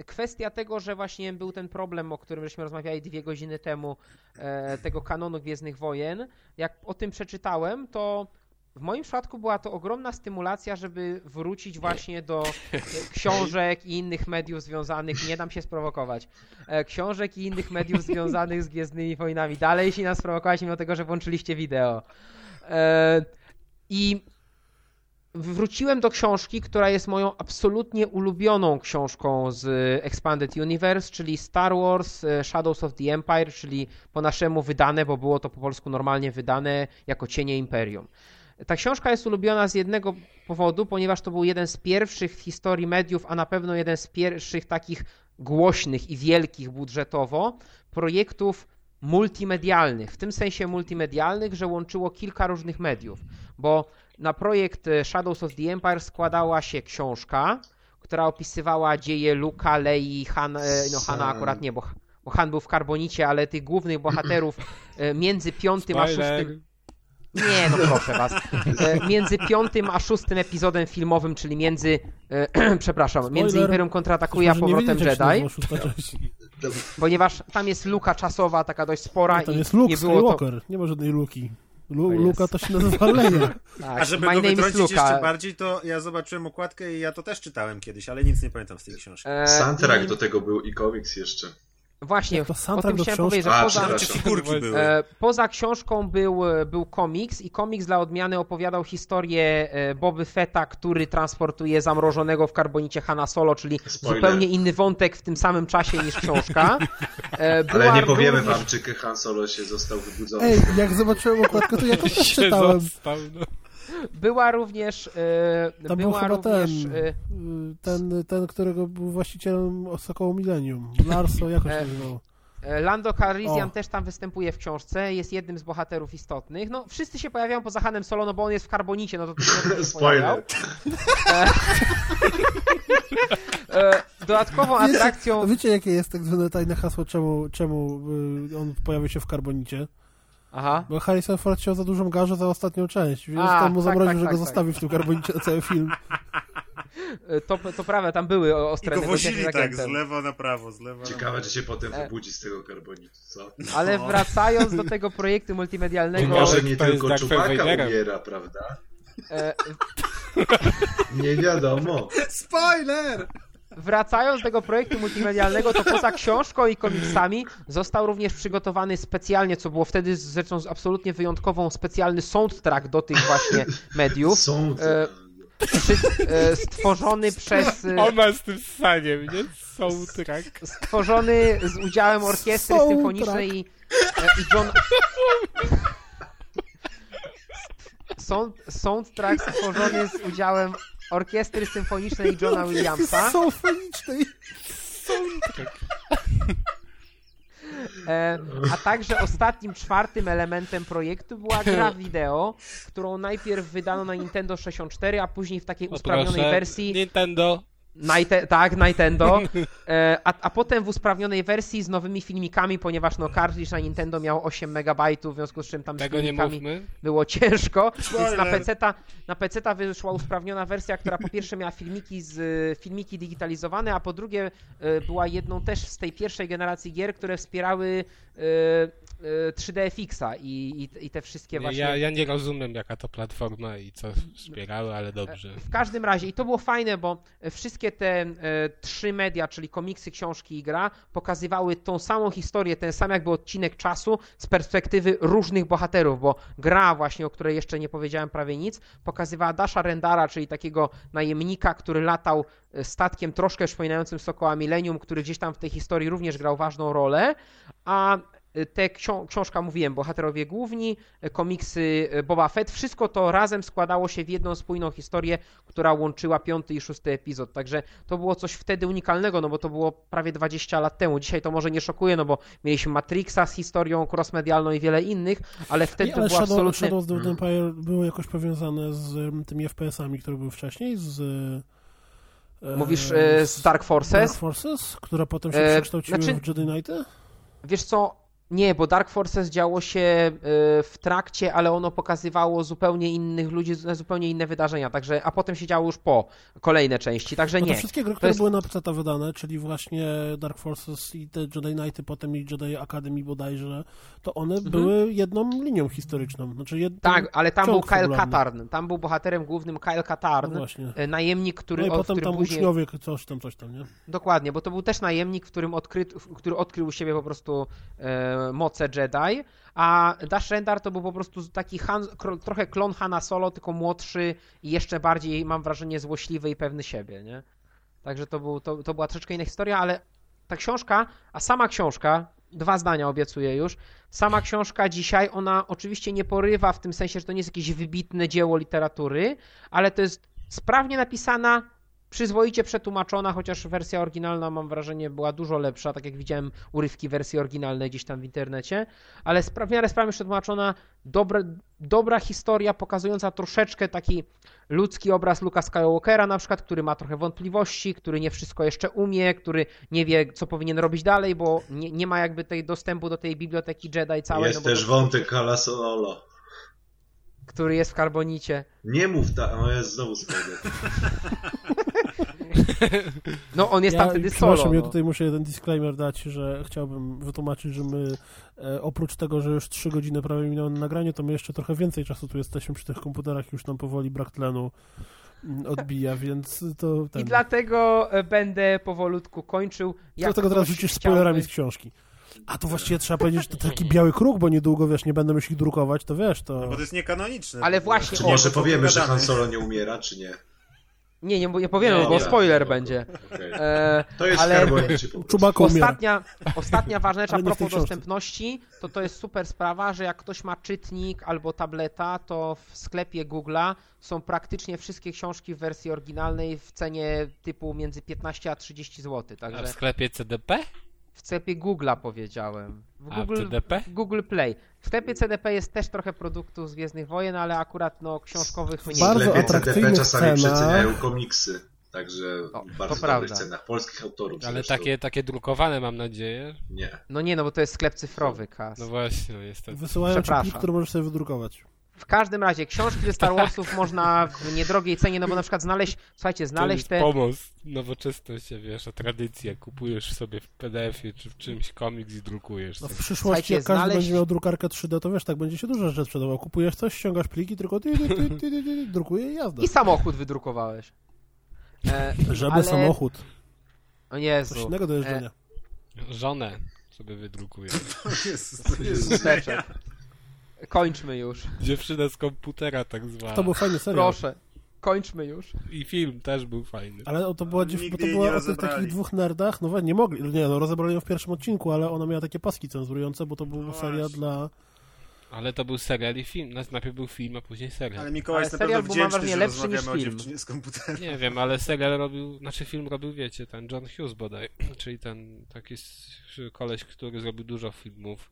Speaker 4: Kwestia tego, że właśnie był ten problem, o którym żeśmy rozmawiali dwie godziny temu, e, tego kanonu Gwiezdnych Wojen. Jak o tym przeczytałem, to w moim przypadku była to ogromna stymulacja, żeby wrócić właśnie do e, książek i innych mediów związanych, nie dam się sprowokować, e, książek i innych mediów związanych z Gwiezdnymi Wojnami. Dalej się nas sprowokować, mimo tego, że włączyliście wideo. I wróciłem do książki, która jest moją absolutnie ulubioną książką z Expanded Universe, czyli Star Wars e, Shadows of the Empire, czyli po naszemu wydane, bo było to po polsku normalnie wydane jako Cienie Imperium. Ta książka jest ulubiona z jednego powodu, ponieważ to był jeden z pierwszych w historii mediów, a na pewno jeden z pierwszych takich głośnych i wielkich budżetowo projektów multimedialnych. W tym sensie multimedialnych, że łączyło kilka różnych mediów, bo na projekt e, Shadows of the Empire składała się książka, która opisywała dzieje Luka, Lei, Han, e, no Hana akurat nie, bo, bo Han był w Karbonicie, ale tych głównych bohaterów e, między piątym a szóstym... Nie, no proszę was. Między piątym a szóstym epizodem filmowym, czyli między, przepraszam,
Speaker 1: Spoiler.
Speaker 4: między Imperium kontratakuje a powrotem Jedi, ponieważ tam jest luka czasowa, taka dość spora
Speaker 1: No, Tam
Speaker 4: i
Speaker 1: jest Luke
Speaker 4: nie było to...
Speaker 1: Skywalker, nie ma żadnej Luki. Lu,
Speaker 4: To.
Speaker 1: Luka to się nazywa Leia.
Speaker 4: Tak,
Speaker 5: A żeby go wytrącić
Speaker 4: Luka.
Speaker 5: jeszcze bardziej, to ja zobaczyłem okładkę i ja to też czytałem kiedyś, ale nic nie pamiętam z tej książki.
Speaker 4: E,
Speaker 3: Soundtrack
Speaker 4: i-
Speaker 3: do tego był i komiks jeszcze.
Speaker 4: Właśnie,
Speaker 1: To
Speaker 4: o tym chciałem powiedzieć, że
Speaker 3: A,
Speaker 4: poza,
Speaker 3: przepraszam.
Speaker 5: Czy figurki były?
Speaker 4: e, poza książką był, był komiks i komiks dla odmiany opowiadał historię e, Boby Fetta, który transportuje zamrożonego w karbonicie Hanna Solo, czyli
Speaker 3: Spoiler.
Speaker 4: zupełnie inny wątek w tym samym czasie niż książka. E, była
Speaker 3: Ale nie powiemy
Speaker 4: również-
Speaker 3: wam, czy Han Solo się został wybudzony.
Speaker 1: Ej, jak zobaczyłem okładkę, to ja to też
Speaker 2: się
Speaker 1: czytałem.
Speaker 2: został, no.
Speaker 4: Była również e,
Speaker 1: Tam był
Speaker 4: była
Speaker 1: chyba
Speaker 4: również
Speaker 1: ten,
Speaker 4: e,
Speaker 1: y, ten, ten, którego był właścicielem Sokoło Millennium. Larso, jakoś
Speaker 4: E,
Speaker 1: się nazywał.
Speaker 4: E, Lando Calrissian
Speaker 1: O.
Speaker 4: też tam występuje w książce, jest jednym z bohaterów istotnych. No, wszyscy się pojawiają poza Hanem Solo, no bo on jest w Karbonicie, no to się.
Speaker 3: Spoiler.
Speaker 4: E, Dodatkową atrakcją...
Speaker 1: Wiecie, wiecie, jakie jest tak zwane tajne hasło, czemu, czemu y, on pojawił się w Karbonicie?
Speaker 4: Aha.
Speaker 1: Bo Harrison Ford chciał za dużą garzę za ostatnią część, więc
Speaker 4: A,
Speaker 1: tam mu
Speaker 4: tak,
Speaker 1: zamroził,
Speaker 4: tak,
Speaker 1: że
Speaker 4: tak,
Speaker 1: go
Speaker 4: tak.
Speaker 1: zostawi w tym Karbonicie na cały film.
Speaker 4: E, To, to prawda, tam były
Speaker 5: I
Speaker 4: ostre
Speaker 5: go
Speaker 4: negocjacje
Speaker 5: wozili
Speaker 4: z
Speaker 5: tak, z lewa na prawo, z lewa na
Speaker 3: Ciekawe, czy się potem
Speaker 4: E.
Speaker 3: wybudzi z tego karbonitu, co?
Speaker 4: Ale
Speaker 5: No.
Speaker 4: wracając do tego projektu multimedialnego,
Speaker 3: Może nie tylko Czubaka umiera, prawda?
Speaker 4: e,
Speaker 3: Nie wiadomo.
Speaker 5: Spoiler!
Speaker 4: Wracając do tego projektu multimedialnego, to poza książką i komiksami został również przygotowany specjalnie, co było wtedy rzeczą absolutnie wyjątkową, specjalny soundtrack do tych właśnie mediów. E, e, stworzony przez e,
Speaker 2: Ona z tym saniem, nie? Soundtrack.
Speaker 4: stworzony z udziałem orkiestry
Speaker 1: Soundtrack.
Speaker 4: symfonicznej i, i John Sound, soundtrack stworzony z udziałem orkiestry symfonicznej Johna Williamsa
Speaker 1: Są fonicznej.
Speaker 4: e, a także ostatnim, czwartym elementem projektu była gra wideo, którą najpierw wydano na Nintendo 64, a później w takiej
Speaker 2: O,
Speaker 4: usprawnionej
Speaker 2: proszę.
Speaker 4: wersji
Speaker 2: Nintendo.
Speaker 4: Nite, tak, Nintendo. E, a, a potem w usprawnionej wersji z nowymi filmikami, ponieważ no cartridge na Nintendo miał 8 MB, w związku z czym tam z
Speaker 2: Tego nie
Speaker 4: filmikami było ciężko, więc na. PC-ta, na PC-ta wyszła usprawniona wersja, która po pierwsze miała filmiki, z, filmiki digitalizowane, a po drugie e, była jedną też z tej pierwszej generacji gier, które wspierały e, 3DFX-a i, i, i te wszystkie właśnie...
Speaker 2: Ja, ja nie rozumiem, jaka to platforma i co wspierały, ale dobrze.
Speaker 4: W każdym razie, i to było fajne, bo wszystkie te e, trzy media, czyli komiksy, książki i gra, pokazywały tą samą historię, ten sam jakby odcinek czasu z perspektywy różnych bohaterów, bo gra właśnie, o której jeszcze nie powiedziałem prawie nic, pokazywała Dasha Rendara, czyli takiego najemnika, który latał e, statkiem troszkę przypominającym Sokoła Millennium, który gdzieś tam w tej historii również grał ważną rolę, a te ksią- książka mówiłem, bohaterowie główni, e, komiksy e, Boba Fett, wszystko to razem składało się w jedną spójną historię, która łączyła piąty i szósty epizod. Także to było coś wtedy unikalnego, no bo to było prawie 20 lat temu. Dzisiaj to może nie szokuje, no bo mieliśmy Matrixa z historią crossmedialną i wiele innych, ale wtedy
Speaker 1: Nie,
Speaker 4: to
Speaker 1: ale
Speaker 4: było
Speaker 1: Shadow,
Speaker 4: absolutnie...
Speaker 1: Shadows of the Empire było jakoś powiązane z em, tymi FPS-ami, które były wcześniej, z... e,
Speaker 4: Mówisz e, z Dark Forces?
Speaker 1: Dark Forces, które potem się
Speaker 4: E,
Speaker 1: przekształciły
Speaker 4: znaczy-
Speaker 1: w Jedi Knighty?
Speaker 4: Wiesz co, nie, bo Dark Forces działo się e, w trakcie, ale ono pokazywało zupełnie innych ludzi, zu- zupełnie inne wydarzenia, także, a potem się działo już po kolejne części, także
Speaker 1: No to
Speaker 4: nie.
Speaker 1: wszystkie gry, które
Speaker 4: jest-
Speaker 1: były na PC wydane, czyli właśnie Dark Forces i te Jedi Knighty, potem i Jedi Academy bodajże, to one były jedną linią historyczną. Znaczy jed...
Speaker 4: Mhm. Tak, ale tam był Kyle
Speaker 1: fabularny.
Speaker 4: Katarn, tam był bohaterem głównym Kyle Katarn,
Speaker 1: No właśnie.
Speaker 4: e, najemnik, który,
Speaker 1: No i potem tam
Speaker 4: później...
Speaker 1: uczniowie, coś tam, coś tam, nie?
Speaker 4: Dokładnie, bo to był też najemnik, w którym odkry... który odkrył u siebie po prostu e, moce Jedi, a Dash Rendar to był po prostu taki Han, trochę klon Hana Solo, tylko młodszy i jeszcze bardziej, mam wrażenie, złośliwy i pewny siebie, nie? Także to, był, to, to była troszeczkę inna historia, ale ta książka, a sama książka, dwa zdania obiecuję już, sama książka dzisiaj, ona oczywiście nie porywa w tym sensie, że to nie jest jakieś wybitne dzieło literatury, ale to jest sprawnie napisana, przyzwoicie przetłumaczona, chociaż wersja oryginalna mam wrażenie była dużo lepsza, tak jak widziałem urywki wersji oryginalnej gdzieś tam w internecie, ale spra- w miarę sprawnie przetłumaczona, dobre, dobra historia pokazująca troszeczkę taki ludzki obraz Luka Skywalkera na przykład, który ma trochę wątpliwości, który nie wszystko jeszcze umie, który nie wie co powinien robić dalej, bo nie, nie ma jakby tej dostępu do tej biblioteki Jedi całej.
Speaker 3: Jest
Speaker 4: no
Speaker 3: też
Speaker 4: to-
Speaker 3: wątek Hala Solo.
Speaker 4: Który jest w Karbonicie.
Speaker 3: Nie mów tak, o jest znowu spoiler.
Speaker 4: No on jest
Speaker 1: ja,
Speaker 4: tam wtedy
Speaker 1: przepraszam,
Speaker 4: solo.
Speaker 1: ja
Speaker 4: no.
Speaker 1: tutaj muszę jeden disclaimer dać, że chciałbym wytłumaczyć, że my e, oprócz tego, że już 3 godziny prawie minęły na nagraniu, to my jeszcze trochę więcej czasu tu jesteśmy przy tych komputerach, już nam powoli brak tlenu mm, odbija, więc to ten...
Speaker 4: I dlatego e, będę powolutku kończył. Jak
Speaker 1: Dlatego teraz rzucisz
Speaker 4: chciałby-
Speaker 1: spoilerami z książki. A to właściwie trzeba powiedzieć, że to taki biały kruk, bo niedługo, wiesz, nie będę już ich drukować, to wiesz, to...
Speaker 5: No bo to jest niekanoniczne.
Speaker 4: Ale właśnie,
Speaker 3: Czy
Speaker 4: o,
Speaker 3: może powiemy, że. Han Solo nie umiera, czy nie?
Speaker 4: Nie, nie, nie powiemy,
Speaker 2: Nie,
Speaker 4: bo
Speaker 2: nie,
Speaker 4: spoiler będzie.
Speaker 3: okej.
Speaker 4: E,
Speaker 3: To jest
Speaker 4: ale-. Ostatnia, ostatnia ważna rzecz a propos dostępności, to to jest super sprawa, że jak ktoś ma czytnik albo tableta, to w sklepie Google'a są praktycznie wszystkie książki w wersji oryginalnej w cenie typu między 15 a 30 zł.
Speaker 2: A w
Speaker 4: Także
Speaker 2: sklepie CDP?
Speaker 4: W sklepie Google'a powiedziałem. W
Speaker 2: A
Speaker 4: Google,
Speaker 2: CDP?
Speaker 4: w Google Play. W sklepie CDP jest też trochę produktów z Gwiezdnych Wojen, ale akurat no książkowych mniej.
Speaker 3: W
Speaker 1: Bardzo
Speaker 3: CDP czasami
Speaker 1: cenach.
Speaker 3: przeceniają komiksy. Także
Speaker 4: O,
Speaker 3: w
Speaker 4: to
Speaker 3: bardzo dobrych
Speaker 4: prawda.
Speaker 3: cenach. Polskich autorów
Speaker 2: Ale
Speaker 3: zresztą.
Speaker 2: takie, takie drukowane mam nadzieję.
Speaker 3: Nie.
Speaker 4: No nie, no bo to jest sklep cyfrowy, kas.
Speaker 2: No właśnie, no niestety.
Speaker 1: Wysyłają ci plik, który możesz sobie wydrukować.
Speaker 4: W każdym razie, książki ze Star Warsów można w niedrogiej cenie, no bo na przykład znaleźć, słuchajcie, znaleźć
Speaker 2: to
Speaker 4: te...
Speaker 2: pomoc, nowoczesność, wiesz, a tradycja. Kupujesz sobie w PDF-ie czy w czymś komiks i drukujesz
Speaker 1: No w przyszłości,
Speaker 4: Słuchajcie,
Speaker 1: jak każdy
Speaker 4: znaleźć-
Speaker 1: będzie miał drukarkę 3D, to wiesz, tak będzie się dużo rzeczy sprzedawał. Kupujesz coś, ściągasz pliki, tylko ty, ty, ty, ty, ty, ty, drukuje i jazda.
Speaker 4: I samochód wydrukowałeś. E,
Speaker 1: Żeby
Speaker 4: ale-
Speaker 1: samochód.
Speaker 4: O
Speaker 1: Coś
Speaker 4: Jezu.
Speaker 1: innego do jeżdżenia.
Speaker 2: Żonę sobie wydrukuję.
Speaker 5: Jezus, to jest.
Speaker 4: Kończmy już.
Speaker 2: Dziewczyna z komputera tak zwana.
Speaker 1: To był fajny serial.
Speaker 4: Proszę. Kończmy już.
Speaker 2: I film też był fajny.
Speaker 1: Ale to była, dziew... bo
Speaker 5: Nigdy
Speaker 1: to była o tych takich dwóch nerdach, no we- nie mogli, nie no, rozebrali ją w pierwszym odcinku, ale ona miała takie paski cenzurujące, bo to był
Speaker 5: No
Speaker 1: serial dla...
Speaker 2: Ale to był serial i film. Naj- Najpierw był film, a później serial.
Speaker 5: Ale Mikołaj
Speaker 4: Ale
Speaker 5: jest
Speaker 4: serial był, mam wrażenie,
Speaker 5: że
Speaker 4: lepszy niż film.
Speaker 5: z komputera.
Speaker 2: Nie wiem, ale serial robił, znaczy film robił, wiecie, ten John Hughes bodaj, czyli ten taki koleś, który zrobił dużo filmów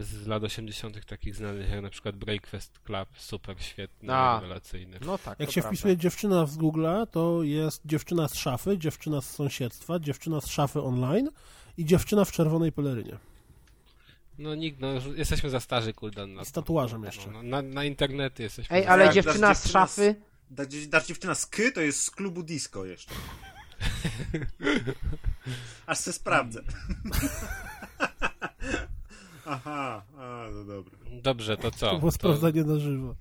Speaker 2: z lat 80. takich znanych, jak na przykład Breakfast Club, super świetny,
Speaker 4: A.
Speaker 2: rewelacyjny.
Speaker 4: No tak,
Speaker 1: Jak się
Speaker 4: prawda.
Speaker 1: wpisuje dziewczyna z Google'a, to jest dziewczyna z szafy, dziewczyna z sąsiedztwa, dziewczyna z szafy online i dziewczyna w czerwonej pelerynie.
Speaker 2: No nikt, no jesteśmy za starzy, Kuldan. Na
Speaker 1: Z tatuażem jeszcze.
Speaker 2: No, na, na internety jesteśmy
Speaker 4: Ej,
Speaker 2: za
Speaker 4: ale
Speaker 5: Tak,
Speaker 2: starzy.
Speaker 4: dziewczyna z
Speaker 5: dziewczyna z-
Speaker 4: szafy...
Speaker 5: Da- Dasz dziewczyna z K, to jest z klubu disco jeszcze. Aż se sprawdzę. Aha, a, no dobra.
Speaker 2: Dobrze, to co?
Speaker 1: To było
Speaker 2: To-
Speaker 1: na żywo.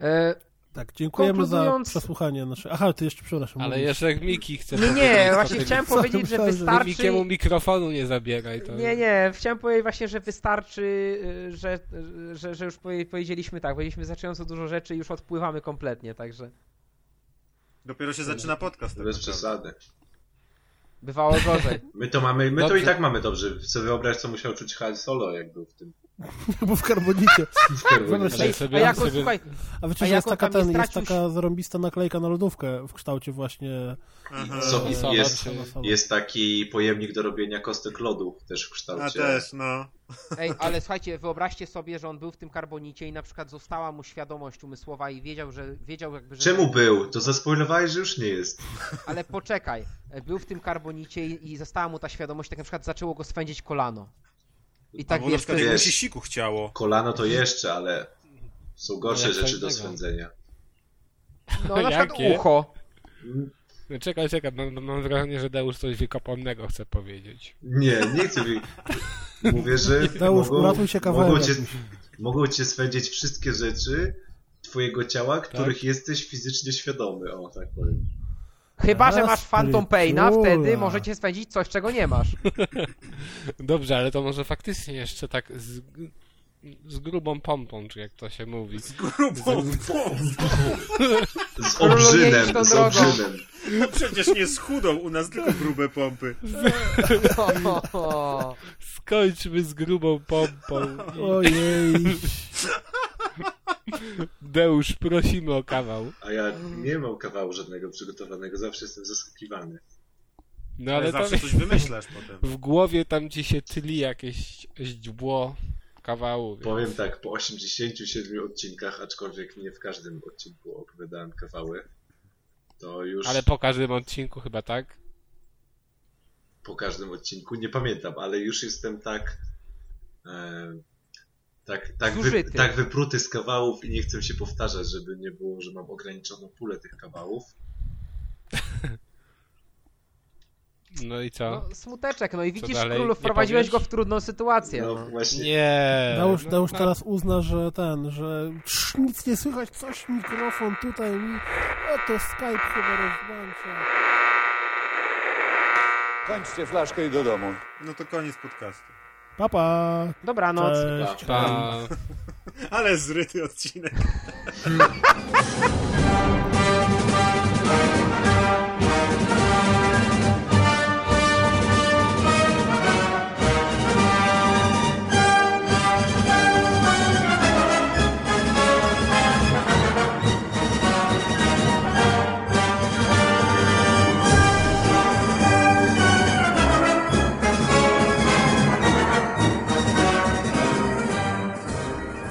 Speaker 4: E,
Speaker 1: Tak, dziękujemy za
Speaker 4: Konkludując-
Speaker 1: przesłuchanie nasze. Aha, ty jeszcze, przepraszam.
Speaker 2: Ale
Speaker 1: mówisz.
Speaker 2: jeszcze Miki chce
Speaker 4: nie, nie, właśnie chciałem powiedzieć, że wystarczy...
Speaker 2: Mikiemu mikrofonu nie zabieraj. To...
Speaker 4: Nie, nie, chciałem powiedzieć właśnie, że wystarczy, y, że, że, że już powie- powiedzieliśmy tak, powiedzieliśmy zaczynająco dużo rzeczy i już odpływamy kompletnie, także
Speaker 5: Dopiero się zaczyna podcast. tak
Speaker 3: Bez przesady.
Speaker 4: Bywało gorzej.
Speaker 3: My to mamy, my to
Speaker 2: Dobrze.
Speaker 3: i tak mamy dobrze. Sobie wyobraź, co musiał czuć Han Solo, jak był w tym.
Speaker 1: Bo w karbonicie.
Speaker 4: A jako,
Speaker 2: sobie-
Speaker 4: słuchaj,
Speaker 1: A wiecie,
Speaker 4: A
Speaker 1: że
Speaker 4: jak
Speaker 1: jest taka, ten, jest
Speaker 4: stracił-
Speaker 1: taka zarąbista naklejka na lodówkę w kształcie właśnie... E,
Speaker 2: Solo,
Speaker 3: jest,
Speaker 2: czy-
Speaker 3: jest taki pojemnik do robienia kostek lodu też w
Speaker 5: A
Speaker 3: kształcie.
Speaker 5: też, no.
Speaker 4: ej, ale słuchajcie, wyobraźcie sobie, że on był w tym karbonicie i na przykład została mu świadomość umysłowa i wiedział, że wiedział jakby, że...
Speaker 3: Czemu był? To zaspoilowałeś, że już nie jest.
Speaker 4: Ale poczekaj, był w tym karbonicie i, i została mu ta świadomość, tak na przykład zaczęło go swędzić kolano. I tak
Speaker 5: Albo na przykład
Speaker 4: jest...
Speaker 5: się siku chciało.
Speaker 3: Kolano to jeszcze, ale są gorsze
Speaker 2: No,
Speaker 3: rzeczy do swędzenia.
Speaker 4: No na przykład
Speaker 2: Jakie?
Speaker 4: ucho.
Speaker 2: No, Czekaj, czekaj, mam, mam wrażenie, że Deusz coś wiekopomnego chce powiedzieć.
Speaker 3: Nie, nie chcę mi... Mówię, że
Speaker 1: Deusz,
Speaker 3: mogą,
Speaker 1: uratuj się kawałek
Speaker 3: mogą, cię, mogą cię swędzić wszystkie rzeczy twojego ciała, których jesteś fizycznie świadomy. O, tak powiem.
Speaker 4: Chyba, że masz Phantom Paina, wtedy możecie spędzić coś, czego nie masz.
Speaker 2: Dobrze, ale to może faktycznie jeszcze tak z, z grubą pompą, czy jak to się mówi.
Speaker 5: Grubą
Speaker 3: Z obrzynem, z obrzynem.
Speaker 5: No przecież nie schudą, u nas tylko grube pompy.
Speaker 2: Skończmy z grubą pompą.
Speaker 1: Ojej.
Speaker 2: Deusz, prosimy o kawał.
Speaker 3: A ja nie mam kawału żadnego przygotowanego, zawsze jestem zaskakiwany.
Speaker 2: No
Speaker 5: Ale
Speaker 2: ale
Speaker 5: zawsze coś wymyślasz potem.
Speaker 2: w głowie tam ci się tyli jakieś źdźbło kawału. Więc...
Speaker 3: Powiem tak, po 87 odcinkach, aczkolwiek nie w każdym odcinku opowiadałem kawały, to już
Speaker 2: Ale po każdym odcinku chyba tak?
Speaker 3: po każdym odcinku, nie pamiętam, ale już jestem tak e, tak, tak, wy, tak wypruty z kawałów i nie chcę się powtarzać, żeby nie było, że mam ograniczoną pulę tych kawałów.
Speaker 2: No i co?
Speaker 4: no, smuteczek, no i widzisz, królu, wprowadziłeś go w trudną sytuację.
Speaker 3: No
Speaker 4: No.
Speaker 3: właśnie,
Speaker 2: Nie.
Speaker 1: Deusz,
Speaker 2: no, no,
Speaker 1: teraz uzna, że ten, że trz, nic nie słychać, coś mikrofon tutaj mi, a to Skype chyba rozłącza.
Speaker 6: Kończcie flaszkę i do domu.
Speaker 5: No to koniec podcastu.
Speaker 1: Papa,
Speaker 4: Dobranoc.
Speaker 1: cześć.
Speaker 2: Pa.
Speaker 5: Ale zryty odcinek.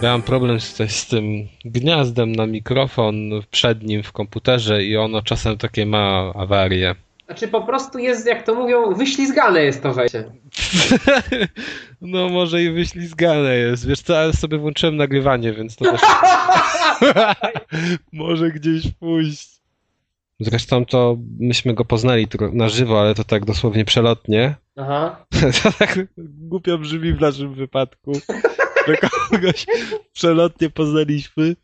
Speaker 2: Ja mam problem z, z tym gniazdem na mikrofon przednim w komputerze i ono czasem takie ma awarie.
Speaker 4: Znaczy po prostu jest, jak to mówią, wyślizgane jest to wejście.
Speaker 2: No może i wyślizgane jest. Wiesz co, ale sobie włączyłem nagrywanie, więc to też może gdzieś pójść. Zresztą to myśmy go poznali na żywo, ale to tak dosłownie przelotnie.
Speaker 4: Aha.
Speaker 2: To tak głupio brzmi w naszym wypadku, że kogoś przelotnie poznaliśmy.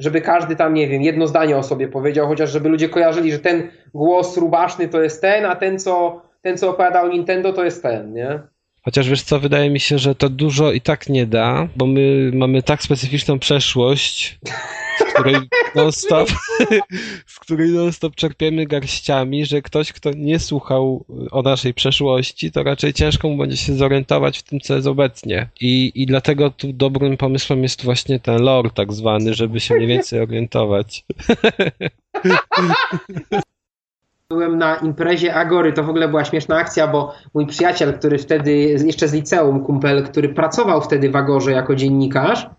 Speaker 4: Żeby każdy tam, nie wiem, jedno zdanie o sobie powiedział, chociaż żeby ludzie kojarzyli, że ten głos rubaszny to jest ten, a ten, co, ten, co opowiadał Nintendo, to jest ten, nie?
Speaker 2: Chociaż wiesz co, wydaje mi się, że to dużo i tak nie da, bo my mamy tak specyficzną przeszłość, z której non-stop, z której non-stop czerpiemy garściami, że ktoś, kto nie słuchał o naszej przeszłości, to raczej ciężko mu będzie się zorientować w tym, co jest obecnie. I, i dlatego tu dobrym pomysłem jest właśnie ten lore tak zwany, żeby się mniej więcej orientować.
Speaker 4: Byłem na imprezie Agory, to w ogóle była śmieszna akcja, bo mój przyjaciel, który wtedy, jeszcze z liceum, kumpel, który pracował wtedy w Agorze jako dziennikarz,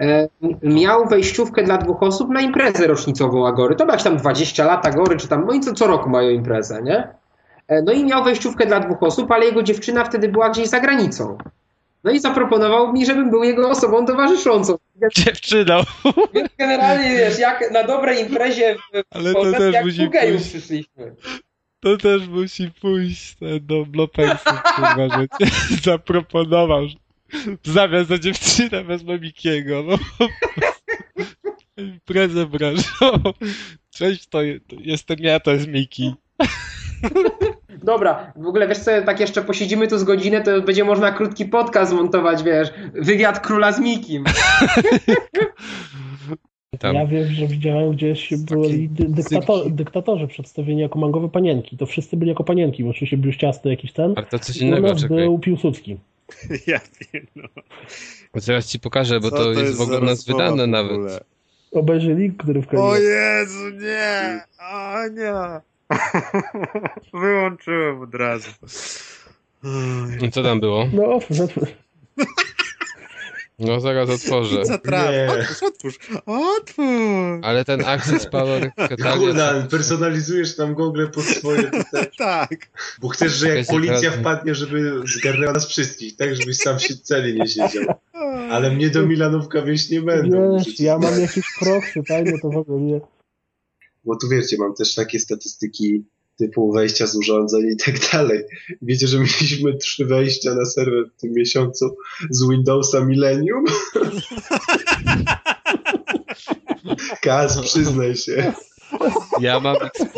Speaker 4: e, miał wejściówkę dla dwóch osób na imprezę rocznicową Agory. To była tam 20 lat Agory, czy tam, no i co, co roku mają imprezę, nie? E, No i miał wejściówkę dla dwóch osób, ale jego dziewczyna wtedy była gdzieś za granicą. No i zaproponował mi, żebym był jego osobą towarzyszącą.
Speaker 2: Dziewczyną!
Speaker 4: Więc generalnie, wiesz, jak na dobrej imprezie w
Speaker 2: Ale to też
Speaker 4: jak
Speaker 2: musi pójść.
Speaker 4: przyszliśmy.
Speaker 2: To też musi pójść do Blopersów, kurwa, że cię zaproponował. że Zamiast za dziewczynę wezmę Mikiego, no. Imprezę branżową. Cześć, to, to jestem ja, to jest Miki.
Speaker 4: Dobra, w ogóle wiesz co, tak jeszcze posiedzimy tu z godzinę, to będzie można krótki podcast montować, wiesz, wywiad króla z Mikim.
Speaker 2: Tam.
Speaker 1: Ja wiem, że widziałem gdzieś byli dy, dyktator, dyktatorzy przedstawieni jako mangowe panienki. To wszyscy byli jako panienki, bo oczywiście bluściasty jakiś ten.
Speaker 2: Ale to coś
Speaker 1: U
Speaker 2: innego,
Speaker 1: nas
Speaker 2: czekaj.
Speaker 1: był Piłsudski.
Speaker 5: Ja wiem, no.
Speaker 2: Zaraz ci pokażę, bo
Speaker 5: Co
Speaker 2: to, jest w ogóle u nas wydane nawet.
Speaker 5: ogóle?
Speaker 1: Obejrzeli, który w
Speaker 5: O. Jezu, nie! O nie! Wyłączyłem od razu.
Speaker 2: I Co tam było?
Speaker 1: No,
Speaker 2: No zaraz otworzę.
Speaker 5: Zatrap.
Speaker 3: Nie.
Speaker 5: Otwórz, otwórz. Otwórz!
Speaker 2: Ale ten Access Power.
Speaker 3: Kurna, personalizujesz tam Google pod swoje tutaj.
Speaker 5: Tak.
Speaker 3: Bo chcesz, że jak policja wpadnie, żeby zgarnęła nas wszystkich, tak? Żebyś sam się celi nie siedział. Ale mnie do Milanówka wieść nie będą.
Speaker 1: wiesz, ja mam jakieś proksy, tajne to w ogóle nie.
Speaker 3: Bo tu wiecie, mam też takie statystyki typu wejścia z urządzeń i tak dalej. Wiecie, że mieliśmy trzy wejścia na serwer w tym miesiącu z Windowsa Millennium? Kaz, przyznaj się.
Speaker 2: Ja mam XP.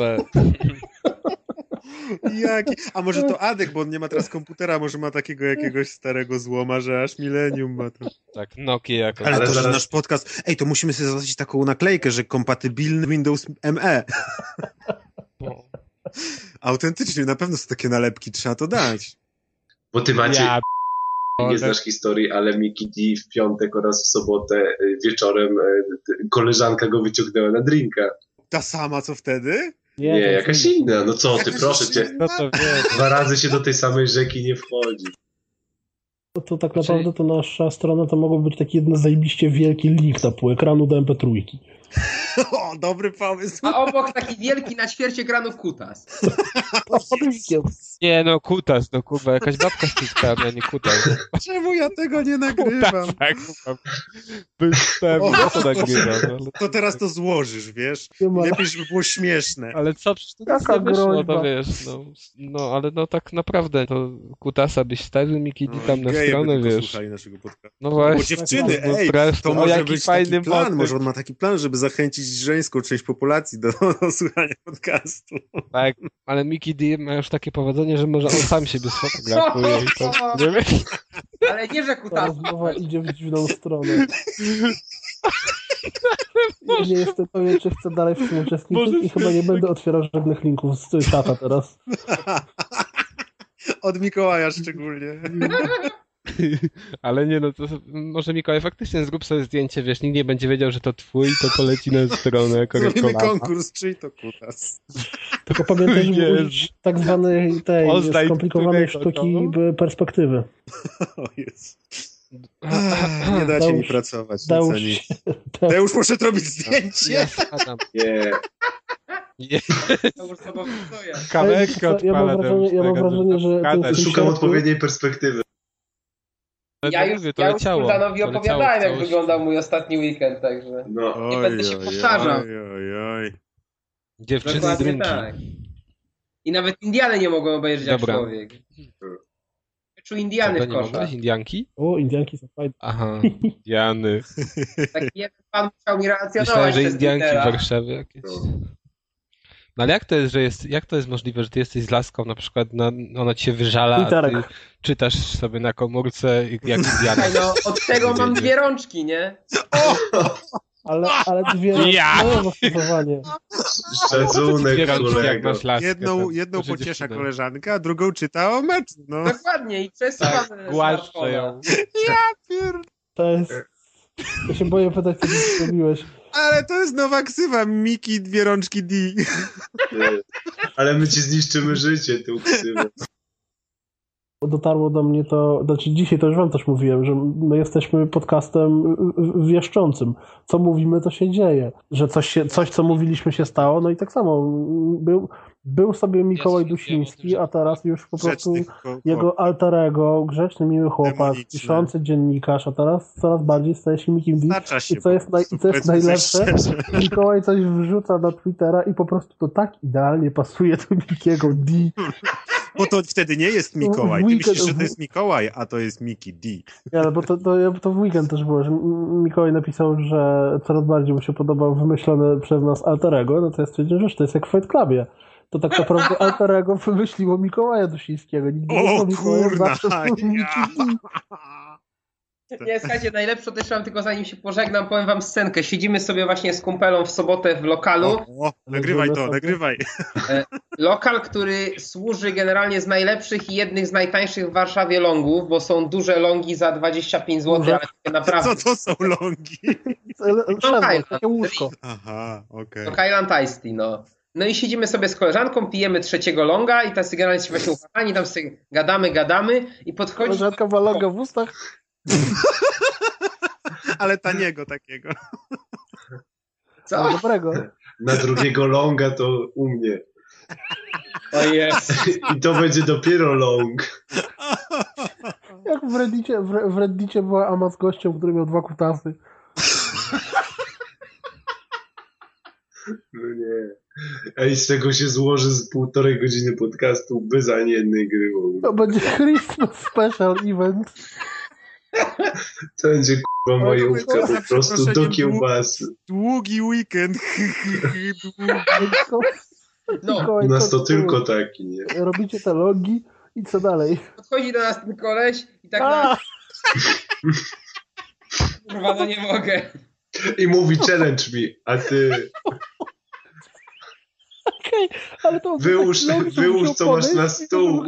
Speaker 5: Jaki? A może to Adek, bo on nie ma teraz komputera, może ma takiego jakiegoś starego złoma, że aż milenium ma to.
Speaker 2: Tak, Nokia jako.
Speaker 5: Ale,
Speaker 3: Ale
Speaker 5: to, że
Speaker 3: zaraz-
Speaker 5: nasz podcast... Ej, to musimy sobie zaznaczyć taką naklejkę, że kompatybilny Windows ME.
Speaker 2: No.
Speaker 5: Autentycznie, na pewno są takie nalepki, trzeba to dać.
Speaker 3: Bo ty macie,
Speaker 2: Ja
Speaker 3: nie znasz historii, ale Miki D w piątek oraz w sobotę y, wieczorem t- koleżanka go wyciągnęła na drinka.
Speaker 5: Ta sama, co wtedy?
Speaker 3: Nie,
Speaker 1: to
Speaker 3: jakaś inna. No co ty, proszę cię.
Speaker 2: No to.
Speaker 3: Dwa razy się do tej samej rzeki nie wchodzi.
Speaker 1: To, to tak naprawdę to nasza strona to mogło być taki jeden zajebiście wielki link na pół ekranu do MP3.
Speaker 5: O, dobry pomysł.
Speaker 4: A obok taki wielki na ćwierć ekranu kutas.
Speaker 2: Nie no, kutas, no kurwa, jakaś babka z cyckami, a nie kutas.
Speaker 5: Czemu ja tego nie nagrywam?
Speaker 2: Tak, kurwa. Bez pewnie, ja to nagrywam. no,
Speaker 5: To teraz to złożysz, wiesz? Lepiej, żeby było śmieszne.
Speaker 2: ale co, przecież to
Speaker 1: Jaka
Speaker 2: nie wyszło,
Speaker 1: groźba.
Speaker 2: to wiesz, no, no, ale no tak naprawdę, to kutasa byś stawił Miki D tam na
Speaker 5: Geje by
Speaker 2: stronę, wiesz.
Speaker 5: słuchali naszego podcastu.
Speaker 2: No
Speaker 5: Bo
Speaker 2: właśnie.
Speaker 5: dziewczyny,
Speaker 2: no,
Speaker 5: ej, to
Speaker 2: o,
Speaker 5: może być
Speaker 2: fajny
Speaker 5: plan,
Speaker 2: motyw.
Speaker 5: może on ma taki plan, żeby zachęcić żeńską część populacji do, do słuchania podcastu.
Speaker 2: Tak, ale Miki D ma już takie powodzenie, że może on sam siebie sfotografuje i to, nie wiem.
Speaker 4: Ale nie, że
Speaker 1: Ta
Speaker 4: kutas.
Speaker 1: rozmowa idzie w dziwną stronę. Ja nie jestem pewien, czy chcę dalej w tym uczestniczyć
Speaker 2: Może
Speaker 1: i chyba nie będę otwierał żadnych linków z czata teraz.
Speaker 5: Od Mikołaja szczególnie.
Speaker 2: Ale nie no, to może Mikołaj faktycznie zrób sobie zdjęcie, wiesz, nikt nie będzie wiedział, że to twój, to poleci na stronę
Speaker 5: Zrobimy konkurs, czyj to kutas.
Speaker 1: Tylko pamiętaj,
Speaker 2: Jezu.
Speaker 1: tak zwanej tej
Speaker 2: Oznaj
Speaker 1: skomplikowanej sztuki
Speaker 2: no?
Speaker 1: perspektywy.
Speaker 5: O jest. Nie dacie mi
Speaker 1: Deusz-
Speaker 5: pracować.
Speaker 1: Deusz,
Speaker 5: Deusz, ja już muszę robić zdjęcie.
Speaker 2: Ja spadam.
Speaker 4: To już zobowiązuję.
Speaker 2: kamerkę
Speaker 1: Ja mam wrażenie- ja mam wrażenie, że
Speaker 3: Szukam odpowiedniej perspektywy.
Speaker 4: Ja już,
Speaker 2: mówię, to
Speaker 4: ja już
Speaker 2: leciało.
Speaker 4: Kuldanowi
Speaker 2: To
Speaker 4: opowiadałem, jak wyglądał mój ostatni weekend, także...
Speaker 3: No.
Speaker 4: Nie będę się powtarzał.
Speaker 5: Oj, oj, oj.
Speaker 2: Dziewczyny
Speaker 4: Dokładnie
Speaker 2: drinki.
Speaker 4: tak. I nawet Indiany nie mogą obejrzeć jak
Speaker 2: Dobra.
Speaker 4: człowiek. Czuł Indiany w
Speaker 2: nie
Speaker 4: koszach.
Speaker 2: Indianki?
Speaker 1: O, Indianki są fajne.
Speaker 2: Aha, Indiany.
Speaker 4: Taki jeden pan musiał mi
Speaker 2: Myślałem,
Speaker 4: relacjonować
Speaker 2: że
Speaker 4: przez
Speaker 2: Indianki
Speaker 4: Twittera.
Speaker 2: w Warszawie jakieś. No ale jak to jest, że jest, jak to jest możliwe, że ty jesteś z laską, na przykład na, ona ci się wyżala, a ty czytasz sobie na komórce jak Indiana.
Speaker 4: No od tego mam dwie rączki, nie?
Speaker 1: Ale, ale dwie
Speaker 2: Ja!
Speaker 1: moje zastosowanie.
Speaker 3: Szacunek,
Speaker 2: jak
Speaker 3: kolego.
Speaker 2: masz laskę.
Speaker 5: Jedną, jedną pociesza koleżanka, a drugą czyta o meczu. No.
Speaker 4: Dokładnie i przesuwam
Speaker 2: Tak, głaszczę ją.
Speaker 1: To jest... Ja się boję pytać, co ty zrobiłeś.
Speaker 5: Ale to jest nowa ksywa, Miki, dwie rączki D.
Speaker 3: Ale my ci zniszczymy życie, tą ksywą.
Speaker 1: Bo dotarło do mnie to, znaczy dzisiaj to już wam też mówiłem, że my jesteśmy podcastem wieszczącym. Co mówimy, to się dzieje. Że coś, się, coś co mówiliśmy się stało, no i tak samo. Był, był sobie Mikołaj Dusiński, a teraz już po prostu jego alter ego, grzeczny, miły chłopak, piszący dziennikarz, a teraz coraz bardziej staje się Mikim D. I co jest, naj, i co jest najlepsze. Mikołaj coś wrzuca na Twittera i po prostu to tak idealnie pasuje do Mikiego D.
Speaker 5: Bo to wtedy nie jest Mikołaj. Ty
Speaker 1: Weekend-
Speaker 5: myślisz, że to jest Mikołaj, a to jest Miki D.
Speaker 1: Nie, ale bo to, to, to w weekend też było, że Mikołaj napisał, że coraz bardziej mu się podobał wymyślone przez nas alterego, no to ja stwierdziłem, że to jest jak w Fight Clubie. To tak naprawdę alterego wymyśliło Mikołaja Dusińskiego. Nigdy nie
Speaker 5: O
Speaker 1: Mikołaja,
Speaker 5: kurna!
Speaker 1: zawsze D.
Speaker 4: Nie, słuchajcie, najlepsze też mam, tylko zanim się pożegnam, powiem wam scenkę. Siedzimy sobie właśnie z kumpelą w sobotę w lokalu.
Speaker 5: O, o, nagrywaj to, nagrywaj.
Speaker 4: Lokal, który służy generalnie z najlepszych i jednych z najtańszych w Warszawie longów, bo są duże longi za 25 zł,
Speaker 1: Duże?
Speaker 4: ale takie naprawdę.
Speaker 5: Co to są longi?
Speaker 1: Szedło, takie łóżko.
Speaker 5: Aha, okej.
Speaker 4: To Highland Ice Tea, no. No i siedzimy sobie z koleżanką, pijemy trzeciego longa i tacy generalnie się właśnie ukochani, tam sobie gadamy, gadamy i podchodzi...
Speaker 1: Koleżanka ma longa w ustach.
Speaker 5: Ale taniego takiego.
Speaker 4: Co?
Speaker 1: Ale dobrego.
Speaker 3: Na drugiego longa to u mnie.
Speaker 4: O jest.
Speaker 3: I to będzie dopiero long.
Speaker 1: Jak w Reddicie, w Reddicie była Ama z gościem, który miał dwa kutasy.
Speaker 3: No nie. A i z tego się złoży z półtorej godziny podcastu bez ani jednej gry.
Speaker 1: To będzie Christmas Special Event.
Speaker 3: To będzie kurwa majówka, po prostu do kiełbasy.
Speaker 5: Długi weekend.
Speaker 4: No,
Speaker 1: Mikołaj,
Speaker 3: U nas to tylko taki, nie?
Speaker 1: Robicie te logi i co dalej?
Speaker 4: podchodzi do nas ten koleś i tak na... Kurwa, no nie mogę.
Speaker 3: I mówi challenge mi, a ty
Speaker 1: Okej, ale to...
Speaker 3: Wyłóż-
Speaker 1: tak
Speaker 3: wyłóż, co masz na stół.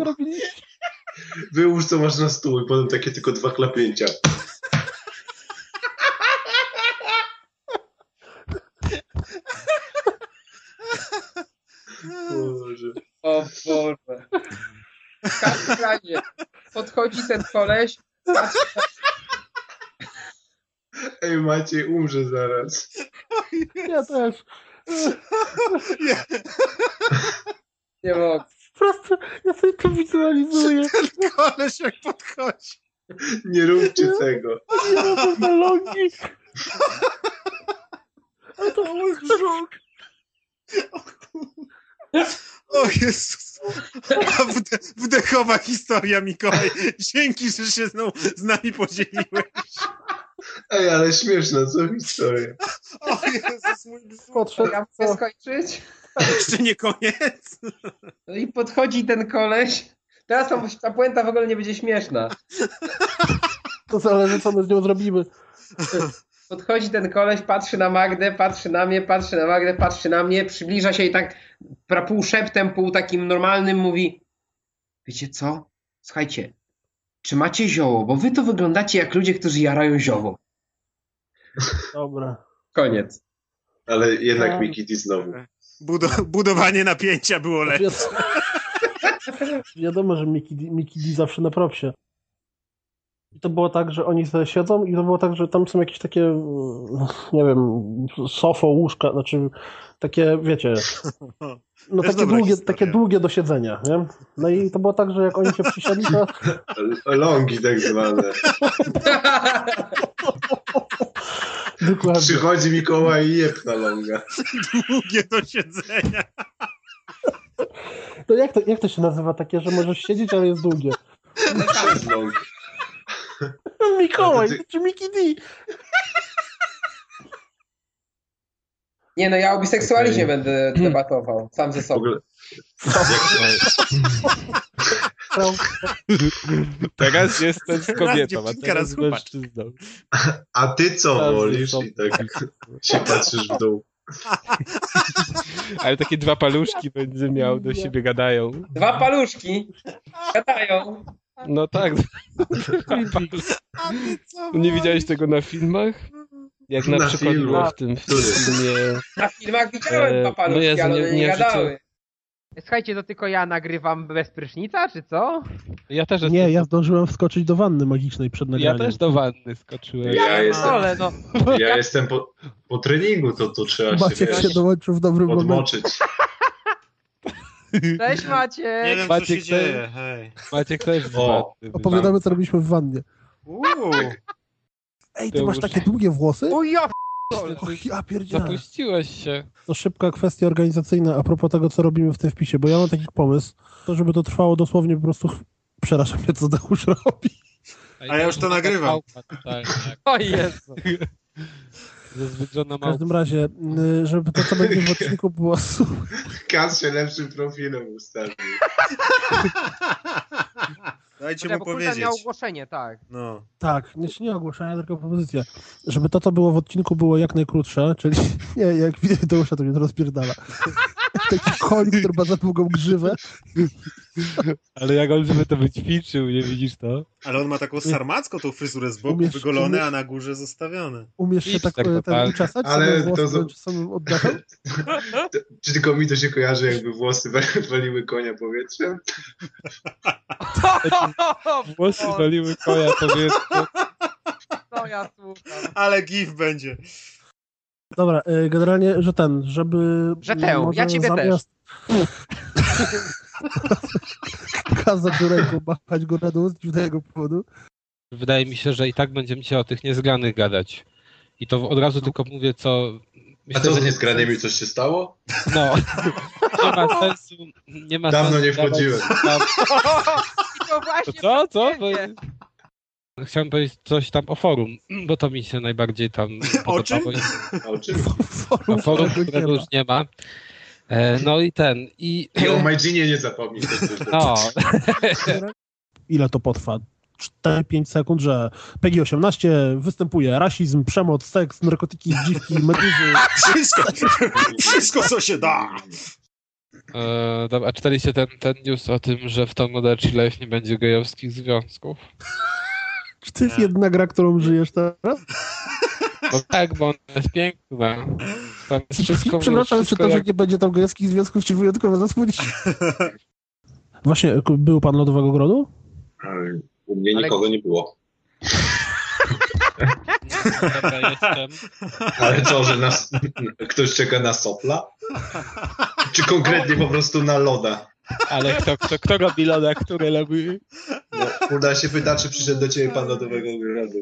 Speaker 3: wyłóż co masz na stół i potem takie tylko dwa klapięcia. Boże.
Speaker 4: O Boże. W każdym razie podchodzi ten koleś.
Speaker 3: Ej, Maciej umrze zaraz.
Speaker 1: Ja też.
Speaker 5: Nie,
Speaker 4: Nie mogę.
Speaker 1: Po prostu ja sobie to wizualizuję.
Speaker 5: ten koleś jak podchodzi.
Speaker 3: Nie róbcie tego.
Speaker 1: Nie mam te logi. Ale to mój brzuch.
Speaker 5: O Jezus. A wde, wdechowa historia, Mikołaj. Dzięki, że się z,ną, z nami podzieliłeś.
Speaker 3: Ej, ale śmieszna, co historia.
Speaker 5: O Jezus, mój
Speaker 1: co?
Speaker 4: skończyć?
Speaker 5: Jeszcze nie koniec.
Speaker 4: No i podchodzi ten koleś. Teraz ta, ta puenta w ogóle nie będzie śmieszna.
Speaker 1: To zależy, co my z nią zrobimy.
Speaker 4: Podchodzi ten koleś, patrzy na Magdę, patrzy na mnie, patrzy na Magdę, patrzy na mnie, przybliża się i tak pra- pół szeptem, pół takim normalnym mówi Wiecie co? Słuchajcie, czy macie zioło? Bo wy to wyglądacie jak ludzie, którzy jarają zioło.
Speaker 1: Dobra.
Speaker 4: Koniec.
Speaker 3: Ale jednak
Speaker 1: Ja-
Speaker 3: Miki T znowu.
Speaker 5: Budo, budowanie napięcia było lepsze.
Speaker 1: Wiadomo, że Mickey D zawsze na propsie. I to było tak, że oni sobie siedzą i to było tak, że tam są jakieś takie, nie wiem, sofo, łóżka, znaczy takie, wiecie, no takie długie,
Speaker 5: historia.
Speaker 1: takie długie do siedzenia, nie? No i to było tak, że jak oni się przysiedli, to
Speaker 3: Longi tak zwane.
Speaker 1: dokładnie.
Speaker 3: Przychodzi Mikołaj i jeb na longa.
Speaker 5: Długie do siedzenia.
Speaker 1: To jak to, jak to się nazywa takie, że możesz siedzieć, ale jest długie?
Speaker 3: Przez long.
Speaker 1: Mikołaj,
Speaker 3: to
Speaker 1: czy Mickey D?
Speaker 4: Nie no, ja o biseksualizmie
Speaker 3: Okej.
Speaker 4: będę debatował, sam ze
Speaker 3: W
Speaker 4: sobą.
Speaker 3: ogóle
Speaker 2: Teraz jestem z kobietą, a teraz
Speaker 5: raz
Speaker 2: z mężczyzną.
Speaker 3: A ty co wolisz? I tak się patrzysz w dół.
Speaker 2: Ale takie dwa paluszki będzie miał, do siebie gadają.
Speaker 4: Dwa paluszki gadają.
Speaker 2: No tak.
Speaker 5: co
Speaker 2: Nie widziałeś tego na filmach? Jak na,
Speaker 3: Na
Speaker 2: przykład
Speaker 3: filmach.
Speaker 2: było w tym filmie...
Speaker 4: Na filmach widziałem
Speaker 2: E,
Speaker 4: dwa paluszki,
Speaker 2: no Jezu,
Speaker 4: ale
Speaker 2: nie-
Speaker 4: nie, gadały. Słuchajcie, to tylko ja nagrywam bez prysznica, czy co?
Speaker 2: Ja też,
Speaker 1: Nie, ja zdążyłem wskoczyć do wanny magicznej przed
Speaker 2: ja
Speaker 1: nagraniem.
Speaker 2: też do wanny skoczyłem.
Speaker 3: Ja jestem,
Speaker 4: Ale no.
Speaker 3: ja jestem po, po treningu, to, to trzeba się,
Speaker 1: Maciek się
Speaker 3: wiesz,
Speaker 1: dołączył w dobrym momencie.
Speaker 4: Cześć
Speaker 5: Nie
Speaker 4: Maciek!
Speaker 5: wiem, co
Speaker 2: Maciek
Speaker 5: się
Speaker 2: to-
Speaker 5: dzieje. Hej.
Speaker 2: Maciek też
Speaker 3: O.
Speaker 1: Opowiadamy, co robiliśmy w wannie.
Speaker 5: Uuu.
Speaker 1: Ej, ty
Speaker 2: To
Speaker 1: masz
Speaker 2: już-
Speaker 1: takie długie włosy?
Speaker 4: O ja
Speaker 1: Och, ja.
Speaker 2: Zapuściłeś się.
Speaker 1: To szybka kwestia organizacyjna a propos tego, co robimy w tym wpisie, bo ja mam taki pomysł, to żeby to trwało dosłownie po prostu... Przeraża mnie, co Dachusz robi.
Speaker 5: A ja już to nagrywam.
Speaker 2: Małpa totalnie,
Speaker 1: W każdym razie, żeby to, co będzie w odcinku było... su-
Speaker 3: Kas się lepszym profilem ustawił.
Speaker 5: Dajcie mu powiedzieć.
Speaker 4: miał ogłoszenie, tak.
Speaker 5: No.
Speaker 1: Tak, nie, nie ogłoszenia, tylko propozycja. Żeby to, co było w odcinku, było jak najkrótsze, czyli nie, jak widać Dausza, to mnie to rozpierdala. Taki koń, który ma za długą grzywę.
Speaker 2: Ale jak on żeby to wyćwiczył, nie widzisz to?
Speaker 5: Ale on ma taką sarmacką tą fryzurę z boku,
Speaker 1: Umiesz-
Speaker 5: wygolone,
Speaker 1: umiesz-
Speaker 5: a na górze zostawione.
Speaker 1: Umiesz się tak
Speaker 2: Hipster
Speaker 1: e, ten uczesać,
Speaker 3: Ale
Speaker 1: sobie
Speaker 3: to
Speaker 1: włosy
Speaker 3: za...
Speaker 1: samym oddechem?
Speaker 3: Czy tylko mi to się kojarzy, jakby włosy wa- waliły konia powietrzem?
Speaker 2: Włosy waliły wiesz, to
Speaker 4: No ja słucham.
Speaker 5: Ale gif będzie.
Speaker 1: Dobra, e, generalnie, że ten, żeby...
Speaker 4: Że tę, ja ciebie
Speaker 1: zamiast... Kazać do ręką, machać go na dół z dziwnego powodu.
Speaker 2: wydaje mi się, że i tak będziemy dzisiaj o tych niezgranych gadać. I to od razu tylko mówię, co...
Speaker 3: A
Speaker 2: myślę,
Speaker 3: co
Speaker 2: że
Speaker 3: z niezgranymi coś się stało?
Speaker 2: No. Nie ma sensu. Nie ma
Speaker 3: Dawno
Speaker 2: sensu
Speaker 3: nie wchodziłem.
Speaker 4: I to właśnie
Speaker 2: co? Co?
Speaker 4: ciebie.
Speaker 2: Chciałem powiedzieć coś tam o forum, bo to mi się najbardziej tam
Speaker 5: O czym?
Speaker 2: podobało.
Speaker 3: O czym?
Speaker 2: O forum,
Speaker 1: którego
Speaker 2: już nie ma. E, No i ten, i...
Speaker 3: I o Majdzinie nie zapomnij.
Speaker 2: No,
Speaker 1: Ile to potrwa? 4-5 sekund, że PEGI 18 występuje rasizm, przemoc, seks, narkotyki, dziwki, meduzy.
Speaker 5: Wszystko, wszystko co się da.
Speaker 2: e, dobra, a czytaliście ten, ten news o tym, że w Tom Model Life nie będzie gejowskich związków?
Speaker 1: Czy to jest jedna gra, którą żyjesz teraz?
Speaker 2: No tak, bo ona jest piękna. Tam jest wszystko...
Speaker 1: Przepraszam, czy
Speaker 2: wszystko
Speaker 1: to, że
Speaker 2: jak...
Speaker 1: nie będzie tam gejowskich związków, ci wyjątkowo zasłoni? Właśnie, był pan Lodowego Grodu?
Speaker 3: U mnie
Speaker 4: Ale-
Speaker 3: nikogo nie było.
Speaker 2: Dobra, jestem.
Speaker 3: Ale co, że nas, ktoś czeka na sopla? Czy konkretnie po prostu na loda?
Speaker 2: Ale kto, kto, kto robi loda, który robi...
Speaker 3: No, uda się pyta, czy przyszedł do ciebie pan lodowego grodu.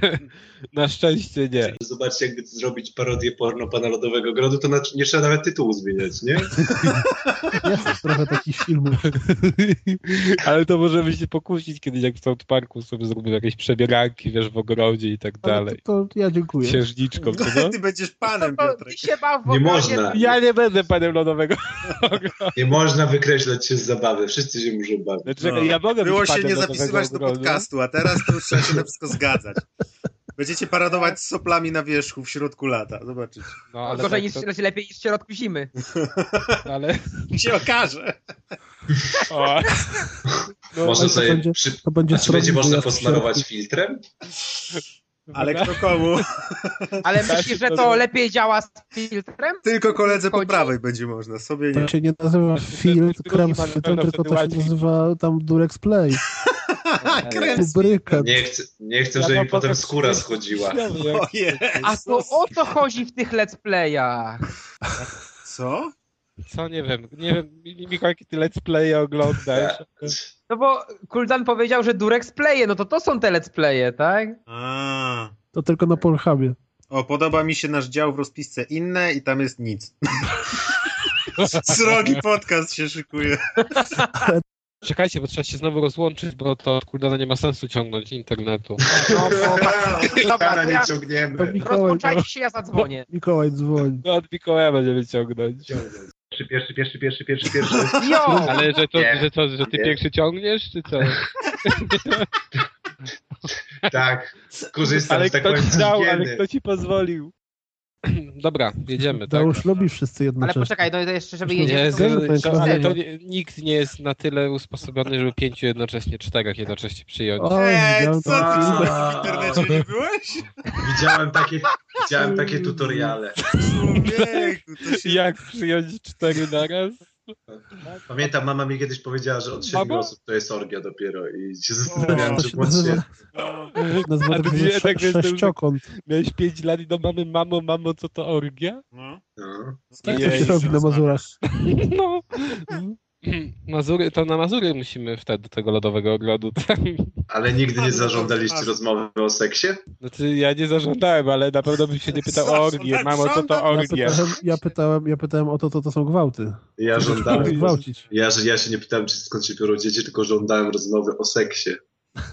Speaker 2: Na szczęście nie.
Speaker 3: Zobaczcie, jakby zrobić parodię porno pana lodowego grodu, to na, nie trzeba nawet tytułu zmieniać, nie?
Speaker 1: Jest trochę takich filmów.
Speaker 2: Ale to możemy się pokusić kiedyś, jak w South Parku sobie zrobimy jakieś przebieranki, wiesz, w ogrodzie i tak
Speaker 1: Ale
Speaker 2: dalej.
Speaker 1: to, to ja dziękuję.
Speaker 2: Księżniczką, co no?
Speaker 5: Ty będziesz panem, Piotrek.
Speaker 4: ty się baw w
Speaker 3: Nie można.
Speaker 2: Ja nie będę panem lodowego.
Speaker 3: Nie można wykreślać się z zabawy, wszyscy się muszą bawić.
Speaker 2: Znaczy, czekaj, ja mogę
Speaker 5: Było
Speaker 2: być
Speaker 5: się nie zapisywać do podcastu, a teraz to już trzeba się na wszystko zgadzać. Będziecie paradować z soplami na wierzchu w środku lata. Zobaczycie.
Speaker 2: No, ale,
Speaker 4: Gorzej
Speaker 2: tak,
Speaker 4: niż, lepiej niż w środku zimy.
Speaker 2: to, ale...
Speaker 5: się okaże.
Speaker 2: O. No,
Speaker 1: to
Speaker 3: sobie
Speaker 1: będzie-
Speaker 3: przy...
Speaker 1: To będzie
Speaker 3: A czy będzie można posmarować filtrem?
Speaker 5: Ale kto komu?
Speaker 4: Ale
Speaker 2: Tak,
Speaker 4: myślisz, że
Speaker 2: to-
Speaker 4: to lepiej działa z filtrem?
Speaker 5: Tylko koledze po prawej będzie można, sobie nie.
Speaker 1: To się nie nazywa filtrem,
Speaker 2: pewno
Speaker 1: tylko to się nazywa tam Durex Play. Lubrykant.
Speaker 3: Nie chcę, nie chcę żeby mi potem skóra schodziła.
Speaker 4: A to o to chodzi w tych let's playach.
Speaker 5: Co?
Speaker 2: Co, nie wiem, nie wiem, Mikołaj, jakie ty let's play oglądasz?
Speaker 4: No bo Kuldan powiedział, że Durex playe, no to to są te let's playe, tak?
Speaker 5: A.
Speaker 1: To tylko na Pornhubie.
Speaker 5: O, podoba mi się nasz dział w rozpisce inne i tam jest nic. Srogi podcast się szykuje.
Speaker 2: Czekajcie, bo trzeba się znowu rozłączyć, bo to kurde nie ma sensu ciągnąć internetu.
Speaker 4: No bo... Dobra,
Speaker 3: Kara
Speaker 4: to
Speaker 3: nie ciągniemy.
Speaker 1: Mikołaj,
Speaker 4: Rozłączajcie się, ja zadzwonię.
Speaker 1: Mikołaj dzwoni.
Speaker 2: No od Mikołaja będziemy ciągnąć.
Speaker 3: Pierwszy, pierwszy, pierwszy, pierwszy, pierwszy, pierwszy.
Speaker 4: Jo!
Speaker 2: Ale że to,
Speaker 3: Nie.
Speaker 2: że, to, że ty
Speaker 3: Nie.
Speaker 2: pierwszy ciągniesz, czy co?
Speaker 3: Tak, korzystam,
Speaker 2: Ale
Speaker 3: z tak
Speaker 2: kto ci dał, ale kto ci pozwolił? Dobra, jedziemy, tak?
Speaker 1: Dałóż lubi wszyscy
Speaker 4: Ale
Speaker 1: jednocześnie.
Speaker 4: poczekaj, no to jeszcze, żeby.
Speaker 1: Nie,
Speaker 4: to-
Speaker 2: to, ale to nie, nikt nie jest na tyle usposobiony, żeby pięciu jednocześnie, czterech jednocześnie przyjąć.
Speaker 1: O,
Speaker 5: Eee,
Speaker 1: widziałem
Speaker 5: co
Speaker 1: to
Speaker 5: ty w internecie nie byłeś?
Speaker 3: Widziałem takie, widziałem takie tutoriale.
Speaker 5: Człowieku, to się...
Speaker 2: Jak przyjąć cztery naraz?
Speaker 3: Pamiętam, mama mi kiedyś powiedziała, że od siedmiu osób to jest orgia dopiero i się zastanawiałem, czy
Speaker 1: się
Speaker 3: młodszy...
Speaker 1: nazywa, nazywa
Speaker 2: A
Speaker 1: to sze-
Speaker 2: tak jest-
Speaker 1: sześciokąt.
Speaker 2: Miałeś pięć lat i do mamy, mamo, mamo, co to orgia?
Speaker 5: No.
Speaker 3: No.
Speaker 1: Tak to się robi na Mazurach.
Speaker 2: No. Mazury, to na Mazury musimy wtedy do tego lodowego ogrodu. tak?
Speaker 3: Ale nigdy nie zażądaliście rozmowy o seksie?
Speaker 2: Znaczy ja nie zażądałem, ale na pewno bym się nie pytał o orgię. Mamo, co to
Speaker 1: Ja
Speaker 2: orgia?
Speaker 1: pytałem, ja pytałem, ja pytałem o to, to, to są gwałty.
Speaker 3: Ja żądałem.
Speaker 1: Gwałcić.
Speaker 3: Ja, ja się nie pytałem, czy skąd się biorą dzieci, tylko żądałem rozmowy o seksie.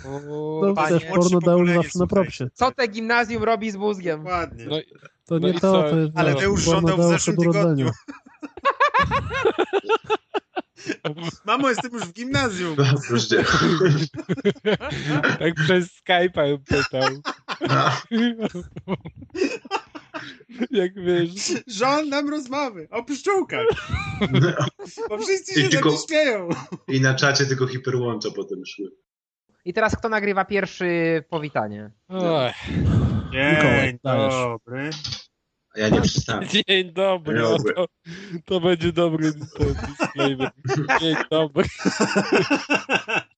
Speaker 2: O,
Speaker 1: No
Speaker 5: panie,
Speaker 1: też porno dało zawsze na propsie.
Speaker 4: Co te gimnazjum robi z mózgiem?
Speaker 5: Dokładnie.
Speaker 2: No,
Speaker 1: To
Speaker 2: No
Speaker 1: nie
Speaker 2: i
Speaker 1: to,
Speaker 2: co?
Speaker 1: to jest
Speaker 5: Ale
Speaker 1: no,
Speaker 5: wy już żądał w zeszłym
Speaker 1: urodzeniem.
Speaker 5: Mamo, jestem już w gimnazjum.
Speaker 3: No,
Speaker 2: tak przez Skype'a ją pytał. Jak wiesz,
Speaker 5: Żądam rozmowy o pszczółkach. Bo wszyscy
Speaker 3: I
Speaker 5: się
Speaker 3: tylko-
Speaker 5: śmieją.
Speaker 3: I na czacie tylko hiperłącza potem szły.
Speaker 4: I teraz kto nagrywa pierwszy powitanie?
Speaker 2: Oj,
Speaker 1: Mikołaj,
Speaker 5: Dzień
Speaker 1: dajesz.
Speaker 5: dobry.
Speaker 3: A ja nie
Speaker 2: dzień dobry,
Speaker 3: Dzień
Speaker 2: o,
Speaker 3: dobry.
Speaker 2: to, to będzie dobry disclaimer. Dzień dobry.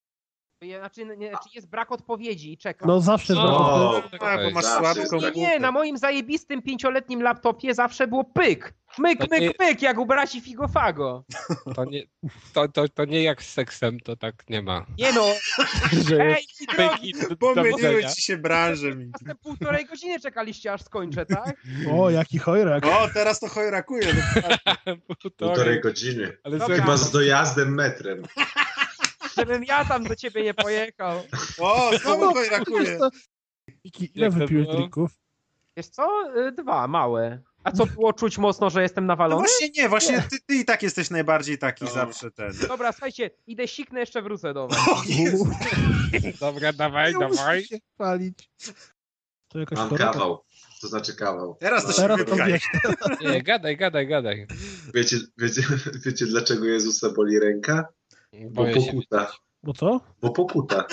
Speaker 4: Znaczy, nie, czy jest brak odpowiedzi i czekam.
Speaker 1: No zawsze
Speaker 2: No.
Speaker 1: no.
Speaker 5: A, bo masz
Speaker 3: Zawsze
Speaker 5: słabką
Speaker 3: jest tak.
Speaker 4: Nie, nie, na moim zajebistym pięcioletnim laptopie zawsze było pyk. Myk,
Speaker 2: To nie-
Speaker 4: myk, myk, jak u braci Figofago.
Speaker 2: To nie, to, to, to nie jak z seksem, to tak nie ma.
Speaker 4: Nie no,
Speaker 2: Że
Speaker 4: ej,
Speaker 2: jest
Speaker 4: ci drogi,
Speaker 5: Pomyliły ci się branże mi.
Speaker 4: półtorej godziny czekaliście aż skończę, tak?
Speaker 1: O, jaki chojrak.
Speaker 5: O, teraz to chojrakuje. dokładnie.
Speaker 3: Półtorej godziny.
Speaker 2: Ale
Speaker 3: Chyba z dojazdem metrem.
Speaker 4: Żebym ja tam do ciebie nie pojechał.
Speaker 5: O, znowu brakuje.
Speaker 1: Miki, ile
Speaker 2: Jak to
Speaker 1: wypiłeś drinków?
Speaker 4: Wiesz co? Y, Dwa, małe. A co było czuć mocno, że jestem
Speaker 5: No
Speaker 4: nawalony?
Speaker 5: właśnie nie, właśnie ty, ty i tak jesteś najbardziej taki
Speaker 3: No.
Speaker 5: zawsze ten.
Speaker 4: Dobra, słuchajcie, idę siknę, jeszcze wrócę do was.
Speaker 5: O.
Speaker 2: Dobra, dawaj,
Speaker 1: Nie
Speaker 2: dawaj.
Speaker 1: się chwalić. To jakaś
Speaker 3: Mam kawał. To znaczy kawał.
Speaker 5: Teraz to się
Speaker 1: Teraz to.
Speaker 2: Nie, gadaj, gadaj, gadaj.
Speaker 3: Wiecie, wiecie, wiecie dlaczego Jezusa boli ręka? Bo
Speaker 2: Boję się.
Speaker 3: pokuta.
Speaker 1: Bo co?
Speaker 3: Bo pokuta.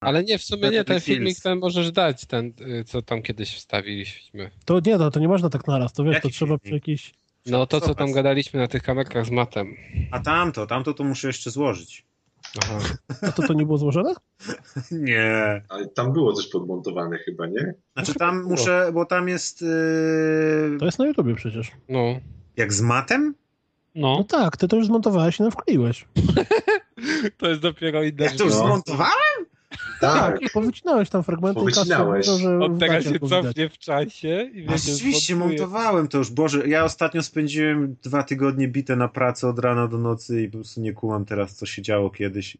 Speaker 2: Ale nie, w sumie nie, ten filmik ten możesz dać, ten, y, co tam kiedyś wstawiliśmy.
Speaker 1: To nie, no, to nie można tak naraz, to wiesz,
Speaker 5: Jaki
Speaker 1: to trzeba przy jakiś...
Speaker 2: No to, co tam gadaliśmy na tych kamerkach z matem.
Speaker 5: A tamto, tamto to muszę jeszcze złożyć.
Speaker 2: Aha.
Speaker 1: A to to nie było złożone?
Speaker 5: Nie.
Speaker 3: Ale tam było coś podmontowane chyba, nie?
Speaker 5: Znaczy tam muszę, bo tam jest yy,
Speaker 1: To jest na YouTubie przecież.
Speaker 2: No.
Speaker 5: jak z matem?
Speaker 1: No
Speaker 2: No.
Speaker 1: tak, ty to już zmontowałeś i nam wkleiłeś.
Speaker 2: To jest dopiero inna
Speaker 5: Ja to już
Speaker 3: No.
Speaker 5: zmontowałem?
Speaker 3: Tak.
Speaker 1: Powycinałeś tam fragmenty i
Speaker 3: Powycinałeś.
Speaker 1: Że
Speaker 2: On teraz
Speaker 1: w gaciach
Speaker 2: się
Speaker 1: widać.
Speaker 2: cofnie w czasie i
Speaker 5: A
Speaker 2: wiecie,
Speaker 5: rzeczywiście
Speaker 2: zmontuje.
Speaker 5: montowałem to już. Boże, ja ostatnio spędziłem dwa tygodnie bite na pracę od rana do nocy i po prostu nie kumam teraz, co się działo kiedyś.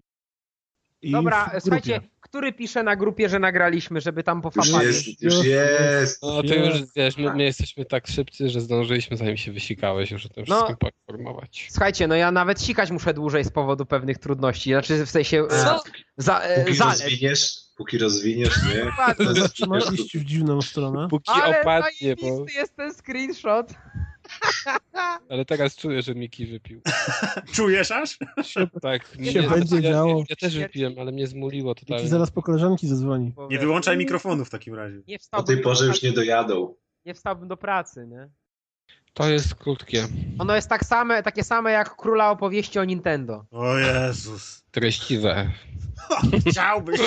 Speaker 1: I
Speaker 4: Dobra, słuchajcie, który pisze na grupie, że nagraliśmy, żeby tam
Speaker 3: Już
Speaker 4: pofapali?
Speaker 3: jest, już
Speaker 1: Już
Speaker 3: jest.
Speaker 2: No to już wiesz, my, my jesteśmy tak szybcy, że zdążyliśmy zanim się wysikałeś już o tym
Speaker 4: No.
Speaker 2: wszystkim poinformować.
Speaker 4: Słuchajcie, no ja nawet sikać muszę dłużej z powodu pewnych trudności. Znaczy w sensie e,
Speaker 3: Co?
Speaker 4: za, e,
Speaker 3: Póki rozwiniesz, póki rozwiniesz, nie?
Speaker 1: Zaczyna iść w dziwną stronę.
Speaker 2: Póki
Speaker 4: Ale
Speaker 2: opadnie, bo...
Speaker 4: jest ten screenshot.
Speaker 2: Ale teraz czuję, że Miki wypił.
Speaker 5: Czujesz aż?
Speaker 2: Tak,
Speaker 1: Się będzie
Speaker 2: ja,
Speaker 1: działo.
Speaker 2: Ja, ja też wypiłem, ale mnie zmuliło
Speaker 1: Miki
Speaker 2: totalnie.
Speaker 1: zaraz po koleżanki zadzwoni.
Speaker 5: Nie wyłączaj mikrofonu w takim razie.
Speaker 4: Nie
Speaker 3: O tej porze już nie dojadą.
Speaker 4: nie wstałbym do pracy, nie?
Speaker 2: To jest krótkie,
Speaker 4: Ono jest tak same, takie same jak króla opowieści o Nintendo.
Speaker 5: O Jezus.
Speaker 2: treściwe.
Speaker 5: Chciałbyś.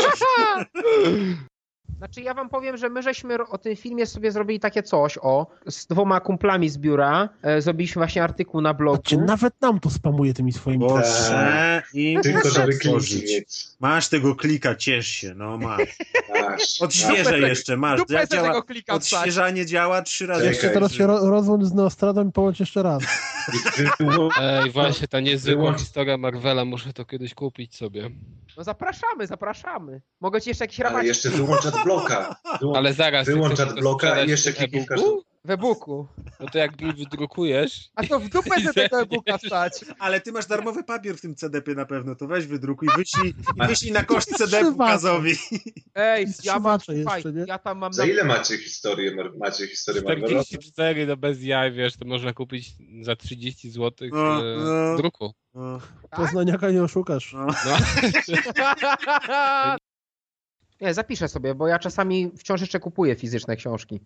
Speaker 4: Znaczy ja wam powiem, że my żeśmy o tym filmie sobie zrobili takie coś, o, z dwoma kumplami z biura, e, zrobiliśmy właśnie artykuł na blogu.
Speaker 1: Patrzcie, nawet nam to spamuje tymi swoimi...
Speaker 5: Boże. I
Speaker 3: Tylko żeby mieć.
Speaker 5: Masz tego klika, ciesz się, no masz.
Speaker 3: Masz.
Speaker 5: Odświeżę
Speaker 4: Dupę
Speaker 5: jeszcze, masz.
Speaker 4: Dupę sobie
Speaker 5: działa,
Speaker 4: tego klika wstać.
Speaker 5: odświeżanie działa trzy razy.
Speaker 3: Czekaj.
Speaker 1: Jeszcze teraz się ro rozłącz z Nostradą i połącz jeszcze raz.
Speaker 2: Ej, właśnie, ta niezwykła historia Marvela, muszę to kiedyś kupić sobie.
Speaker 4: No zapraszamy, zapraszamy. Mogę ci jeszcze jakiś
Speaker 3: Ale
Speaker 4: rabat
Speaker 3: jeszcze wyłącz bloka.
Speaker 2: Ale zaraz,
Speaker 3: Wyłącz adblocka i jeszcze kliknij w
Speaker 4: w e-booku.
Speaker 2: No to jak wydrukujesz,
Speaker 4: A to w dupę sobie tego e-booka wstać.
Speaker 5: Ale ty masz darmowy papier w tym CDP na pewno, to weź wydrukuj i wyślij, i wyślij na koszt CDP. Kazowi.
Speaker 4: Ej, ja mam,
Speaker 1: nie?
Speaker 4: ja tam mam...
Speaker 3: Za ile macie historię, macie historię Marvela?
Speaker 2: 44, no bez jaj, wiesz, to można kupić za 30 zł
Speaker 5: No,
Speaker 2: e,
Speaker 5: no.
Speaker 2: druku.
Speaker 5: No,
Speaker 1: Poznaniaka nie oszukasz.
Speaker 5: no.
Speaker 4: Nie, zapiszę sobie, bo ja czasami wciąż jeszcze kupuję fizyczne książki.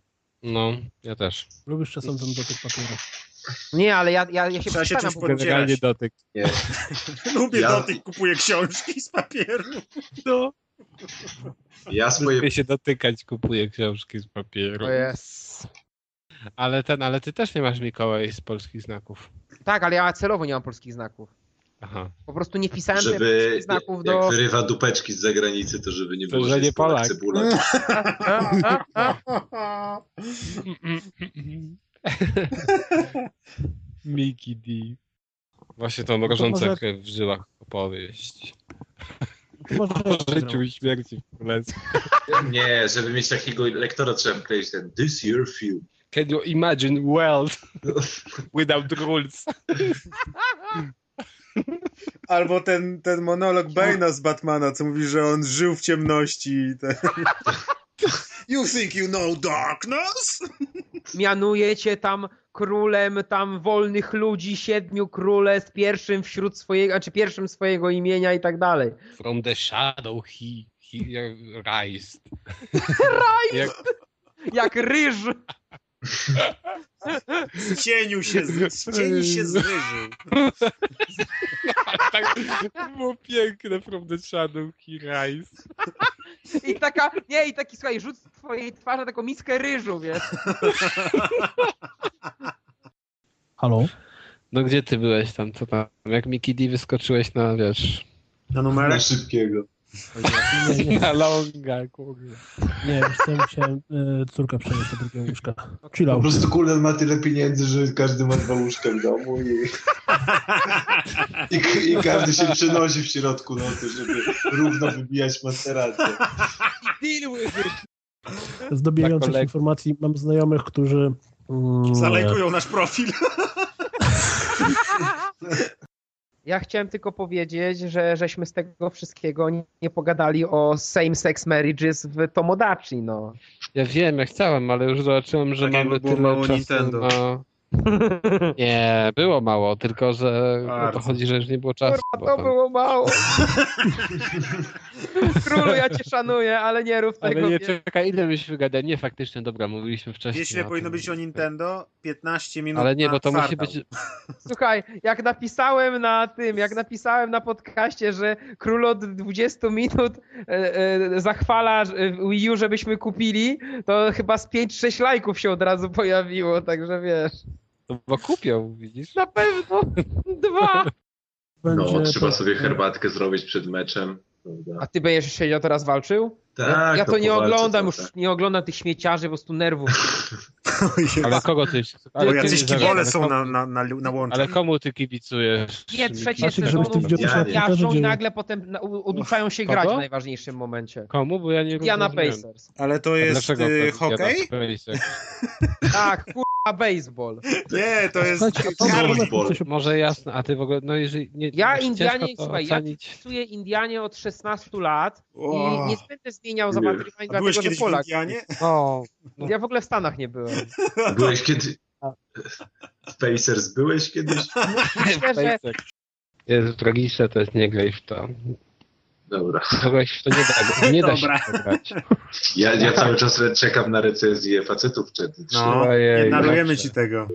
Speaker 2: no, ja też.
Speaker 1: Lubisz czasem ten dotyk papieru.
Speaker 4: Nie, ale ja, ja, ja się
Speaker 5: Trzeba się czymś
Speaker 4: po prostu.
Speaker 5: Podzierać.
Speaker 2: Generalnie dotyk.
Speaker 3: Nie.
Speaker 5: Lubię
Speaker 3: Ja-
Speaker 5: dotyk, kupuję książki z papieru.
Speaker 2: No.
Speaker 3: Ja swoje
Speaker 2: Lubię się dotykać, kupuję książki z papieru.
Speaker 4: Jest.
Speaker 2: Ale ten, ale ty też nie masz Mikołaj z polskich znaków.
Speaker 4: Tak, ale ja celowo nie mam polskich znaków.
Speaker 2: Aha.
Speaker 4: Po prostu nie wpisałem
Speaker 3: żeby
Speaker 4: znaków
Speaker 3: jak
Speaker 4: do...
Speaker 3: wyrywa dupeczki z zagranicy, to żeby nie
Speaker 2: To,
Speaker 3: było
Speaker 2: że nie
Speaker 3: Polak cebula.
Speaker 2: Miki D. Właśnie tą mrożącą
Speaker 1: może-
Speaker 2: krew w żyłach opowieść.
Speaker 1: Może
Speaker 2: O życiu i śmierci w królestwie.
Speaker 3: Nie, żeby mieć takiego lektora trzeba wkleić ten This Year Film.
Speaker 2: Can you imagine world without rules?
Speaker 5: Albo ten, ten monolog Bane'a z Batmana, co mówi, że on żył w ciemności. Ten... You think you know darkness?
Speaker 4: Mianujecie tam królem tam wolnych ludzi, siedmiu królestw, pierwszym wśród swojego, znaczy pierwszym swojego imienia i tak dalej.
Speaker 2: From the shadow he, he rised. Jak,
Speaker 4: Jak ryż!
Speaker 5: Z cieniu się, z, z cieni się zryżył.
Speaker 2: tak, to było piękne from the shadow he rised.
Speaker 4: I taka, nie, i taki, słuchaj, rzut z twojej twarzy na taką miskę ryżu, wiesz.
Speaker 1: Halo?
Speaker 2: No gdzie ty byłeś tam, co tam? Jak Miki D wyskoczyłeś na, wiesz...
Speaker 5: Na
Speaker 3: Na
Speaker 5: numerek?
Speaker 3: szybkiego.
Speaker 1: Nie, nie,
Speaker 2: Na longa, kurde.
Speaker 1: nie, wiesz co, musiałem e, córkę przenieść do drugiego łóżka. Chill
Speaker 3: Po prostu Kulden ma tyle pieniędzy, że każdy ma dwa łóżka w domu i... I, I każdy się przenosi w środku nocy, żeby równo wybijać materację.
Speaker 2: Deal with it.
Speaker 1: Z informacji mam znajomych, którzy... Mm,
Speaker 5: Zalejkują nasz profil.
Speaker 4: Ja chciałem tylko powiedzieć, że żeśmy z tego wszystkiego nie, nie pogadali o same-sex marriages w Tomodachi, no.
Speaker 2: Ja wiem, ja chciałem, ale już zobaczyłem, że
Speaker 5: Tak
Speaker 2: mamy tyle czasu
Speaker 5: Nintendo.
Speaker 2: na... Nie, było mało, tylko że o to
Speaker 5: Bardzo.
Speaker 2: chodzi, że już nie było czasu.
Speaker 4: Kurwa, to było mało. Królu, ja cię szanuję, ale nie rób
Speaker 2: Ale
Speaker 4: tego.
Speaker 2: nie, czekaj, ile byśmy gadali? Nie, faktycznie, dobra, mówiliśmy wcześniej.
Speaker 5: Wiesz, ile powinno być o Nintendo? 15 minut
Speaker 2: Ale nie,
Speaker 5: na
Speaker 2: bo to musi
Speaker 5: kwartał.
Speaker 2: być...
Speaker 4: Słuchaj, jak napisałem na tym, jak napisałem na podcaście, że król od 20 minut e, e, zachwala Wii U, żebyśmy kupili, to chyba z 5-6 lajków się od razu pojawiło, także wiesz.
Speaker 2: No, bo kupią, widzisz?
Speaker 4: Na pewno dwa.
Speaker 3: No,
Speaker 1: będzie
Speaker 3: trzeba
Speaker 1: to-
Speaker 3: sobie herbatkę zrobić przed meczem. prawda?
Speaker 4: A ty będziesz siedział teraz walczył?
Speaker 3: Tak,
Speaker 4: ja ja
Speaker 3: no
Speaker 4: to nie oglądam już, nie oglądam tych śmieciarzy, po prostu nerwów.
Speaker 2: Ale kogo ty...
Speaker 5: Bo
Speaker 2: Ale
Speaker 5: jacyś
Speaker 2: ty-
Speaker 5: kibole są
Speaker 2: komu-
Speaker 5: na, na, na, na łączu.
Speaker 2: Ale komu ty kibicujesz?
Speaker 4: Nie, trzecie sezonu jarzą i nagle potem na- u- oduczają się
Speaker 2: Kogo?
Speaker 4: grać w najważniejszym momencie.
Speaker 2: Komu? Bo ja nie
Speaker 4: Diana. Pacers.
Speaker 5: Ale to jest y,
Speaker 2: to
Speaker 5: hokej?
Speaker 4: Tak, kurwa, baseball.
Speaker 5: Nie, to jest
Speaker 1: a
Speaker 3: Karol
Speaker 1: może
Speaker 3: Ball.
Speaker 1: coś
Speaker 2: Może jasne, a ty w ogóle, no jeżeli nie...
Speaker 4: Ja Indianie, słuchaj, ja
Speaker 2: ocenić.
Speaker 4: kibicuję Indianie od 16 lat
Speaker 5: O.
Speaker 4: i nie będę zmieniał
Speaker 5: A byłeś
Speaker 4: dlatego że
Speaker 5: kiedyś w
Speaker 4: Polak.
Speaker 5: Indianie?
Speaker 2: O, no.
Speaker 4: Ja w ogóle w Stanach nie byłem.
Speaker 3: Byłeś kiedy... W Pacers byłeś kiedyś?
Speaker 4: Myślę, że
Speaker 2: Jest tragiczne, to jest nie graj w to.
Speaker 3: Dobra.
Speaker 2: W to nie da, nie da się grać.
Speaker 3: Ja, ja cały czas czekam na recenzję facetów przed
Speaker 5: No,
Speaker 2: Ojej,
Speaker 5: nie darujemy
Speaker 2: dobrze.
Speaker 5: ci tego.